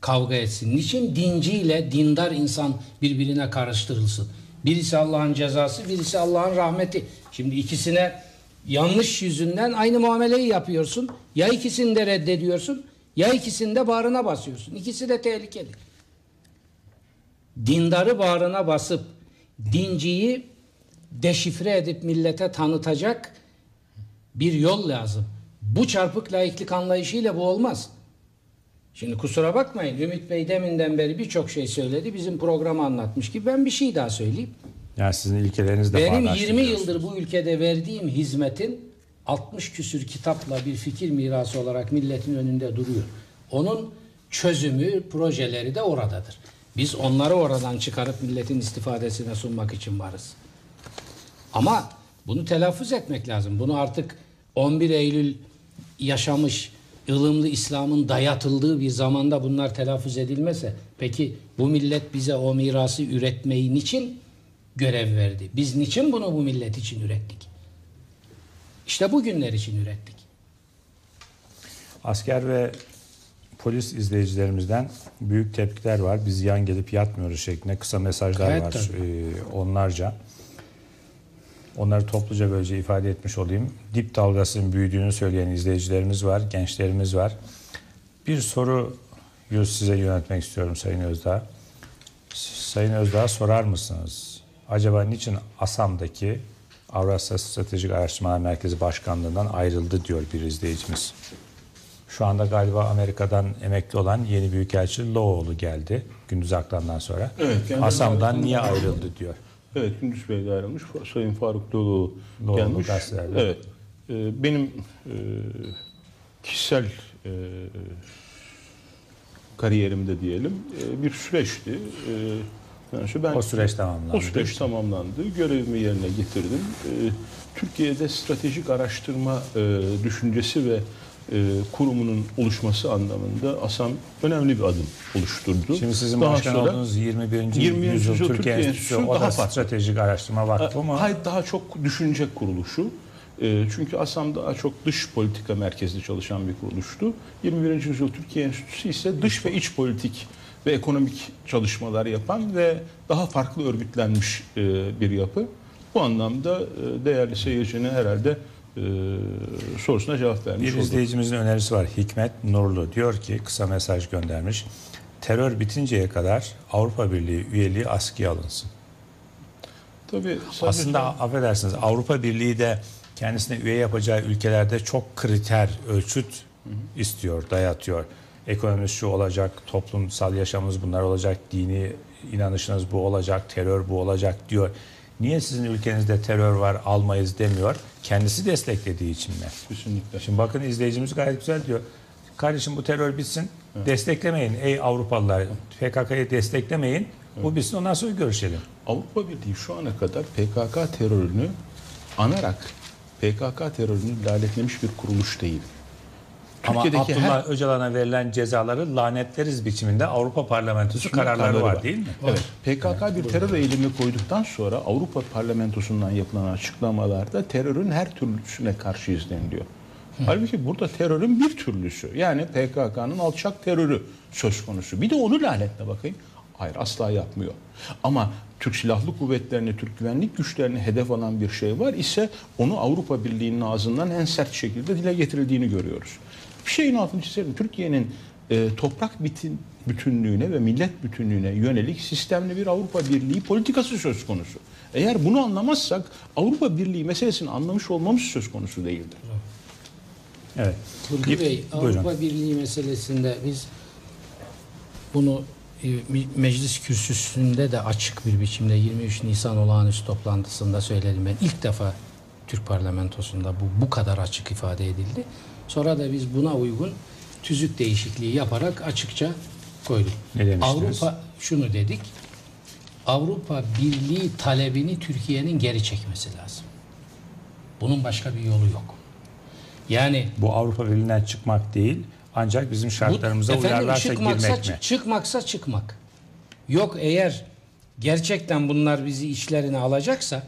kavga etsin? Niçin dinciyle dindar insan birbirine karıştırılsın? Birisi Allah'ın cezası, birisi Allah'ın rahmeti. Şimdi ikisine yanlış yüzünden aynı muameleyi yapıyorsun. Ya ikisini de reddediyorsun, ya ikisini de bağrına basıyorsun. İkisi de tehlikeli dindarı bağrına basıp dinciyi deşifre edip millete tanıtacak bir yol lazım. Bu çarpık laiklik anlayışıyla bu olmaz. Şimdi kusura bakmayın Ümit Bey deminden beri birçok şey söyledi. Bizim programı anlatmış gibi ben bir şey daha söyleyeyim. Yani sizin ilkeleriniz de Benim bağdaşlı 20 diyorsunuz. yıldır bu ülkede verdiğim hizmetin 60 küsür kitapla bir fikir mirası olarak milletin önünde duruyor. Onun çözümü, projeleri de oradadır. Biz onları oradan çıkarıp milletin istifadesine sunmak için varız. Ama bunu telaffuz etmek lazım. Bunu artık 11 Eylül yaşamış ılımlı İslam'ın dayatıldığı bir zamanda bunlar telaffuz edilmese peki bu millet bize o mirası üretmeyi niçin görev verdi? Biz niçin bunu bu millet için ürettik? İşte bugünler için ürettik. Asker ve polis izleyicilerimizden büyük tepkiler var. Biz yan gelip yatmıyoruz şeklinde kısa mesajlar Gayet var. tabii. Ee, onlarca. Onları topluca böylece ifade etmiş olayım. Dip dalgasının büyüdüğünü söyleyen izleyicilerimiz var, gençlerimiz var. Bir soru size yöneltmek istiyorum Sayın Özdağ. Sayın Özdağ sorar mısınız? Acaba niçin ASAM'daki Avrasya Stratejik Araştırmalar Merkezi Başkanlığı'ndan ayrıldı diyor bir izleyicimiz. Şu anda galiba Amerika'dan emekli olan yeni büyükelçi Loğlu geldi Gündüz Aklan'dan sonra. Evet, ASAM'dan niye ayrıldı diyor. Evet Gündüz Bey de ayrılmış. Sayın Faruk Doğulu gelmiş. gazetelerde. Evet. Ee, benim e, kişisel e, kariyerimde diyelim e, bir süreçti. E, yani şu ben O süreç tamamlandı. O süreç tamamlandı. Görevimi yerine getirdim. E, Türkiye'de stratejik araştırma e, düşüncesi ve e, kurumunun oluşması anlamında ASAM önemli bir adım oluşturdu. Şimdi sizin Daha başkan sonra- olduğunuz 21. 20. yüzyıl yüzyıl Türkiye Enstitüsü o da daha farklı. stratejik araştırma vakfı mı? Hayır daha çok düşünce kuruluşu. E, çünkü ASAM daha çok dış politika merkezli çalışan bir kuruluştu. 21. yüzyıl Türkiye Enstitüsü ise dış ve iç politik ve ekonomik çalışmalar yapan ve daha farklı örgütlenmiş e, bir yapı. Bu anlamda e, değerli seyircinin herhalde e, sorusuna cevap vermiş Bir olduk. izleyicimizin önerisi var. Hikmet Nurlu diyor ki kısa mesaj göndermiş. Terör bitinceye kadar Avrupa Birliği üyeliği askıya alınsın. Tabii Aslında affedersiniz Avrupa Birliği de kendisine üye yapacağı ülkelerde çok kriter, ölçüt istiyor, dayatıyor. Ekonomimiz şu olacak, toplumsal yaşamımız bunlar olacak, dini inanışınız bu olacak, terör bu olacak diyor. Niye sizin ülkenizde terör var almayız demiyor? Kendisi desteklediği için mi? Kesinlikle. Şimdi bakın izleyicimiz gayet güzel diyor. Kardeşim bu terör bitsin. Desteklemeyin ey Avrupalılar. PKK'yı desteklemeyin. Bu bitsin ondan sonra görüşelim. Avrupa Birliği şu ana kadar PKK terörünü anarak PKK terörünü lanetlemiş bir kuruluş değil. Ama Türkiye'deki Abdullah her- Öcalan'a verilen cezaları lanetleriz biçiminde Avrupa Parlamentosu Şunun kararları var, değil mi? Evet. PKK bir terör eylemi koyduktan sonra Avrupa Parlamentosu'ndan yapılan açıklamalarda terörün her türlüsüne karşıyız deniliyor. Halbuki burada terörün bir türlüsü. Yani PKK'nın alçak terörü söz konusu. Bir de onu lanetle bakayım. Hayır asla yapmıyor. Ama Türk Silahlı Kuvvetleri'ni, Türk güvenlik güçlerini hedef alan bir şey var ise onu Avrupa Birliği'nin ağzından en sert şekilde dile getirildiğini görüyoruz. Bir şeyin altını çizelim. Türkiye'nin e, toprak bitin, bütünlüğüne ve millet bütünlüğüne yönelik sistemli bir Avrupa Birliği politikası söz konusu. Eğer bunu anlamazsak Avrupa Birliği meselesini anlamış olmamız söz konusu değildir. Evet. Turgay Bey, Buyurun. Avrupa Birliği meselesinde biz bunu e, me- meclis kürsüsünde de açık bir biçimde 23 Nisan olağanüstü toplantısında söyledim ben. ilk defa Türk parlamentosunda bu bu kadar açık ifade edildi. Sonra da biz buna uygun tüzük değişikliği yaparak açıkça koyduk. Ne demiştiniz? Avrupa şunu dedik. Avrupa Birliği talebini Türkiye'nin geri çekmesi lazım. Bunun başka bir yolu yok. Yani Bu Avrupa Birliği'nden çıkmak değil ancak bizim şartlarımıza bu, efendim, uyarlarsa çıkmaksa, girmek mi? çı- Çıkmaksa çıkmak. Yok eğer gerçekten bunlar bizi içlerine alacaksa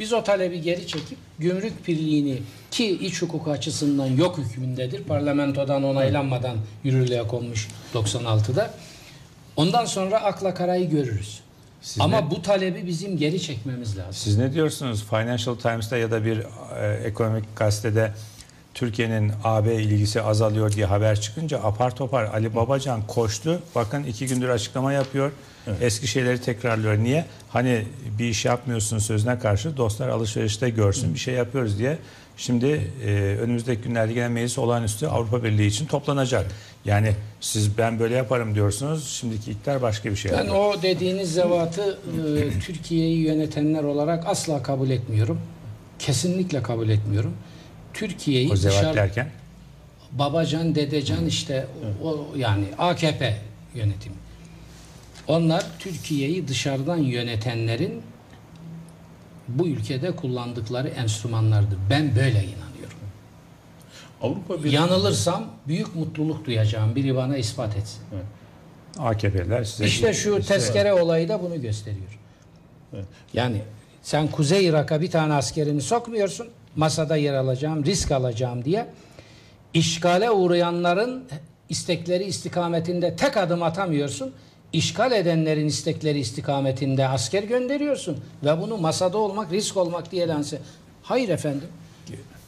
biz o talebi geri çekip gümrük birliğini ki iç hukuk açısından yok hükmündedir. Parlamentodan onaylanmadan yürürlüğe konmuş 96'da. Ondan sonra akla karayı görürüz. Siz Ama ne- bu talebi bizim geri çekmemiz lazım. Siz ne diyorsunuz? Financial Times'ta ya da bir e, ekonomik gazetede Türkiye'nin AB ilgisi azalıyor diye haber çıkınca apar topar Ali Babacan koştu. Bakın iki gündür açıklama yapıyor. Eski şeyleri tekrarlıyor. Niye? Hani bir iş yapmıyorsun sözüne karşı dostlar alışverişte görsün bir şey yapıyoruz diye. Şimdi e, önümüzdeki günlerde gene meclis olağanüstü Avrupa Birliği için toplanacak. Yani siz ben böyle yaparım diyorsunuz. Şimdiki iktidar başka bir şey Ben yapıyor. o dediğiniz zevatı e, Türkiye'yi yönetenler olarak asla kabul etmiyorum. Kesinlikle kabul etmiyorum. Türkiye'yi O zevat dışarı derken? Babacan, Dedecan işte o yani AKP yönetimi. Onlar Türkiye'yi dışarıdan yönetenlerin bu ülkede kullandıkları enstrümanlardır. Ben böyle inanıyorum. Avrupa Birliği Yanılırsam büyük mutluluk duyacağım. Biri bana ispat etsin. AKP'ler size İşte şu tezkere olayı da bunu gösteriyor. Yani sen Kuzey Irak'a bir tane askerini sokmuyorsun. Masada yer alacağım, risk alacağım diye. İşgale uğrayanların istekleri istikametinde tek adım atamıyorsun. İşgal edenlerin istekleri istikametinde asker gönderiyorsun ve bunu masada olmak, risk olmak diye lanse. Hayır efendim.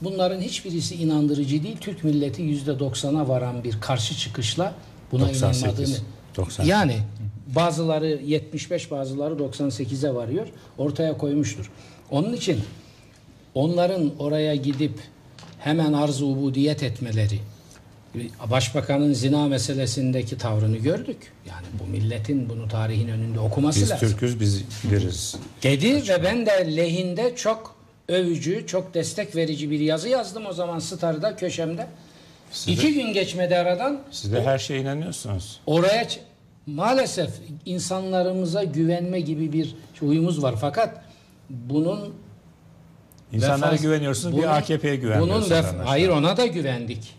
Bunların hiçbirisi inandırıcı değil. Türk milleti yüzde doksana varan bir karşı çıkışla buna 98, inanmadığını. 98. Yani bazıları 75 bazıları 98'e varıyor. Ortaya koymuştur. Onun için onların oraya gidip hemen arz-ı ubudiyet etmeleri Başbakanın zina meselesindeki tavrını gördük. Yani bu milletin bunu tarihin önünde okuması Biz lazım. Türk'üz biz biliriz. Dedi ve ben de lehinde çok övücü, çok destek verici bir yazı yazdım o zaman Star'da köşemde. Siz de- İki gün geçmedi aradan. Siz de her şeye inanıyorsunuz. Oraya maalesef insanlarımıza güvenme gibi bir huyumuz var. Fakat bunun İnsanlara güveniyorsunuz, bir AKP'ye güvenmiyorsunuz Bunun vef- hayır ona da güvendik.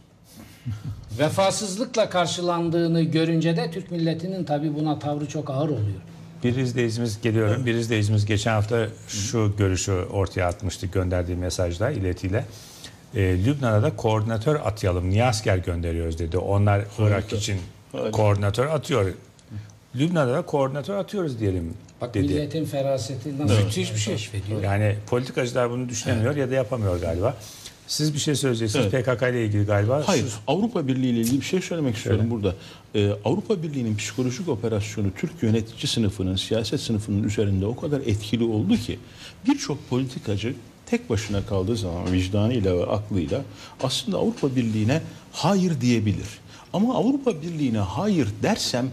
Vefasızlıkla karşılandığını görünce de Türk milletinin tabi buna tavrı çok ağır oluyor. Bir izleyicimiz geliyorum. Bir izleyicimiz geçen hafta şu görüşü ortaya atmıştı gönderdiği mesajda iletiyle. Ee, Lübnan'a da koordinatör atayalım. Niye asker gönderiyoruz dedi. Onlar Irak için koordinatör atıyor. Lübnan'a da koordinatör atıyoruz diyelim Bak dedi. milletin feraseti nasıl Müthiş bir şey. Yani politikacılar bunu düşünemiyor ya da yapamıyor galiba. Siz bir şey söyleyeceksiniz Evet. PKK ile ilgili galiba. Hayır, Şu- Avrupa Birliği ile ilgili bir şey söylemek istiyorum burada. Ee, Avrupa Birliği'nin psikolojik operasyonu Türk yönetici sınıfının, siyaset sınıfının üzerinde o kadar etkili oldu ki birçok politikacı tek başına kaldığı zaman vicdanıyla ve aklıyla aslında Avrupa Birliği'ne hayır diyebilir. Ama Avrupa Birliği'ne hayır dersem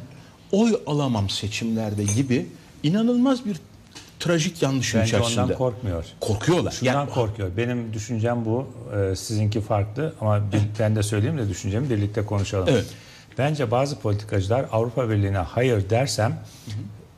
oy alamam seçimlerde gibi inanılmaz bir trajik yanlışın Bence içerisinde. ondan korkmuyor. Korkuyorlar. Şundan korkuyor. Benim düşüncem bu. Ee, sizinki farklı ama bir- ben de söyleyeyim de düşüncemi birlikte konuşalım. Evet. Bence bazı politikacılar Avrupa Birliği'ne hayır dersem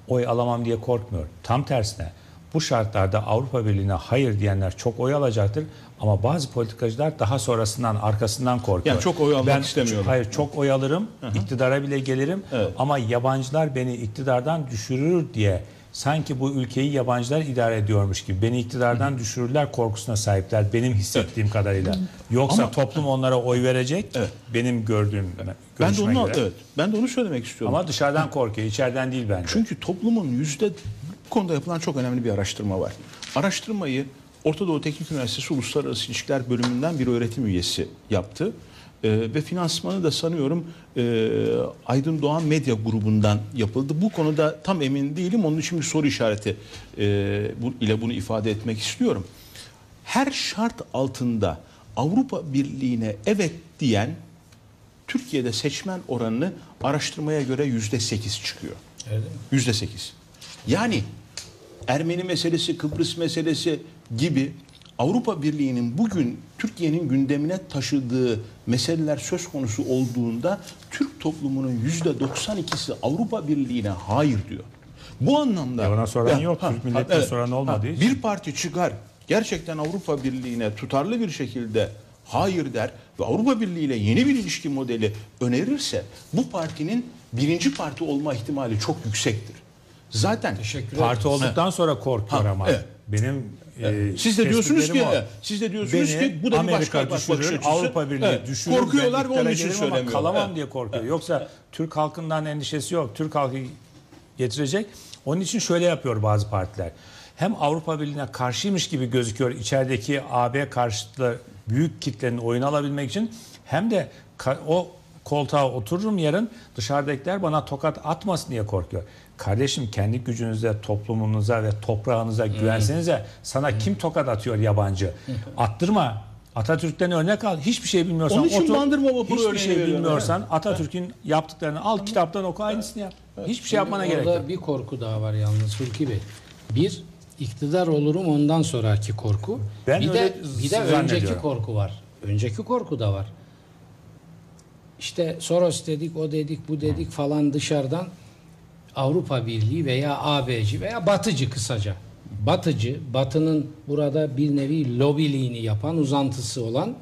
oy alamam diye korkmuyor. Tam tersine bu şartlarda Avrupa Birliği'ne hayır diyenler çok oy alacaktır. Ama bazı politikacılar daha sonrasından arkasından korkuyor. Yani çok oy almak ben, istemiyorlar. Hayır çok oy alırım, iktidara bile gelirim Evet. ama yabancılar beni iktidardan düşürür diye sanki bu ülkeyi yabancılar idare ediyormuş gibi beni iktidardan düşürürler korkusuna sahipler benim hissettiğim kadarıyla. Yoksa Ama- toplum onlara oy verecek. Benim gördüğüm Ben de görüşüme onu göre. evet, ben de onu söylemek istiyorum. Ama dışarıdan korkuyor, içeriden değil bence. Çünkü toplumun yüzde bu konuda yapılan çok önemli bir araştırma var. Araştırmayı Orta Doğu Teknik Üniversitesi Uluslararası İlişkiler Bölümünden bir öğretim üyesi yaptı. Ee, ve finansmanı da sanıyorum e, Aydın Doğan Medya grubundan yapıldı. Bu konuda tam emin değilim. Onun için bir soru işareti e, bu, ile bunu ifade etmek istiyorum. Her şart altında Avrupa Birliği'ne evet diyen Türkiye'de seçmen oranını araştırmaya göre yüzde sekiz çıkıyor. Yüzde sekiz. Yani Ermeni meselesi, Kıbrıs meselesi gibi Avrupa Birliği'nin bugün Türkiye'nin gündemine taşıdığı meseleler söz konusu olduğunda Türk toplumunun yüzde 92'si Avrupa Birliği'ne hayır diyor. Bu anlamda... Ya ona soran Ya, yok. Türk milletine soran olmadığı için. Bir parti çıkar gerçekten Avrupa Birliği'ne tutarlı bir şekilde hayır der ve Avrupa Birliği ile yeni bir ilişki modeli önerirse bu partinin birinci parti olma ihtimali çok yüksektir. Zaten Parti olduktan sonra korkuyor Ha, ama. evet. Benim e, Siz de diyorsunuz ki siz de diyorsunuz Beni ki bu da bir Amerika başka bakış düşürür, açısı. Avrupa Birliği Evet, düşürür. korkuyorlar ve onun için söylemiyorlar. Kalamam Evet. diye korkuyor. Yoksa Türk halkından endişesi yok. Türk halkı getirecek. Onun için şöyle yapıyor bazı partiler. Hem Avrupa Birliği'ne karşıymış gibi gözüküyor içerideki AB karşıtı büyük kitlenin oyunu alabilmek için hem de o koltuğa otururum yarın dışarıdakiler bana tokat atmasın diye korkuyor. Kardeşim kendi gücünüze, toplumunuza ve toprağınıza güvensenize sana kim tokat atıyor yabancı? Attırma. Atatürk'ten örnek al. Hiçbir şey bilmiyorsan Onun için otur. Bandırma Vapuru Hiçbir şey bilmiyorsan Atatürk'ün yaptıklarını al kitaptan oku aynısını yap. Hiçbir şey yapmana gerek yok. bir korku daha var yalnız Hulki Bey. Bir, iktidar olurum ondan sonraki korku. Ben bir de bir de önceki korku var. Önceki korku da var. İşte Soros dedik, o dedik, bu dedik falan dışarıdan Avrupa Birliği veya AB'ci veya Batıcı kısaca. Batıcı, Batı'nın burada bir nevi lobiliğini yapan, uzantısı olan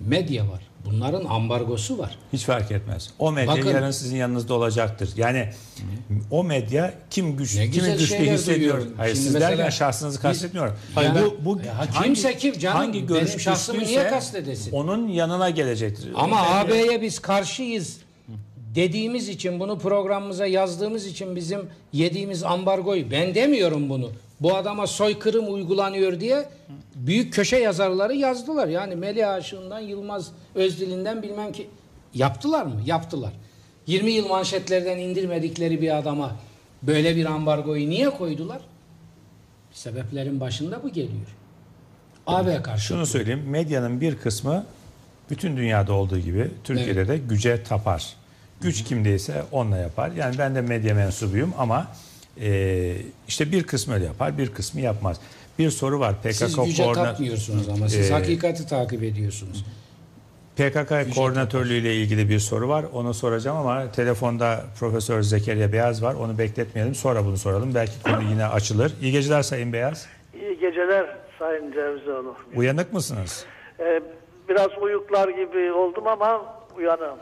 medya var. Bunların ambargosu var. Hiç fark etmez. O medya Bakın- yarın sizin yanınızda olacaktır. Yani o medya kim güç, kimi güçlü hissediyor. Hayır Şimdi siz mesela derken şahsınızı kastetmiyorum. Yani- bu, bu Ya kimse kim canım? Benim görüş şahsımı güçlüyse niye kastedesin? Onun yanına gelecektir. Ama AB'ye biz karşıyız dediğimiz için bunu programımıza yazdığımız için bizim yediğimiz ambargoyu ben demiyorum bunu. Bu adama soykırım uygulanıyor diye büyük köşe yazarları yazdılar. Yani Melih Aşık'ından Yılmaz Özdil'inden bilmem ki yaptılar mı? Yaptılar. 20 yıl manşetlerden indirmedikleri bir adama böyle bir ambargoyu niye koydular? Sebeplerin başında bu geliyor. AB karşı. Şunu söyleyeyim. Medyanın bir kısmı bütün dünyada olduğu gibi Türkiye'de de güce tapar. Güç kimdeyse onunla yapar. Yani ben de medya mensubuyum ama e, işte bir kısmı öyle yapar, bir kısmı yapmaz. Bir soru var. PKK Siz güce koordinat- tapmıyorsunuz ama siz E, hakikati takip ediyorsunuz. PKK koordinatörlüğü ile ilgili bir soru var. Onu soracağım ama telefonda Profesör Zekeriya Beyaz var. Onu bekletmeyelim. Sonra bunu soralım. Belki konu yine açılır. İyi geceler Sayın Beyaz. İyi geceler Sayın Cevizoğlu. Uyanık mısınız? Ee, biraz uyuklar gibi oldum ama uyanığım.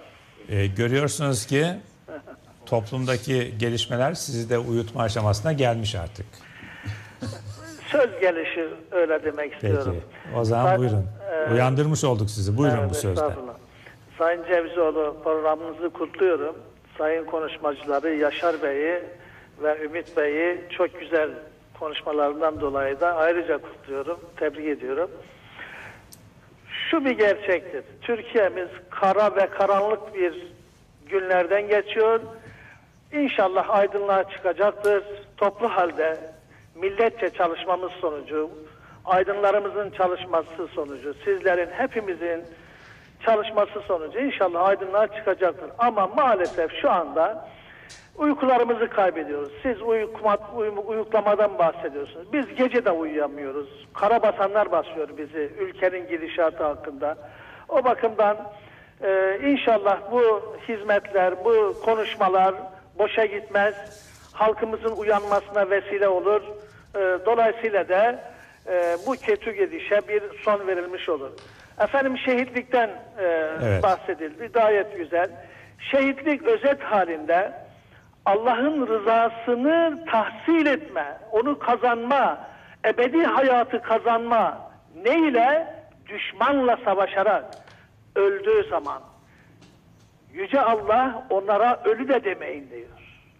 E, görüyorsunuz ki toplumdaki gelişmeler sizi de uyutma aşamasına gelmiş artık. Söz gelişi öyle demek Peki. istiyorum. O zaman Sayın- buyurun. e, Uyandırmış olduk sizi. Buyurun Evet, bu sözle. estağfurullah. Sayın Cevizioğlu programınızı kutluyorum. Sayın konuşmacıları Yaşar Bey'i ve Ümit Bey'i çok güzel konuşmalarından dolayı da ayrıca kutluyorum. Tebrik ediyorum. Şu bir gerçektir. Türkiye'miz kara ve karanlık bir günlerden geçiyor. İnşallah aydınlığa çıkacaktır. Toplu halde milletçe çalışmamız sonucu, aydınlarımızın çalışması sonucu, sizlerin hepimizin çalışması sonucu inşallah aydınlığa çıkacaktır. Ama maalesef şu anda uykularımızı kaybediyoruz. Siz uyukma, uyu- uyuklamadan bahsediyorsunuz. Biz gece de uyuyamıyoruz. Karabasanlar basıyor bizi ülkenin gidişatı hakkında. O bakımdan e, inşallah bu hizmetler, bu konuşmalar boşa gitmez. Halkımızın uyanmasına vesile olur. E, dolayısıyla da e, bu kötü gidişe bir son verilmiş olur. Efendim şehitlikten e, Evet. bahsedildi. Gayet güzel. Şehitlik özet halinde Allah'ın rızasını tahsil etme, onu kazanma, ebedi hayatı kazanma ne ile? Düşmanla savaşarak öldüğü zaman. Yüce Allah onlara ölü de demeyin diyor.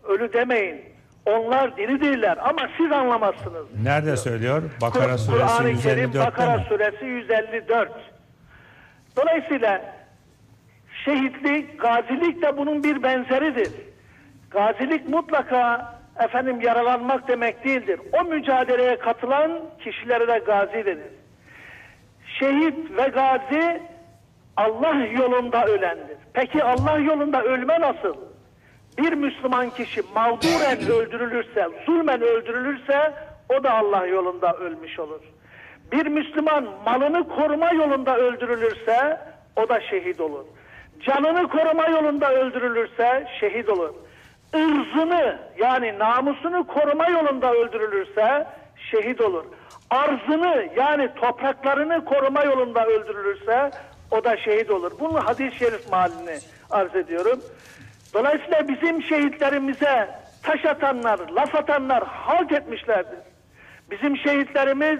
Ölü demeyin. Onlar diridirler ama siz anlamazsınız. Nerede söylüyor? Bakara suresi Kur'an-ı Kerim 154'te Bakara mi? suresi 154. Dolayısıyla şehitlik, gazilik de bunun bir benzeridir. Gazilik mutlaka efendim yaralanmak demek değildir. O mücadeleye katılan kişilere de gazi denir. Şehit ve gazi Allah yolunda ölendir. Peki Allah yolunda ölme nasıl? Bir Müslüman kişi mağduren öldürülürse, zulmen öldürülürse o da Allah yolunda ölmüş olur. Bir Müslüman malını koruma yolunda öldürülürse o da şehit olur. Canını koruma yolunda öldürülürse şehit olur. Irzını yani namusunu koruma yolunda öldürülürse şehit olur. Arzını yani topraklarını koruma yolunda öldürülürse o da şehit olur. Bunun hadis-i şerif malini arz ediyorum. Dolayısıyla bizim şehitlerimize taş atanlar, laf atanlar halt etmişlerdir. Bizim şehitlerimiz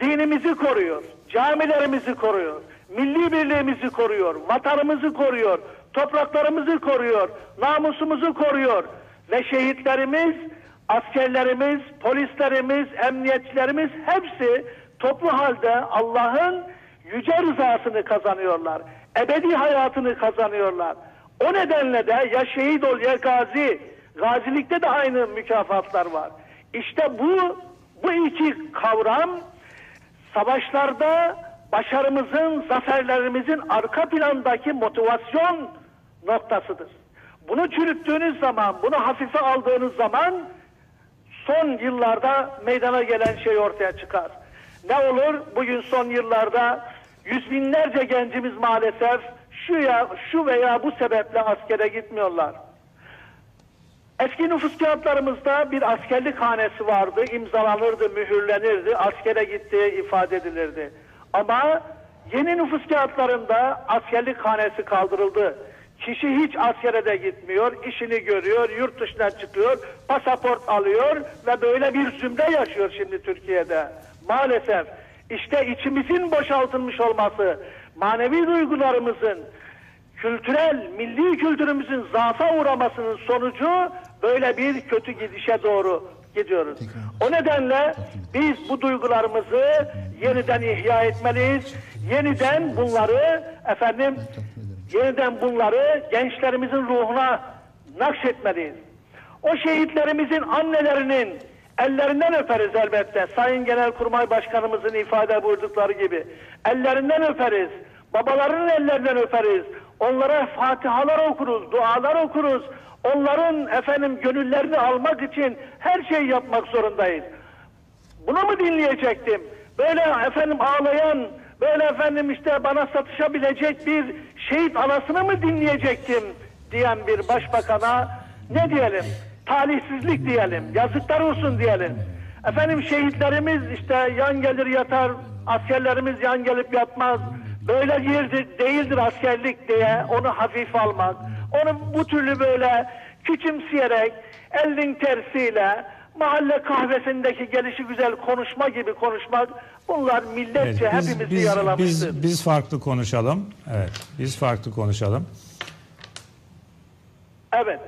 dinimizi koruyor, camilerimizi koruyor, milli birliğimizi koruyor, vatanımızı koruyor, topraklarımızı koruyor, namusumuzu koruyor ve şehitlerimiz, askerlerimiz, polislerimiz, emniyetçilerimiz hepsi toplu halde Allah'ın yüce rızasını kazanıyorlar. Ebedi hayatını kazanıyorlar. O nedenle de ya şehit ol ya gazi. Gazilikte de aynı mükafatlar var. İşte bu bu iki kavram savaşlarda başarımızın, zaferlerimizin arka plandaki motivasyon noktasıdır. Bunu çürüttüğünüz zaman, bunu hafife aldığınız zaman son yıllarda meydana gelen şey ortaya çıkar. Ne olur? Bugün son yıllarda yüz binlerce gencimiz maalesef şu ya şu veya bu sebeple askere gitmiyorlar. Eski nüfus kağıtlarımızda bir askerlik hanesi vardı, imzalanırdı, mühürlenirdi, askere gittiği ifade edilirdi. Ama yeni nüfus kağıtlarında askerlik hanesi kaldırıldı. Kişi hiç askere de gitmiyor, işini görüyor, yurt dışına çıkıyor, pasaport alıyor ve böyle bir zümre yaşıyor şimdi Türkiye'de. Maalesef işte içimizin boşaltılmış olması, manevi duygularımızın, kültürel, milli kültürümüzün zaafa uğramasının sonucu böyle bir kötü gidişe doğru gidiyoruz. O nedenle biz bu duygularımızı yeniden ihya etmeliyiz. Yeniden bunları efendim yeniden bunları gençlerimizin ruhuna nakşetmeliyiz. O şehitlerimizin annelerinin ellerinden öperiz elbette. Sayın Genelkurmay Başkanımızın ifade buyurdukları gibi. Ellerinden öperiz. Babaların ellerinden öperiz. Onlara fatihalar okuruz, dualar okuruz. Onların efendim gönüllerini almak için her şeyi yapmak zorundayız. Bunu mu dinleyecektim? Böyle efendim ağlayan, böyle efendim işte bana satışabilecek bir şehit anasını mı dinleyecektim diyen bir başbakana ne diyelim? Talihsizlik diyelim, yazıklar olsun diyelim. Efendim şehitlerimiz işte yan gelir yatar, askerlerimiz yan gelip yatmaz. Böyle bir de- değildir askerlik diye onu hafif almak. Onu bu türlü böyle küçümseyerek elin tersiyle mahalle kahvesindeki gelişi güzel konuşma gibi konuşmak bunlar milletçe Evet, biz, hepimizi biz, yaralamıştır. biz, biz farklı konuşalım. Evet, biz farklı konuşalım. Evet.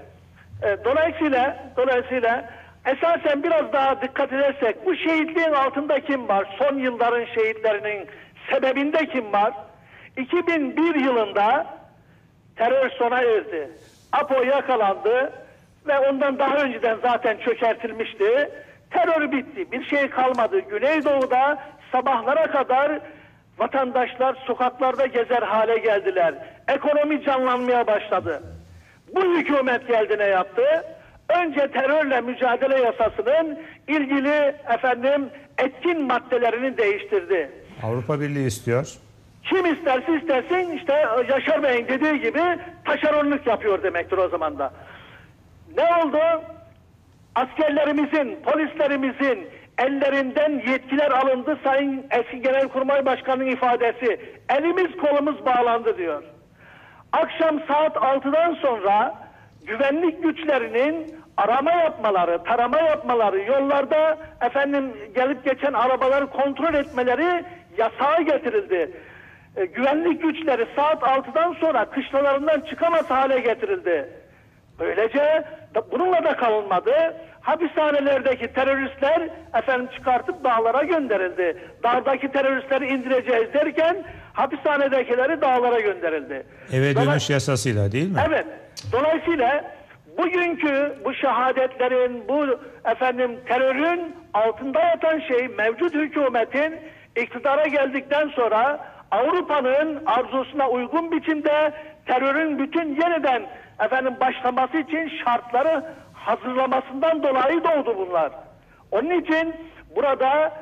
E, dolayısıyla dolayısıyla esasen biraz daha dikkat edersek bu şehitliğin altında kim var? Son yılların şehitlerinin sebebinde kim var? 2001 yılında terör sona erdi. APO yakalandı ve ondan daha önceden zaten çökertilmişti. Terör bitti. Bir şey kalmadı. Güneydoğu'da sabahlara kadar vatandaşlar sokaklarda gezer hale geldiler. Ekonomi canlanmaya başladı. Bu hükümet geldi ne yaptı? Önce terörle mücadele yasasının ilgili efendim etkin maddelerini değiştirdi. Avrupa Birliği istiyor. Kim isterse istersin işte Yaşar Bey'in dediği gibi taşeronluk yapıyor demektir o zaman da. Ne oldu? Askerlerimizin, polislerimizin ellerinden yetkiler alındı. Sayın eski Genelkurmay Başkanı'nın ifadesi. Elimiz kolumuz bağlandı diyor. Akşam saat 6'dan sonra güvenlik güçlerinin arama yapmaları, tarama yapmaları, yollarda efendim gelip geçen arabaları kontrol etmeleri yasağa getirildi. E, güvenlik güçleri saat 6'dan sonra kışlalarından çıkamaz hale getirildi. Böylece bununla da kalınmadı. Hapishanelerdeki teröristler efendim çıkartıp dağlara gönderildi. Dağdaki teröristleri indireceğiz derken hapishanedekileri dağlara gönderildi. Eve Dolay- dönüş yasasıyla değil mi? Evet. Dolayısıyla bugünkü bu şehadetlerin, bu efendim terörün altında yatan şey mevcut hükümetin iktidara geldikten sonra Avrupa'nın arzusuna uygun biçimde terörün bütün yeniden efendim başlaması için şartları hazırlamasından dolayı doğdu bunlar. Onun için burada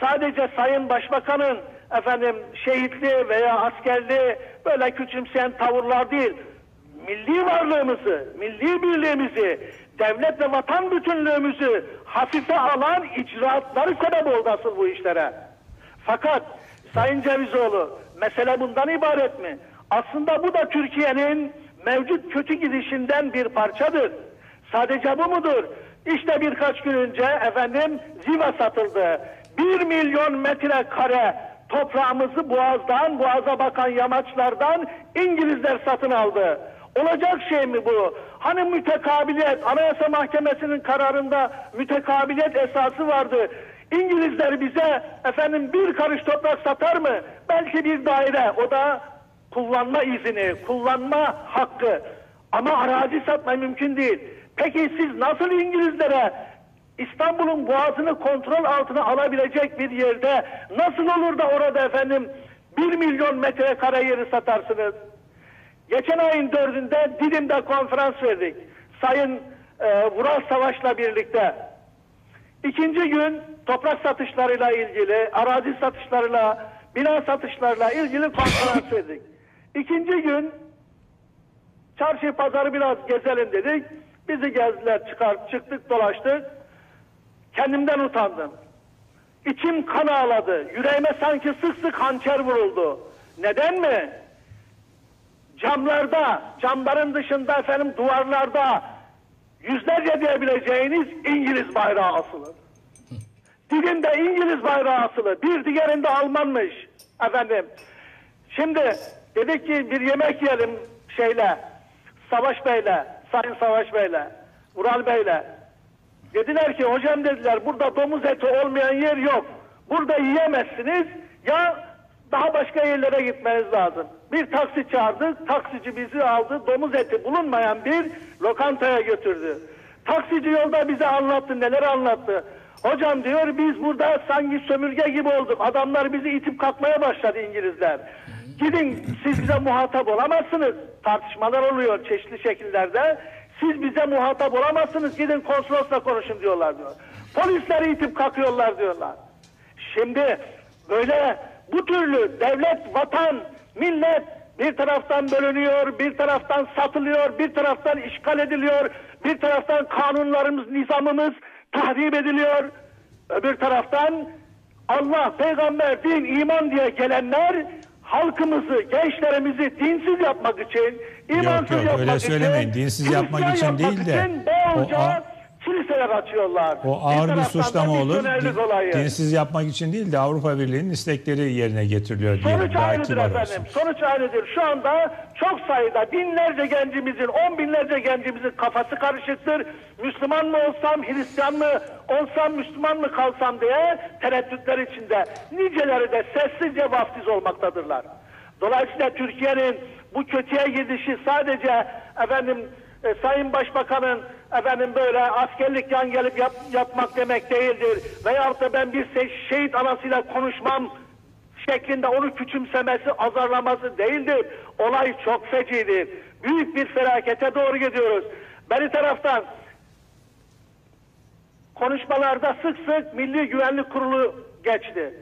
sadece Sayın Başbakan'ın efendim şehitliği veya askerliği böyle küçümseyen tavırlar değil. Milli varlığımızı, milli birliğimizi, devlet ve vatan bütünlüğümüzü hafife alan icraatları sebep oldu asıl bu işlere. Fakat Sayın Cevizoğlu mesele bundan ibaret mi? Aslında bu da Türkiye'nin mevcut kötü gidişinden bir parçadır. Sadece bu mudur? İşte birkaç gün önce efendim Ziva satıldı. Bir milyon metre kare toprağımızı Boğaz'dan, Boğaz'a bakan yamaçlardan İngilizler satın aldı. Olacak şey mi bu? Hani mütekabiliyet, Anayasa Mahkemesi'nin kararında mütekabiliyet esası vardı. İngilizler bize efendim bir karış toprak satar mı? Belki bir daire, o da kullanma izni, kullanma hakkı. Ama arazi satma mümkün değil. Peki siz nasıl İngilizlere İstanbul'un boğazını kontrol altına alabilecek bir yerde nasıl olur da orada efendim bir milyon metrekare yeri satarsınız? Geçen ayın dördünde Didim'de konferans verdik. Sayın e, Vural Savaş'la birlikte. İkinci gün toprak satışlarıyla ilgili, arazi satışlarıyla, bina satışlarıyla ilgili konferans verdik. İkinci gün çarşı pazarı biraz gezelim dedik. Bizi gezdiler, çıkar, çıktık, dolaştık. Kendimden utandım. İçim kan ağladı. Yüreğime sanki sık sık hançer vuruldu. Neden mi? Camlarda, camların dışında efendim duvarlarda yüzlerce diyebileceğiniz İngiliz bayrağı asılı. Dibinde İngiliz bayrağı asılı. Bir diğerinde Almanmış. Efendim. Şimdi dedik ki bir yemek yiyelim şeyle. Savaş Bey'le, Sayın Savaş Bey'le, Vural Bey'le. Dediler ki hocam dediler burada domuz eti olmayan yer yok. Burada yiyemezsiniz ya daha başka yerlere gitmeniz lazım. Bir taksi çağırdık, taksici bizi aldı, domuz eti bulunmayan bir lokantaya götürdü. Taksici yolda bize anlattı, neler anlattı. Hocam diyor biz burada sanki sömürge gibi olduk. Adamlar bizi itip kalkmaya başladı İngilizler. Gidin siz bize muhatap olamazsınız. Tartışmalar oluyor çeşitli şekillerde. Siz bize muhatap olamazsınız. Gidin konsolosla konuşun diyorlar diyor. Polisleri itip kalkıyorlar diyorlar. Şimdi böyle bu türlü devlet, vatan, millet bir taraftan bölünüyor, bir taraftan satılıyor, bir taraftan işgal ediliyor, bir taraftan kanunlarımız, nizamımız tahrip ediliyor. Öbür taraftan Allah, peygamber, din, iman diye gelenler halkımızı, gençlerimizi dinsiz yapmak için, imansız yok, yapmak öyle için, söylemeyin. Dinsiz yapmak için değil de, için o bolca a- kiliseler açıyorlar. O ağır bir da suçlama olur. olayı. dinsiz yapmak için değil de Avrupa Birliği'nin istekleri yerine getiriliyor. Sonuç aynıdır efendim. Sonuç aynıdır. Şu anda çok sayıda binlerce gencimizin, on binlerce gencimizin kafası karışıktır. Müslüman mı olsam, Hristiyan mı olsam, Müslüman mı kalsam diye tereddütler içinde. Niceleri de sessizce vaftiz olmaktadırlar. Dolayısıyla Türkiye'nin bu kötüye gidişi sadece efendim e, Sayın Başbakan'ın efendim böyle askerlik yan gelip yap- yapmak demek değildir. Veyahut da ben bir se- şehit anasıyla konuşmam şeklinde onu küçümsemesi, azarlaması değildir. Olay çok fecidir. Büyük bir felakete doğru gidiyoruz. Beni taraftan konuşmalarda sık sık Milli Güvenlik Kurulu geçti.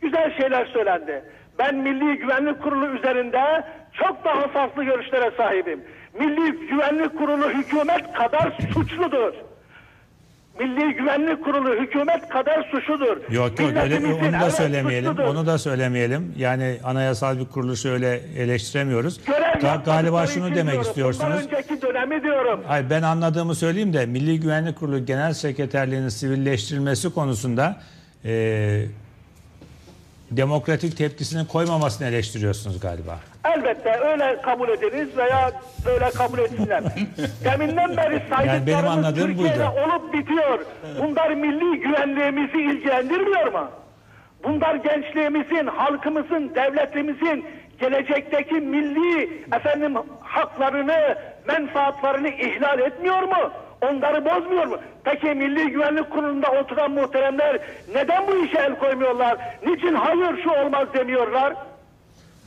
Güzel şeyler söylendi. Ben Milli Güvenlik Kurulu üzerinde çok daha farklı görüşlere sahibim. Milli Güvenlik Kurulu hükümet kadar suçludur. Milli Güvenlik Kurulu hükümet kadar suçludur. Yok yok öyle, onu da evet, söylemeyelim. suçludur. Onu da söylemeyelim. Yani anayasal bir kuruluşu öyle eleştiremiyoruz. Görev Ga- galiba şunu demek diyorum. Bundan istiyorsunuz. önceki dönemi diyorum. Hayır ben anladığımı söyleyeyim de Milli Güvenlik Kurulu Genel Sekreterliğinin sivilleştirilmesi konusunda eee, demokratik tepkisini koymamasını eleştiriyorsunuz galiba. Elbette öyle kabul ediniz veya öyle kabul etsinler. Deminden beri saydıklarımız anladığım Türkiye'de buydu. olup bitiyor. Bunlar milli güvenliğimizi ilgilendirmiyor mu? Bunlar gençliğimizin, halkımızın, devletimizin gelecekteki milli efendim haklarını, menfaatlarını ihlal etmiyor mu? Onları bozmuyor mu? Peki Milli Güvenlik Kurulu'nda oturan muhteremler neden bu işe el koymuyorlar? Niçin hayır şu olmaz demiyorlar?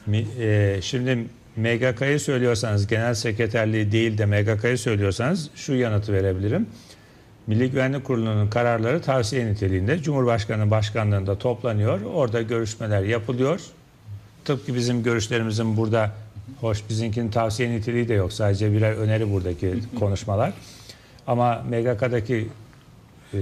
Eee, şimdi MGK'yı söylüyorsanız genel sekreterliği değil de MGK'yı söylüyorsanız şu yanıtı verebilirim. Milli Güvenlik Kurulu'nun kararları tavsiye niteliğinde Cumhurbaşkanı başkanlığında toplanıyor. Orada görüşmeler yapılıyor. Tıpkı bizim görüşlerimizin burada hoş bizimkinin tavsiye niteliği de yok. Sadece birer öneri buradaki konuşmalar. Ama MGK'daki e,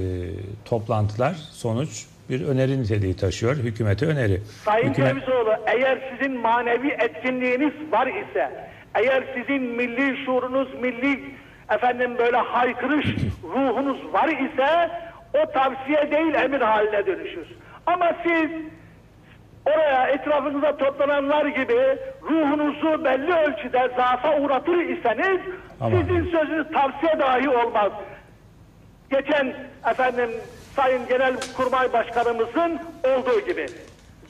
toplantılar sonuç bir öneri niteliği taşıyor. Hükümete öneri. Sayın Hükümet- Cevizoğlu eğer sizin manevi etkinliğiniz var ise eğer sizin milli şuurunuz milli efendim böyle haykırış ruhunuz var ise o tavsiye değil emir haline dönüşür. Ama siz oraya etrafınıza toplananlar gibi ruhunuzu belli ölçüde zaafa uğratır iseniz Ama- sizin sözünüz tavsiye dahi olmaz. Geçen efendim Sayın Genel Kurmay Başkanımızın olduğu gibi.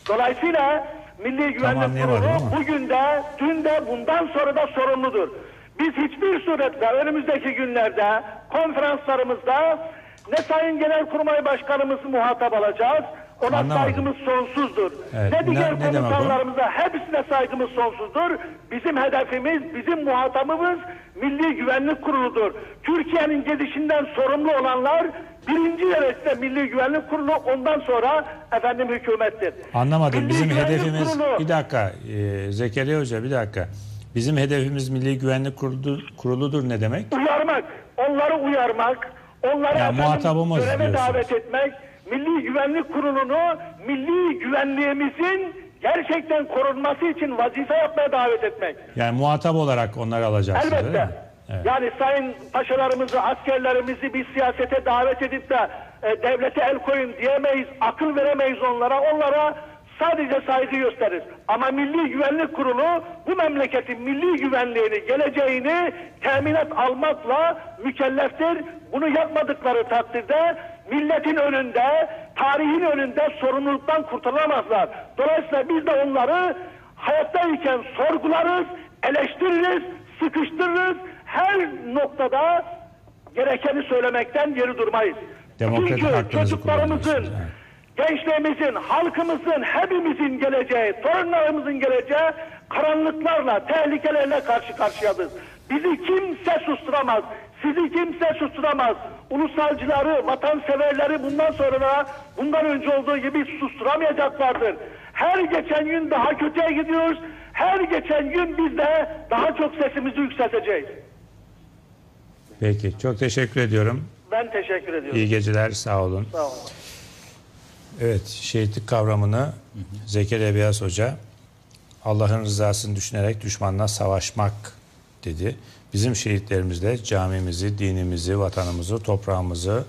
Dolayısıyla Milli Güvenlik Kurulu ama. bugün de, dün de, bundan sonra da sorumludur. Biz hiçbir suretle önümüzdeki günlerde konferanslarımızda ne Sayın Genel Kurmay Başkanımızı muhatap alacağız, ona Anlamadım. saygımız sonsuzdur. Evet, Ne diğer ne- komutanlarımıza hepsine saygımız sonsuzdur. Bizim hedefimiz, bizim muhatabımız Milli Güvenlik Kurulu'dur. Türkiye'nin gidişinden sorumlu olanlar birinci derecede Milli Güvenlik Kurulu ondan sonra efendim hükümettir. Anlamadım. Milli Bizim Güvenlik hedefimiz Kurulu- bir dakika e, Zekeriya Hoca bir dakika. Bizim hedefimiz Milli Güvenlik Kuruludur, Kuruludur ne demek? uyarmak, onları uyarmak, onları Ya efendim göreve davet etmek, Milli Güvenlik Kurulu'nu milli güvenliğimizin gerçekten korunması için vazife yapmaya davet etmek. Yani muhatap olarak onları alacaksınız öyle Elbette. Evet. Yani sayın paşalarımızı, askerlerimizi bir siyasete davet edip de e, devlete el koyun diyemeyiz, akıl veremeyiz onlara. Onlara sadece saygı gösteririz. Ama Milli Güvenlik Kurulu bu memleketin milli güvenliğini, geleceğini teminat almakla mükelleftir. Bunu yapmadıkları takdirde milletin önünde, tarihin önünde sorumluluktan kurtulamazlar. Dolayısıyla biz de onları hayattayken sorgularız, eleştiririz, sıkıştırırız. Her noktada gerekeni söylemekten geri durmayız. Demokratik Çünkü çocuklarımızın, gençliğimizin, halkımızın, hepimizin geleceği, torunlarımızın geleceği karanlıklarla, tehlikelerle karşı karşıyadır. Bizi kimse susturamaz. Sizi kimse susturamaz. Ulusalcıları, vatanseverleri bundan sonra da bundan önce olduğu gibi susturamayacaklardır. Her geçen gün daha kötüye gidiyoruz. Her geçen gün biz de daha çok sesimizi yükselteceğiz. Peki çok teşekkür ediyorum. Ben teşekkür ediyorum. İyi geceler sağ olun. Sağ olun. Evet şehitlik kavramını Zekeriya Beyaz Hoca Allah'ın rızasını düşünerek düşmanla savaşmak dedi. Bizim şehitlerimiz de camimizi, dinimizi, vatanımızı, toprağımızı,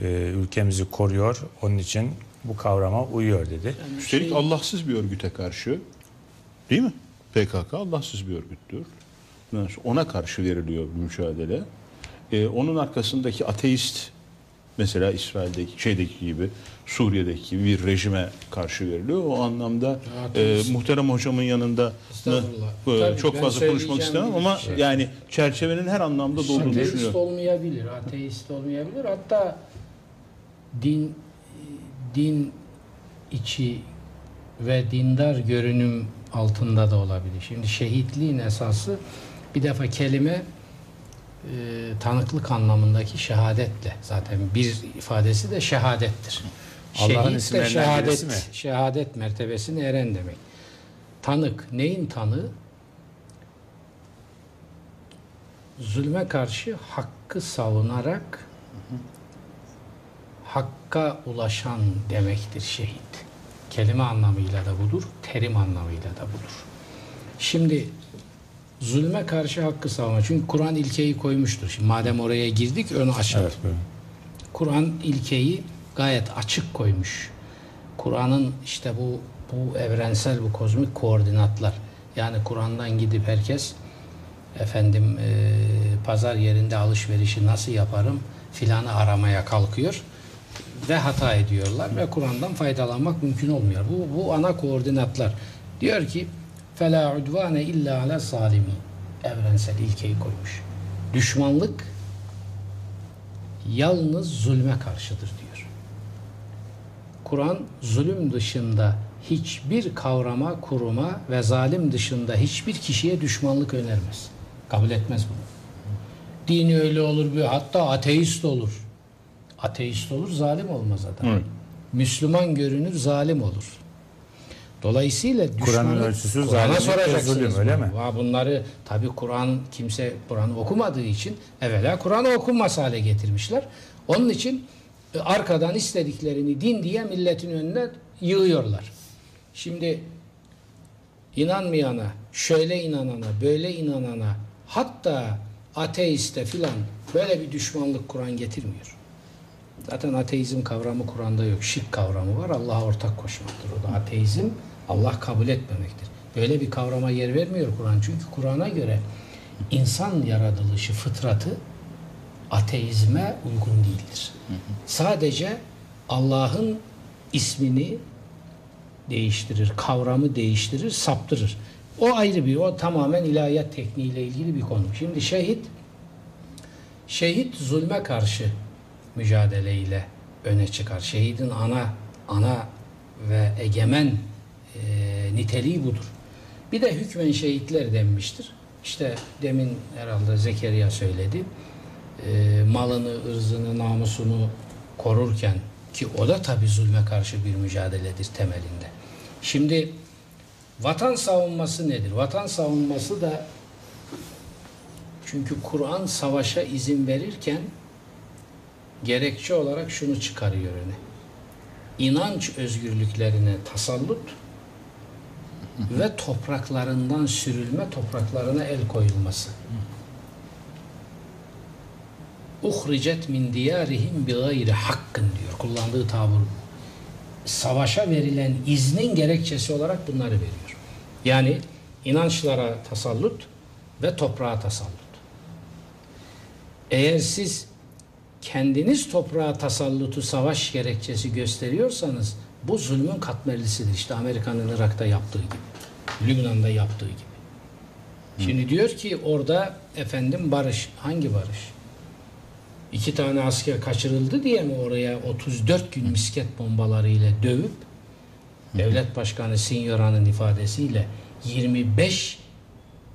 e, ülkemizi koruyor. Onun için bu kavrama uyuyor dedi. Üstelik Allahsız bir örgüte karşı değil mi? PKK Allahsız bir örgüttür. Ona karşı veriliyor bu mücadele. Ee, onun arkasındaki ateist mesela İsrail'deki şeydeki gibi Suriye'deki gibi bir rejime karşı veriliyor. O anlamda e, Ateist. muhterem hocamın yanında e, çok fazla konuşmak istemem ama şey. yani çerçevenin her anlamda Ateist düşünüyorum. olmayabilir, ateist olmayabilir. Hatta din din içi ve dindar görünüm altında da olabilir. Şimdi şehitliğin esası bir defa kelime e, tanıklık anlamındaki şehadetle zaten bir ifadesi de şehadettir. Allah'ın isimlerinden şehadet, mi? şehadet mertebesine eren demek. Tanık neyin tanığı? zulme karşı hakkı savunarak hakka ulaşan demektir şehit. Kelime anlamıyla da budur, terim anlamıyla da budur. Şimdi zulme karşı hakkı savunma. Çünkü Kur'an ilkeyi koymuştur. Şimdi madem oraya girdik onu açalım. Kur'an ilkeyi gayet açık koymuş. Kur'an'ın işte bu bu evrensel bu kozmik koordinatlar. Yani Kur'an'dan gidip herkes efendim e, pazar yerinde alışverişi nasıl yaparım filanı aramaya kalkıyor ve hata ediyorlar ve Kur'an'dan faydalanmak mümkün olmuyor. Bu, bu ana koordinatlar. Diyor ki فَلَا عُدْوَانَ illa ala zalimin evrensel ilkeyi koymuş. Düşmanlık yalnız zulme karşıdır diyor. Kur'an zulüm dışında hiçbir kavrama, kuruma ve zalim dışında hiçbir kişiye düşmanlık önermez. Kabul etmez bunu. Dini öyle olur, bir hatta ateist olur. Ateist olur, zalim olmaz adam. Evet. Müslüman görünür, zalim olur. Dolayısıyla Kur'an'ın ölçüsü Kur'an'a soracaksınız zulüm, öyle mi? Bunları tabi Kur'an kimse Kur'an'ı okumadığı için evvela Kur'an'ı okunmaz hale getirmişler. Onun için e, arkadan istediklerini din diye milletin önüne yığıyorlar. Şimdi inanmayana, şöyle inanana, böyle inanana, hatta ateiste filan böyle bir düşmanlık Kur'an getirmiyor. Zaten ateizm kavramı Kur'an'da yok. Şirk kavramı var. Allah'a ortak koşmaktır. O da ateizm Allah kabul etmemektir. Böyle bir kavrama yer vermiyor Kur'an. Çünkü Kur'an'a göre insan yaratılışı, fıtratı ateizme uygun değildir. Sadece Allah'ın ismini değiştirir, kavramı değiştirir, saptırır. O ayrı bir, o tamamen ilahiyat tekniğiyle ilgili bir konu. Şimdi şehit, şehit zulme karşı mücadeleyle öne çıkar. Şehidin ana ana ve egemen e, niteliği budur. Bir de hükmen şehitler denmiştir. İşte demin herhalde Zekeriya söyledi. E, malını, ırzını, namusunu korurken ki o da tabi zulme karşı bir mücadeledir temelinde. Şimdi vatan savunması nedir? Vatan savunması da çünkü Kur'an savaşa izin verirken gerekçe olarak şunu çıkarıyor öne. İnanç özgürlüklerine tasallut ve topraklarından sürülme, topraklarına el koyulması. Uhricet min diyarihim bi gayri hakkın diyor. Kullandığı tabur. Savaşa verilen iznin gerekçesi olarak bunları veriyor. Yani inançlara tasallut ve toprağa tasallut. Eğer siz kendiniz toprağa tasallutu savaş gerekçesi gösteriyorsanız bu zulmün katmerlisidir. İşte Amerika'nın Irak'ta yaptığı gibi. Lübnan'da yaptığı gibi. Şimdi diyor ki orada efendim barış. Hangi barış? İki tane asker kaçırıldı diye mi oraya 34 gün misket bombalarıyla dövüp devlet başkanı Signora'nın ifadesiyle 25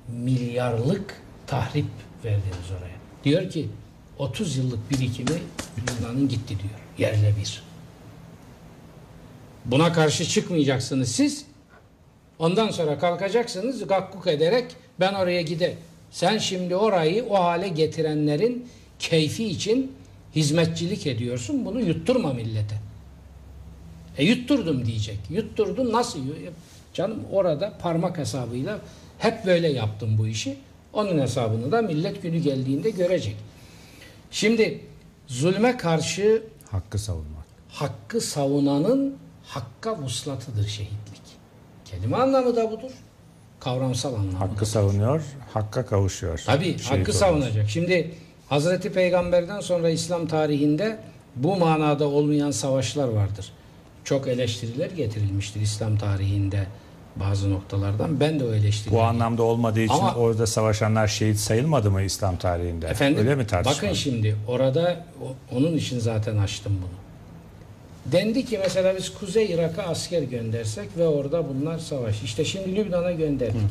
milyarlık tahrip verdiniz oraya. Diyor ki 30 yıllık birikimi Lübnan'ın gitti diyor. Yerle bir. Buna karşı çıkmayacaksınız siz. Ondan sonra kalkacaksınız gakkuk ederek ben oraya gide. Sen şimdi orayı o hale getirenlerin keyfi için hizmetçilik ediyorsun. Bunu yutturma millete. E yutturdum diyecek. Yutturdum nasıl? Canım orada parmak hesabıyla hep böyle yaptım bu işi. Onun hesabını da millet günü geldiğinde görecek. Şimdi zulme karşı Hakkı savunmak. hakkı savunanın hakka vuslatıdır şehitlik. Kelime anlamı da budur. Kavramsal anlamı. Hakkı savunuyor, hakka kavuşuyor. Tabii Şehit hakkı oluyor. savunacak. Şimdi Hazreti Peygamber'den sonra İslam tarihinde bu manada olmayan savaşlar vardır. Çok eleştiriler getirilmiştir İslam tarihinde bazı noktalardan. Ben de o eleştirileri. Bu anlamda olmadığı için Ama- orada savaşanlar şehit sayılmadı mı İslam tarihinde? Efendim, Öyle mi tartışma? bakın şimdi orada onun için zaten açtım bunu. Dendi ki mesela biz Kuzey Irak'a asker göndersek ve orada bunlar savaş. İşte şimdi Lübnan'a gönderdik.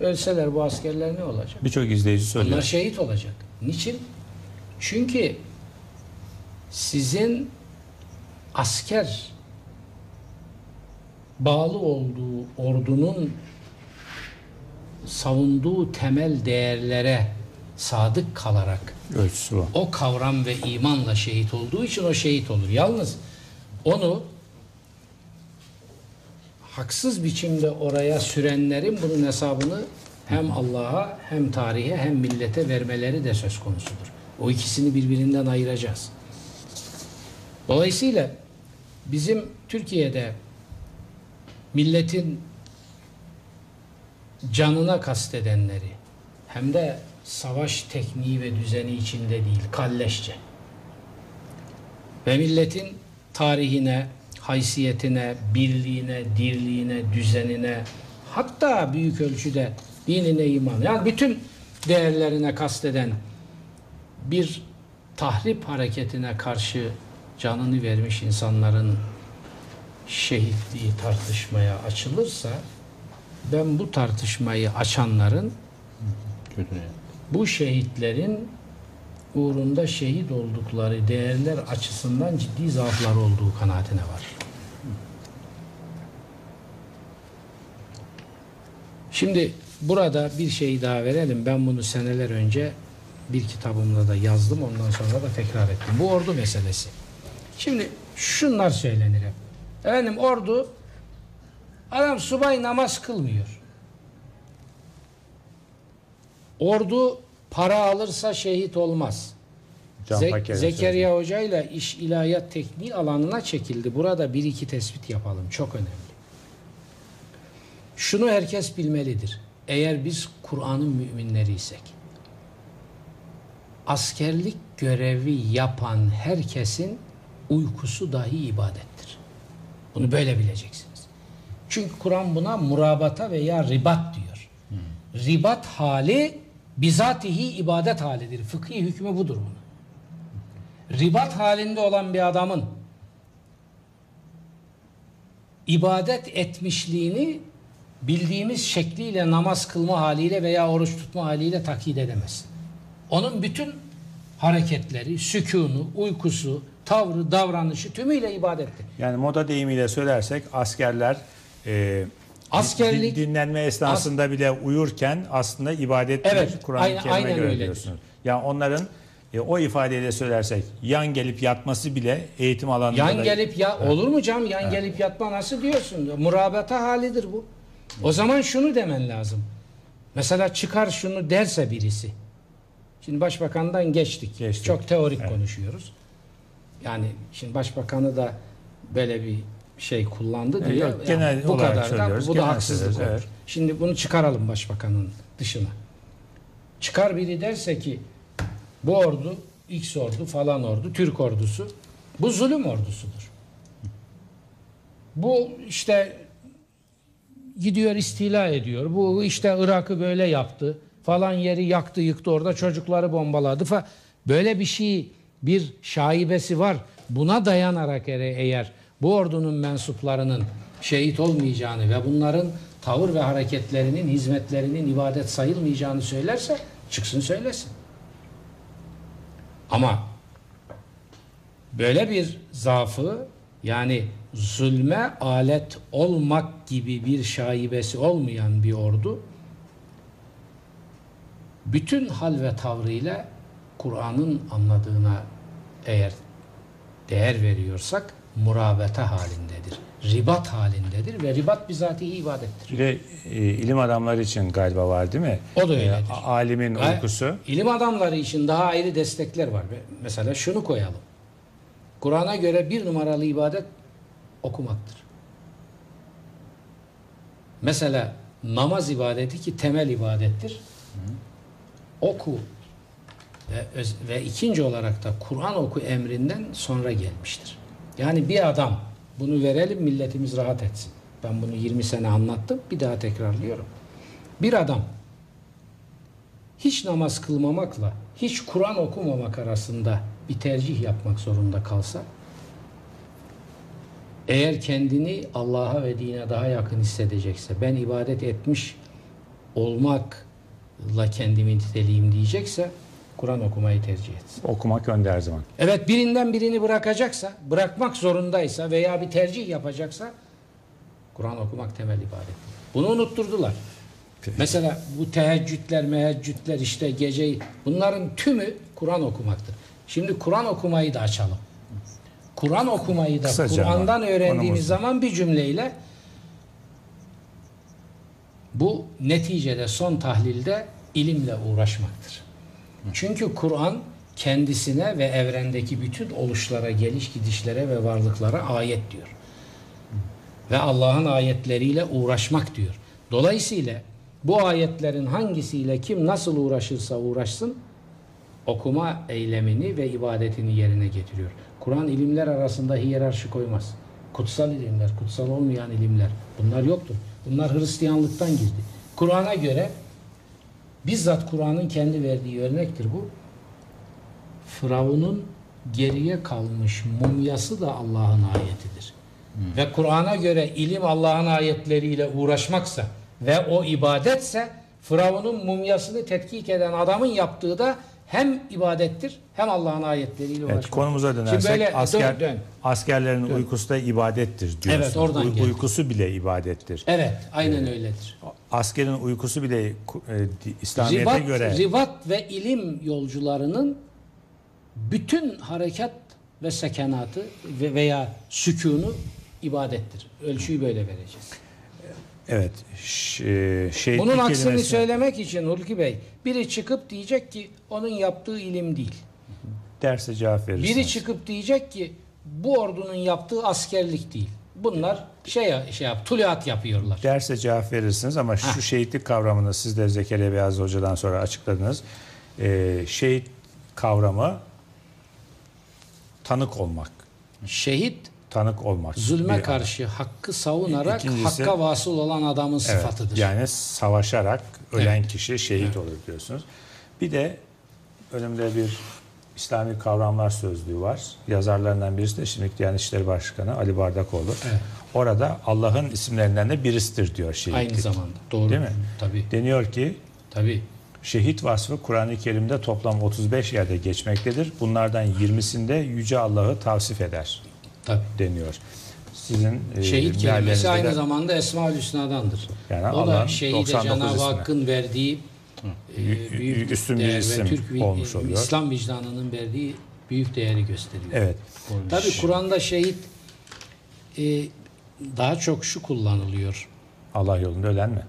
Ölseler bu askerler ne olacak? Birçok izleyici söylüyor. Onlar şehit olacak. Niçin? Çünkü sizin asker bağlı olduğu ordunun savunduğu temel değerlere sadık kalarak Ölçüsü o kavram ve imanla şehit olduğu için o şehit olur. Yalnız onu haksız biçimde oraya sürenlerin bunun hesabını hem Allah'a hem tarihe hem millete vermeleri de söz konusudur. O ikisini birbirinden ayıracağız. Dolayısıyla bizim Türkiye'de milletin canına kastedenleri hem de savaş tekniği ve düzeni içinde değil, kalleşçe. Ve milletin tarihine, haysiyetine, birliğine, dirliğine, düzenine, hatta büyük ölçüde dinine iman, yani bütün değerlerine kasteden bir tahrip hareketine karşı canını vermiş insanların şehitliği tartışmaya açılırsa ben bu tartışmayı açanların bu şehitlerin uğrunda şehit oldukları değerler açısından ciddi zaaflar olduğu kanaatine var. Şimdi burada bir şey daha verelim. Ben bunu seneler önce bir kitabımda da yazdım. Ondan sonra da tekrar ettim. Bu ordu meselesi. Şimdi şunlar söylenir hep. Efendim ordu adam subay namaz kılmıyor. Ordu para alırsa şehit olmaz. Can Ze- Zekeriya Hoca ile iş ilahiyat tekniği alanına çekildi. Burada bir iki tespit yapalım. Çok önemli. Şunu herkes bilmelidir. Eğer biz Kur'an'ın müminleriysek, askerlik görevi yapan herkesin uykusu dahi ibadettir. Bunu böyle bileceksiniz. Çünkü Kur'an buna murabata veya ribat diyor. Ribat hali bizatihi ibadet halidir. Fıkhi hükmü budur bunun. Ribat halinde olan bir adamın ibadet etmişliğini bildiğimiz şekliyle namaz kılma haliyle veya oruç tutma haliyle takyit edemezsin. Onun bütün hareketleri, sükunu, uykusu, tavrı, davranışı tümüyle ibadettir. Yani moda deyimiyle söylersek askerler e, Askerlik- din- dinlenme esnasında bile uyurken aslında ibadettir. Evet, Kur'an-ı Kerim'e göre öyledir. diyorsunuz. Yani onların e, o ifadeyle söylersek yan gelip yatması bile eğitim alanında Yan da- gelip ya Evet. olur mu canım yan gelip yatma nasıl diyorsun? Murabata halidir bu. O zaman şunu demen lazım. Mesela çıkar şunu derse birisi. Şimdi başbakandan geçtik. Çok teorik konuşuyoruz. Yani şimdi başbakanı da böyle bir şey kullandı diye. yok, yani genel bu olarak kadar da bu da genel haksızlık söylüyoruz, olur. Şimdi bunu çıkaralım başbakanın dışına. Çıkar biri derse ki bu ordu X ordu falan ordu Türk ordusu bu zulüm ordusudur. Bu işte gidiyor istila ediyor. Bu işte Irak'ı böyle yaptı. Falan yeri yaktı yıktı orada çocukları bombaladı falan. Böyle bir şey bir şaibesi var. Buna dayanarak eğer bu ordunun mensuplarının şehit olmayacağını ve bunların tavır ve hareketlerinin, hizmetlerinin ibadet sayılmayacağını söylerse çıksın söylesin. Ama böyle bir zaafı yani zulme alet olmak gibi bir şaibesi olmayan bir ordu bütün hal ve tavrıyla Kur'an'ın anladığına eğer değer veriyorsak murabete halindedir. Ribat halindedir ve ribat bizatihi ibadettir. Bir de e, ilim adamları için galiba var değil mi? O da öyledir. E, alimin uykusu. İlim adamları için daha ayrı destekler var. Mesela şunu koyalım. Kur'an'a göre bir numaralı ibadet okumaktır. Mesela namaz ibadeti ki temel ibadettir. Oku ve, ve ikinci olarak da Kur'an oku emrinden sonra gelmiştir. Yani bir adam bunu verelim milletimiz rahat etsin. Ben bunu 20 sene anlattım. Bir daha tekrarlıyorum. Bir adam hiç namaz kılmamakla hiç Kur'an okumamak arasında bir tercih yapmak zorunda kalsa eğer kendini Allah'a ve dine daha yakın hissedecekse ben ibadet etmiş olmakla kendimi niteleyeyim diyecekse Kur'an okumayı tercih etsin. Okumak önde her zaman. Evet birinden birini bırakacaksa, bırakmak zorundaysa veya bir tercih yapacaksa Kur'an okumak temel ibadet. Bunu unutturdular. Mesela bu teheccüdler, meheccüdler işte gece bunların tümü Kur'an okumaktır. Şimdi Kur'an okumayı da açalım. Kur'an okumayı da Kur'an'dan öğrendiğimiz zaman bir cümleyle bu neticede son tahlilde ilimle uğraşmaktır. Çünkü Kur'an kendisine ve evrendeki bütün oluşlara, geliş gidişlere ve varlıklara ayet diyor. Ve Allah'ın ayetleriyle uğraşmak diyor. Dolayısıyla bu ayetlerin hangisiyle kim nasıl uğraşırsa uğraşsın okuma eylemini ve ibadetini yerine getiriyor. Kur'an ilimler arasında hiyerarşi koymaz. Kutsal ilimler, kutsal olmayan ilimler bunlar yoktur. Bunlar Hristiyanlıktan girdi. Kur'an'a göre bizzat Kur'an'ın kendi verdiği örnektir bu. Firavun'un geriye kalmış mumyası da Allah'ın ayetidir. Ve Kur'an'a göre ilim Allah'ın ayetleriyle uğraşmaksa ve o ibadetse Firavun'un mumyasını tetkik eden adamın yaptığı da hem ibadettir hem Allah'ın ayetleriyle uğraşmak. Evet, konumuza Şimdi dönersek böyle asker, dön, dön. askerlerin uykusu da ibadettir diyorsun. Evet, oradan Uy- geldi. Uykusu bile ibadettir. Evet, aynen öyledir. Askerin uykusu bile e, İslamiyet'e Ribat, göre ribat ve ilim yolcularının bütün harekat ve sekenatı ve veya sükunu ibadettir. Ölçüyü böyle vereceğiz. evet e, şehitlik Bunun aksini kelimesi- söylemek için Hulki Bey, biri çıkıp diyecek ki onun yaptığı ilim değil. derse cevap verirsin. Biri çıkıp diyecek ki bu ordunun yaptığı askerlik değil. Bunlar şey şey yap, tuluat yapıyorlar. Derse cevap verirsiniz ama şu şehitlik kavramını siz de Zekeriya Beyaz Hoca'dan sonra açıkladınız. Ee, şehit kavramı tanık olmak. Şehit tanık olmak. Zulme karşı hakkı savunarak İkincisi- hakka vasıl olan adamın Evet, sıfatıdır. yani savaşarak ölen kişi şehit olur diyorsunuz. Bir de önümde bir İslami kavramlar sözlüğü var. Yazarlarından birisi de şimdi Diyanet İşleri Başkanı Ali Bardakoğlu. Evet. Orada Allah'ın isimlerinden de birisidir diyor şehitlik. Aynı zamanda. Doğru. Değil mi? Tabii. Deniyor ki Tabii. şehit vasfı Kur'an-ı Kerim'de toplam 35 yerde geçmektedir. Bunlardan 20'sinde Yüce Allah'ı tavsif eder. Tabii. Deniyor. Sizin e, Şehit meallerinizde kelimesi aynı de- zamanda Esma-ül Hüsna'dandır. Yani o da Allah'ın şehide 99 Cenab-ı. Hakk'ın verdiği e, Ü- büyük üstün bir değer ve isim Türk vi- olmuş oluyor. İslam vicdanının verdiği büyük değeri gösteriyor. Evet. Tabii Kur'an'da şehit e, daha çok şu kullanılıyor. Allah yolunda ölen mi?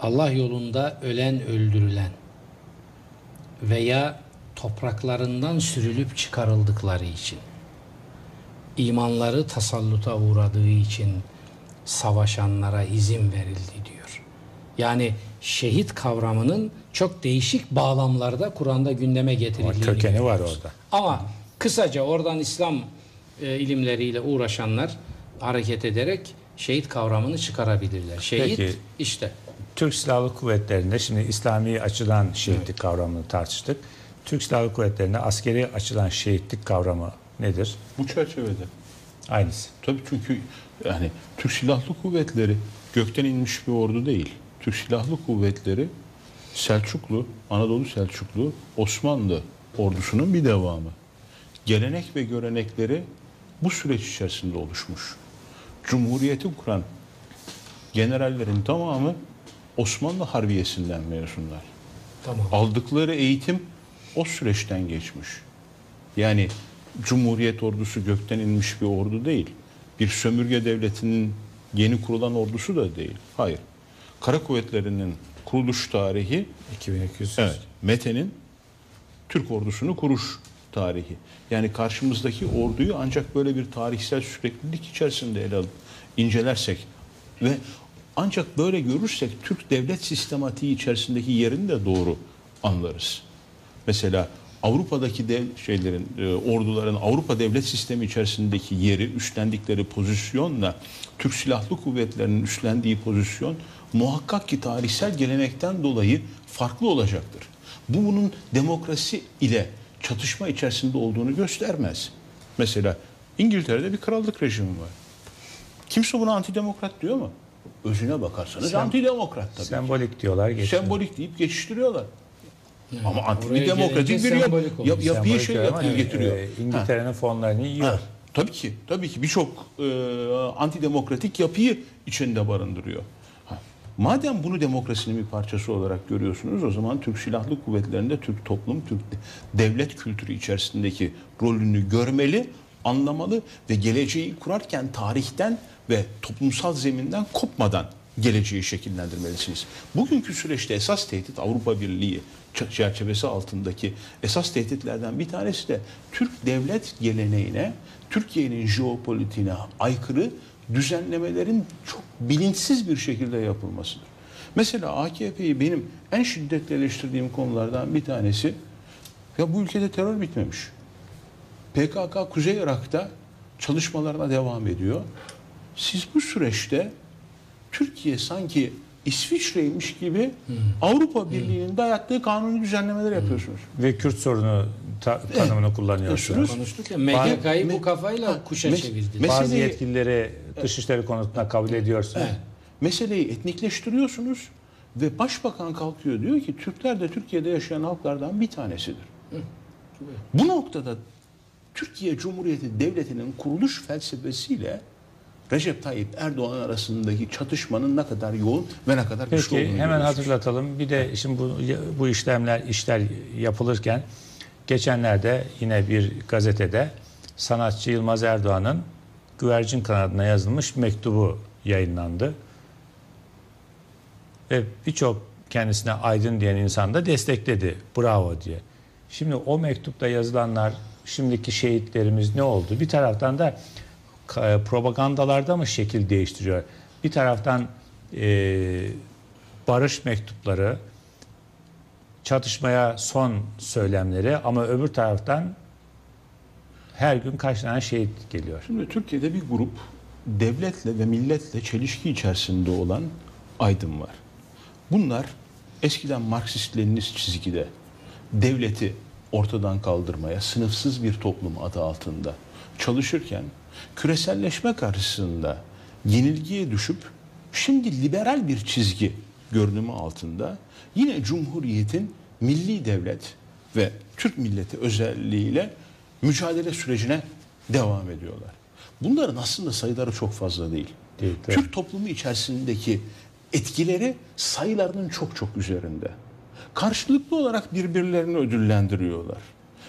Allah yolunda ölen öldürülen veya topraklarından sürülüp çıkarıldıkları için imanları tasalluta uğradığı için savaşanlara izin verildi diyor. Yani şehit kavramının çok değişik bağlamlarda Kur'an'da gündeme Ama getirildiğini kökeni var orada. Ama kısaca oradan İslam e, ilimleriyle uğraşanlar hareket ederek şehit kavramını çıkarabilirler. Şehit Peki. işte Türk Silahlı Kuvvetleri'nde şimdi İslami açıdan şehitlik kavramını tartıştık. Türk Silahlı Kuvvetleri'nde askeri açıdan şehitlik kavramı nedir? Bu çerçevede. Aynısı. Tabii çünkü yani Türk Silahlı Kuvvetleri gökten inmiş bir ordu değil. Türk Silahlı Kuvvetleri Selçuklu, Anadolu Selçuklu, Osmanlı ordusunun bir devamı. Gelenek ve görenekleri bu süreç içerisinde oluşmuş. Cumhuriyeti kuran generallerin tamamı Osmanlı Harbiyesi'nden mezunlar. Tamam. Aldıkları eğitim o süreçten geçmiş. Yani Cumhuriyet ordusu gökten inmiş bir ordu değil. Bir sömürge devletinin yeni kurulan ordusu da değil. Hayır. Kara kuvvetlerinin kuruluş tarihi 2200. Evet. Mete'nin Türk ordusunu kuruş tarihi. Yani karşımızdaki orduyu ancak böyle bir tarihsel süreklilik içerisinde ele alıp incelersek ve ancak böyle görürsek Türk devlet sistematiği içerisindeki yerini de doğru anlarız. Mesela Avrupa'daki dev şeylerin e, orduların Avrupa devlet sistemi içerisindeki yeri, üstlendikleri pozisyonla Türk Silahlı Kuvvetleri'nin üstlendiği pozisyon muhakkak ki tarihsel gelenekten dolayı farklı olacaktır. Bu bunun demokrasi ile çatışma içerisinde olduğunu göstermez. Mesela İngiltere'de bir krallık rejimi var. Kimse buna antidemokrat diyor mu? Özüne bakarsanız Sem- antidemokrat tabii. ki. Sembolik diyorlar. geçiyor. Sembolik deyip geçiştiriyorlar. Ama Oraya antidemokratik bir yap, yap, yapıyı Sembolik şey diyor ama, yapıyor, getiriyor. e, İngiltere'nin fonlarını yiyor. Ha, tabii ki, tabii ki birçok e, antidemokratik yapıyı içinde barındırıyor. Madem bunu demokrasinin bir parçası olarak görüyorsunuz o zaman Türk Silahlı Kuvvetleri'nde Türk toplum, Türk devlet kültürü içerisindeki rolünü görmeli, anlamalı ve geleceği kurarken tarihten ve toplumsal zeminden kopmadan geleceği şekillendirmelisiniz. Bugünkü süreçte esas tehdit Avrupa Birliği çerçevesi altındaki esas tehditlerden bir tanesi de Türk devlet geleneğine, Türkiye'nin jeopolitiğine aykırı düzenlemelerin çok bilinçsiz bir şekilde yapılmasıdır. Mesela AKP'yi benim en şiddetle eleştirdiğim konulardan bir tanesi ya bu ülkede terör bitmemiş. PKK Kuzey Irak'ta çalışmalarına devam ediyor. Siz bu süreçte Türkiye sanki İsviçre'ymiş gibi Avrupa Birliği'nin dayattığı kanuni düzenlemeler yapıyorsunuz. Ve Kürt sorunu ta- tanımını kullanıyorsunuz. Konuştuk ya MGK'yı bu kafayla kuşa mes- çevirdi. Bazı Meseleyi- yetkilileri dışişleri konusunda kabul ediyorsunuz. Meseleyi etnikleştiriyorsunuz ve başbakan kalkıyor diyor ki Türkler de Türkiye'de yaşayan halklardan bir tanesidir. Bu noktada Türkiye Cumhuriyeti Devleti'nin kuruluş felsefesiyle Recep Tayyip Erdoğan arasındaki çatışmanın ne kadar yoğun ve ne kadar güçlü Peki olduğunu hemen görüyorsunuz. hatırlatalım. Bir de şimdi bu bu işlemler işler yapılırken geçenlerde yine bir gazetede sanatçı Yılmaz Erdoğan'ın güvercin kanadına yazılmış mektubu yayınlandı. Ve birçok kendisine aydın diyen insan da destekledi. Bravo diye. Şimdi o mektupta yazılanlar şimdiki şehitlerimiz ne oldu? Bir taraftan da propagandalarda mı şekil değiştiriyor? Bir taraftan e, barış mektupları, çatışmaya son söylemleri ama öbür taraftan her gün kaç tane şehit geliyor. Şimdi Türkiye'de bir grup devletle ve milletle çelişki içerisinde olan aydın var. Bunlar eskiden Marksist-Leninist çizgide devleti ortadan kaldırmaya sınıfsız bir toplum adı altında çalışırken küreselleşme karşısında yenilgiye düşüp şimdi liberal bir çizgi görünümü altında yine Cumhuriyet'in milli devlet ve Türk milleti özelliğiyle mücadele sürecine devam ediyorlar. Bunların aslında sayıları çok fazla değil. Türk toplumu içerisindeki etkileri sayılarının çok çok üzerinde. Karşılıklı olarak birbirlerini ödüllendiriyorlar.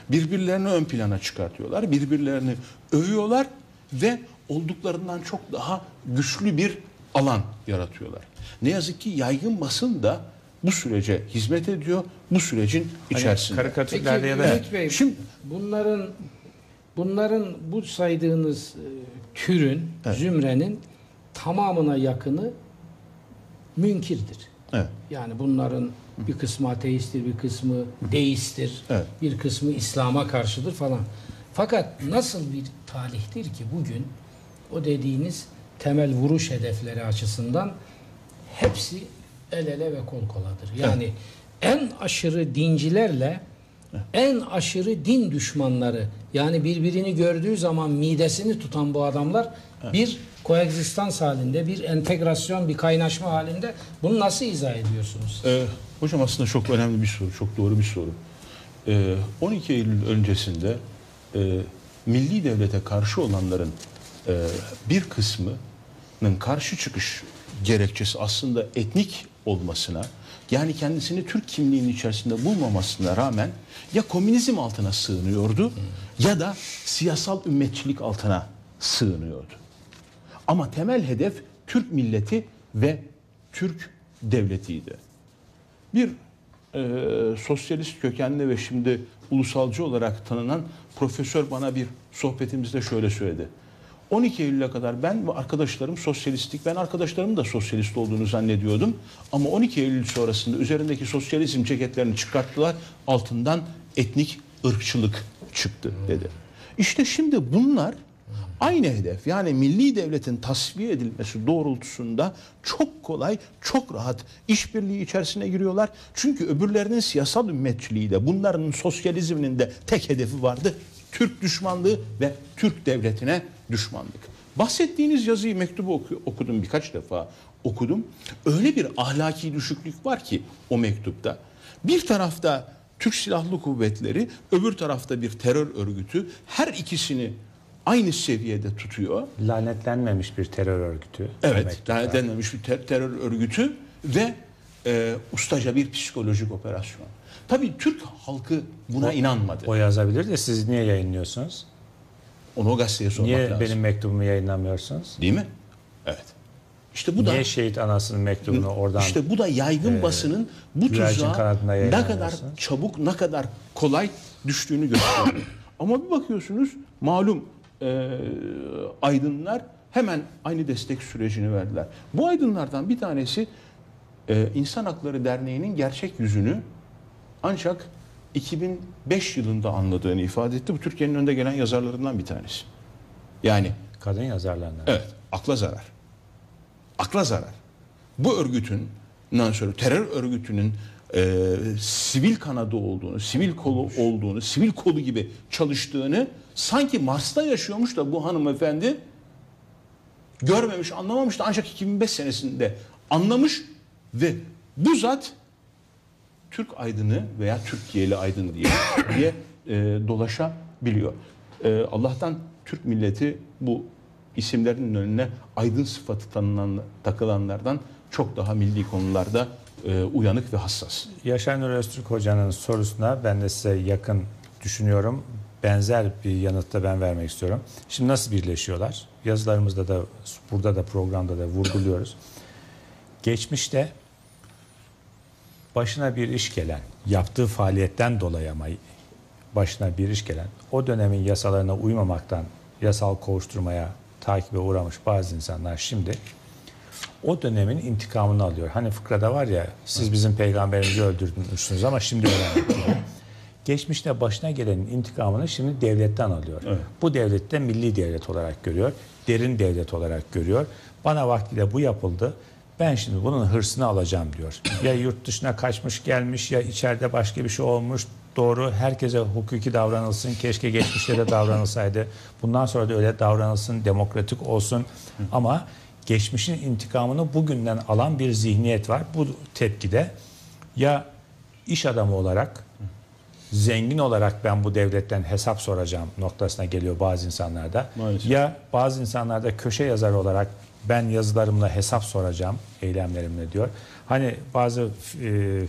Birbirlerini ön plana çıkartıyorlar. Birbirlerini övüyorlar ve olduklarından çok daha güçlü bir alan yaratıyorlar. Ne yazık ki yaygın basın da bu sürece hizmet ediyor. Bu sürecin Hani içerisinde. Peki Ümit Bey, bunların bunların bu saydığınız e, türün, zümrenin tamamına yakını münkirdir. Evet. Yani bunların bir kısmı ateisttir, bir kısmı deisttir, Evet. bir kısmı İslam'a karşıdır falan. Fakat nasıl bir talihtir ki bugün o dediğiniz temel vuruş hedefleri açısından hepsi el ele ve kol koladır. Yani en aşırı dincilerle en aşırı din düşmanları yani birbirini gördüğü zaman midesini tutan bu adamlar bir koegzistans halinde, bir entegrasyon, bir kaynaşma halinde bunu nasıl izah ediyorsunuz? Ee, hocam aslında çok önemli bir soru, çok doğru bir soru. Ee, 12 Eylül öncesinde e, milli devlete karşı olanların e, bir kısmının karşı çıkış gerekçesi aslında etnik olmasına, Yani kendisini Türk kimliğinin içerisinde bulmamasına rağmen ya komünizm altına sığınıyordu ya da siyasal ümmetçilik altına sığınıyordu. Ama temel hedef Türk milleti ve Türk devletiydi. Bir e, sosyalist kökenli ve şimdi ulusalcı olarak tanınan profesör bana bir sohbetimizde şöyle söyledi. 12 Eylül'e kadar ben ve arkadaşlarım sosyalistik, ben arkadaşlarımın da sosyalist olduğunu zannediyordum. Ama 12 Eylül sonrasında üzerindeki sosyalizm ceketlerini çıkarttılar, altından etnik ırkçılık çıktı dedi. İşte şimdi bunlar aynı hedef yani milli devletin tasfiye edilmesi doğrultusunda çok kolay, çok rahat işbirliği içerisine giriyorlar. Çünkü öbürlerinin siyasal ümmetçiliği de bunların sosyalizminin de tek hedefi vardı. Türk düşmanlığı ve Türk devletine düşmanlık. Bahsettiğiniz yazıyı mektubu oku- okudum birkaç defa okudum. Öyle bir ahlaki düşüklük var ki o mektupta. Bir tarafta Türk Silahlı Kuvvetleri, öbür tarafta bir terör örgütü her ikisini aynı seviyede tutuyor. Lanetlenmemiş bir terör örgütü. Evet, lanetlenmemiş bir ter- terör örgütü ve e, ustaca bir psikolojik operasyon. Tabii Türk halkı buna O- inanmadı. O yazabilir de siz niye yayınlıyorsunuz? Onu o gazeteye sormak Niye lazım. benim mektubumu yayınlamıyorsunuz? Değil mi? Evet. İşte bu da Niye şehit anasının mektubunu oradan İşte bu da yaygın e, basının bu tuzağa ne kadar çabuk, ne kadar kolay düştüğünü gösteriyor. Ama bir bakıyorsunuz malum e, aydınlar hemen aynı destek sürecini verdiler. Bu aydınlardan bir tanesi e, İnsan Hakları Derneği'nin gerçek yüzünü ancak 2005 yılında anladığını ifade etti. Bu Türkiye'nin önde gelen yazarlarından bir tanesi. Yani kadın yazarlarından. Evet, akla zarar. Akla zarar. Bu örgütün, sonra terör örgütünün e, sivil kanadı olduğunu, sivil kolu olduğunu, sivil kolu gibi çalıştığını sanki Mars'ta yaşıyormuş da bu hanımefendi görmemiş, anlamamış da ancak 2005 senesinde anlamış ve bu zat Türk aydını veya Türkiye'li aydın diye, diye e, dolaşabiliyor. E, Allah'tan Türk milleti bu isimlerin önüne aydın sıfatı tanınan, takılanlardan çok daha milli konularda e, uyanık ve hassas. Yaşar Nur Öztürk Hoca'nın sorusuna ben de size yakın düşünüyorum. Benzer bir yanıt da ben vermek istiyorum. Şimdi nasıl birleşiyorlar? Yazılarımızda da burada da programda da vurguluyoruz. Geçmişte başına bir iş gelen, yaptığı faaliyetten dolayı ama başına bir iş gelen, o dönemin yasalarına uymamaktan yasal kovuşturmaya, takibe uğramış bazı insanlar şimdi o dönemin intikamını alıyor. Hani fıkrada var ya siz bizim peygamberimizi öldürmüşsünüz ama şimdi diyor. Geçmişte başına gelenin intikamını şimdi devletten alıyor. Bu devlet de milli devlet olarak görüyor. Derin devlet olarak görüyor. Bana vaktiyle bu yapıldı. Ben şimdi bunun hırsını alacağım diyor. Ya yurt dışına kaçmış gelmiş ya içeride başka bir şey olmuş. Doğru herkese hukuki davranılsın. Keşke geçmişte de davranılsaydı. Bundan sonra da öyle davranılsın. Demokratik olsun. Ama geçmişin intikamını bugünden alan bir zihniyet var. Bu tepkide ya iş adamı olarak zengin olarak ben bu devletten hesap soracağım noktasına geliyor bazı insanlarda. Maalesef. Ya bazı insanlarda köşe yazarı olarak ben yazılarımla hesap soracağım eylemlerimle diyor. Hani bazı e,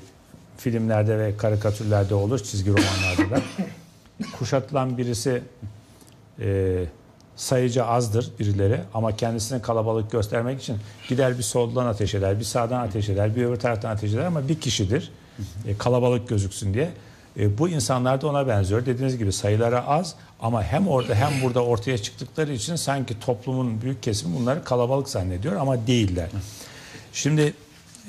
filmlerde ve karikatürlerde olur çizgi romanlarda da kuşatılan birisi e, sayıca azdır birileri ama kendisini kalabalık göstermek için gider bir soldan ateş eder, bir sağdan ateş eder, bir öbür taraftan ateş eder ama bir kişidir. E, kalabalık gözüksün diye. E, bu insanlar da ona benziyor. Dediğiniz gibi sayıları az ama hem orada hem burada ortaya çıktıkları için sanki toplumun büyük kesimi bunları kalabalık zannediyor ama değiller. Şimdi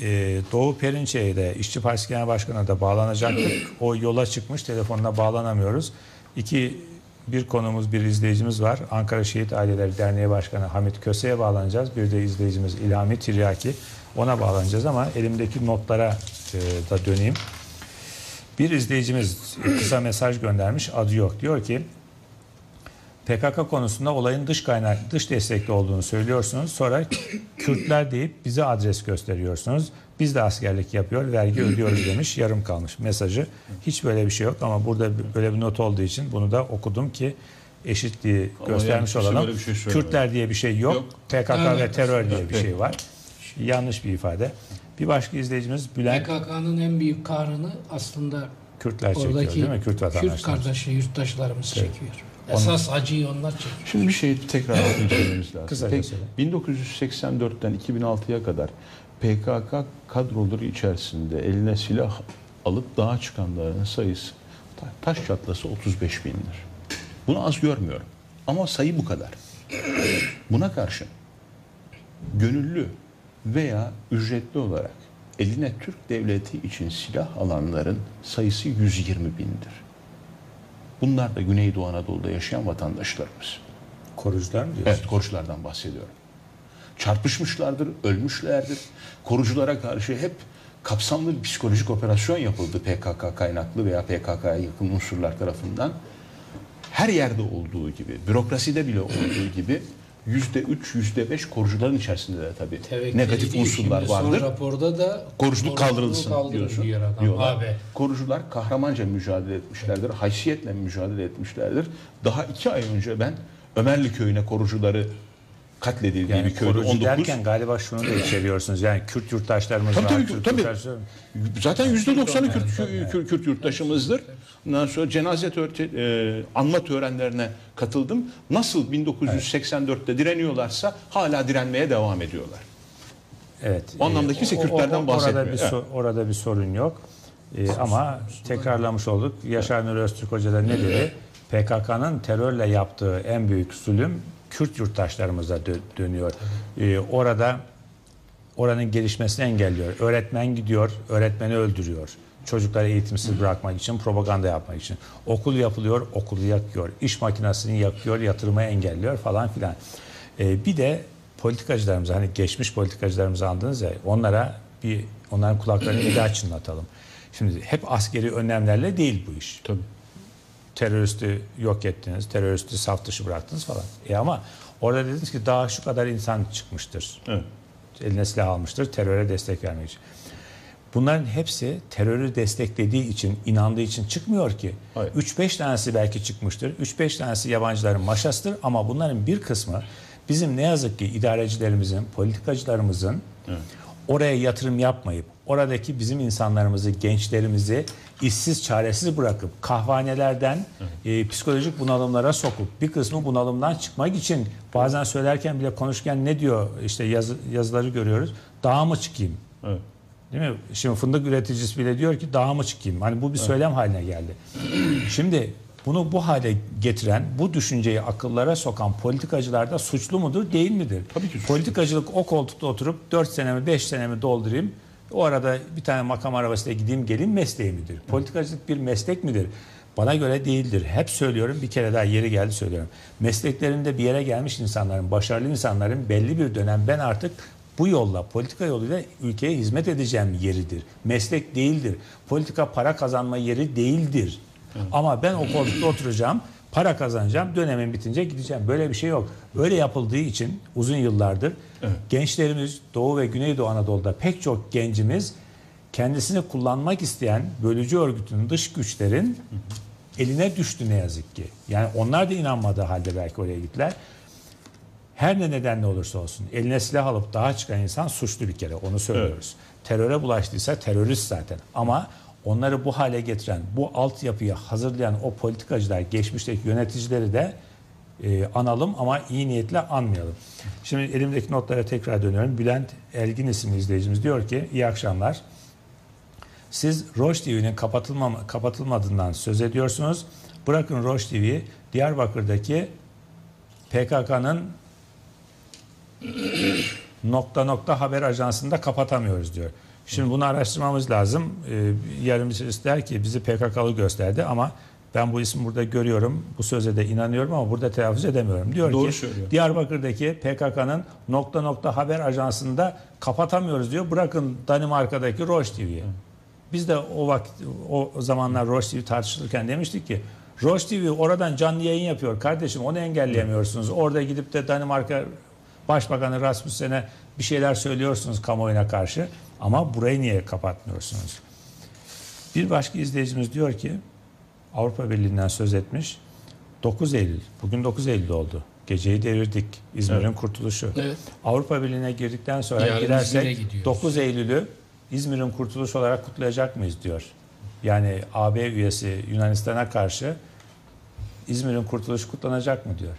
e, Doğu Perinçek'e de İşçi Partisi Genel Başkanı'na da bağlanacaktık. O yola çıkmış telefonuna bağlanamıyoruz. İki bir konumuz, bir izleyicimiz var. Ankara Şehit Aileleri Derneği Başkanı Hamit Köse'ye bağlanacağız. Bir de izleyicimiz İlhami Tiryaki. Ona bağlanacağız ama elimdeki notlara e, da döneyim. Bir izleyicimiz kısa mesaj göndermiş. Adı yok. Diyor ki PKK konusunda olayın dış kaynak, dış destekli olduğunu söylüyorsunuz. Sonra Kürtler deyip bize adres gösteriyorsunuz. Biz de askerlik yapıyor, vergi ödüyoruz demiş. Yarım kalmış mesajı. Hiç böyle bir şey yok ama burada böyle bir not olduğu için bunu da okudum ki eşitliği Ama göstermiş yani olalım. şey. Kürtler diye bir şey yok. Yok. PKK ve terör diye bir şey var. Yanlış bir ifade. Bir başka izleyicimiz Bülent PKK'nın en büyük kahrını aslında Kürtler çekiyor değil mi? Kürt vatandaşlar. Kürt kardeşi, yurttaşlarımız Evet. çekiyor. Esas acıyı onlar çekiyor. Şimdi bir şey tekrar altını çizmemiz lazım. Kısaca söyle. 1984'ten 2006'ya kadar PKK kadroları içerisinde eline silah alıp dağa çıkanların sayısı ta- taş çatlası 35 bindir. Bunu az görmüyorum. Ama sayı bu kadar. Buna karşın gönüllü veya ücretli olarak eline Türk devleti için silah alanların sayısı 120 bindir. Bunlar da Güneydoğu Anadolu'da yaşayan vatandaşlarımız. Korucular mı diyorsun? Evet, koruculardan bahsediyorum. Çarpışmışlardır, ölmüşlerdir. Koruculara karşı hep kapsamlı bir psikolojik operasyon yapıldı PKK kaynaklı veya PKK'ya yakın unsurlar tarafından. Her yerde olduğu gibi, bürokraside bile olduğu gibi yüzde üç, yüzde beş korucuların içerisinde de tabii Tevekkül negatif ediyor. unsurlar Şimdi vardır. Son raporda da Koruculuk kaldırılsın diyorsun. diyor adam. diyorlar. Abi. Korucular kahramanca mücadele etmişlerdir. Haysiyetle mücadele etmişlerdir. Daha iki ay önce ben Ömerli köyüne korucuları katledildiği Yani bir köyde korucu 19 derken galiba şunu da içeriyorsunuz. Yani Kürt yurttaşlarımız Tabii, var. tabii, Kürt tabii. yurttaşlar- Zaten yüzde doksanı Kürt, Kürt, Kürt yurttaşımızdır. Ondan sonra cenaze tör- e, anma törenlerine katıldım. Nasıl 1984'te direniyorlarsa hala direnmeye devam ediyorlar. Evet. O anlamdaki ise o- o- Kürtlerden o- bahsetmiyor. Orada bir, Evet. orada bir sorun yok. Ee, ama tekrarlamış olduk. Yaşar Nuri Öztürk Hoca da ne dedi? PKK'nın terörle yaptığı en büyük zulüm Kürt yurttaşlarımıza dö- dönüyor. Ee, orada oranın gelişmesini engelliyor. Öğretmen gidiyor, öğretmeni öldürüyor. Çocukları eğitimsiz bırakmak için, propaganda yapmak için. Okul yapılıyor, okulu yakıyor. İş makinesini yakıyor, yatırımı engelliyor falan filan. Ee, bir de politikacılarımıza, hani geçmiş politikacılarımızı andınız ya, onlara bir onların kulaklarını eda çınlatalım. Şimdi hep askeri önlemlerle değil bu iş. Tabii. Teröristi yok ettiniz, teröristi saf dışı bıraktınız falan. E ama orada dediniz ki daha şu kadar insan çıkmıştır. Evet. Eline silah almıştır teröre destek vermek için. Bunların hepsi terörü desteklediği için, inandığı için çıkmıyor ki. 3-5 tanesi belki çıkmıştır. 3-5 tanesi yabancıların maşasıdır ama bunların bir kısmı bizim ne yazık ki idarecilerimizin, politikacılarımızın oraya yatırım yapmayıp oradaki bizim insanlarımızı, gençlerimizi işsiz, çaresiz bırakıp kahvanelerden e, psikolojik bunalımlara sokup bir kısmı bunalımdan çıkmak için bazen söylerken bile konuşurken ne diyor işte yazı, yazıları görüyoruz. Dağa mı çıkayım? Evet. Değil mi? Şimdi fındık üreticisi bile diyor ki dağa mı çıkayım? Hani bu bir söylem haline geldi. Şimdi bunu bu hale getiren, bu düşünceyi akıllara sokan politikacılar da suçlu mudur, değil midir? Tabii ki suçlu. Politikacılık o koltukta oturup 4 senemi 5 senemi doldurayım. O arada bir tane makam arabasıyla gideyim geleyim mesleği midir? Politikacılık bir meslek midir? Bana göre değildir. Hep söylüyorum bir kere daha yeri geldi söylüyorum. Mesleklerinde bir yere gelmiş insanların, başarılı insanların belli bir dönem ben artık bu yolla, politika yoluyla ülkeye hizmet edeceğim yeridir. Meslek değildir. Politika para kazanma yeri değildir. Ama ben o koltukta oturacağım, para kazanacağım, dönemin bitince gideceğim. Böyle bir şey yok. Öyle yapıldığı için uzun yıllardır gençlerimiz Doğu ve Güneydoğu Anadolu'da pek çok gencimiz kendisini kullanmak isteyen bölücü örgütün dış güçlerin eline düştü ne yazık ki. Yani onlar da inanmadığı halde belki oraya gittiler. Her ne nedenle olursa olsun eline silah alıp daha çıkan insan suçlu bir kere onu söylüyoruz. Teröre bulaştıysa terörist zaten ama onları bu hale getiren, bu altyapıyı hazırlayan o politikacılar, geçmişteki yöneticileri de e, analım ama iyi niyetle anmayalım. Şimdi elimdeki notlara tekrar dönüyorum. Bülent Elgin isimli izleyicimiz diyor ki iyi akşamlar. Siz Roş TV'nin kapatılma, kapatılmadığından söz ediyorsunuz. Bırakın Roş TV'yi Diyarbakır'daki PKK'nın nokta nokta haber ajansında kapatamıyoruz diyor. Şimdi bunu araştırmamız lazım. Ee, birisi der ki bizi PKK'lı gösterdi ama ben bu ismi burada görüyorum. Bu söze de inanıyorum ama burada telaffuz edemiyorum. Diyor Doğru ki söylüyor. Diyarbakır'daki PKK'nın nokta nokta haber ajansında kapatamıyoruz diyor. Bırakın Danimarka'daki Roş TV'yi. Biz de o vakit o zamanlar Roş TV tartışılırken demiştik ki Roş TV oradan canlı yayın yapıyor kardeşim onu engelleyemiyorsunuz. Orada gidip de Danimarka Başbakanı Rasmussen'e bir şeyler söylüyorsunuz kamuoyuna karşı ama burayı niye kapatmıyorsunuz? Bir başka izleyicimiz diyor ki Avrupa Birliği'nden söz etmiş. 9 Eylül. Bugün 9 Eylül oldu. Geceyi devirdik. İzmir'in Evet. kurtuluşu. Evet. Avrupa Birliği'ne girdikten sonra Yarın girersek gidiyoruz. 9 Eylül'ü İzmir'in kurtuluş olarak kutlayacak mıyız diyor. Yani AB üyesi Yunanistan'a karşı İzmir'in kurtuluşu kutlanacak mı diyor.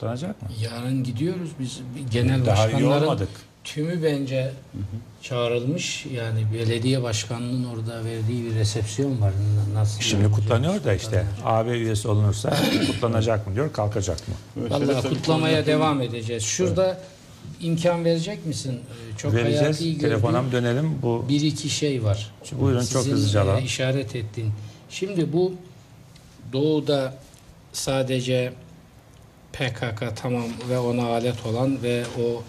Kutlanacak mı? Yarın gidiyoruz biz bir genel Daha iyi başkanların olmadık. tümü bence çağrılmış. Yani belediye başkanının orada verdiği bir resepsiyon var. Nasıl Şimdi kutlanıyor da işte AB üyesi olunursa kutlanacak mı diyor, kalkacak mı? Vallahi kutlamaya devam edeceğiz. Şurada imkan verecek misin? Ee, Çok Vereceğiz. hayati Telefona mı dönelim? Bu bir iki şey var. Şimdi buyurun, çok Sizin, hızlıca e, alalım. işaret ettin. Şimdi bu doğuda sadece PKK tamam ve ona alet olan ve o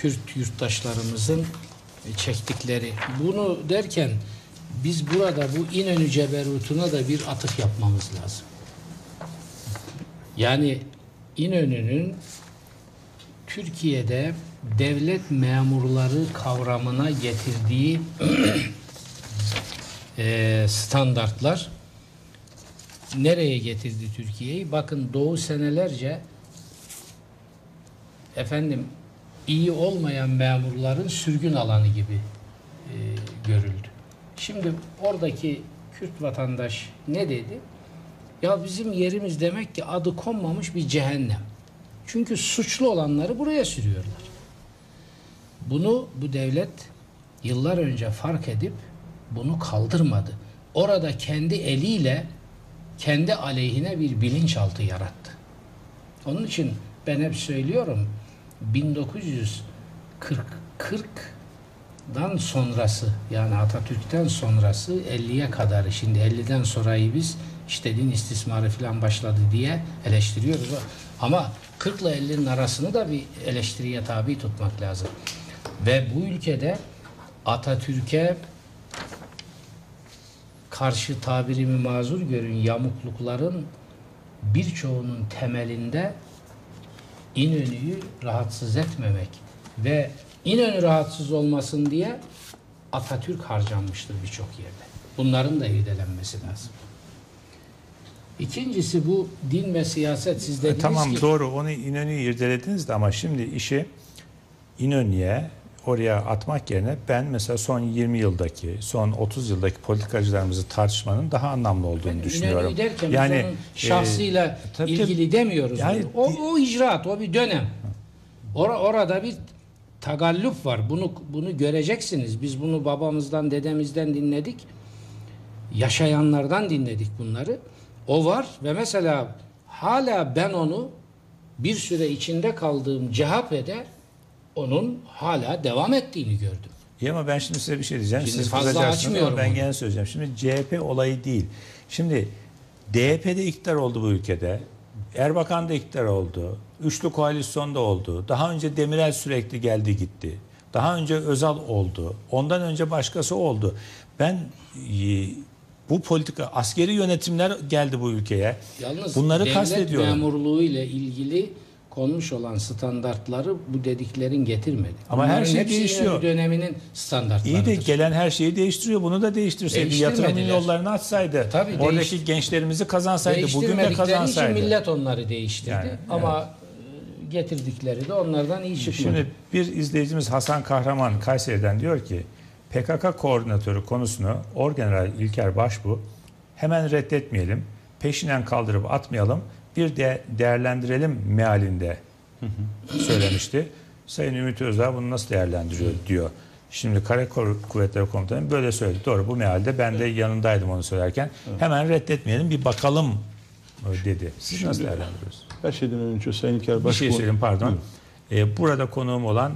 Kürt yurttaşlarımızın e, çektikleri. Bunu derken biz burada bu İnönü Ceberut'una da bir atıf yapmamız lazım. Yani İnönü'nün Türkiye'de devlet memurları kavramına getirdiği eee, standartlar nereye getirdi Türkiye'yi? Bakın Doğu senelerce efendim iyi olmayan memurların sürgün alanı gibi e, görüldü. Şimdi oradaki Kürt vatandaş ne dedi? Ya bizim yerimiz demek ki adı konmamış bir cehennem. Çünkü suçlu olanları buraya sürüyorlar. Bunu bu devlet yıllar önce fark edip bunu kaldırmadı. Orada kendi eliyle kendi aleyhine bir bilinçaltı yarattı. Onun için ben hep söylüyorum 1940'dan sonrası yani Atatürk'ten sonrası 50'ye kadar şimdi 50'den sonrayı biz işte din istismarı falan başladı diye eleştiriyoruz. Ama 40 ile 50'nin arasını da bir eleştiriye tabi tutmak lazım. Ve bu ülkede Atatürk'e karşı tabirimi mazur görün yamuklukların birçoğunun temelinde İnönü'yü rahatsız etmemek ve İnönü rahatsız olmasın diye Atatürk harcanmıştır birçok yerde. Bunların da irdelenmesi lazım. İkincisi bu din ve siyaset siz dediniz E, tamam ki doğru onu İnönü'yü irdelediniz de ama şimdi işi İnönü'ye oraya atmak yerine ben mesela son 20 yıldaki, son 30 yıldaki politikacılarımızı tartışmanın daha anlamlı olduğunu düşünüyorum. İnönü derken yani onun şahsıyla e, tabii, ilgili demiyoruz. Yani o, o icraat, o bir dönem. Or- orada bir tagallüp var. Bunu bunu göreceksiniz. Biz bunu babamızdan, dedemizden dinledik. Yaşayanlardan dinledik bunları. O var ve mesela hala ben onu bir süre içinde kaldığım CHP'de onun hala devam ettiğini gördüm. İyi ama ben şimdi size bir şey diyeceğim. Şimdi Siz fazla açmıyorum ben onu. gene söyleyeceğim. Şimdi CHP olayı değil. Şimdi DYP'de iktidar oldu bu ülkede. Erbakan da iktidar oldu. Üçlü koalisyon da oldu. Daha önce Demirel sürekli geldi gitti. Daha önce Özal oldu. Ondan önce başkası oldu. Ben e, bu politika askeri yönetimler geldi bu ülkeye. Yalnız Bunları devlet kastediyorum. memurluğu ile ilgili konmuş olan standartları bu dediklerin getirmedi. Ama her Bunların şey hepsi değişiyor. Döneminin standartlarıdır. İyi de gelen her şeyi değiştiriyor. Bunu da değiştirseydi. Yatırım Değiştirmediler. yollarını açsaydı. Tabii oradaki değiş- gençlerimizi kazansaydı. Bugün de Değiştirmedikleri için kazansaydı. millet onları değiştirdi. Yani, Ama e, getirdikleri de onlardan iyi çıkmadı. Şimdi bir izleyicimiz Hasan Kahraman Kayseri'den diyor ki PKK koordinatörü konusunu Orgeneral İlker Başbu hemen reddetmeyelim, peşinden kaldırıp atmayalım, bir de değerlendirelim mealinde söylemişti. Sayın Ümit Özdağ bunu nasıl değerlendiriyor diyor. Şimdi Kara Kuvvetleri Komutanı böyle söyledi. Doğru bu mealde ben de yanındaydım onu söylerken. Hemen reddetmeyelim bir bakalım dedi. Siz nasıl Şimdi- değerlendiriyorsunuz? Her şeyden önce Sayın İlker Bir Başbuğ... şey söyleyeyim pardon. Ee, burada konuğum olan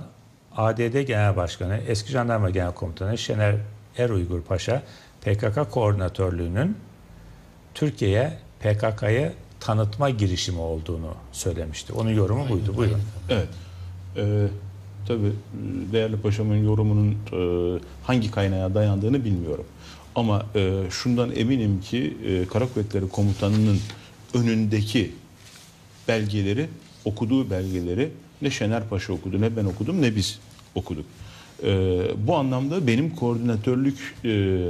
ADD Genel Başkanı, eski Jandarma Genel Komutanı Şener Er Uygur Paşa PKK koordinatörlüğünün Türkiye'ye PKK'yı tanıtma girişimi olduğunu söylemişti. Onun yorumu buydu. Buyurun. Evet. Ee, tabii değerli paşamın yorumunun e, hangi kaynağa dayandığını bilmiyorum. Ama e, şundan eminim ki e, Kara Kuvvetleri Komutanı'nın önündeki belgeleri, okuduğu belgeleri ne Şener Paşa okudu, ne ben okudum, ne biz okuduk. E, bu anlamda benim koordinatörlük e,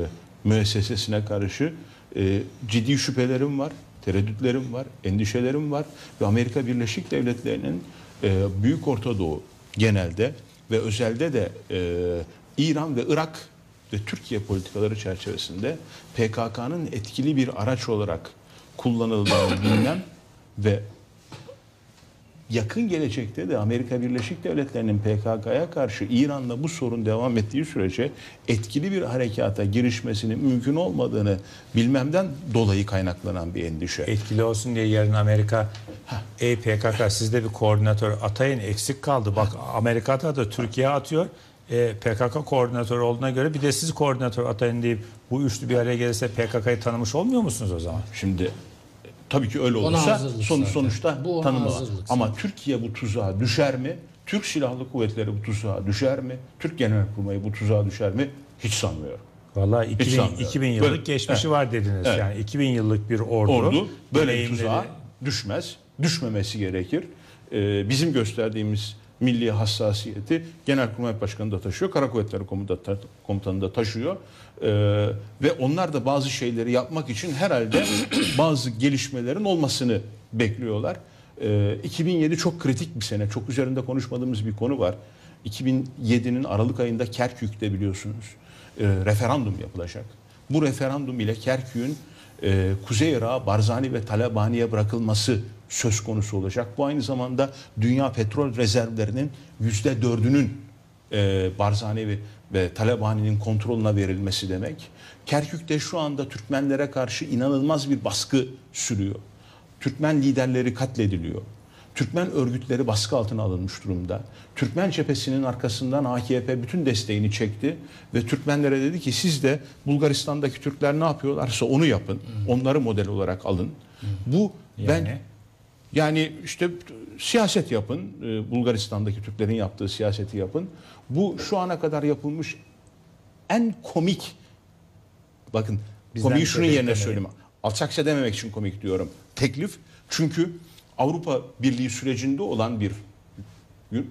müessesesine karşı e, ciddi şüphelerim var, tereddütlerim var, endişelerim var ve Amerika Birleşik Devletleri'nin e, Büyük Orta Doğu genelde ve özelde de e, İran ve Irak ve Türkiye politikaları çerçevesinde PKK'nın etkili bir araç olarak kullanıldığını bilmem ve yakın gelecekte de Amerika Birleşik Devletleri'nin PKK'ya karşı İran'la bu sorun devam ettiği sürece etkili bir harekata girişmesinin mümkün olmadığını bilmemden dolayı kaynaklanan bir endişe. Etkili olsun diye yarın Amerika ey PKK sizde bir koordinatör atayın eksik kaldı. Bak Amerika'da da Türkiye atıyor. E, PKK koordinatör olduğuna göre bir de siz koordinatör atayın deyip bu üçlü bir araya gelirse PKK'yı tanımış olmuyor musunuz o zaman? Şimdi tabii ki öyle olursa son, sonuçta Bu tanımı var. Ama Türkiye bu tuzağa düşer mi? Türk Silahlı Kuvvetleri bu tuzağa düşer mi? Türk Genelkurmayı bu tuzağa düşer mi? Hiç sanmıyorum. Vallahi Hiç 2000, sanmıyorum. 2000 yıllık Böyle- geçmişi Evet. var dediniz. Evet. Yani 2000 yıllık bir ordu. Ordu böyle bir deneyimleri- tuzağa düşmez. Düşmemesi gerekir. Ee, bizim gösterdiğimiz milli hassasiyeti Genelkurmay Başkanı da taşıyor. Kara Kuvvetleri Komuta- Komutanı da taşıyor. Ee, ve onlar da bazı şeyleri yapmak için herhalde bazı gelişmelerin olmasını bekliyorlar. Ee, 2007 çok kritik bir sene. Çok üzerinde konuşmadığımız bir konu var. 2007'nin Aralık ayında Kerkük'te biliyorsunuz e, referandum yapılacak. Bu referandum ile Kerkük'ün e, Kuzey Irak'a Barzani ve Talabani'ye bırakılması söz konusu olacak. Bu aynı zamanda dünya petrol rezervlerinin yüzde dördünün e, Barzani ve, ve Talabani'nin kontrolüne verilmesi demek. Kerkük'te şu anda Türkmenlere karşı inanılmaz bir baskı sürüyor. Türkmen liderleri katlediliyor. Türkmen örgütleri baskı altına alınmış durumda. Türkmen cephesinin arkasından AKP bütün desteğini çekti ve Türkmenlere dedi ki siz de Bulgaristan'daki Türkler ne yapıyorlarsa onu yapın. Onları model olarak alın. Bu ben Yani? yani işte siyaset yapın. Ee, Bulgaristan'daki Türklerin yaptığı siyaseti yapın. Bu şu ana kadar yapılmış en komik bakın Bizden komiği şunun yerine beklemeyin. söyleyeyim. Alçakça dememek için komik diyorum. Teklif çünkü Avrupa Birliği sürecinde olan bir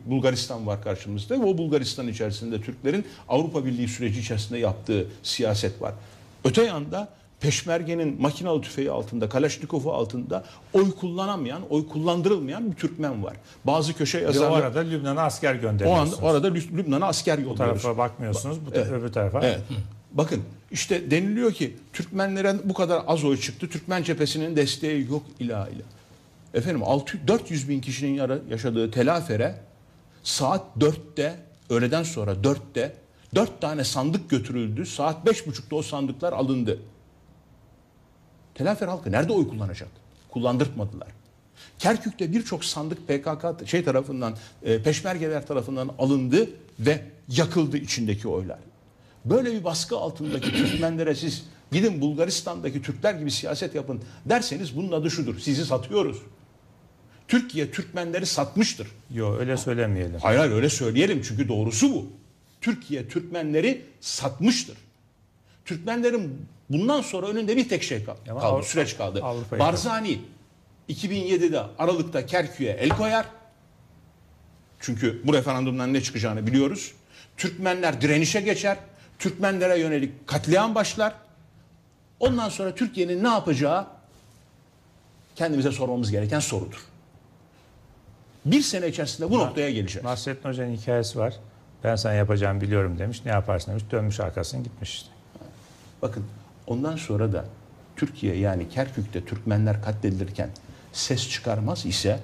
Bulgaristan var karşımızda ve o Bulgaristan içerisinde Türklerin Avrupa Birliği süreci içerisinde yaptığı siyaset var. Öte yanda Peşmerge'nin makinalı tüfeği altında, Kalaşnikov'u altında oy kullanamayan, oy kullandırılmayan bir Türkmen var. Bazı köşe Ve o yazarlar... arada Lübnan'a asker O gönderiyorsunuz. anda orada Lü- Lübnan'a asker Bu yolluyoruz. tarafa bakmıyorsunuz, bu Evet. öbür tarafa. Evet. Bakın işte deniliyor ki Türkmenlere bu kadar az oy çıktı. Türkmen cephesinin desteği yok ila ila. Efendim 600 400 bin kişinin yaşadığı Telafer'e saat 4'te öğleden sonra 4'te 4 tane sandık götürüldü. Saat 5.30'da o sandıklar alındı. Telafer halkı nerede oy kullanacak? Kullandırtmadılar. Kerkük'te birçok sandık PKK şey tarafından, e, peşmergeler tarafından alındı ve yakıldı içindeki oylar. Böyle bir baskı altındaki Türkmenlere siz gidin Bulgaristan'daki Türkler gibi siyaset yapın derseniz bunun adı şudur. Sizi satıyoruz. Türkiye Türkmenleri satmıştır. Yok öyle söylemeyelim. Hayır hayır öyle söyleyelim çünkü doğrusu bu. Türkiye Türkmenleri satmıştır. Türkmenlerin bundan sonra önünde bir tek şey kal- Ama kaldı, Avrupa- süreç kaldı. Avrupa'yı- Barzani 2007'de Aralık'ta Kerkük'e el koyar. Çünkü bu referandumdan ne çıkacağını biliyoruz. Türkmenler direnişe geçer. Türkmenlere yönelik katliam başlar. Ondan sonra Türkiye'nin ne yapacağı kendimize sormamız gereken sorudur. Bir sene içerisinde bu noktaya geleceğiz. Nasrettin Hoca'nın hikayesi var. Ben sana yapacağımı biliyorum demiş. Ne yaparsın demiş. Dönmüş arkasını gitmiş işte. Bakın ondan sonra da Türkiye yani Kerkük'te Türkmenler katledilirken ses çıkarmaz ise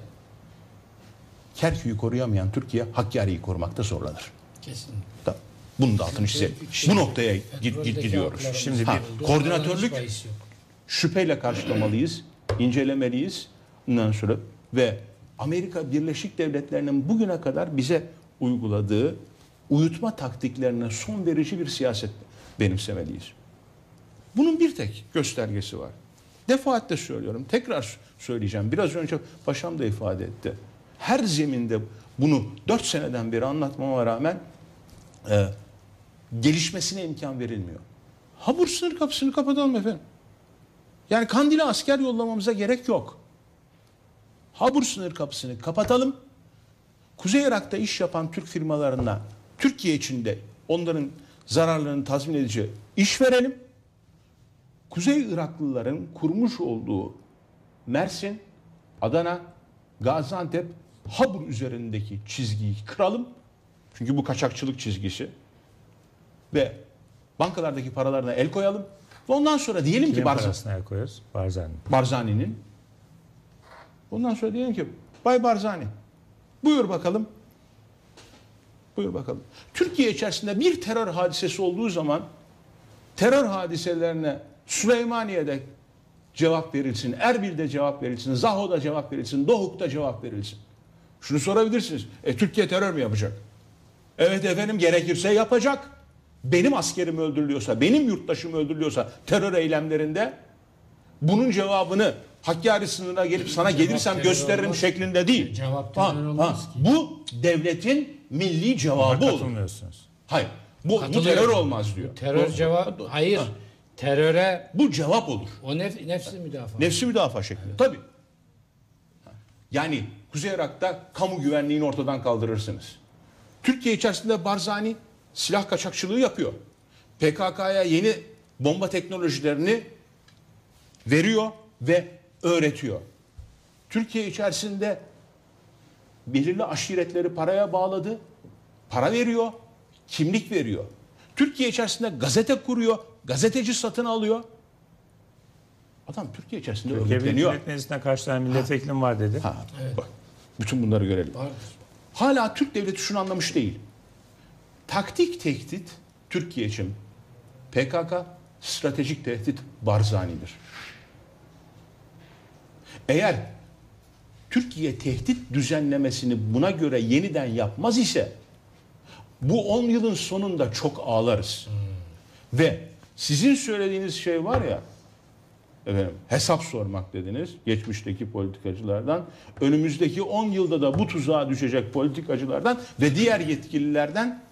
Kerkük'ü koruyamayan Türkiye Hakkari'yi korumakta zorlanır. Kesin. Tamam. Bunun da altını çizelim. Bu noktaya gid- gid- gidiyoruz. Şimdi Ha, bir koordinatörlük şüpheyle karşılamalıyız, incelemeliyiz. Ondan sonra ve Amerika Birleşik Devletleri'nin bugüne kadar bize uyguladığı uyutma taktiklerine son verici bir siyaset benimsemeliyiz. Bunun bir tek göstergesi var. Defaatle söylüyorum. Tekrar söyleyeceğim. Biraz önce paşam da ifade etti. Her zeminde bunu 4 seneden beri anlatmama rağmen e, gelişmesine imkan verilmiyor. Habur sınır kapısını kapatalım efendim. Yani Kandil'e asker yollamamıza gerek yok. Habur sınır kapısını kapatalım. Kuzey Irak'ta iş yapan Türk firmalarına Türkiye içinde onların zararlarını tazmin edici iş verelim. Kuzey Iraklıların kurmuş olduğu Mersin, Adana, Gaziantep, Habur üzerindeki çizgiyi kıralım. Çünkü bu kaçakçılık çizgisi. Ve Bankalardaki paralarına el koyalım. Ve ondan sonra diyelim ki Kimin Barzani, parasına el koyuyoruz? Barzani. Barzani'nin ondan sonra diyelim ki Bay Barzani buyur bakalım. Buyur bakalım. Türkiye içerisinde bir terör hadisesi olduğu zaman terör hadiselerine Süleymaniye'de cevap verilsin, Erbil'de cevap verilsin, Zaho'da cevap verilsin, Doğuk'ta cevap verilsin. Şunu sorabilirsiniz. E Türkiye terör mü yapacak? Evet efendim gerekirse yapacak. Benim askerim öldürülüyorsa, benim yurttaşım öldürülüyorsa terör eylemlerinde bunun cevabını Hakkari sınırına gelip sana gelirsem terör gösteririm olmaz. şeklinde değil. Cevap Ha, ha. ki. Bu devletin milli cevabı olur. Hayır. Bu, bu terör olmaz diyor. Terör cevap hayır. Ha. Teröre Bu cevap olur. o nef, nefsi müdafaa. Nefsi müdafaa şeklinde. Tabii. Yani Kuzey Irak'ta kamu güvenliğini ortadan kaldırırsınız. Türkiye içerisinde Barzani silah kaçakçılığı yapıyor. PKK'ya yeni bomba teknolojilerini veriyor ve öğretiyor. Türkiye içerisinde belirli aşiretleri paraya bağladı. Para veriyor, kimlik veriyor. Türkiye içerisinde gazete kuruyor, gazeteci satın alıyor. Adam Türkiye içerisinde Türkiye örgütleniyor. Millet Meclisi'nde kaç tane milletvekilim var dedi. Ha, bak, bütün bunları görelim. Hala Türk devleti şunu anlamış değil. Taktik tehdit Türkiye için PKK, stratejik tehdit Barzani'dir. Eğer Türkiye tehdit düzenlemesini buna göre yeniden yapmaz ise bu 10 yılın sonunda çok ağlarız. Ve sizin söylediğiniz şey var ya efendim, hesap sormak dediniz geçmişteki politikacılardan. Önümüzdeki 10 yılda da bu tuzağa düşecek politikacılardan ve diğer yetkililerden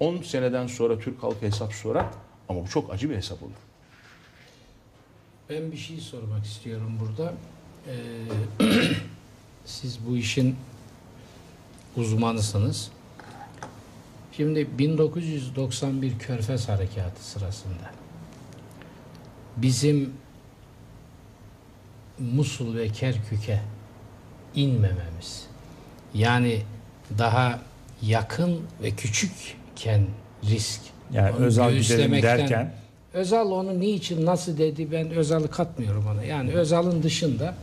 10 seneden sonra Türk halkı hesap sorar ama bu çok acı bir hesap olur. Ben bir şey sormak istiyorum burada. Ee, siz bu işin uzmanısınız. Şimdi 1991 Körfez Harekatı sırasında bizim Musul ve Kerkük'e inmememiz yani daha yakın ve küçükken risk Yani onu Özal gidelim derken? Özal onu niçin nasıl dedi ben Özal'ı katmıyorum ona. Yani Özal'ın dışında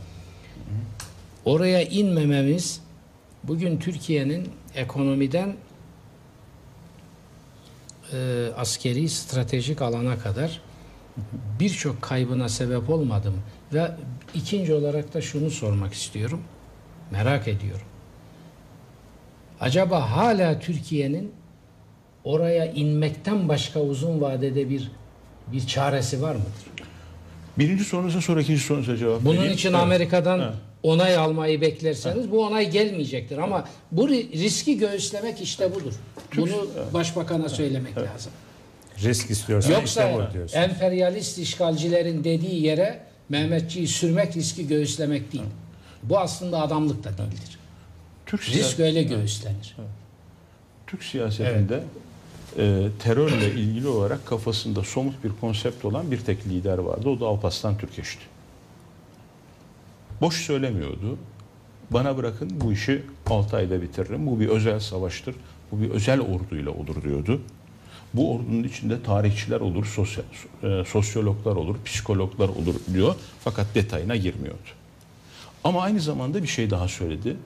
oraya inmememiz bugün Türkiye'nin ekonomiden e, askeri stratejik alana kadar birçok kaybına sebep olmadım ve ikinci olarak da şunu sormak istiyorum. Merak ediyorum. Acaba hala Türkiye'nin oraya inmekten başka uzun vadede bir bir çaresi var mıdır? Birinci sorunuza sonra ikinci sorunuza cevap Bunun vereyim. için Evet. Amerika'dan Evet. Onay almayı beklerseniz bu onay gelmeyecektir ama bu ri- riski göğüslemek işte budur. Bunu başbakana söylemek lazım. risk istiyorsan Yoksa işte bu diyorsun. emperyalist işgalcilerin dediği yere Mehmetçiyi sürmek riski göğüslemek değil. Bu aslında adamlık da değildir. Türk Risk öyle göğüslenir. Türk siyasetinde e, terörle ilgili olarak kafasında somut bir konsept olan bir tek lider vardı. O da Alparslan Türkeş'ti. Boş söylemiyordu. Bana bırakın bu işi 6 ayda bitiririm. Bu bir özel savaştır. Bu bir özel orduyla olur diyordu. Bu ordunun içinde tarihçiler olur, sosyal, e, sosyologlar olur, psikologlar olur diyor. Fakat detayına girmiyordu. Ama aynı zamanda bir şey daha söyledi.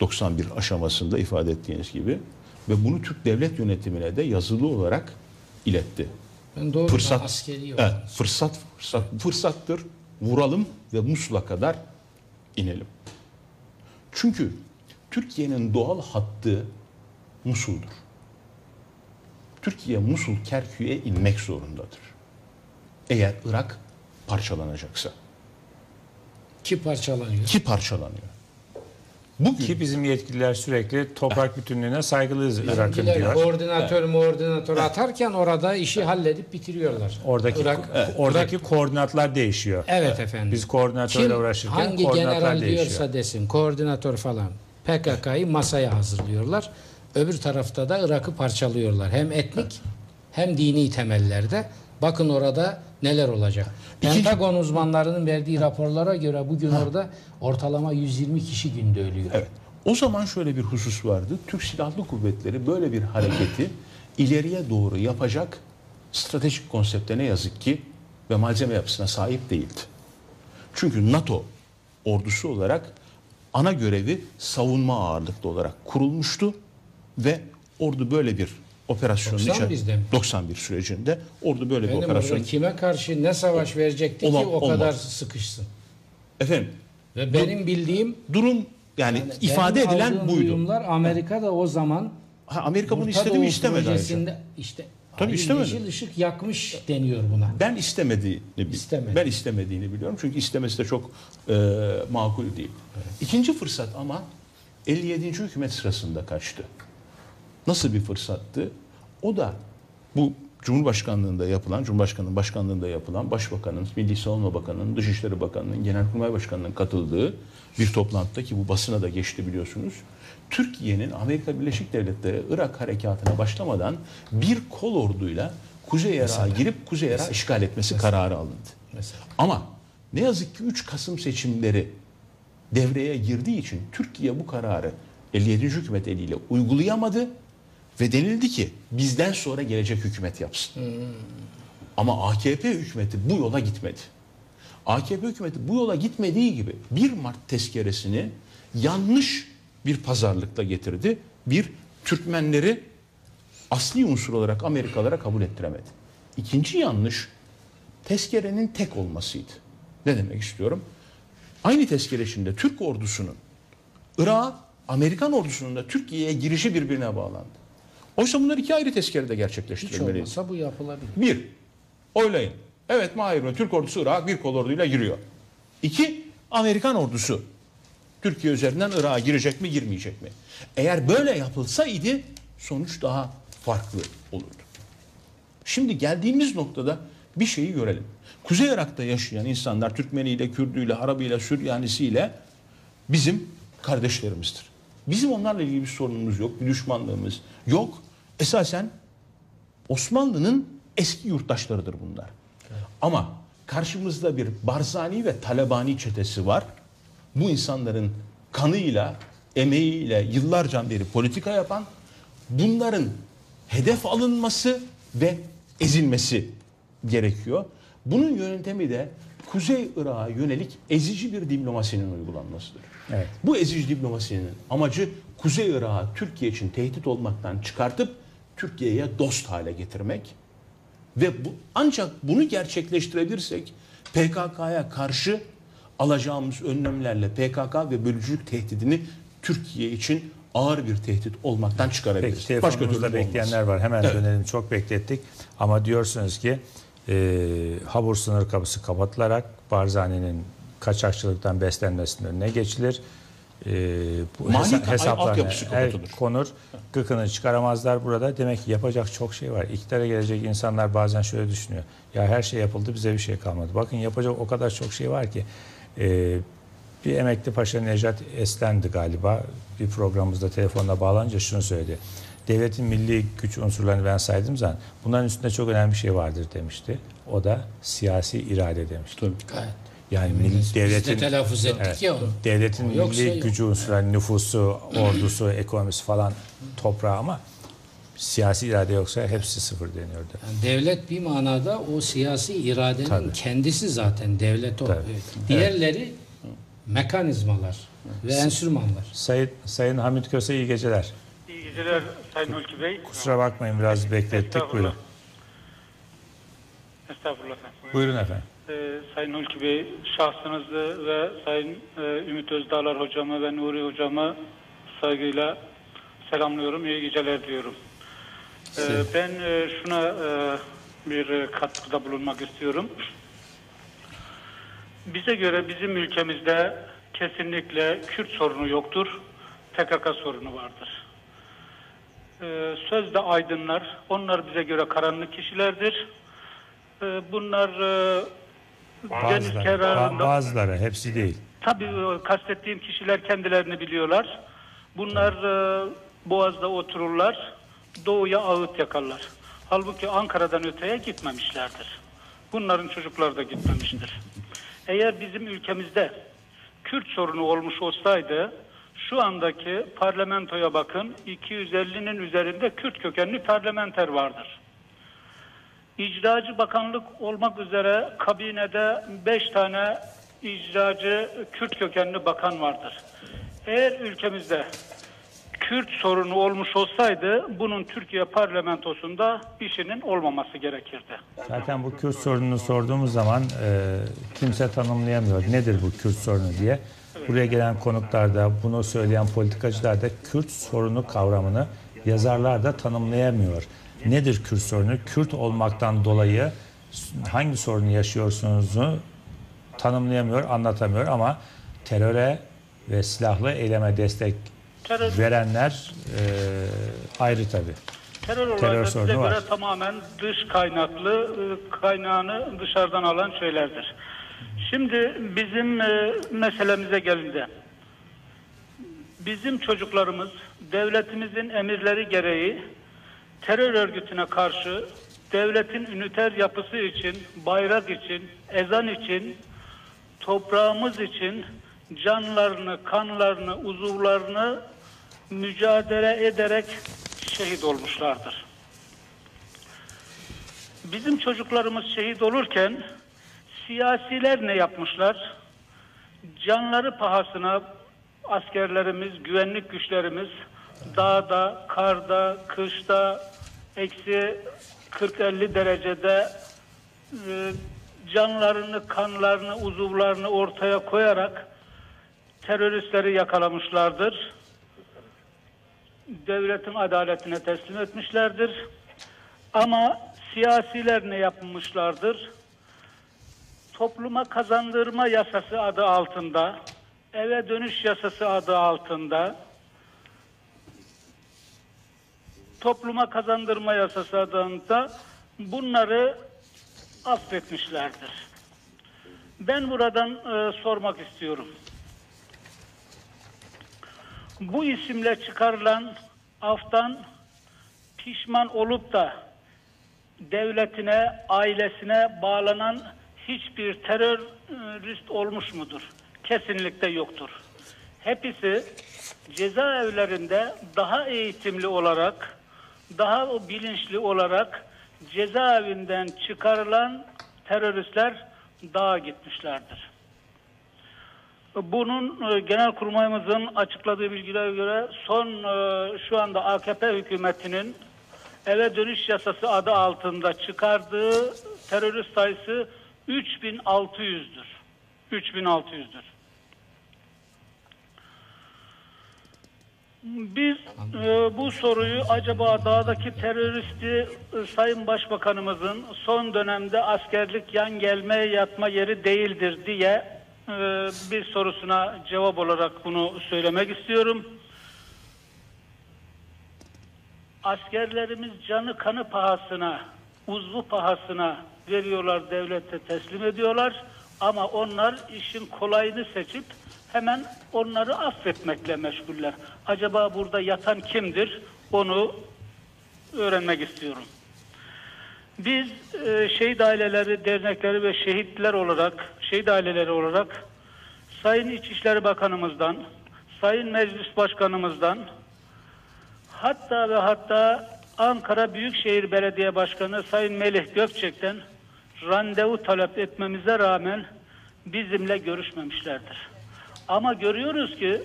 91 aşamasında ifade ettiğiniz gibi ve bunu Türk devlet yönetimine de yazılı olarak iletti. Ben doğrudan fırsat, askeri evet, fırsat, fırsat, fırsattır. Vuralım ve Musul'a kadar inelim. Çünkü Türkiye'nin doğal hattı Musul'dur. Türkiye Musul Kerkük'e inmek zorundadır. Eğer Irak parçalanacaksa. Ki parçalanıyor. Ki parçalanıyor. Bugün, Ki bizim yetkililer sürekli toprak bütünlüğüne saygılıyız Irak'ın diyor. koordinatör koordinatör atarken orada işi halledip bitiriyorlar. Oradaki Irak- oradaki koordinatlar değişiyor. Evet efendim. Biz koordinatörle Kim uğraşırken hangi koordinatlar general değişiyor. diyorsa desin koordinatör falan PKK'yı masaya hazırlıyorlar. Öbür tarafta da Irak'ı parçalıyorlar. Hem etnik hem dini temellerde. Bakın orada neler olacak. Pentagon uzmanlarının verdiği raporlara göre bugün orada ortalama 120 kişi günde ölüyor. Evet. O zaman şöyle bir husus vardı. Türk Silahlı Kuvvetleri böyle bir hareketi ileriye doğru yapacak stratejik konsepte ne yazık ki ve malzeme yapısına sahip değildi. Çünkü NATO ordusu olarak ana görevi savunma ağırlıklı olarak kurulmuştu ve ordu böyle bir operasyonun 91'de içer- mi? 91 sürecinde ordu böyle bir Benim operasyon orada kime karşı ne savaş verecekti Olam- ki o olmaz. kadar sıkışsın. efendim Ve benim bildiğim durum yani, ifade benim edilen buydu. duyumlar Amerika da o zaman Ha, Amerika bunu istedi mi istemedi projesinde işte Tabii hayır, istemedi. yeşil ışık yakmış deniyor buna. Ben istemediğini İstemedi. ben istemediğini biliyorum çünkü istemesi de çok e, makul değil. İkinci fırsat ama 57. hükümet sırasında kaçtı. Nasıl bir fırsattı? O da bu Cumhurbaşkanlığında yapılan, Cumhurbaşkanının başkanlığında yapılan Başbakanın, Milli Savunma Bakanı'nın, Dışişleri Bakanı'nın, Genelkurmay Başkanı'nın katıldığı bir toplantıda ki bu basına da geçti biliyorsunuz. Türkiye'nin Amerika Birleşik Devletleri Irak harekatına başlamadan bir kol orduyla Kuzey Irak'a girip Kuzey Irak'ı işgal etmesi kararı alındı. Mesela. Ama ne yazık ki 3 Kasım seçimleri devreye girdiği için Türkiye bu kararı 57. hükümet eliyle uygulayamadı ve denildi ki bizden sonra gelecek hükümet yapsın. Ama AKP hükümeti bu yola gitmedi. AKP hükümeti bu yola gitmediği gibi 1 Mart tezkeresini yanlış bir pazarlıkla getirdi. Bir Türkmenleri asli unsur olarak Amerikalara kabul ettiremedi. İkinci yanlış tezkerenin tek olmasıydı. Ne demek istiyorum? Aynı tezkere içinde Türk ordusunun Irak'a Amerikan ordusunun da Türkiye'ye girişi birbirine bağlandı. Oysa bunlar iki ayrı tezkerede Hiç gerçekleştirilmeliydi. olmazsa bu yapılabilir. Bir, oylayın. Evet Bey, Türk ordusu Irak'a bir kol orduyla giriyor. İki, Amerikan ordusu Türkiye üzerinden Irak'a girecek mi girmeyecek mi? Eğer böyle yapılsaydı sonuç daha farklı olurdu. Şimdi geldiğimiz noktada bir şeyi görelim. Kuzey Irak'ta yaşayan insanlar Türkmeniyle, Kürdüyle, Arabıyla, Süryanisiyle bizim kardeşlerimizdir. Bizim onlarla ilgili bir sorunumuz yok, bir düşmanlığımız yok. Esasen Osmanlı'nın eski yurttaşlarıdır bunlar. Ama karşımızda bir Barzani ve Talebani çetesi var. Bu insanların kanıyla, emeğiyle yıllarca beri politika yapan, bunların hedef alınması ve ezilmesi gerekiyor. Bunun yöntemi de Kuzey Irak'a yönelik ezici bir diplomasinin uygulanmasıdır. Evet. Bu ezici diplomasinin amacı Kuzey Irak'ı Türkiye için tehdit olmaktan çıkartıp Türkiye'ye dost hale getirmek. Ve bu, ancak bunu gerçekleştirebilirsek PKK'ya karşı alacağımız önlemlerle PKK ve bölücülük tehdidini Türkiye için ağır bir tehdit olmaktan çıkarabiliriz. Peki telefonumuzda türlü olmaz. bekleyenler var. Hemen Evet. dönelim. Çok beklettik. Ama diyorsunuz ki e, Habur sınır kapısı kapatılarak Barzani'nin kaçakçılıktan beslenmesinin önüne geçilir. E, bu Mali hesa- hesaplarına el konur. Gıkını çıkaramazlar burada. Demek ki yapacak çok şey var. İktidara gelecek insanlar bazen şöyle düşünüyor. Ya her şey yapıldı bize bir şey kalmadı. Bakın yapacak o kadar çok şey var ki. E, bir emekli paşa Nejat Eslendi galiba. Bir programımızda telefonla bağlanınca şunu söyledi. Devletin milli güç unsurlarını ben saydım zaman bunların üstünde çok önemli bir şey vardır demişti. O da siyasi irade demişti. Evet. Yani Biz- milli biz de devletin telaffuz ettik ya onu. Devletin O milli yok. gücü unsurları, nüfusu, ordusu, ekonomisi falan toprağı ama siyasi irade yoksa hepsi sıfır deniyordu. Yani devlet bir manada o siyasi iradenin Tabii. kendisi zaten devlet o. Tabii. Evet. Diğerleri mekanizmalar ve enstrümanlar. Sayın, Sayın Hamit Köse iyi geceler. Geceler Sayın Hulki Bey. Kusura bakmayın biraz beklettik. Buyurun. Estağfurullah efendim. Buyurun efendim. Ee, Sayın Hulki Bey, şahsınızı ve Sayın e, Ümit Özdağlar hocamı ve Nuri hocamı saygıyla selamlıyorum. İyi geceler diyorum. Ee, ben e, şuna e, bir katkıda bulunmak istiyorum. Bize göre bizim ülkemizde kesinlikle Kürt sorunu yoktur. PKK sorunu vardır. Ee, sözde aydınlar, onlar bize göre karanlık kişilerdir. Ee, bunlar e, deniz Bazıları, kenarında... ba- bazıları hepsi değil. Tabii e, kastettiğim kişiler kendilerini biliyorlar. Bunlar e, Boğaz'da otururlar, doğuya ağıt yakarlar. Halbuki Ankara'dan öteye gitmemişlerdir. Bunların çocukları da gitmemiştir. Eğer bizim ülkemizde Kürt sorunu olmuş olsaydı Şu andaki parlamentoya bakın 250'nin üzerinde Kürt kökenli parlamenter vardır. İcracı bakanlık olmak üzere kabinede 5 tane icracı Kürt kökenli bakan vardır. Eğer ülkemizde Kürt sorunu olmuş olsaydı bunun Türkiye parlamentosunda işinin olmaması gerekirdi. Zaten bu Kürt sorununu sorduğumuz zaman e, kimse tanımlayamıyor. Nedir bu Kürt sorunu diye. Buraya gelen konuklar da bunu söyleyen politikacılar da Kürt sorunu kavramını yazarlar da tanımlayamıyor. Nedir Kürt sorunu? Kürt olmaktan dolayı hangi sorunu yaşıyorsunuzu tanımlayamıyor, anlatamıyor ama teröre ve silahlı eyleme destek Terör- verenler e, ayrı tabii. Terör Terör sorunu var. göre tamamen dış kaynaklı, e, kaynağını dışarıdan alan şeylerdir. Şimdi bizim e, meselemize gelince, bizim çocuklarımız devletimizin emirleri gereği terör örgütüne karşı devletin üniter yapısı için, bayrak için, ezan için, toprağımız için canlarını, kanlarını, uzuvlarını mücadele ederek şehit olmuşlardır. Bizim çocuklarımız şehit olurken siyasiler ne yapmışlar? Canları pahasına askerlerimiz, güvenlik güçlerimiz dağda, karda, kışta, eksi 40-50 derecede e, canlarını, kanlarını, uzuvlarını ortaya koyarak teröristleri yakalamışlardır. Devletin adaletine teslim etmişlerdir. Ama siyasiler ne yapmışlardır? Topluma kazandırma yasası adı altında, eve dönüş yasası adı altında, topluma kazandırma yasası adında bunları affetmişlerdir. Ben buradan e, sormak istiyorum. Bu isimle çıkarılan aftan pişman olup da devletine, ailesine bağlanan hiçbir terörist olmuş mudur? Kesinlikle yoktur. Hepsi cezaevlerinde daha eğitimli olarak, daha bilinçli olarak cezaevinden çıkarılan teröristler dağa gitmişlerdir. Bunun e, Genelkurmayımızın açıkladığı bilgilere göre son e, şu anda AKP hükümetinin eve dönüş yasası adı altında çıkardığı terörist sayısı 3600'dür. 3600'dür. Biz e, bu soruyu acaba dağdaki teröristi e, Sayın Başbakanımızın son dönemde askerlik yan gelme yatma yeri değildir diye e, bir sorusuna cevap olarak bunu söylemek istiyorum. Askerlerimiz canı kanı pahasına, uzvu pahasına veriyorlar, devlete teslim ediyorlar. Ama onlar işin kolayını seçip hemen onları affetmekle meşguller. Acaba burada yatan kimdir? Onu öğrenmek istiyorum. Biz e, şehit aileleri, dernekleri ve şehitler olarak, şehit aileleri olarak Sayın İçişleri Bakanımızdan, Sayın Meclis Başkanımızdan, hatta ve hatta Ankara Büyükşehir Belediye Başkanı Sayın Melih Gökçek'ten randevu talep etmemize rağmen bizimle görüşmemişlerdir. Ama görüyoruz ki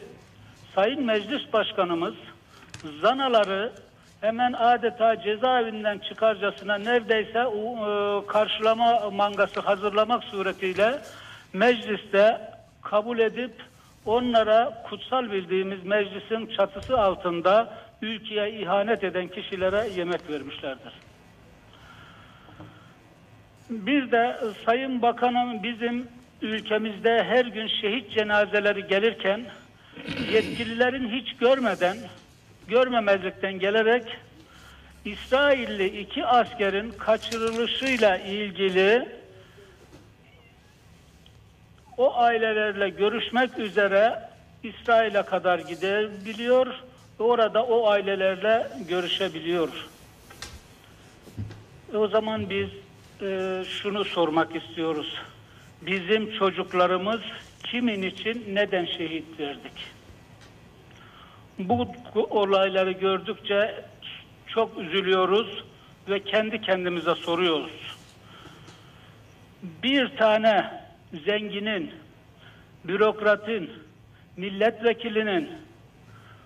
Sayın Meclis Başkanımız zanaları hemen adeta cezaevinden çıkarcasına neredeyse e, karşılama mangası hazırlamak suretiyle mecliste kabul edip onlara kutsal bildiğimiz meclisin çatısı altında ülkeye ihanet eden kişilere yemek vermişlerdir. Bir de Sayın Bakanım bizim ülkemizde her gün şehit cenazeleri gelirken yetkililerin hiç görmeden, görmemezlikten gelerek İsrailli iki askerin kaçırılışıyla ilgili o ailelerle görüşmek üzere İsrail'e kadar gidebiliyor orada o ailelerle görüşebiliyor. E o zaman biz e, şunu sormak istiyoruz. Bizim çocuklarımız kimin için neden şehit verdik? bu olayları gördükçe çok üzülüyoruz ve kendi kendimize soruyoruz. Bir tane zenginin, bürokratın, milletvekilinin,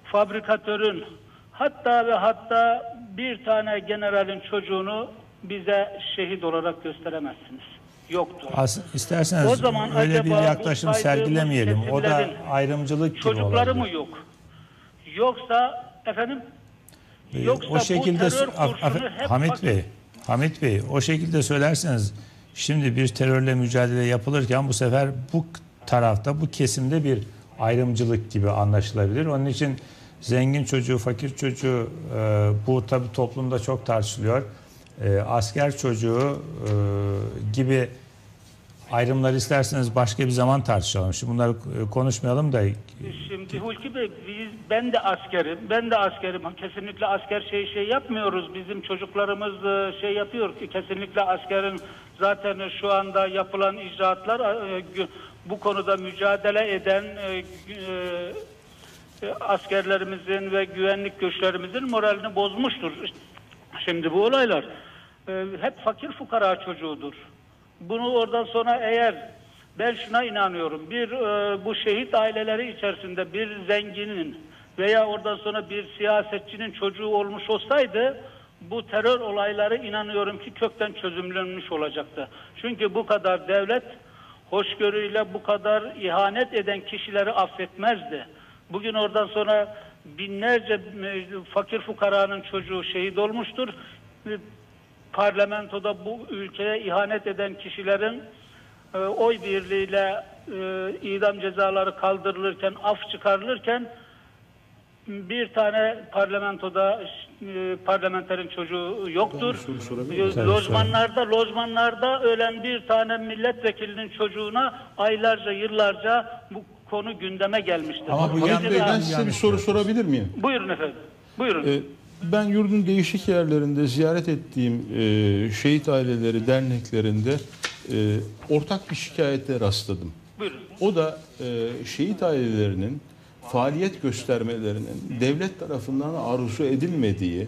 fabrikatörün, hatta ve hatta bir tane generalin çocuğunu bize şehit olarak gösteremezsiniz. Yoktur. As, isterseniz O zaman öyle bir yaklaşım sergilemeyelim. O da ayrımcılık gibi Çocukları olabilir. mı yok? Yoksa efendim Ee, yoksa o şekilde Hamit Bey, Hamit Bey o şekilde söylerseniz şimdi bir terörle mücadele yapılırken bu sefer bu tarafta bu kesimde bir ayrımcılık gibi anlaşılabilir. Onun için zengin çocuğu, fakir çocuğu e, bu tabi toplumda çok tartışılıyor. E, asker çocuğu e, gibi ayrımları isterseniz başka bir zaman tartışalım. Şimdi bunları e, konuşmayalım da Şimdi Hulki Bey biz, ben de askerim. Ben de askerim. Kesinlikle asker şey şey yapmıyoruz. Bizim çocuklarımız şey yapıyor ki kesinlikle askerin zaten şu anda yapılan icraatlar bu konuda mücadele eden askerlerimizin ve güvenlik güçlerimizin moralini bozmuştur. Şimdi bu olaylar e, hep fakir fukara çocuğudur. Bunu oradan sonra eğer ben şuna inanıyorum. Bir e, bu şehit aileleri içerisinde bir zenginin veya oradan sonra bir siyasetçinin çocuğu olmuş olsaydı bu terör olayları inanıyorum ki kökten çözümlenmiş olacaktı. Çünkü bu kadar devlet hoşgörüyle bu kadar ihanet eden kişileri affetmezdi. Bugün oradan sonra binlerce fakir fukaranın çocuğu şehit olmuştur. Parlamentoda bu ülkeye ihanet eden kişilerin e, oy birliğiyle e, idam cezaları kaldırılırken, af çıkarılırken bir tane parlamentoda e, parlamenterin çocuğu yoktur. E, Lojmanlarda, lojmanlarda ölen bir tane milletvekilinin çocuğuna aylarca, yıllarca bu konu gündeme gelmiştir. Hamit Bey ben size bir soru sorabilir miyim? Buyurun efendim. Buyurun. Ee, ben yurdun değişik yerlerinde ziyaret ettiğim e, şehit aileleri derneklerinde e, ortak bir şikayete rastladım. O da e, şehit ailelerinin faaliyet göstermelerinin devlet tarafından arzu edilmediği,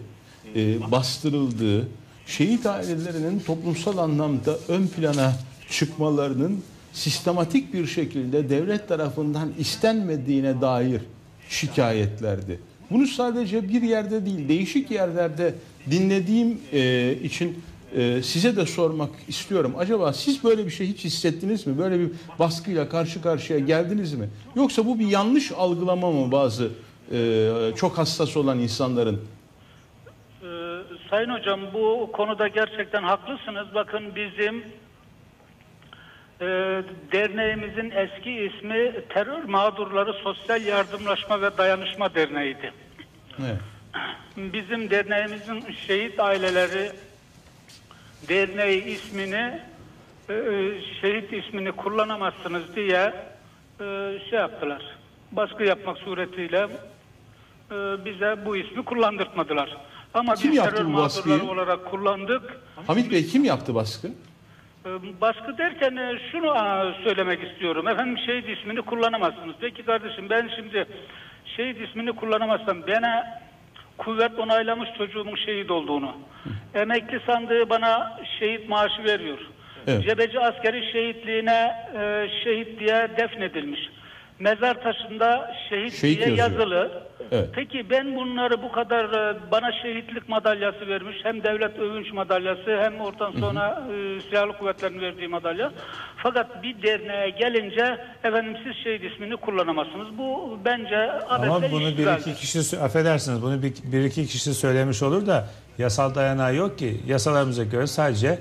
e, bastırıldığı, şehit ailelerinin toplumsal anlamda ön plana çıkmalarının sistematik bir şekilde devlet tarafından istenmediğine dair şikayetlerdi. Bunu sadece bir yerde değil, değişik yerlerde dinlediğim e, için e, size de sormak istiyorum. Acaba siz böyle bir şey hiç hissettiniz mi? Böyle bir baskıyla karşı karşıya geldiniz mi? Yoksa bu bir yanlış algılama mı bazı e, çok hassas olan insanların? Ee, Sayın hocam bu konuda gerçekten haklısınız. Bakın bizim e, derneğimizin eski ismi Terör Mağdurları Sosyal Yardımlaşma ve Dayanışma Derneği'ydi. Evet. Bizim derneğimizin şehit aileleri derneği ismini e, şehit ismini kullanamazsınız diye e, şey yaptılar. Baskı yapmak suretiyle e, bize bu ismi kullandırtmadılar. Ama Kim biz yaptı bu baskıyı? olarak kullandık. Hamit Bey kim yaptı baskı? E, Baskı derken e, şunu söylemek istiyorum. Efendim şehit ismini kullanamazsınız. Peki kardeşim ben şimdi şehit ismini kullanamazsam bana kuvvet onaylamış çocuğumun şehit olduğunu. Emekli sandığı bana şehit maaşı veriyor. Evet. Cebeci askeri şehitliğine e, şehit diye defnedilmiş. Mezar taşında şehit, Şehit diye yazıyor. yazılı. Evet. Peki ben bunları bu kadar e, bana şehitlik madalyası vermiş hem devlet övünç madalyası hem oradan sonra e, silahlı kuvvetlerin verdiği madalya. Fakat bir derneğe gelince efendim siz şehit ismini kullanamazsınız. Bu bence Ama bunu bir iki kişi affedersiniz bunu bir, bir iki kişi söylemiş olur da yasal dayanağı yok ki. Yasalarımıza göre sadece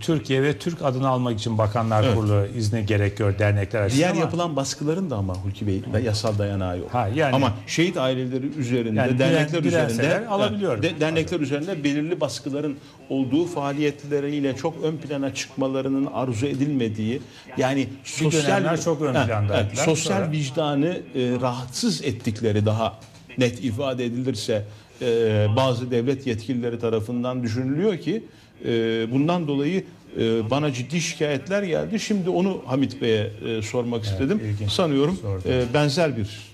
Türkiye ve Türk adını almak için Bakanlar Evet. Kurulu izni gerekiyor dernekler açısından. Diğer ama- yapılan baskıların da ama Hulki Bey da yasal dayanağı yok. Ha, yani- ama şehit aileleri üzerinde, Yani dernekler direnseler üzerinde alabiliyor. de- dernekler üzerinde belirli baskıların olduğu faaliyetleriyle çok ön plana çıkmalarının arzu edilmediği yani sosyal çok ön plandaydılar. evet, sosyal Sonra- vicdanı e, rahatsız ettikleri daha net ifade edilirse e, bazı devlet yetkilileri tarafından düşünülüyor ki e, bundan dolayı e, bana ciddi şikayetler geldi. Şimdi onu Hamit Bey'e e, sormak istedim. Sanıyorum e, benzer bir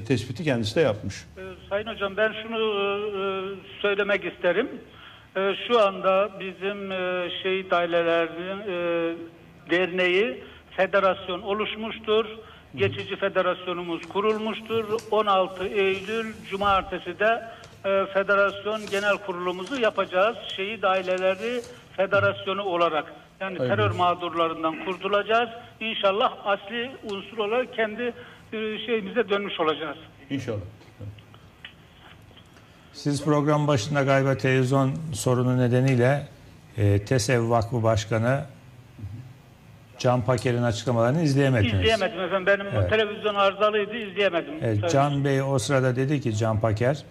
e, tespiti kendisi de yapmış. Sayın Hocam ben şunu e, söylemek isterim. E, şu anda bizim e, şehit ailelerinin e, derneği federasyon oluşmuştur. Geçici federasyonumuz kurulmuştur. 16 Eylül Cumartesi de e, federasyon genel kurulumuzu yapacağız. Şehit aileleri federasyonu olarak. Yani Hayırlı terör mağdurlarından kurtulacağız. İnşallah asli unsur olarak kendi e, şeyimize dönmüş olacağız. İnşallah. Siz program başında galiba televizyon sorunu nedeniyle e, TESEV Vakfı Başkanı Can Paker'in açıklamalarını izleyemediniz. İzleyemedim efendim. Benim Evet. televizyon arızalıydı, izleyemedim. Evet, Can Bey o sırada dedi ki Can Paker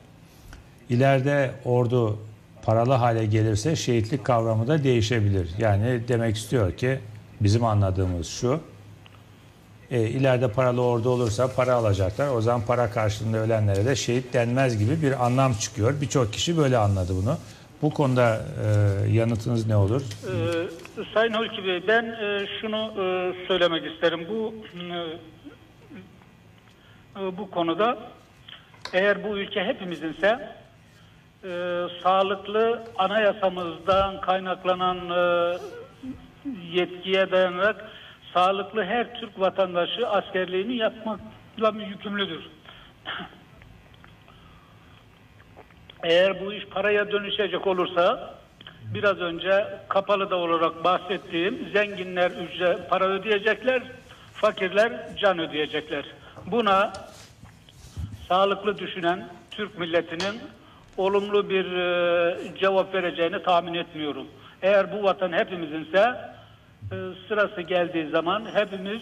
ileride ordu paralı hale gelirse şehitlik kavramı da değişebilir. Yani demek istiyor ki bizim anladığımız şu e, ileride paralı ordu olursa para alacaklar. O zaman para karşılığında ölenlere de şehit denmez gibi bir anlam çıkıyor. Birçok kişi böyle anladı bunu. Bu konuda e, yanıtınız ne olur? Ee, Sayın Hulki Bey, ben e, şunu e, söylemek isterim. Bu e, e, bu konuda eğer bu ülke hepimizinse e, sağlıklı anayasamızdan kaynaklanan e, yetkiye dayanarak sağlıklı her Türk vatandaşı askerliğini yapmakla yükümlüdür. Eğer bu iş paraya dönüşecek olursa biraz önce kapalı da olarak bahsettiğim zenginler ücret para ödeyecekler, fakirler can ödeyecekler. Buna sağlıklı düşünen Türk milletinin olumlu bir e, cevap vereceğini tahmin etmiyorum. Eğer bu vatan hepimizinse e, sırası geldiği zaman hepimiz